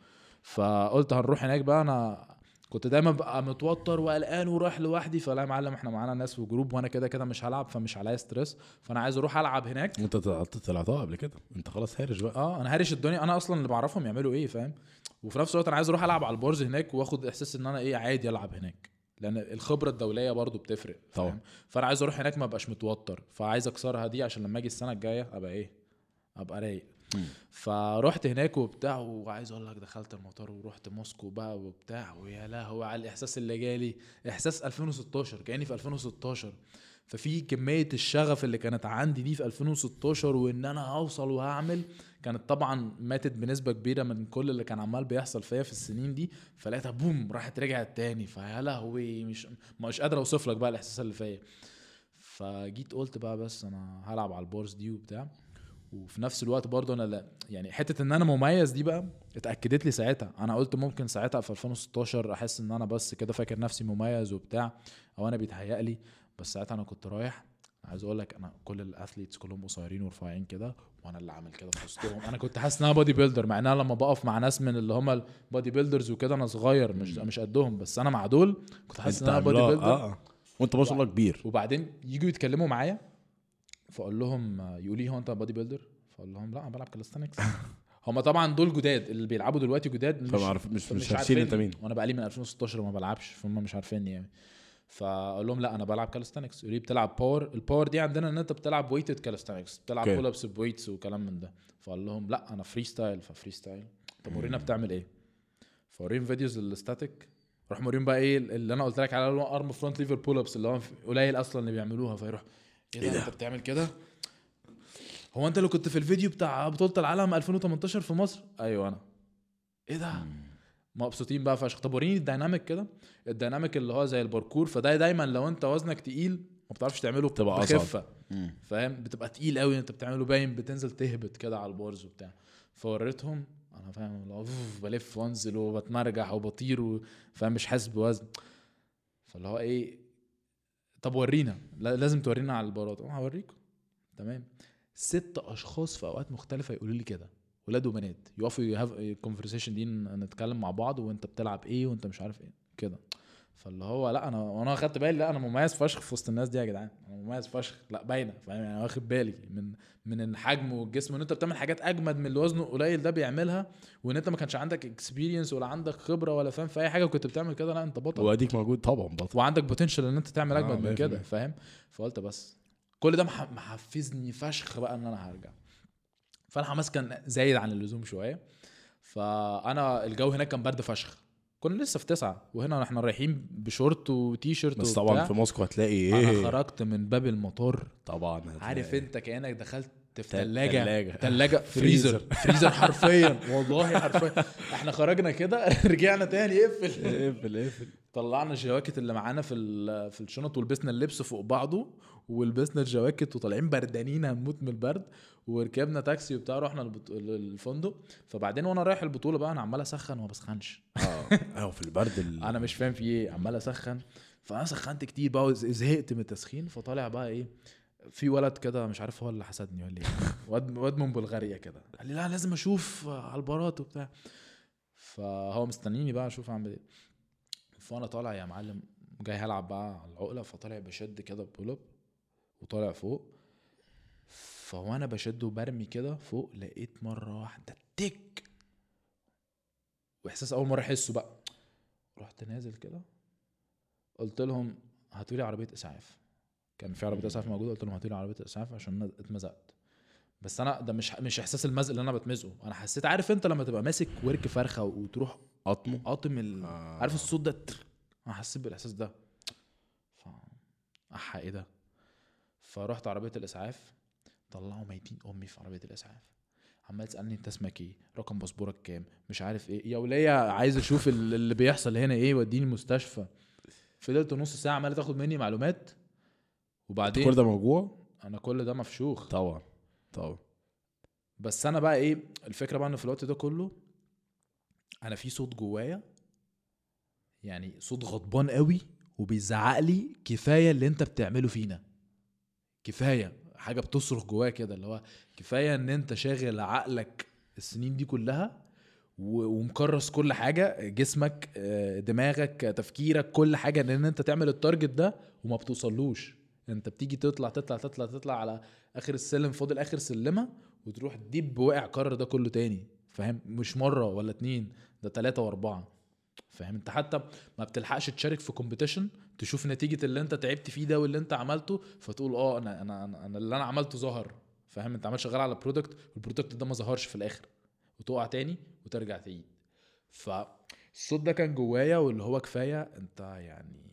فقلت هنروح هناك بقى أنا كنت دايما بقى متوتر وقلقان ورايح لوحدي فلا يا معلم إحنا معانا ناس في group وأنا كده كده مش هلعب فمش عليا stress فأنا عايز أروح ألعب هناك. أنت طلعت طلعتها قبل كده؟ أنت خلاص هارش بقى. آه أنا هارش الدنيا. أنا أصلا اللي بعرفهم يعملوا إيه فاهم؟ وفي نفس الوقت أنا عايز أروح ألعب على البارز هناك وآخد إحساس إن أنا إيه عادي ألعب هناك. لأن الخبرة الدولية برضو بتفرق طبعا. فأنا عايز أروح هناك ما أبقاش متوتر فعايز أكسرها دي عشان لما أجي السنة الجاية أبقى إيه؟ أبقى رايق. فرحت هناك وبتاع وعايز أقول لك دخلت المطار ورحت موسكو بقى وبتاع ويا لهوي على الإحساس اللي جالي. إحساس 2016 كأني في 2016 ففي كمية الشغف اللي كانت عندي دي في 2016 وإن أنا هوصل وهعمل كانت طبعا ماتت بنسبة كبيرة من كل اللي كان عمال بيحصل فيا في السنين دي. فلقيتها بوم راحت رجعت تاني. فيا لهوي مش مش قادر أوصف لك بقى الإحساس اللي فيا. فجيت قلت بقى بس أنا هلعب على البورس دي وبتاع. وفي نفس الوقت برضه أنا لا يعني حتة إن أنا مميز دي بقى اتأكدت لي ساعتها. أنا قلت ممكن ساعتها في 2016 أحس إن أنا بس كده فاكر نفسي مميز وبتاع أو أنا بيتهيأ لي بس ساعتها أنا كنت رايح عايز أقول لك أنا كل ال athletes كلهم قصيرين ورفيعين كده وأنا اللي عامل كده في وسطهم. أنا كنت حاسس إن أنا bodybuilder مع إن أنا لما بقف مع ناس من اللي هم ال bodybuilders وكده أنا صغير مش مش قدهم بس أنا مع دول كنت حاسس إن أنا عملاق، builder آه وأنت ما شاء الله كبير. وبعدين يجوا يتكلموا معايا فاقول لهم يقولوا لي هو انت bodybuilder فاقول لهم لا أنا بلعب calisthenics هم طبعا دول جداد اللي بيلعبوا دلوقتي جداد مش عارف مش مش عارفين. انت مين وأنا بقالي من 2016 ما بلعبش فهم مش عارفيني يعني. فأقول لهم لا أنا بلعب calisthenics يقولوا لي بتلعب power ال power دي عندنا إن أنت بتلعب weighted calisthenics بتلعب. pull ups ب weights وكلام من ده. فأقول لهم لا أنا freestyle ف freestyle طب ورينا بتعمل إيه. فوريهم videos ال static روح موريهم بقى إيه اللي أنا قلت لك على arm front lever pull ups اللي هو قليل أصلا اللي بيعملوها. فيروح إيه إيه ده؟ أنت بتعمل كده؟ هو أنت اللي كنت في الفيديو بتاع بطولة العالم 2018 في مصر؟ أيوه أنا. إيه ده؟ مبسوطين بقى فشخ. طب وريني ال dynamic كده. ال dynamic اللي هو زي الباركور فده دايما لو أنت وزنك تقيل ما بتعرفش تعمله بتبقى. بخفة. فاهم؟ بتبقى تقيل قوي أنت بتعمله باين بتنزل تهبط كده على ال bars وبتاع. فوريتهم أنا فاهم اللي هو بلف وأنزل وبتمرجح وبطير فاهم مش حاسس بوزن. فاللي هو إيه طب ورينا. لا- لازم تورينا على البارات. آه هوريكم. تمام. ست أشخاص في أوقات مختلفة يقولوا لي كده. ولاد وبنات. يقفوا ي have ال conversation دي نتكلم مع بعض وأنت بتلعب إيه وأنت مش عارف إيه. كده. فاللي هو لأ أنا وأنا خدت بالي لأ أنا مميز فشخ في وسط الناس دي يا جدعان. أنا مميز فشخ لأ باينة فاهم؟ يعني واخد بالي من من الحجم والجسم وإن أنت بتعمل حاجات أجمد من اللي وزنه قليل ده بيعملها وإن أنت ما كانش عندك experience ولا عندك خبرة ولا فاهم؟ في أي حاجة وكنت بتعمل كده لأ أنت بطل. وأديك موجود طبعا بطل. وعندك potential إن أنت تعمل آه، أجمد من 100%. كده فاهم؟ فقلت بس. كل ده مح- محفزني فشخ بقى إن أنا هرجع. فالحماس كان زايد عن اللزوم شوية. فأنا الجو هناك كان برد فشخ. كنا لسه في تسعة وهنا إحنا رايحين بشورت وتي شيرت بس وبتاع. طبعا في موسكو هتلاقي أنا إيه؟ خرجت من باب المطار. طبعا هتلاقي. عارف انت كأنك دخلت في تل- ثلاجه تلاجة. ثلاجه فريزر. فريزر. حرفيا. والله حرفيا. إحنا خرجنا كده رجعنا تاني. اقفل. اقفل اقفل. طلعنا الجواكت اللي معانا في في الشنط ولبسنا اللبس فوق بعضه ولبسنا الجواكت وطالعين بردانين هنموت من البرد وركبنا تاكسي وبتاع رحنا البط- الفندق فبعدين وأنا رايح البطولة بقى أنا عمال أسخن وما بسخنش. آه. أيوه في البرد ال... أنا مش فاهم في إيه عمال أسخن. فأنا سخنت كتير بقى وز- زهقت من التسخين فطالع بقى إيه في ولد كده مش عارف هو اللي حسدني ولا إيه. واد واد من بلغاريا كده. قال لي لا لازم أشوف على البارات وبتاع. فهو مستنيني بقى أشوف أعمل إيه. فأنا طالع يا معلم جاي هلعب بقى على العقلة فطالع بشد كده pull up وطالع فوق. فوانا بشد وبرمي كده فوق لقيت مرة واحدة تك! وإحساس أول مرة أحسه بقى. رحت نازل كده قلت لهم هاتوا لي عربية إسعاف. كان في عربية إسعاف موجودة قلت لهم هاتوا لي عربية إسعاف عشان أنا اتمزقت. بس أنا ده مش مش إحساس المزق اللي أنا بتمزقه أنا حسيت عارف أنت لما تبقى ماسك ورك فرخة وتروح قطمه؟ قاطم ال... آه. عارف الصوت ده أنا حسيت بالإحساس ده. ف أحا إيه ده؟ فرحت عربية الإسعاف طلعوا ميتين أمي في عربية الإسعاف. عمال تسألني أنت اسمك إيه؟ رقم باسبورك كام؟ مش عارف إيه. يا وليه عايز أشوف ال- اللي بيحصل هنا إيه وديني المستشفى فضلت نص ساعة عمالة تاخد مني معلومات. وبعدين كل ده موجوع؟ أنا كل ده مفشوخ. طبعا طبعا. بس أنا بقى إيه الفكرة بقى إن في الوقت ده كله أنا في صوت جوايا يعني صوت غضبان قوي وبيزعق لي كفاية اللي أنت بتعمله فينا. كفاية حاجة بتصرخ جوايا كده اللي هو كفاية إن أنت شاغل عقلك السنين دي كلها ومكرس كل حاجة جسمك آه، دماغك تفكيرك كل حاجة ان أنت تعمل التارجت ده وما بتوصلوش. أنت بتيجي تطلع تطلع تطلع تطلع على آخر السلم فاضل آخر سلمة وتروح ديب واقع كرر ده كله تاني. فاهم؟ مش مرة ولا اتنين ده تلاتة وأربعة. فاهم؟ انت حتى ما بتلحقش تشارك في competition تشوف نتيجة اللي انت تعبت فيه ده واللي انت عملته فتقول آه أنا أنا أنا, اللي أنا عملته ظهر. فاهم؟ انت عمال شغال على product وال product ده ما ظهرش في الآخر. وتقع تاني وترجع تعيد. فالصوت ده كان جوايا واللي هو كفاية انت يعني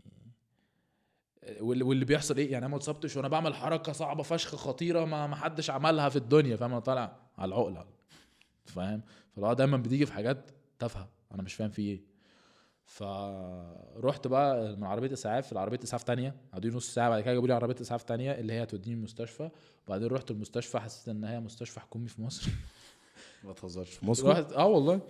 واللي بيحصل إيه؟ يعني أنا ما اتصبتش وأنا بعمل حركة صعبة فشخ خطيرة ما حدش عملها في الدنيا فاهم؟ أنا طالع على العقلة. فاهم؟ فاللي دايما بتيجي في حاجات تافهة. أنا مش فاهم في إيه. فرحت بقى من عربية إسعاف لعربيه إسعاف تانية. قعدوا نص ساعة بعد كده جابوا لي عربية إسعاف تانية اللي هي هتوديني المستشفى. وبعدين رحت المستشفى حسيت إن هي مستشفى حكومي في مصر. ما تهزرش. في موسكو رحت آه والله.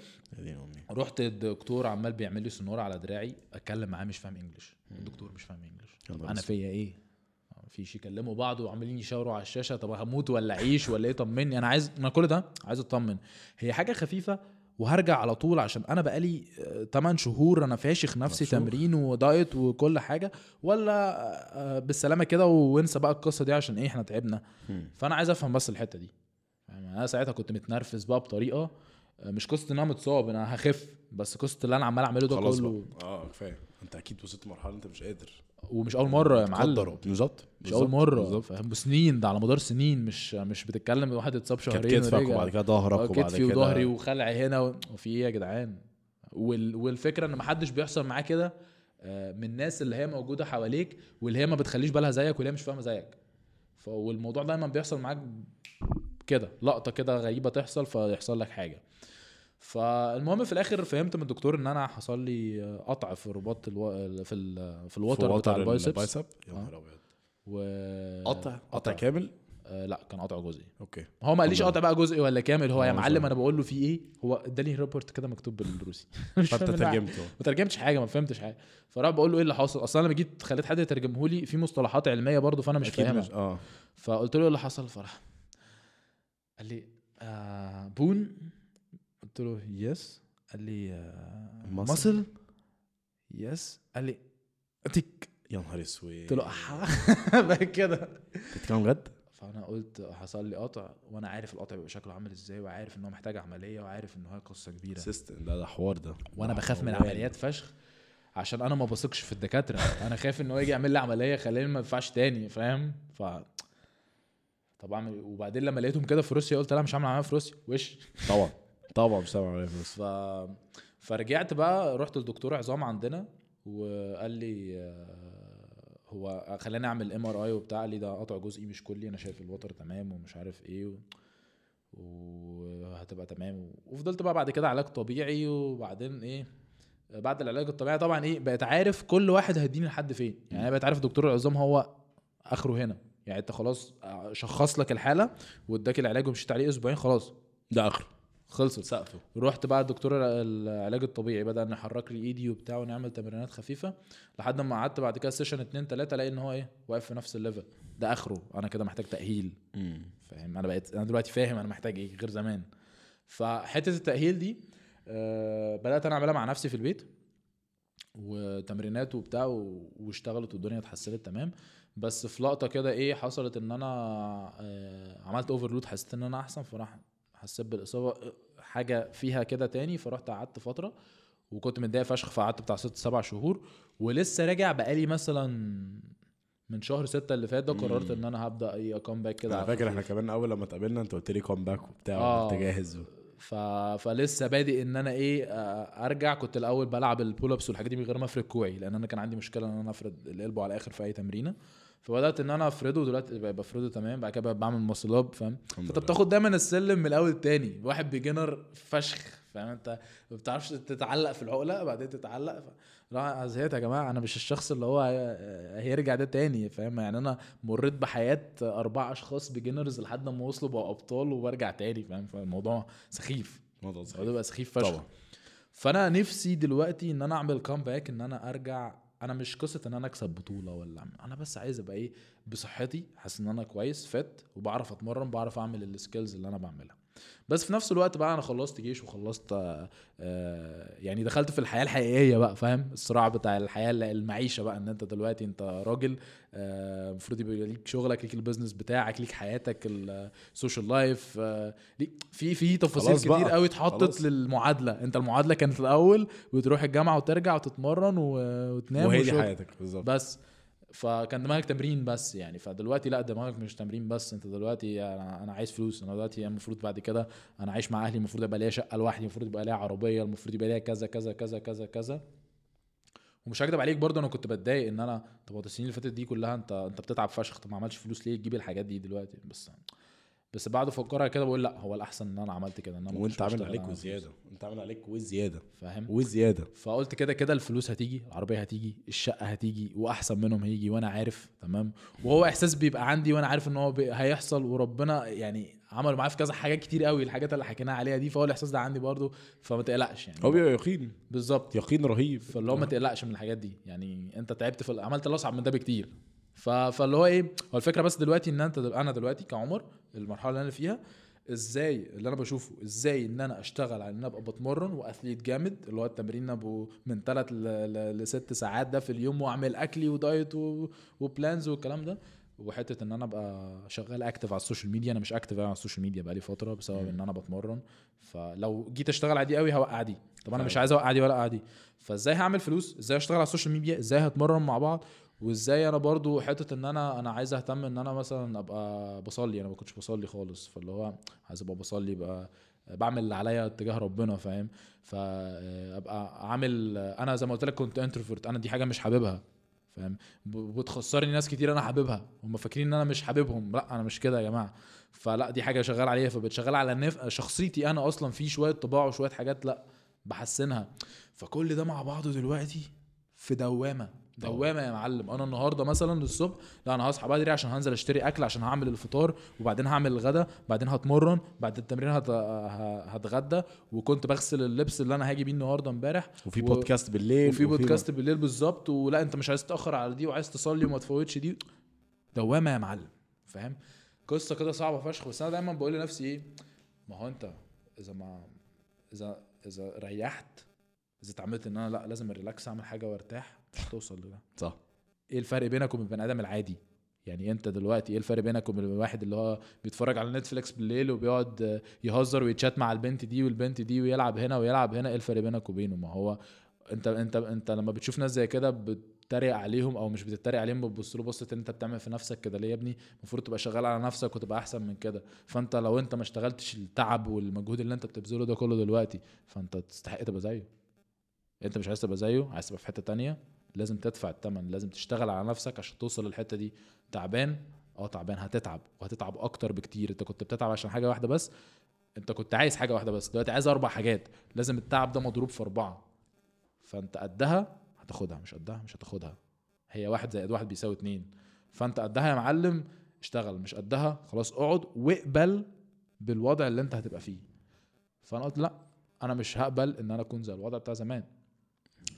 رحت الدكتور عمال بيعمل لي سنورة على دراعي أتكلم معاه مش فاهم انجلش الدكتور مش فاهم انجلش طب أنا. فيا إيه؟ فيش يكلموا بعض وعمالين يشاوروا على الشاشة. طب هموت ولا أعيش ولا إيه؟ طمني. أنا عايز أنا كل ده عايز أطمن. هي حاجة خفيفة وهرجع على طول عشان أنا بقالي 8 شهور أنا فاشخ نفسي مفشوخ. تمرين ودايت وكل حاجة ولا آه، بالسلامة كده وانسى بقى القصة دي عشان إيه إحنا تعبنا. فأنا عايز أفهم بس الحتة دي يعني أنا ساعتها كنت متنرفز بقى بطريقة آه، مش قصة إن أنا متصاب أنا هخف بس قصة اللي أنا عمال أعمله ده كله. بقى. آه كفاية. أنت أكيد وصلت لمرحلة أنت مش قادر. ومش أول مرة يا معلم. بالظبط. مش أول مرة بالظبط. فاهم؟ سنين ده على مدار سنين مش مش بتتكلم واحد اتصاب شهرين كتفك. وبعد كده ظهرك آه، وبعد كتفي كده وظهري وخلعي هنا و... وفي إيه يا جدعان؟ وال... والفكرة إن محدش بيحصل معاه كده آه، من الناس اللي هي موجودة حواليك واللي هي ما بتخليش بالها زيك واللي هي مش فاهمة زيك. والموضوع دايما بيحصل معاك كده. لقطة كده غريبة تحصل فيحصل لك حاجة. فالمهم في الآخر فهمت من الدكتور إن أنا حصل لي آه، قطع في رباط ألو... في ال... في في الوتر بتاع ال biceps. ال bicep؟ يا آه. نهار أبيض. و قطع؟ قطع كامل؟ آه لا كان قطع جزئي. okay. هو ما قاليش قطع بقى جزئي ولا كامل هو آه، يا شاء معلم. أنا بقول له في إيه؟ هو إداني report كده مكتوب بالروسي. مش فأنت. ترجمته. ما ترجمتش حاجة ما فهمتش حاجة. فراح بقول له إيه اللي حصل أصلا أنا لما جيت خليت حد يترجمه لي في مصطلحات علمية برضه فأنا مش فاهمها. آه. فقلت له إيه اللي حصل؟ فراح قال لي آه bone قلت له yes قال لي آه Muscle. muscle yes قال لي تك يا نهار أسود. قلت له احا بقى كده. بتتكلم بجد؟ فأنا قلت حصل لي قطع وأنا عارف القطع بيبقى شكله عامل إزاي وعارف إن هو محتاج عملية وعارف إن هو قصة كبيرة. system ده ده حوار ده. وأنا بخاف من حوار. العمليات فشخ عشان أنا ما بثقش في الدكاترة. أنا خايف إن هو يجي يعمل لي عملية خليني ما ينفعش تاني فاهم؟ ف طب أعمل؟ وبعدين لما لقيتهم كده في روسيا قلت لا مش هعمل عملية في روسيا. وش؟ طبعا. طبعا مش عليه فلوس ف فرجعت بقى رحت للدكتور عظام عندنا وقال لي آه، هو خلاني أعمل MRI وبتاع قال لي ده قطع جزئي مش كلي أنا شايف الوتر تمام ومش عارف إيه و... وهتبقى تمام. وفضلت بقى بعد كده علاج طبيعي وبعدين إيه بعد العلاج الطبيعي طبعا إيه بقيت عارف كل واحد هيديني لحد فين. يعني أنا بقيت عارف دكتور العظام هو آخره هنا. يعني أنت خلاص شخص لك الحالة واداك العلاج ومشيت عليه أسبوعين خلاص. ده اخر خلصت. سقفه. رحت بقى الدكتور العلاج الطبيعي بدأ ان يحرك لي إيدي وبتاع ونعمل تمرينات خفيفة لحد ما قعدت بعد كده session اتنين تلاتة ألاقي إن هو إيه واقف في نفس ال level ده آخره. أنا كده محتاج تأهيل. فاهم؟ أنا بقيت أنا دلوقتي فاهم أنا محتاج إيه غير زمان. فحتة التأهيل دي آه بدأت أنا أعملها مع نفسي في البيت وتمرينات وبتاع واشتغلت والدنيا اتحسنت تمام. بس في لقطة كده إيه حصلت إن أنا آه عملت overload حسيت إن أنا أحسن فراح حسيت بالإصابة حاجة فيها كده تاني فرحت قعدت فترة وكنت متضايق فشخ فقعدت بتاع ست سبع شهور ولسه راجع بقالي مثلا من شهر ستة اللي فات ده قررت إن أنا هبدأ أي back كده أنا على فاكر خفيف. إحنا كمان أول لما اتقابلنا أنت قلت لي comeback وبتاع آه. وانت جاهز و... ف... فلسه بادئ إن أنا إيه آه، أرجع كنت الأول بلعب ال pull ups والحاجات دي من غير ما أفرد كوعي لأن أنا كان عندي مشكلة إن أنا أفرد القلب على الآخر في أي تمرينة فبدأت إن أنا أفرده دلوقتي بفرده تمام بعد كده بعمل muscle up فاهم؟ فانت. بتاخد دايما السلم من الأول تاني واحد beginner فشخ فاهم؟ أنت ما بتعرفش تتعلق في العقلة بعدين تتعلق ف... لا زهقت يا جماعة أنا مش الشخص اللي هو هي- هيرجع ده تاني فاهم؟ يعني أنا مريت بحياة أربع أشخاص beginners لحد ما وصلوا بقوا أبطال وبرجع تاني فاهم؟ فالموضوع سخيف. الموضوع. الموضوع بقى سخيف فشخ. طبعا. فأنا نفسي دلوقتي إن أنا أعمل comeback إن أنا أرجع أنا مش قصة إن أنا أكسب بطولة ولا أنا بس عايز أبقى إيه بصحتي حاسس إن أنا كويس fit وبعرف أتمرن بعرف أعمل ال skills اللي أنا بعملها. بس في نفس الوقت بقى أنا خلصت جيش وخلصت آه، آه، يعني دخلت في الحياة الحقيقية بقى فاهم الصراع بتاع الحياة المعيشة بقى إن أنت دلوقتي أنت راجل آه، المفروض يبقى ليك شغلك ليك ال business بتاعك ليك حياتك ال social life في في تفاصيل. كتير قوي اتحطت. للمعادلة أنت المعادلة كانت الأول بتروح الجامعة وترجع وتتمرن وتنام وهي دي. حياتك بالظبط بس فكان دماغك تمرين بس يعني. فدلوقتي لا دماغك مش تمرين بس. انت دلوقتي أنا, أنا عايز فلوس. أنا دلوقتي المفروض بعد كده أنا عايش مع أهلي. المفروض يبقى ليا شقة لوحدي. المفروض يبقى ليا عربية. المفروض يبقى ليا كذا كذا كذا كذا كذا. ومش هكدب عليك برضه أنا كنت بتضايق ان أنا طب السنين اللي فاتت دي كلها انت انت بتتعب فشخ. طب ما عملتش فلوس ليه؟ تجيب الحاجات دي دلوقتي. بس بس بعد افكرها كده بقول لا هو الأحسن إن أنا عملت كده إن أنا وأنت عامل عليك وزيادة. أنت عامل عليك وزيادة. فاهم؟ وزيادة. فقلت كده كده الفلوس هتيجي العربية هتيجي الشقة هتيجي وأحسن منهم هيجي وأنا عارف تمام؟ وهو إحساس بيبقى عندي وأنا عارف إن هو هيحصل وربنا يعني عمل معايا في كذا حاجات كتير قوي الحاجات اللي حكيناها عليها دي فهو الإحساس ده عندي برضو فما تقلقش يعني. هو بيبقى يقين. بالظبط. يقين رهيب. فاللي هو ما تقلقش من الحاجات دي. يعني أنت تعبت في عملت اللي اصعب من ده بكتير. فاللي هو إيه هو الفكرة بس دلوقتي إن أنت أنا دلوقتي كعمر المرحلة اللي أنا فيها إزاي اللي أنا بشوفه إزاي إن أنا أشتغل على إن أنا أبقى بتمرن و athlete جامد اللي هو التمرين أبو من ثلاث لست ساعات ده في اليوم وأعمل أكلي و diet. و plans والكلام ده. وحتة إن أنا أبقى شغال active على ال social media أنا مش active على ال social media بقالي فترة بسبب إن أنا بتمرن. فلو جيت أشتغل على دي قوي هوقع دي. طب أنا مش فاهم. عايز أوقع دي ولا أوقع دي. فإزاي هعمل فلوس؟ إزاي أشتغل على ال social media؟ إزاي هتمرن مع بعض؟ وازاي أنا برضو حتة ان أنا أنا عايز اهتم ان أنا مثلا ابقى بصلي. أنا ما كنتش بصلي خالص. فاللي هو عايز ابقى بصلي بقى بعمل اللي عليا تجاه ربنا فاهم؟ فابقى عامل أنا زي ما قلت لك كنت introvert أنا دي حاجة مش حاببها فاهم؟ بتخسرني ناس كتير أنا حاببها. هم فاكرين ان أنا مش حاببهم. لا أنا مش كده يا جماعة. فلا دي حاجة شغال عليها فبتشغل على النف... شخصيتي أنا أصلا. في شوية طباع وشوية حاجات لا بحسنها. فكل ده مع بعضه دلوقتي في دوامة. دوامة يا معلم. أنا النهارده مثلا الصبح لا أنا هصحى بدري عشان هنزل أشتري أكل عشان هعمل الفطار وبعدين هعمل الغدا بعدين هتمرن بعد التمرين هت... هتغدى وكنت بغسل اللبس اللي أنا هاجي بيه النهارده امبارح. وفي و- بودكاست بالليل وفي بودكاست بالليل بالظبط. ولا أنت مش عايز تأخر على دي وعايز تصلي وما تفوتش دي. دوامة يا معلم فاهم؟ قصة كده صعبة فشخ. بس أنا دايما بقول لنفسي إيه؟ ما هو أنت إذا ما إذا إذا ريحت إذا اتعمدت إن أنا لأ لازم relax أعمل حاجة وأرتاح. مش هتوصل لده. صح. إيه الفرق بينك وبين البني آدم العادي؟ يعني انت دلوقتي إيه الفرق بينك وبين الواحد اللي هو بيتفرج على Netflix بالليل وبيقعد يهزر ويتشات مع البنت دي والبنت دي ويلعب هنا ويلعب هنا؟ إيه الفرق بينك وبينه؟ ما هو انت انت انت لما بتشوف ناس زي كده بتتريق عليهم أو مش بتتريق عليهم بتبص له بصه ان انت بتعمل في نفسك كده ليه يا ابني؟ المفروض تبقى شغال على نفسك وتبقى احسن من كده. فانت لو انت ما اشتغلتش التعب والمجهود اللي انت بتبذله ده كله دلوقتي فانت تستحق تبقى زيه. انت مش عايز تبقى زيه عايز تبقى في حتة تانية؟ لازم تدفع الثمن لازم تشتغل على نفسك عشان توصل للحتة دي. تعبان؟ آه تعبان. هتتعب. وهتتعب أكتر بكتير. أنت كنت بتتعب عشان حاجة واحدة بس. أنت كنت عايز حاجة واحدة بس. دلوقتي عايز أربع حاجات. لازم التعب ده مضروب في أربعة. فأنت قدها هتاخدها. مش قدها مش هتاخدها. هي واحد زائد واحد بيساوي اتنين. فأنت قدها يا معلم. اشتغل. مش قدها خلاص. اقعد واقبل بالوضع اللي أنت هتبقى فيه. فأنا قلت لا أنا مش هقبل إن أنا أكون زي الوضع بتاع زمان.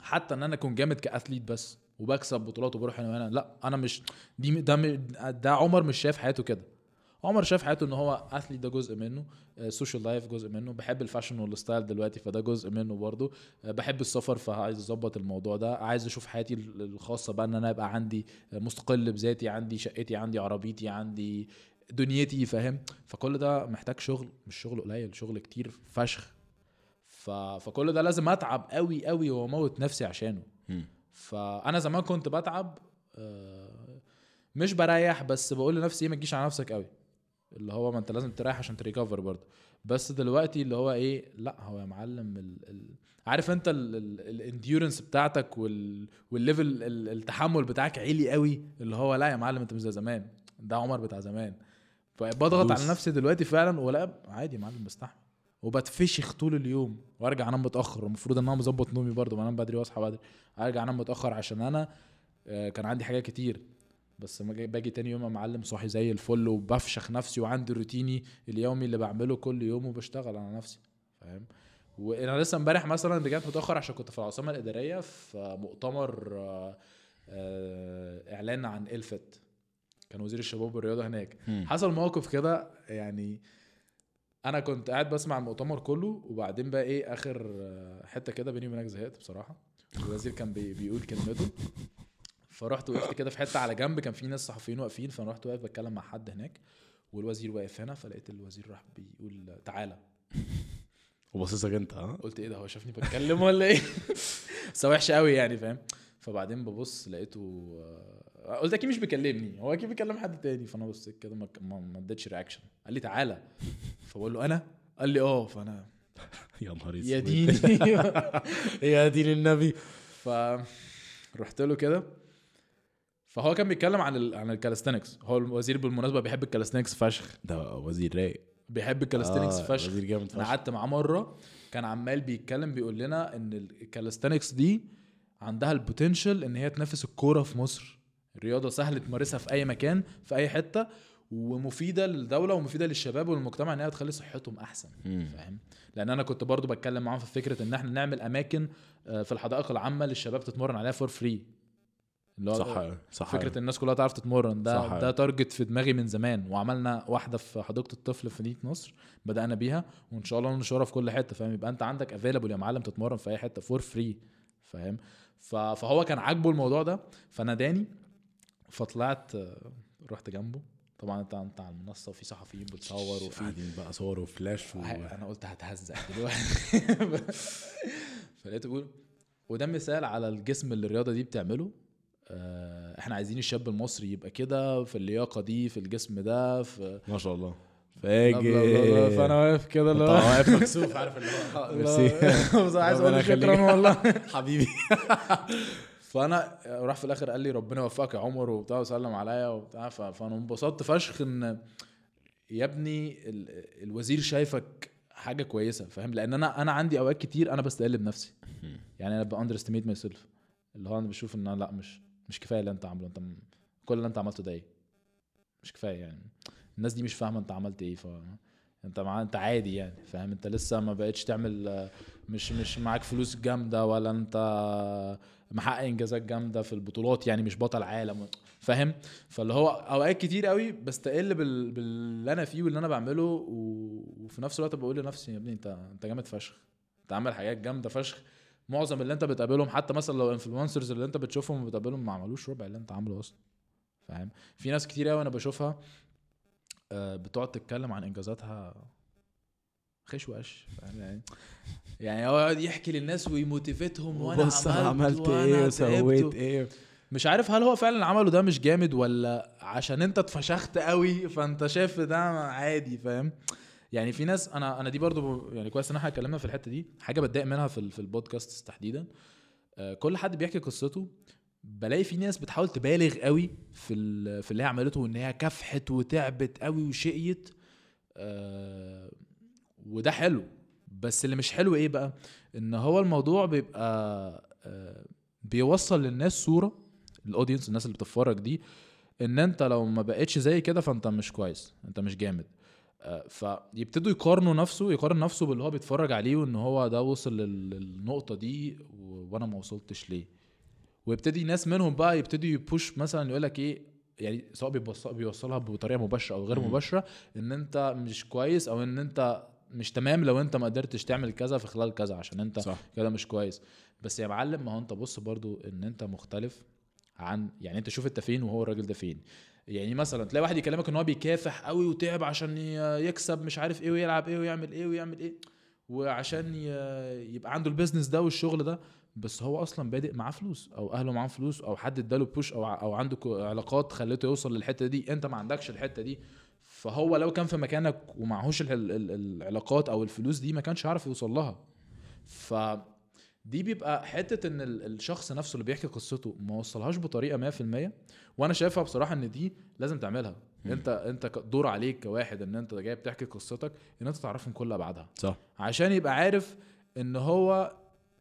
حتى إن أنا أكون جامد ك athlete بس وبكسب بطولات وبروح هنا وهنا لأ أنا مش دي ده ده عمر مش شايف حياته كده. عمر شايف حياته إن هو athlete ده جزء منه social life جزء منه بحب ال fashion وال style دلوقتي فده جزء منه برضه آه، بحب السفر فعايز أظبط الموضوع ده عايز أشوف حياتي ال- الخاصة بقى إن أنا ابقى عندي مستقل بذاتي عندي شقتي عندي عربيتي عندي دنيتي فاهم؟ فكل ده محتاج شغل مش شغل قليل شغل كتير فشخ. ف... فكل ده لازم اتعب قوي قوي واموت نفسي عشانه. فانا زمان كنت بتعب آه، مش بريح بس بقول لنفسي إيه ما تجيش على نفسك قوي. اللي هو ما انت لازم تريح عشان ت recover برضه. بس دلوقتي اللي هو إيه لا هو يا معلم ال... ال... عارف انت ال endurance بتاعتك وال... وال level ال- التحمل بتاعك عالي قوي. اللي هو لا يا معلم انت مش زي زمان. ده عمر بتاع زمان. فبضغط. على نفسي دلوقتي فعلا ولا عادي يا معلم بستحمل. وبتفشخ طول اليوم. وارجع انام متأخر. المفروض إن أنا مظبط نومي برضه بنام بدري واصحى بدري. ارجع انام متأخر عشان أنا آه، كان عندي حاجات كتير. بس لما باجي تاني يوم معلم صاحي زي الفل وبفشخ نفسي وعندي روتيني اليومي اللي بعمله كل يوم وبشتغل على نفسي. فاهم؟ وأنا لسه امبارح مثلا رجعت متأخر عشان كنت في العاصمة الإدارية في مؤتمر آه، آه، إعلان عن إلفت. كان وزير الشباب والرياضة هناك. حصل موقف كده يعني أنا كنت قاعد بسمع المؤتمر كله وبعدين بقى إيه آخر آه، حتة كده بيني وبينك زهقت بصراحة. الوزير كان بي بيقول كلمته. فرحت وقفت كده في حتة على جنب كان في ناس صحفيين واقفين فانا رحت واقف بتكلم مع حد هناك والوزير واقف هنا فلقيت الوزير راح بيقول تعالى. وباصص لك انت ها؟ قلت إيه ده هو شافني بتكلم ولا إيه؟ بس وحش قوي يعني فاهم؟ فبعدين ببص لقيته آه، قلت أكيد مش بيكلمني. هو أكيد بيكلم حد تاني. فأنا بصيت كده ما ما اديتش reaction قال لي تعالى. فبقول له أنا؟ قال لي آه. فأنا يا نهار أسود. يا ديني. يا دين النبي. ف رحت له كده. فهو كان بيتكلم عن ال... عن ال calisthenics هو الوزير بالمناسبة بيحب ال calisthenics فشخ. ده وزير رايق. بيحب ال calisthenics آه، فشخ. وزير جامد أنا فشخ قعدت معاه مرة. كان عمال بيتكلم بيقول لنا إن ال calisthenics دي عندها ال potential إن هي تنافس الكورة في مصر. رياضة سهل تمارسها في أي مكان في أي حتة ومفيدة للدولة ومفيدة للشباب والمجتمع ان هي تخلي صحتهم أحسن. فاهم؟ لأن أنا كنت برضو بتكلم معاهم في فكرة إن إحنا نعمل أماكن آه، في الحدائق العامة للشباب تتمرن عليها for free اللي هو صح صح. فكرة الناس كلها تعرف تتمرن. ده صح. ده target في دماغي من زمان. وعملنا واحدة في حديقة الطفل في مدينه نصر بدأنا بيها وإن شاء الله ننشرها في كل حتة فاهم؟ يبقى أنت عندك available يا معلم تتمرن في أي حتة for free فاهم؟ فهو كان عاجبه الموضوع ده. فناداني فطلعت آه، رحت جنبه. طبعا أنت أنت على المنصه وفي صحفيين بتصور وفي قاعدين بقى صور وفلاش و... أنا قلت هتهزق دلوقتي. فلقيته بيقول وده مثال على الجسم اللي الرياضة دي بتعمله. آه، إحنا عايزين الشاب المصري يبقى كده في اللياقة دي في الجسم ده في ما شاء الله. فاجر. فأنا واقف كده اللي هو واقف مكسوف عارف اللي هو ميرسي. بس عايز أقول شكرا. والله. حبيبي. فانا راح في الآخر قال لي ربنا يوفقك يا عمر وبتاع وسلم عليا وبتاع فانا انبسطت فشخ ان يا ابني ال- الوزير شايفك حاجة كويسة فاهم؟ لأن أنا أنا عندي أوقات كتير أنا بستقل بنفسي. يعني أنا ب underestimate myself اللي هو أنا بشوف إن أنا لأ مش مش كفاية اللي أنت عامله. أنت كل اللي أنت عملته ده إيه؟ مش كفاية يعني. الناس دي مش فاهمة أنت عملت إيه ف انت مع انت عادي يعني فاهم؟ انت لسه ما بقتش تعمل مش مش معاك فلوس جامدة ولا انت محقق انجازات جامدة في البطولات يعني مش بطل عالم فاهم؟ فاللي هو أوقات كتير قوي بستقل بال... باللي أنا فيه واللي أنا بعمله. وفي نفس الوقت بقول لنفسي يا ابني انت انت جامد فشخ انت عامل حاجات جامدة فشخ. معظم اللي انت بتقابلهم حتى مثلا لو انفلونسرز اللي انت بتشوفهم وبتقابلهم ما عملوش ربع اللي انت عامله أصلا فاهم؟ في ناس كتير قوي أنا بشوفها بتقعد تتكلم عن إنجازاتها خش وقش. فاهم يعني يعني هو يقعد يحكي للناس ويموتيفيتهم وأنا بص عملت وأنا إيه وسويت إيه؟ مش عارف هل هو فعلا عمله ده مش جامد ولا عشان أنت اتفشخت قوي فأنت شايف ده عادي فاهم؟ يعني في ناس أنا أنا دي برضو يعني كويس إن إحنا اتكلمنا في الحتة دي. حاجة بتضايق منها في في البودكاست تحديدا آه، كل حد بيحكي قصته بلاقي في ناس بتحاول تبالغ قوي في في اللي هي عملته وإن هي كافحت وتعبت قوي وشقيت آه، وده حلو. بس اللي مش حلو إيه بقى؟ إن هو الموضوع بيبقى آه، بيوصل للناس صورة الاودينس الناس اللي بتتفرج دي إن أنت لو ما بقتش زي كده فأنت مش كويس أنت مش جامد. آه، فيبتدوا يقارنوا نفسه يقارن نفسه باللي هو بيتفرج عليه وإن هو ده وصل لل- للنقطة دي وأنا ما وصلتش ليه. ويبتدي ناس منهم بقى يبتدوا يبوش مثلا يقول لك إيه يعني سواء بيوصلها بطريقة مباشرة أو غير. مباشرة إن أنت مش كويس أو إن أنت مش تمام لو أنت ما قدرتش تعمل كذا في خلال كذا عشان أنت صح. كده مش كويس. بس يا معلم ما هو أنت بص برضو إن أنت مختلف عن يعني أنت شوف أنت فين وهو الراجل ده فين. يعني مثلا تلاقي واحد يكلمك إن هو بيكافح قوي وتعب عشان يكسب مش عارف إيه ويلعب إيه ويعمل إيه ويعمل إيه وعشان يبقى عنده ال business ده والشغل ده. بس هو أصلا بادئ معاه فلوس أو أهله معاه فلوس أو حد إداله push أو أو عنده علاقات خلته يوصل للحتة دي أنت ما عندكش الحتة دي. فهو لو كان في مكانك ومعهوش ال- ال- ال- العلاقات أو الفلوس دي ما كانش عارف يوصل لها. ف دي بيبقى حتة إن ال- الشخص نفسه اللي بيحكي قصته ما وصلهاش بطريقة 100% وأنا شايفها بصراحة إن دي لازم تعملها. أنت أنت دور عليك كواحد إن أنت جاي بتحكي قصتك إن أنت تعرفهم كل أبعادها. صح. عشان يبقى عارف إن هو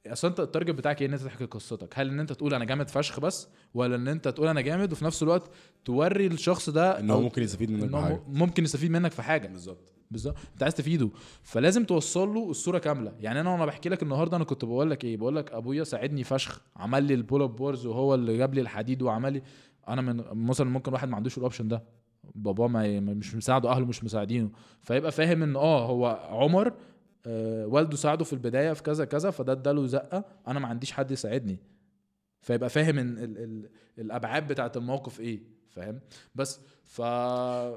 أصل أنت ال target بتاعك إيه؟ إن أنت تحكي قصتك. هل إن أنت تقول أنا جامد فشخ بس ولا إن أنت تقول أنا جامد وفي نفس الوقت توري الشخص ده إن هو ممكن يستفيد منك هو بحاجة. ممكن يستفيد منك في حاجة. بالظبط. بالظبط. أنت عايز تفيده. فلازم توصل له الصورة كاملة. يعني أنا وأنا بحكي لك النهارده أنا كنت بقول لك إيه؟ بقول لك أبويا ساعدني فشخ. عمل لي ال pull up bars وهو اللي جاب لي الحديد وعمل لي. أنا من مثلا ممكن واحد ما عندوش ال option ده. باباه ما مش مساعده أهله مش مساعدينه. فيبقى فاهم إن آه هو عمر والده ساعده في البداية في كذا كذا فده اداله زقة أنا ما عنديش حد يساعدني. فيبقى فاهم إن ال ال الأبعاد بتاعت الموقف إيه فاهم؟ بس ف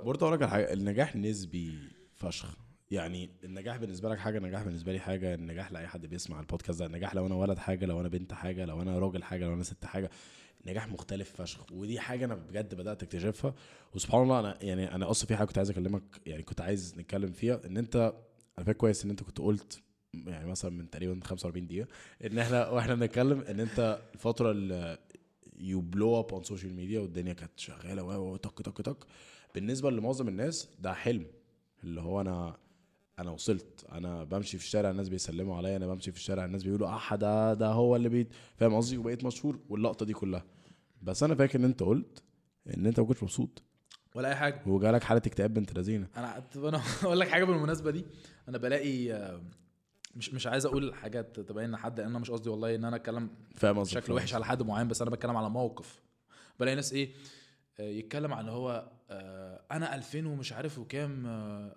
برضه أقول لك حاجة النجاح نسبي فشخ. يعني النجاح بالنسبة لك حاجة النجاح بالنسبة لي حاجة النجاح لأي حد بيسمع البودكاست ده. النجاح لو أنا ولد حاجة لو أنا بنت حاجة لو أنا راجل حاجة لو أنا ست حاجة النجاح مختلف فشخ. ودي حاجة أنا بجد بدأت أكتشفها. وسبحان الله أنا يعني أنا أصلا في حاجة كنت عايز أكلمك يعني كنت عايز نتكلم فيها إن أنت أنا فاكر كويس إن أنت كنت قلت يعني مثلا من تقريبا 45 دقيقة إن إحنا وإحنا بنتكلم إن أنت الفترة اللي you blow up on social media والدنيا كانت شغالة و و- طك طك طك بالنسبة لمعظم الناس ده حلم اللي هو أنا أنا وصلت. أنا بمشي في الشارع الناس بيسلموا عليا أنا بمشي في الشارع الناس بيقولوا آه ده ده هو اللي بيت فاهم قصدي؟ وبقيت مشهور واللقطة دي كلها. بس أنا فاكر إن أنت قلت إن أنت ما كنتش مبسوط. ولا أي حاجة. وجالك حالة اكتئاب بنت لذينة. أنا أنا أقول لك حاجة بالمناسبة دي. أنا بلاقي مش مش عايز أقول حاجات تبين لحد لأن أنا مش قصدي والله إن أنا أتكلم بشكل وحش على حد معين بس أنا بتكلم على موقف. بلاقي ناس إيه آه، يتكلم عن هو آه، أنا 2000 ومش عارف وكام آه،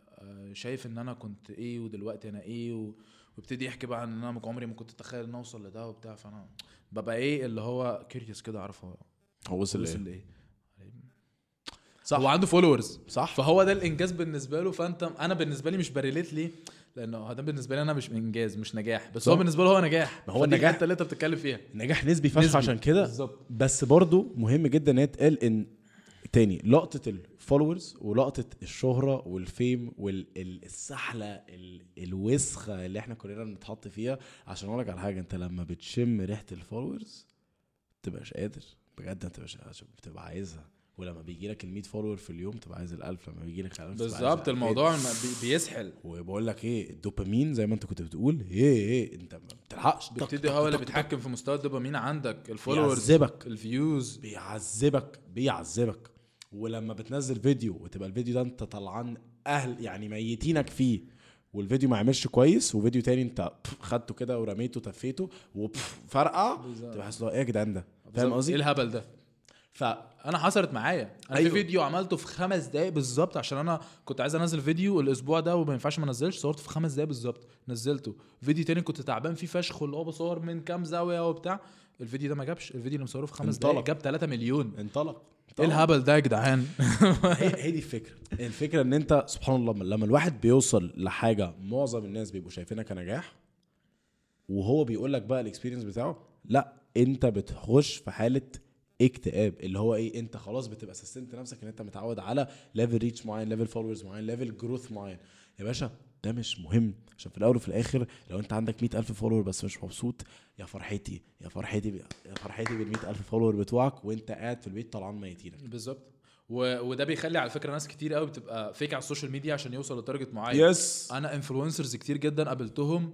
شايف إن أنا كنت إيه ودلوقتي أنا إيه ويبتدي يحكي بقى إن أنا عمري ما كنت أتخيل إن أوصل لده وبتاع. فأنا ببقى إيه اللي هو curious كده اعرف هو وصل لإيه؟ صح. هو عنده followers صح. فهو ده الإنجاز بالنسبة له فأنت أنا بالنسبة لي مش ب relate ليه؟ لأنه ده بالنسبة لي أنا مش إنجاز مش نجاح. بس صح. هو بالنسبة له هو نجاح. ما هو النجاح- اللي أنت بتتكلم فيها. النجاح نسبي فشخ. عشان كده. بالظبط. بس برضو مهم جدا إن هي تقال إن تاني لقطة ال followers ولقطة الشهرة وال fame والسحله الوسخة اللي إحنا كلنا بنتحط فيها. عشان أقول لك على حاجة أنت لما بتشم ريحة ال followers تبقاش قادر. بجد انت مش بتبقى عايزها. ولما بيجي لك ال 100 follower في اليوم تبقى عايز ال1000 لما بيجي لك ال1000 بالظبط الموضوع بيسحل. وبقول لك إيه الدوبامين زي ما أنت كنت بتقول إيه إيه أنت ما بتلحقش. بيبتدي هو اللي بيتحكم في مستوى الدوبامين عندك ال followers بيعذبك. ال views بيعذبك بيعذبك. ولما بتنزل فيديو وتبقى الفيديو ده أنت طلعان أهل يعني ميتينك فيه والفيديو ما عملش كويس وفيديو تاني أنت خدته كده ورميته تفيته وفرقع تبقى حاسس إيه يا جدعان ده؟ فاهم بالظبط. إيه قصدي؟ الهبل ده؟ ف أنا حصلت معايا. أنا أيوه. في فيديو عملته في خمس دقايق بالظبط عشان أنا كنت عايز أنزل فيديو الأسبوع ده وما ينفعش ما أنزلش صورته في خمس دقايق بالظبط. نزلته. فيديو تاني كنت تعبان فيه فشخ واللي هو بصور من كام زاوية وبتاع الفيديو ده ما جابش. الفيديو اللي مصوره في خمس. دقايق جاب 3 مليون. انطلق. إيه. الهبل ده يا جدعان؟ هي دي الفكرة. الفكرة إن أنت سبحان الله لما الواحد بيوصل لحاجة معظم الناس بيبقوا شايفينها كنجاح وهو بيقول لك بقى ال experience بتاعه لا أنت بتخش في حالة اكتئاب اللي هو إيه انت خلاص بتبقى سستمت نفسك إن انت متعود على level reach معين level followers معين level growth معين. يا باشا ده مش مهم. عشان في الأول وفي الآخر لو انت عندك مئة ألف follower بس مش مبسوط يا فرحتي يا فرحتي ب- يا فرحتي بال ألف follower بتوعك وانت قاعد في البيت طلعان ميتينك. بالظبط. و... وده بيخلي على فكرة ناس كتير قوي بتبقى fake على ال social media عشان يوصل ل target معين yes أنا influencers كتير جدا قابلتهم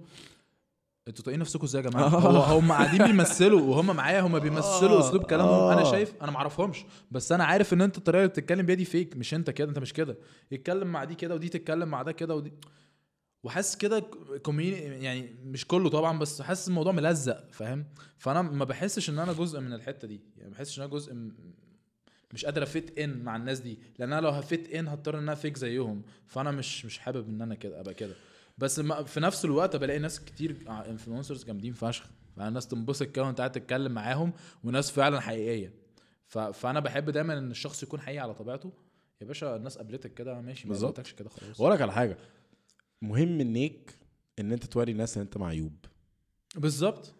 أنتوا طايقين نفسكم إزاي يا جماعة؟ هو هم قاعدين بيمثلوا وهم معايا هم بيمثلوا آه، اسلوب كلامهم. أنا آه. شايف أنا ما اعرفهمش بس أنا عارف إن أنت الطريقة اللي بتتكلم بيها دي fake مش أنت كده أنت مش كده. يتكلم مع دي كده ودي تتكلم مع ده كده ودي. وحاسس كده community يعني مش كله طبعا بس حاسس الموضوع ملزق فاهم؟ فأنا ما بحسش إن أنا جزء من الحتة دي. يعني ما بحسش إن أنا جزء م- مش قادر أ fit in مع الناس دي. لأن أنا لو ه fit in هضطر إن أنا fake زيهم. فأنا مش مش حابب إن أنا كده أبقى كده. بس في نفس الوقت بلاقي ناس كتير influencers جامدين فشخ. يعني ناس تنبسط كده وأنت قاعد تتكلم معاهم وناس فعلا حقيقية. فأنا بحب دايما إن الشخص يكون حقيقي على طبيعته. يا باشا الناس قابلتك كده ماشي ما. قابلتكش كده خلاص. وأقول لك على حاجة. مهم انك إن أنت توري الناس إن أنت معيوب. بالظبط.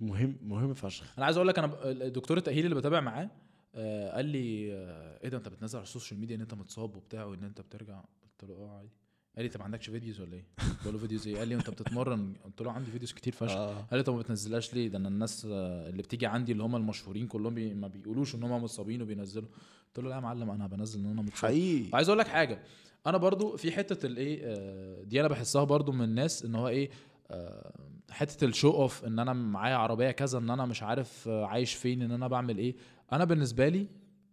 مهم مهم فشخ. أنا عايز أقول لك أنا الدكتور التأهيلي اللي بتابع معاه آه قال لي آه إيه ده أنت بتنزل على ال social media إن أنت متصاب وبتاع وإن أنت بترجع؟ قلت له آه عادي. قال لي انت ما عندكش videos ولا إيه؟ بقول له videos إيه؟ قال لي أنت بتتمرن قلت له عندي videos كتير فشخ آه. قال لي طب ما بتنزلهاش ليه؟ ده أنا الناس اللي بتيجي عندي اللي هم المشهورين كلهم بي ما بيقولوش إن هم مصابين وبينزلوا قلت له لا يا معلم أنا بنزل إن أنا متصاب حقيقي عايز أقول لك حاجة أنا برضو في حتة الايه آه، دي أنا بحسها برضو من الناس إن هو إيه آه، حتة ال show off إن أنا معايا عربية كذا إن أنا مش عارف عايش فين إن أنا بعمل إيه أنا بالنسبة لي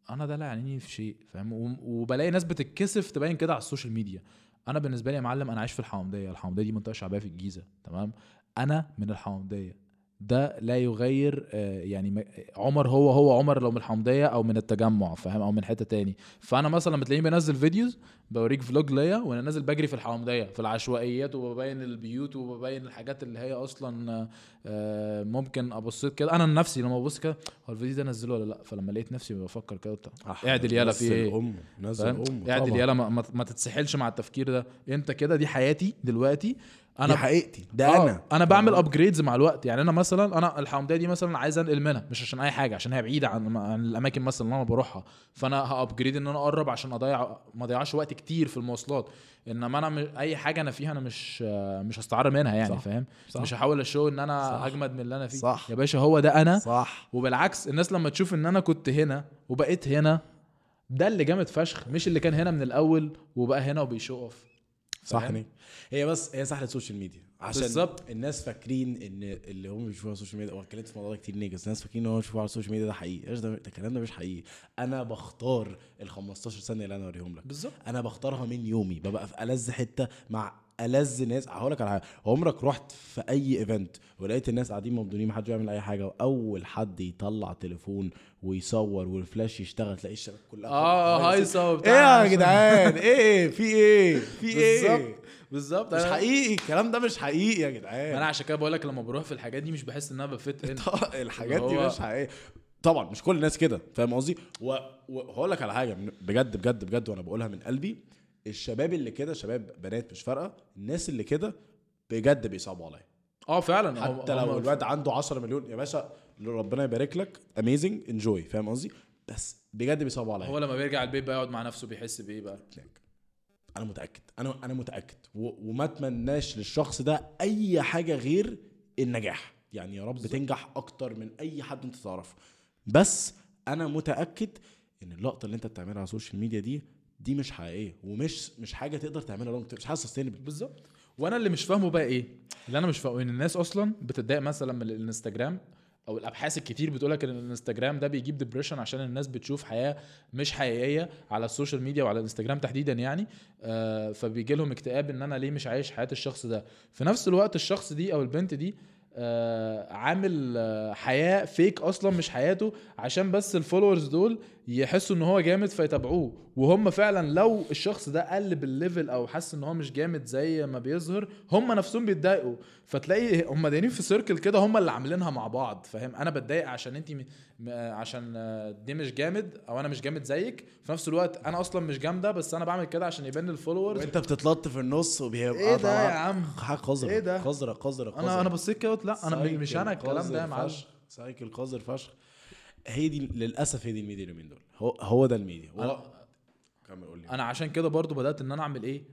أنا ده لا يعنيني في شيء فاهم وبلاقي ناس بتتكسف تبين كده على ال social media أنا بالنسبة لي يا معلم أنا عايش في الحوامدية الحوامدية دي منطقة شعبية في الجيزة تمام؟ أنا من الحوامدية ده لا يغير آه، يعني عمر هو هو عمر لو من الحوامدية أو من التجمع فاهم؟ أو من حتة تاني. فأنا مثلا لما تلاقيني بنزل videos بوريك vlog ليا وأنا نازل بجري في الحوامدية في العشوائيات وببين البيوت وببين الحاجات اللي هي أصلا آه، ممكن ابص كده. أنا لنفسي لما ببص كده هو الفيديو ده نزله ولا لأ؟ فلما لقيت نفسي بفكر كده قلت اعدل يالا في إيه؟ ام نزل ام اعدل يالا ما, ما تتسحلش مع التفكير ده. أنت كده دي حياتي دلوقتي أنا أنا حقيقتي ده آه، أنا أنا بعمل upgrades مع الوقت يعني أنا مثلا أنا الحوامدية دي مثلا عايز أنقل منها مش عشان أي حاجة عشان هي بعيدة عن, عن الأماكن مثلا اللي أنا بروحها فأنا ه upgrade إن أنا أقرب عشان أضيع ما أضيعش وقت كتير في المواصلات إنما أنا م... أي حاجة أنا فيها أنا مش آه، مش هستعر منها يعني. فاهم صح. مش هحاول أ show إن أنا صح. أجمد من اللي أنا فيه صح. يا باشا هو ده أنا صح وبالعكس الناس لما تشوف إن أنا كنت هنا وبقيت هنا ده اللي جامد فشخ مش اللي كان هنا من الأول وبقى هنا وبي show off صح فاهم؟ نيك؟ هي بس هي سحله ال social media عشان بالظبط. الناس فاكرين إن اللي هم بيشوفوه على ال social media واتكلمت في الموضوع ده كتير niggas الناس فاكرين إن هو بيشوفوه على ال social media ده حقيقي. إيش ده؟ الكلام ده مش حقيقي. أنا بختار ال 15 ثانية اللي أنا أوريهم لك. بالظبط. أنا بختارها من يومي. ببقى في ألذ حتة مع ألذ ناس. هقول لك على حاجة. عمرك رحت في أي event ولقيت الناس قاعدين مبدونين محدش بيعمل أي حاجة وأول حد يطلع تليفون ويصور والفلاش يشتغل تلاقي الشباب كلها آه هايصه إيه وبتاع يا جدعان؟ إيه في إيه؟ في إيه؟ بالظبط بالظبط. مش حقيقي الكلام ده مش حقيقي يا ما أنا جدعان عشان كده بقول لك لما بروح في الحاجات دي مش بحس إن أنا ب fit in الحاجات دي مش حقيقية. طبعا مش كل الناس كده فاهم قصدي؟ وهقول لك على حاجة بجد بجد بجد وأنا بقولها من قلبي. الشباب اللي كده شباب بنات مش فارقة الناس اللي كده بجد بيصعبوا عليا. آه فعلا. حتى لو الواد عنده 10 مليون يا باشا ربنا يبارك لك. اميزنج انجوي فاهم قصدي؟ بس بجد بيصعبوا عليا. هو لما بيرجع البيت بقى يقعد مع نفسه بيحس بإيه بقى؟ أنا متأكد. أنا أنا متأكد. وما أتمناش للشخص ده أي حاجة غير النجاح. يعني يا رب بالظبط. تنجح أكتر من أي حد أنت تعرفه. بس أنا متأكد إن اللقطة اللي أنت بتعملها على ال social media دي دي مش حقيقية ومش مش حاجة تقدر تعملها long مش حاجة sustainable بالظبط. وأنا اللي مش فاهمه بقى إيه؟ اللي أنا مش فاهمه ان الناس أصلا بتتضايق مثلا من الانستجرام أو الأبحاث الكتير بتقول لك إن الانستجرام ده بيجيب depression عشان الناس بتشوف حياة مش حقيقية على ال social media وعلى الانستجرام تحديدا يعني. آه فبيجي لهم اكتئاب إن أنا ليه مش عايش حياة الشخص ده. في نفس الوقت الشخص دي أو البنت دي آه عامل آه حياة fake أصلا مش حياته عشان بس ال followers دول يحسوا إن هو جامد فيتابعوه. وهم فعلا لو الشخص ده قل بال level أو حس إن هو مش جامد زي ما بيظهر هم نفسهم بيتضايقوا. فتلاقي هم دايرين في circle كده هم اللي عاملينها مع بعض فاهم؟ أنا بتضايق عشان انت م... عشان دي مش جامد أو أنا مش جامد زيك. في نفس الوقت أنا أصلا مش جامدة بس أنا بعمل كده عشان يبان ال followers وأنت بتتلط في النص وبيبقى إيه ده يا عم؟ حاجة قذرة إيه ده؟ قذرة قذرة أنا أنا بصيت كده لا أنا مش أنا الكلام ده يا معلم. cycle قذر فشخ. هي دي للأسف هي دي الميديا اليومين دول. هو هو ده الميديا. هو أنا- كمل قول لي. أنا عشان كده برضو بدأت إن أنا أعمل إيه؟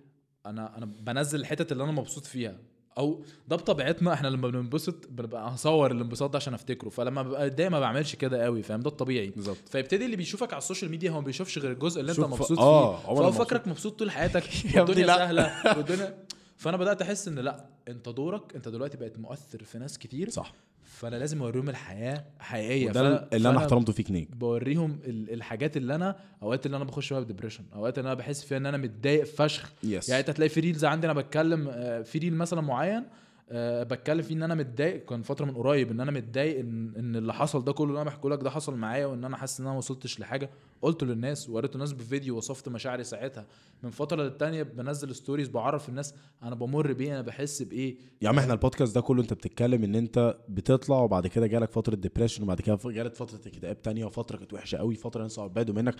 أنا أنا بنزل الحتت اللي أنا مبسوط فيها. أو ده بطبيعتنا إحنا لما بننبسط بنبقى هصور الانبساط ده عشان أفتكره. فلما ببقى متضايق ما بعملش كده قوي فاهم؟ ده الطبيعي. بالظبط. فيبتدي اللي بيشوفك على ال social media هو ما بيشوفش غير الجزء اللي أنت مبسوط آه، فيه. فهو. فاكرك مبسوط. طول حياتك والدنيا. سهلة والدنيا فأنا بدأت أحس إن لا أنت دورك أنت دلوقتي بقيت مؤثر في ناس كتير. صح. فانا لازم اوريهم الحياة حقيقية. فأنا- اللي أنا احترمته فيك نيك بوريهم ال- الحاجات اللي أنا أوقات اللي أنا بخش فيها ب depression أوقات اللي أنا بحس فيها إن أنا متضايق فشخ. yes يعني أنت هتلاقي في reels عندي أنا بتكلم آه، في reel مثلا معين آه، بتكلم فيه إن أنا متضايق. كان فترة من قريب إن أنا متضايق إن إن اللي حصل ده كله اللي أنا بحكي لك ده حصل معايا وإن أنا حاسس إن أنا ما وصلتش لحاجة. قلته للناس ووريته الناس بفيديو وصفت مشاعري ساعتها. من فترة للتانية بنزل stories بعرف الناس أنا بمر بايه أنا بحس بإيه. يا عم إحنا البودكاست ده كله أنت بتتكلم إن أنت بتطلع وبعد كده جالك فترة depression وبعد كده جالك فترة اكتئاب تانية وفترة كانت وحشة قوي فترة الناس بعدوا منك.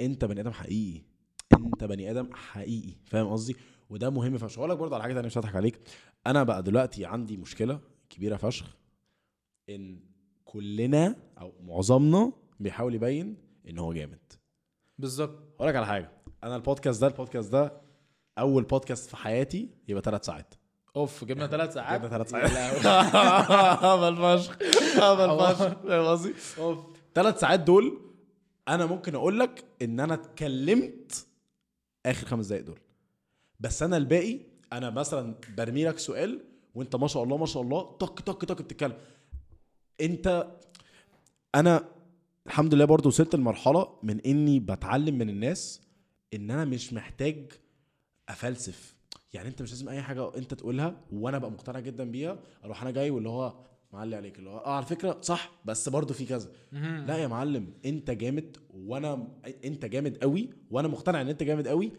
أنت بني آدم حقيقي. أنت بني آدم حقيقي. فاهم قصدي؟ وده مهم. فشخ هقول لك برضه على حاجة تانية مش هضحك عليك. أنا بقى دلوقتي عندي مشكلة كبيرة فشخ إن كلنا أو معظمنا بيحاول يبين إن هو جامد. بالظبط. هقول لك على حاجة أنا البودكاست ده البودكاست ده أول بودكاست في حياتي يبقى ثلاث ساعات. أوف جبنا ثلاث ساعات؟ جبنا ثلاث ساعات. لهوي. هبل فشخ هبل فشخ فاهم قصدي؟ أوف. ثلاث ساعات دول أنا ممكن أقول لك إن أنا اتكلمت آخر خمس دقايق دول. بس أنا الباقي أنا مثلا برمي لك سؤال وانت ما شاء الله ما شاء الله طق طق طق بتتكلم. انت أنا الحمد لله برضو وصلت لمرحلة من اني بتعلم من الناس ان أنا مش محتاج افلسف. يعني انت مش لازم اي حاجة انت تقولها وأنا ابقى مقتنع جدا بيها أروح أنا جاي واللي هو معلي عليك اللي هو آه على فكرة صح بس برضو في كذا. لا يا معلم انت جامد وأنا انت جامد قوي وأنا مقتنع ان انت جامد قوي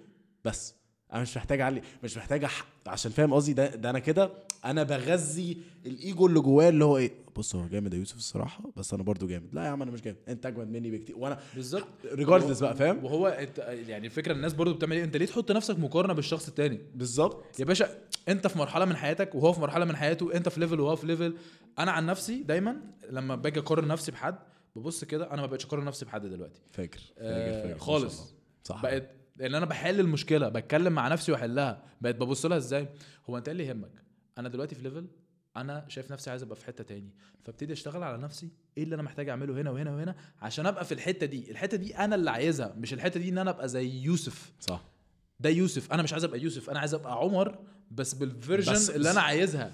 بس أنا مش محتاج اعلي مش محتاج أح... عشان فاهم قصدي ده, ده أنا كده أنا بغذي الايجو اللي جوايا اللي هو إيه بص هو جامد يا يوسف الصراحة بس أنا برضو جامد. لا يا عم أنا مش جامد انت اجمد مني بكتير. وأنا بالظبط. regardless بقى فاهم؟ وهو انت يعني الفكرة الناس برضو بتعمل إيه انت ليه تحط نفسك مقارنة بالشخص التاني؟ بالظبط. يا باشا انت في مرحلة من حياتك وهو في مرحلة من حياته انت في level وهو في level أنا عن نفسي دايما لما باجي اقارن نفسي بحد ببص كده أنا ما بقتش اقارن نفسي بحد دلوقتي. فاكر آه، فاكر فاكر ما خالص. صح. بقت ان أنا بحل المشكلة بتكلم مع نفسي واحلها. بقيت ببص لها إزاي؟ هو انت إيه اللي يهمك؟ أنا دلوقتي في level أنا شايف نفسي عايز ابقى في حتة تاني. فابتدي اشتغل على نفسي إيه اللي أنا محتاج اعمله هنا وهنا وهنا عشان ابقى في الحته دي. الحته دي أنا اللي عايزها مش الحته دي ان أنا ابقى زي يوسف. صح. ده يوسف. أنا مش عايز ابقى يوسف أنا عايز ابقى عمر بس بال version بس- اللي أنا عايزها.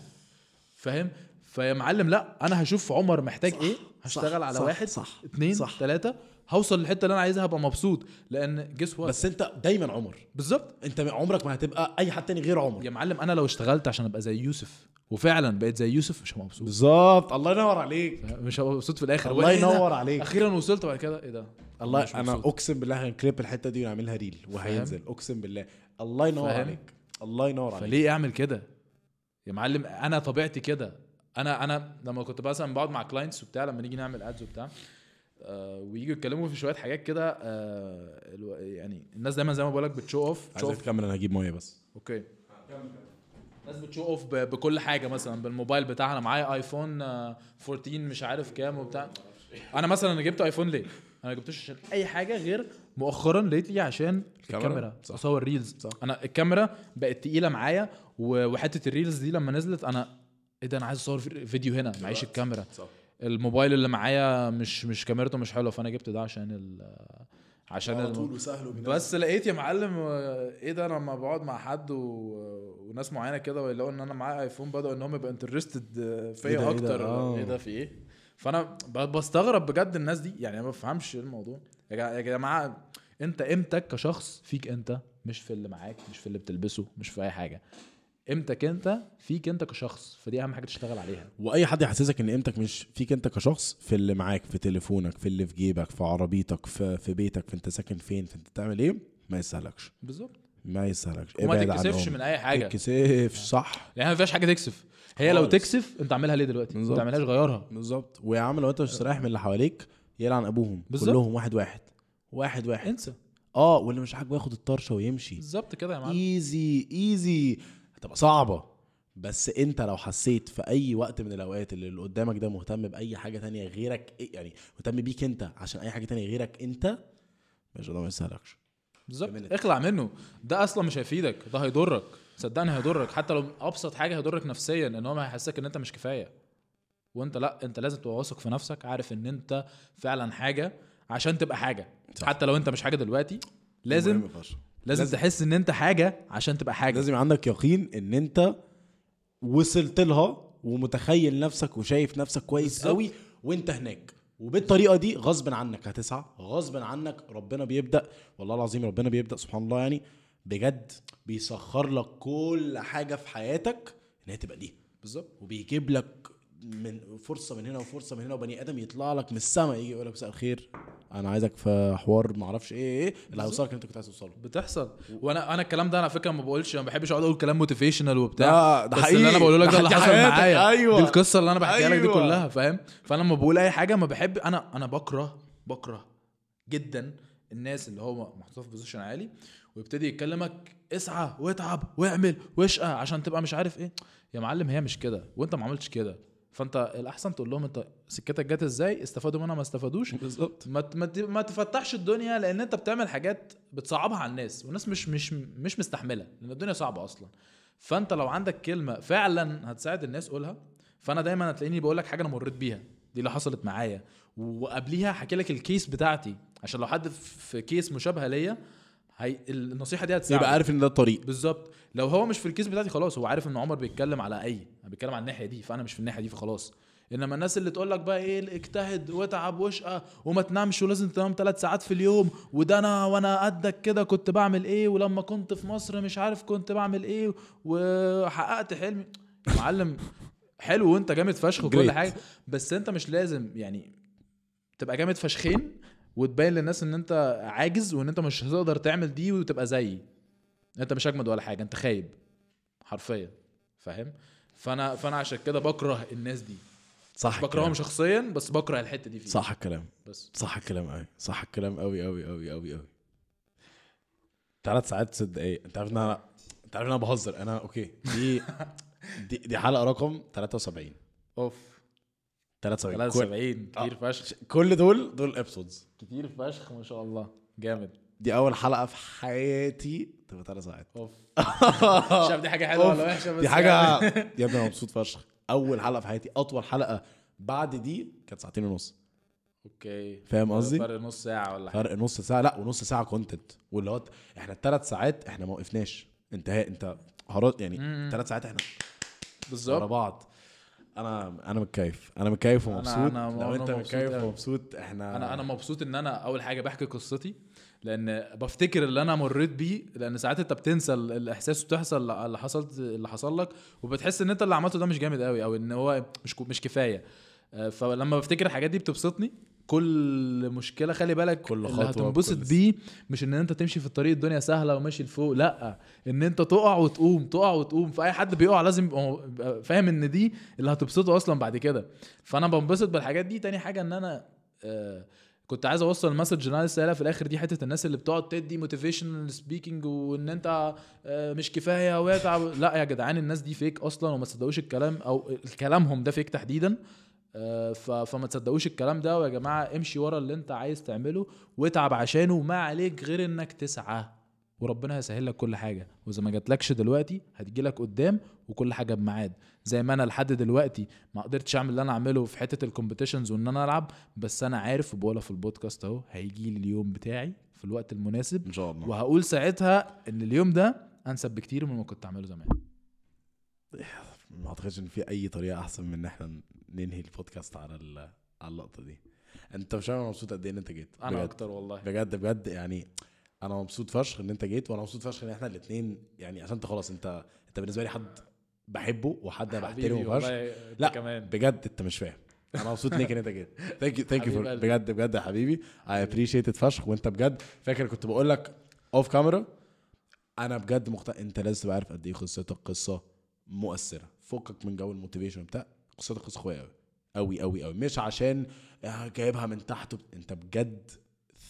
فاهم؟ فيا معلم لا أنا هشوف عمر محتاج صح، إيه؟ هشتغل على صح، واحد صح، اتنين صح. تلاتة هوصل للحتة اللي أنا عايزها هبقى مبسوط. لأن guess what بس أنت دايما عمر. بالظبط. أنت عمرك ما هتبقى أي حد تاني غير عمر. يا معلم أنا لو اشتغلت عشان أبقى زي يوسف وفعلا بقيت زي يوسف مش هبقى مبسوط. بالظبط. الله ينور عليك. مش هبقى مبسوط في الآخر. الله؟ ينور عليك. أخيرا وصلت بعد كده إيه ده؟ الله مش أنا. أقسم بالله هنكليب الحتة دي ونعملها reel وهينزل. أقسم بالله. الله ينور فاهم؟ عليك. الله ينور عليك. فليه أعمل كده؟ يا معلم أنا طبيعتي كده. أنا أنا لما كنت مثلا بقعد مع clients وبتاع لما نيجي نعمل ads وبتاع آه وييجوا يتكلموا في شوية حاجات كده آه يعني الناس دايما زي ما بقول لك بت show off عايزك تكمل أنا هجيب ميه بس. okay. الناس بت show off بكل حاجة مثلا بالموبايل بتاعها أنا معايا آيفون آه، 14 مش عارف كام وبتاع. أنا مثلا أنا جبت آيفون ليه؟ أنا ما جبتوش عشان أي حاجة غير مؤخرا لقيت لي عشان الكاميرا؟ الكاميرا. صح. أصور reels صح. أنا الكاميرا بقت تقيلة معايا وحتة ال reels دي لما نزلت أنا إيه ده أنا عايز أصور في- فيديو هنا معيش الكاميرا. صح. الموبايل اللي معايا مش مش كاميرته مش حلوة فأنا جبت ده عشان ال عشان على طول وسهل. بس لقيت يا معلم إيه ده أنا لما بقعد مع حد و... وناس معينة كده ويلاقوا إن أنا معايا iPhone بدأوا إن هم يبقوا interested إيه فيا ده، إيه ده؟ أكتر آه. إيه ده في إيه فأنا بستغرب بجد الناس دي يعني أنا ما بفهمش إيه الموضوع يا جماعة أنت قيمتك كشخص فيك أنت مش في اللي معاك مش في اللي بتلبسه مش في أي حاجة قيمتك أنت فيك أنت كشخص. فدي أهم حاجة تشتغل عليها. وأي حد يحسسك إن قيمتك مش فيك أنت كشخص في اللي معاك في تليفونك في اللي في جيبك في عربيتك في, في بيتك في أنت ساكن فين في أنت بتعمل إيه؟ ما يستاهلكش بالظبط. ما يستاهلكش وما تتكسفش. من أي حاجة. تتكسفش صح. يعني ما فيهاش حاجة تكسف. هي لو خالص. تكسف أنت عاملها ليه دلوقتي؟ ما بالظبط. تعملهاش غيرها بالظبط. ويا عم لو أنت مش رايح من اللي حواليك يلعن أبوهم. بالظبط. كلهم واحد واحد. واحد واحد. انسى. آه واللي مش عاجبه ياخد الطرشة ويمشي. بالظبط كده يا معلم. ايزي ايزي هتبقى صعبة. بس انت لو حسيت في أي وقت من الأوقات اللي اللي قدامك ده مهتم بأي حاجة تانية غيرك إيه- يعني مهتم بيك انت عشان أي حاجة تانية غيرك انت؟ مش ده ما يسهلكش بالظبط. اخلع منه. ده أصلا مش هيفيدك ده هيضرك. صدقني هيضرك. حتى لو أبسط حاجة هيضرك نفسيا إن هو هيحسسك إن أنت مش كفاية. وأنت لأ أنت لازم تبقى واثق في نفسك عارف إن أنت فعلا حاجة عشان تبقى حاجة. صح. حتى لو أنت مش حاجة دلوقتي لازم. لازم, لازم- تحس إن أنت حاجة عشان تبقى حاجة. لازم عندك يقين إن أنت وصلت لها ومتخيل نفسك وشايف نفسك كويس. قوي وأنت هناك. وبالطريقة دي غصب عنك هتسعى غصب عنك ربنا بيبدأ والله العظيم ربنا بيبدأ سبحان الله يعني بجد بيسخر لك كل حاجة في حياتك إن هي تبقى دي. بالظبط. وبيجيب لك من فرصة من هنا وفرصة من هنا وبني آدم يطلع لك من السماء يجي يقول لك مساء الخير أنا عايزك في حوار ما أعرفش إيه إيه اللي هيوصلك أنت كنت عايز توصله. بتحصل. وأنا أنا الكلام ده على فكرة ما بقولش ما بحبش أقعد أقول كلام موتيفيشنال وبتاع. لا، ده بس حقيقي. اللي أنا بقوله لك ده اللي حصل معايا. أيوة. دي القصة اللي أنا بحكيها لك دي أيوة. كلها فاهم؟ فأنا لما بقول أي حاجة ما بحب أنا أنا بكره بكره جدا الناس اللي هو محطوط في بوزيشن عالي ويبتدي يكلمك اسعى واتعب واعمل واشقى عشان تبقى مش عارف إيه. يا معلم هي مش كده وأنت ما عملتش كده. فانت الأحسن تقول لهم انت سكتك جت إزاي استفادوا منها ما استفادوش. بالظبط. ما ما تفتحش الدنيا لأن انت بتعمل حاجات بتصعبها على الناس والناس مش مش مش مستحملة لأن الدنيا صعبة أصلا. فانت لو عندك كلمة فعلا هتساعد الناس قولها فأنا دايما هتلاقيني بقول لك حاجة أنا مريت بيها دي اللي حصلت معايا. وقبليها حكي لك ال case بتاعتي عشان لو حد في case مشابهة ليا هي النصيحة دي هتساعده. يبقى عارف إن ده الطريق. بالظبط. لو هو مش في ال case بتاعتي خلاص هو عارف إن عمر بيتكلم على أي بيتكلم على الناحية دي فأنا مش في الناحية دي فخلاص. إنما الناس اللي تقول لك بقى إيه اجتهد واتعب واشقى وما تنامش ولازم تنام ثلاث ساعات في اليوم وده أنا وأنا قدك كده كنت بعمل إيه ولما كنت في مصر مش عارف كنت بعمل إيه وحققت حلمي. معلم حلو وأنت جامد فشخ وكل. حاجة بس أنت مش لازم يعني تبقى جامد فشخين وتبين للناس إن أنت عاجز وإن أنت مش هتقدر تعمل دي وتبقى زيي. أنت مش أجمد ولا حاجة أنت خايب. حرفيا. فاهم؟ فأنا فأنا عشان كده بكره الناس دي. صح بكرههم. شخصيا بس بكره الحتة دي فيه. صح الكلام. بس. صح الكلام قوي صح الكلام قوي قوي قوي قوي قوي ثلاث ساعات ست دقايق. أنت عارف إن أنا أنت عارف إن أنا بهزر. أنا okay. دي دي, دي حلقة رقم 73 أوف. 73 كل, 73 كتير فشخ. كل دول دول episodes كتير فشخ ما شاء الله. جامد. دي أول حلقة في حياتي. تبقى ثلاث ساعات أوف. شايف دي حاجة حلوة. ولا وحشة؟ بس دي حاجة يعني. يا ابني أنا مبسوط فشخ. أول حلقة في حياتي أطول حلقة بعد دي كانت ساعتين ونص. okay. فاهم قصدي؟ فرق نص ساعة ولا حاجة. فرق نص ساعة. لا ونص ساعة content واللي هو إحنا الثلاث ساعات إحنا ما وقفناش. انتهاء انت هرات يعني. ثلاث ساعات إحنا ورا بالظبط بعض. أنا أنا متكيف. أنا متكيف ومبسوط. أنا- لو أنا انت مبسوط متكيف. ومبسوط إحنا أنا أنا مبسوط إن أنا أول حاجة بحكي قصتي لأن بفتكر اللي أنا مريت بيه لأن ساعات أنت بتنسى ال- الإحساس وتحصل اللي حصلت اللي حصل لك وبتحس إن أنت اللي عملته ده مش جامد قوي أو إن هو مش مش كفاية. آه، فلما بفتكر الحاجات دي بتبسطني. كل مشكلة خلي بالك كل اللي خطوة هتنبسط بيه مش إن أنت تمشي في الطريق الدنيا سهلة وماشي لفوق لأ إن أنت تقع وتقوم تقع وتقوم. فأي حد بيقع لازم يبقى فاهم إن دي اللي هتبسطه أصلا بعد كده. فأنا بنبسط بالحاجات دي. تاني حاجة إن أنا آه كنت عايز أوصل ال message اللي أنا لسه في الآخر دي حتة الناس اللي بتقعد تدي motivational speaking وإن أنت آه، مش كفاية ويتعب لأ يا جدعان الناس دي فيك أصلا وما تصدقوش الكلام أو كلامهم ده فيك تحديدا. فما تصدقوش الكلام ده. ويا جماعة امشي ورا اللي انت عايز تعمله واتعب عشانه. وما عليك غير انك تسعى. وربنا هيسهل لك كل حاجة. وإذا ما جاتلكش دلوقتي هتجيلك قدام وكل حاجة بميعاد. زي ما أنا لحد دلوقتي ما قدرتش أعمل اللي أنا أعمله في حتة الكومبيتيشنز وإن أنا ألعب. بس أنا عارف وبقولها في البودكاست أهو هيجي لي اليوم بتاعي في الوقت المناسب. إن شاء الله. وهقول ساعتها إن اليوم ده أنسب بكتير من ما كنت أعمله زمان. ما أعتقدش إن في أي طريقة أحسن من إن إحنا ننهي البودكاست على على اللقطة دي. أنت مش أنا مبسوط قد إيه إن أنت جيت. أنا بجد. أكتر والله. بجد بجد يعني أنا مبسوط فشخ إن أنت جيت وأنا مبسوط فشخ إن إحنا الاثنين يعني عشان أنت خلاص أنت أنت بالنسبة لي حد بحبه وحد أنا بحترمه فشخ. لا. كمان. بجد أنت مش فاهم. أنا مبسوط ليك إن أنت جيت. thank you thank you. بجد بجد يا حبيبي. I appreciate فشخ. وأنت بجد فاكر كنت بقول لك off camera أنا بجد مقتنع أنت لازم تبقى عارف قد إيه قصتك قصة مؤثرة. فكك من جو ال motivation بتاع قصتك قصه قويه قوي قوي قوي قوي مش عشان آه، جايبها من تحت انت بجد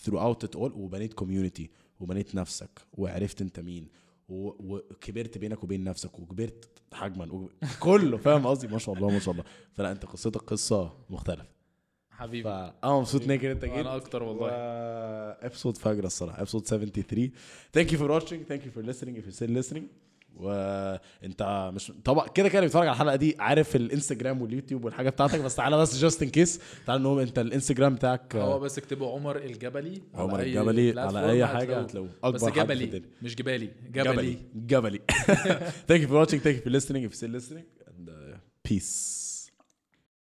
throughout it all وبنيت community وبنيت نفسك وعرفت انت مين وكبرت بينك وبين نفسك وكبرت حجما وكبرت- كله. فاهم قصدي؟ ما شاء الله ما شاء الله. فلا انت قصتك قصه مختلفة. حبيبي. فانا مبسوط إنك أنت جيت. أنا أكتر والله. episode فجر الصراحة. episode 73 thank you for watching thank you for listening. If you're still listening. وانت مش طبعا كده كده بيتفرج على الحلقة دي عارف الإنستجرام واليوتيوب والحاجة بتاعتك بس تعالى بس just in case تعالى نقول انت الإنستجرام بتاعك هو بس اكتبوا عمر الجبلي على عمر أي الجبلي على أي حاجة هتلاقوه. بس أكبر في جبلي مش جبالي جبلي. جبلي. جبلي. thank you for watching thank you for listening. If you're still listening and uh, peace.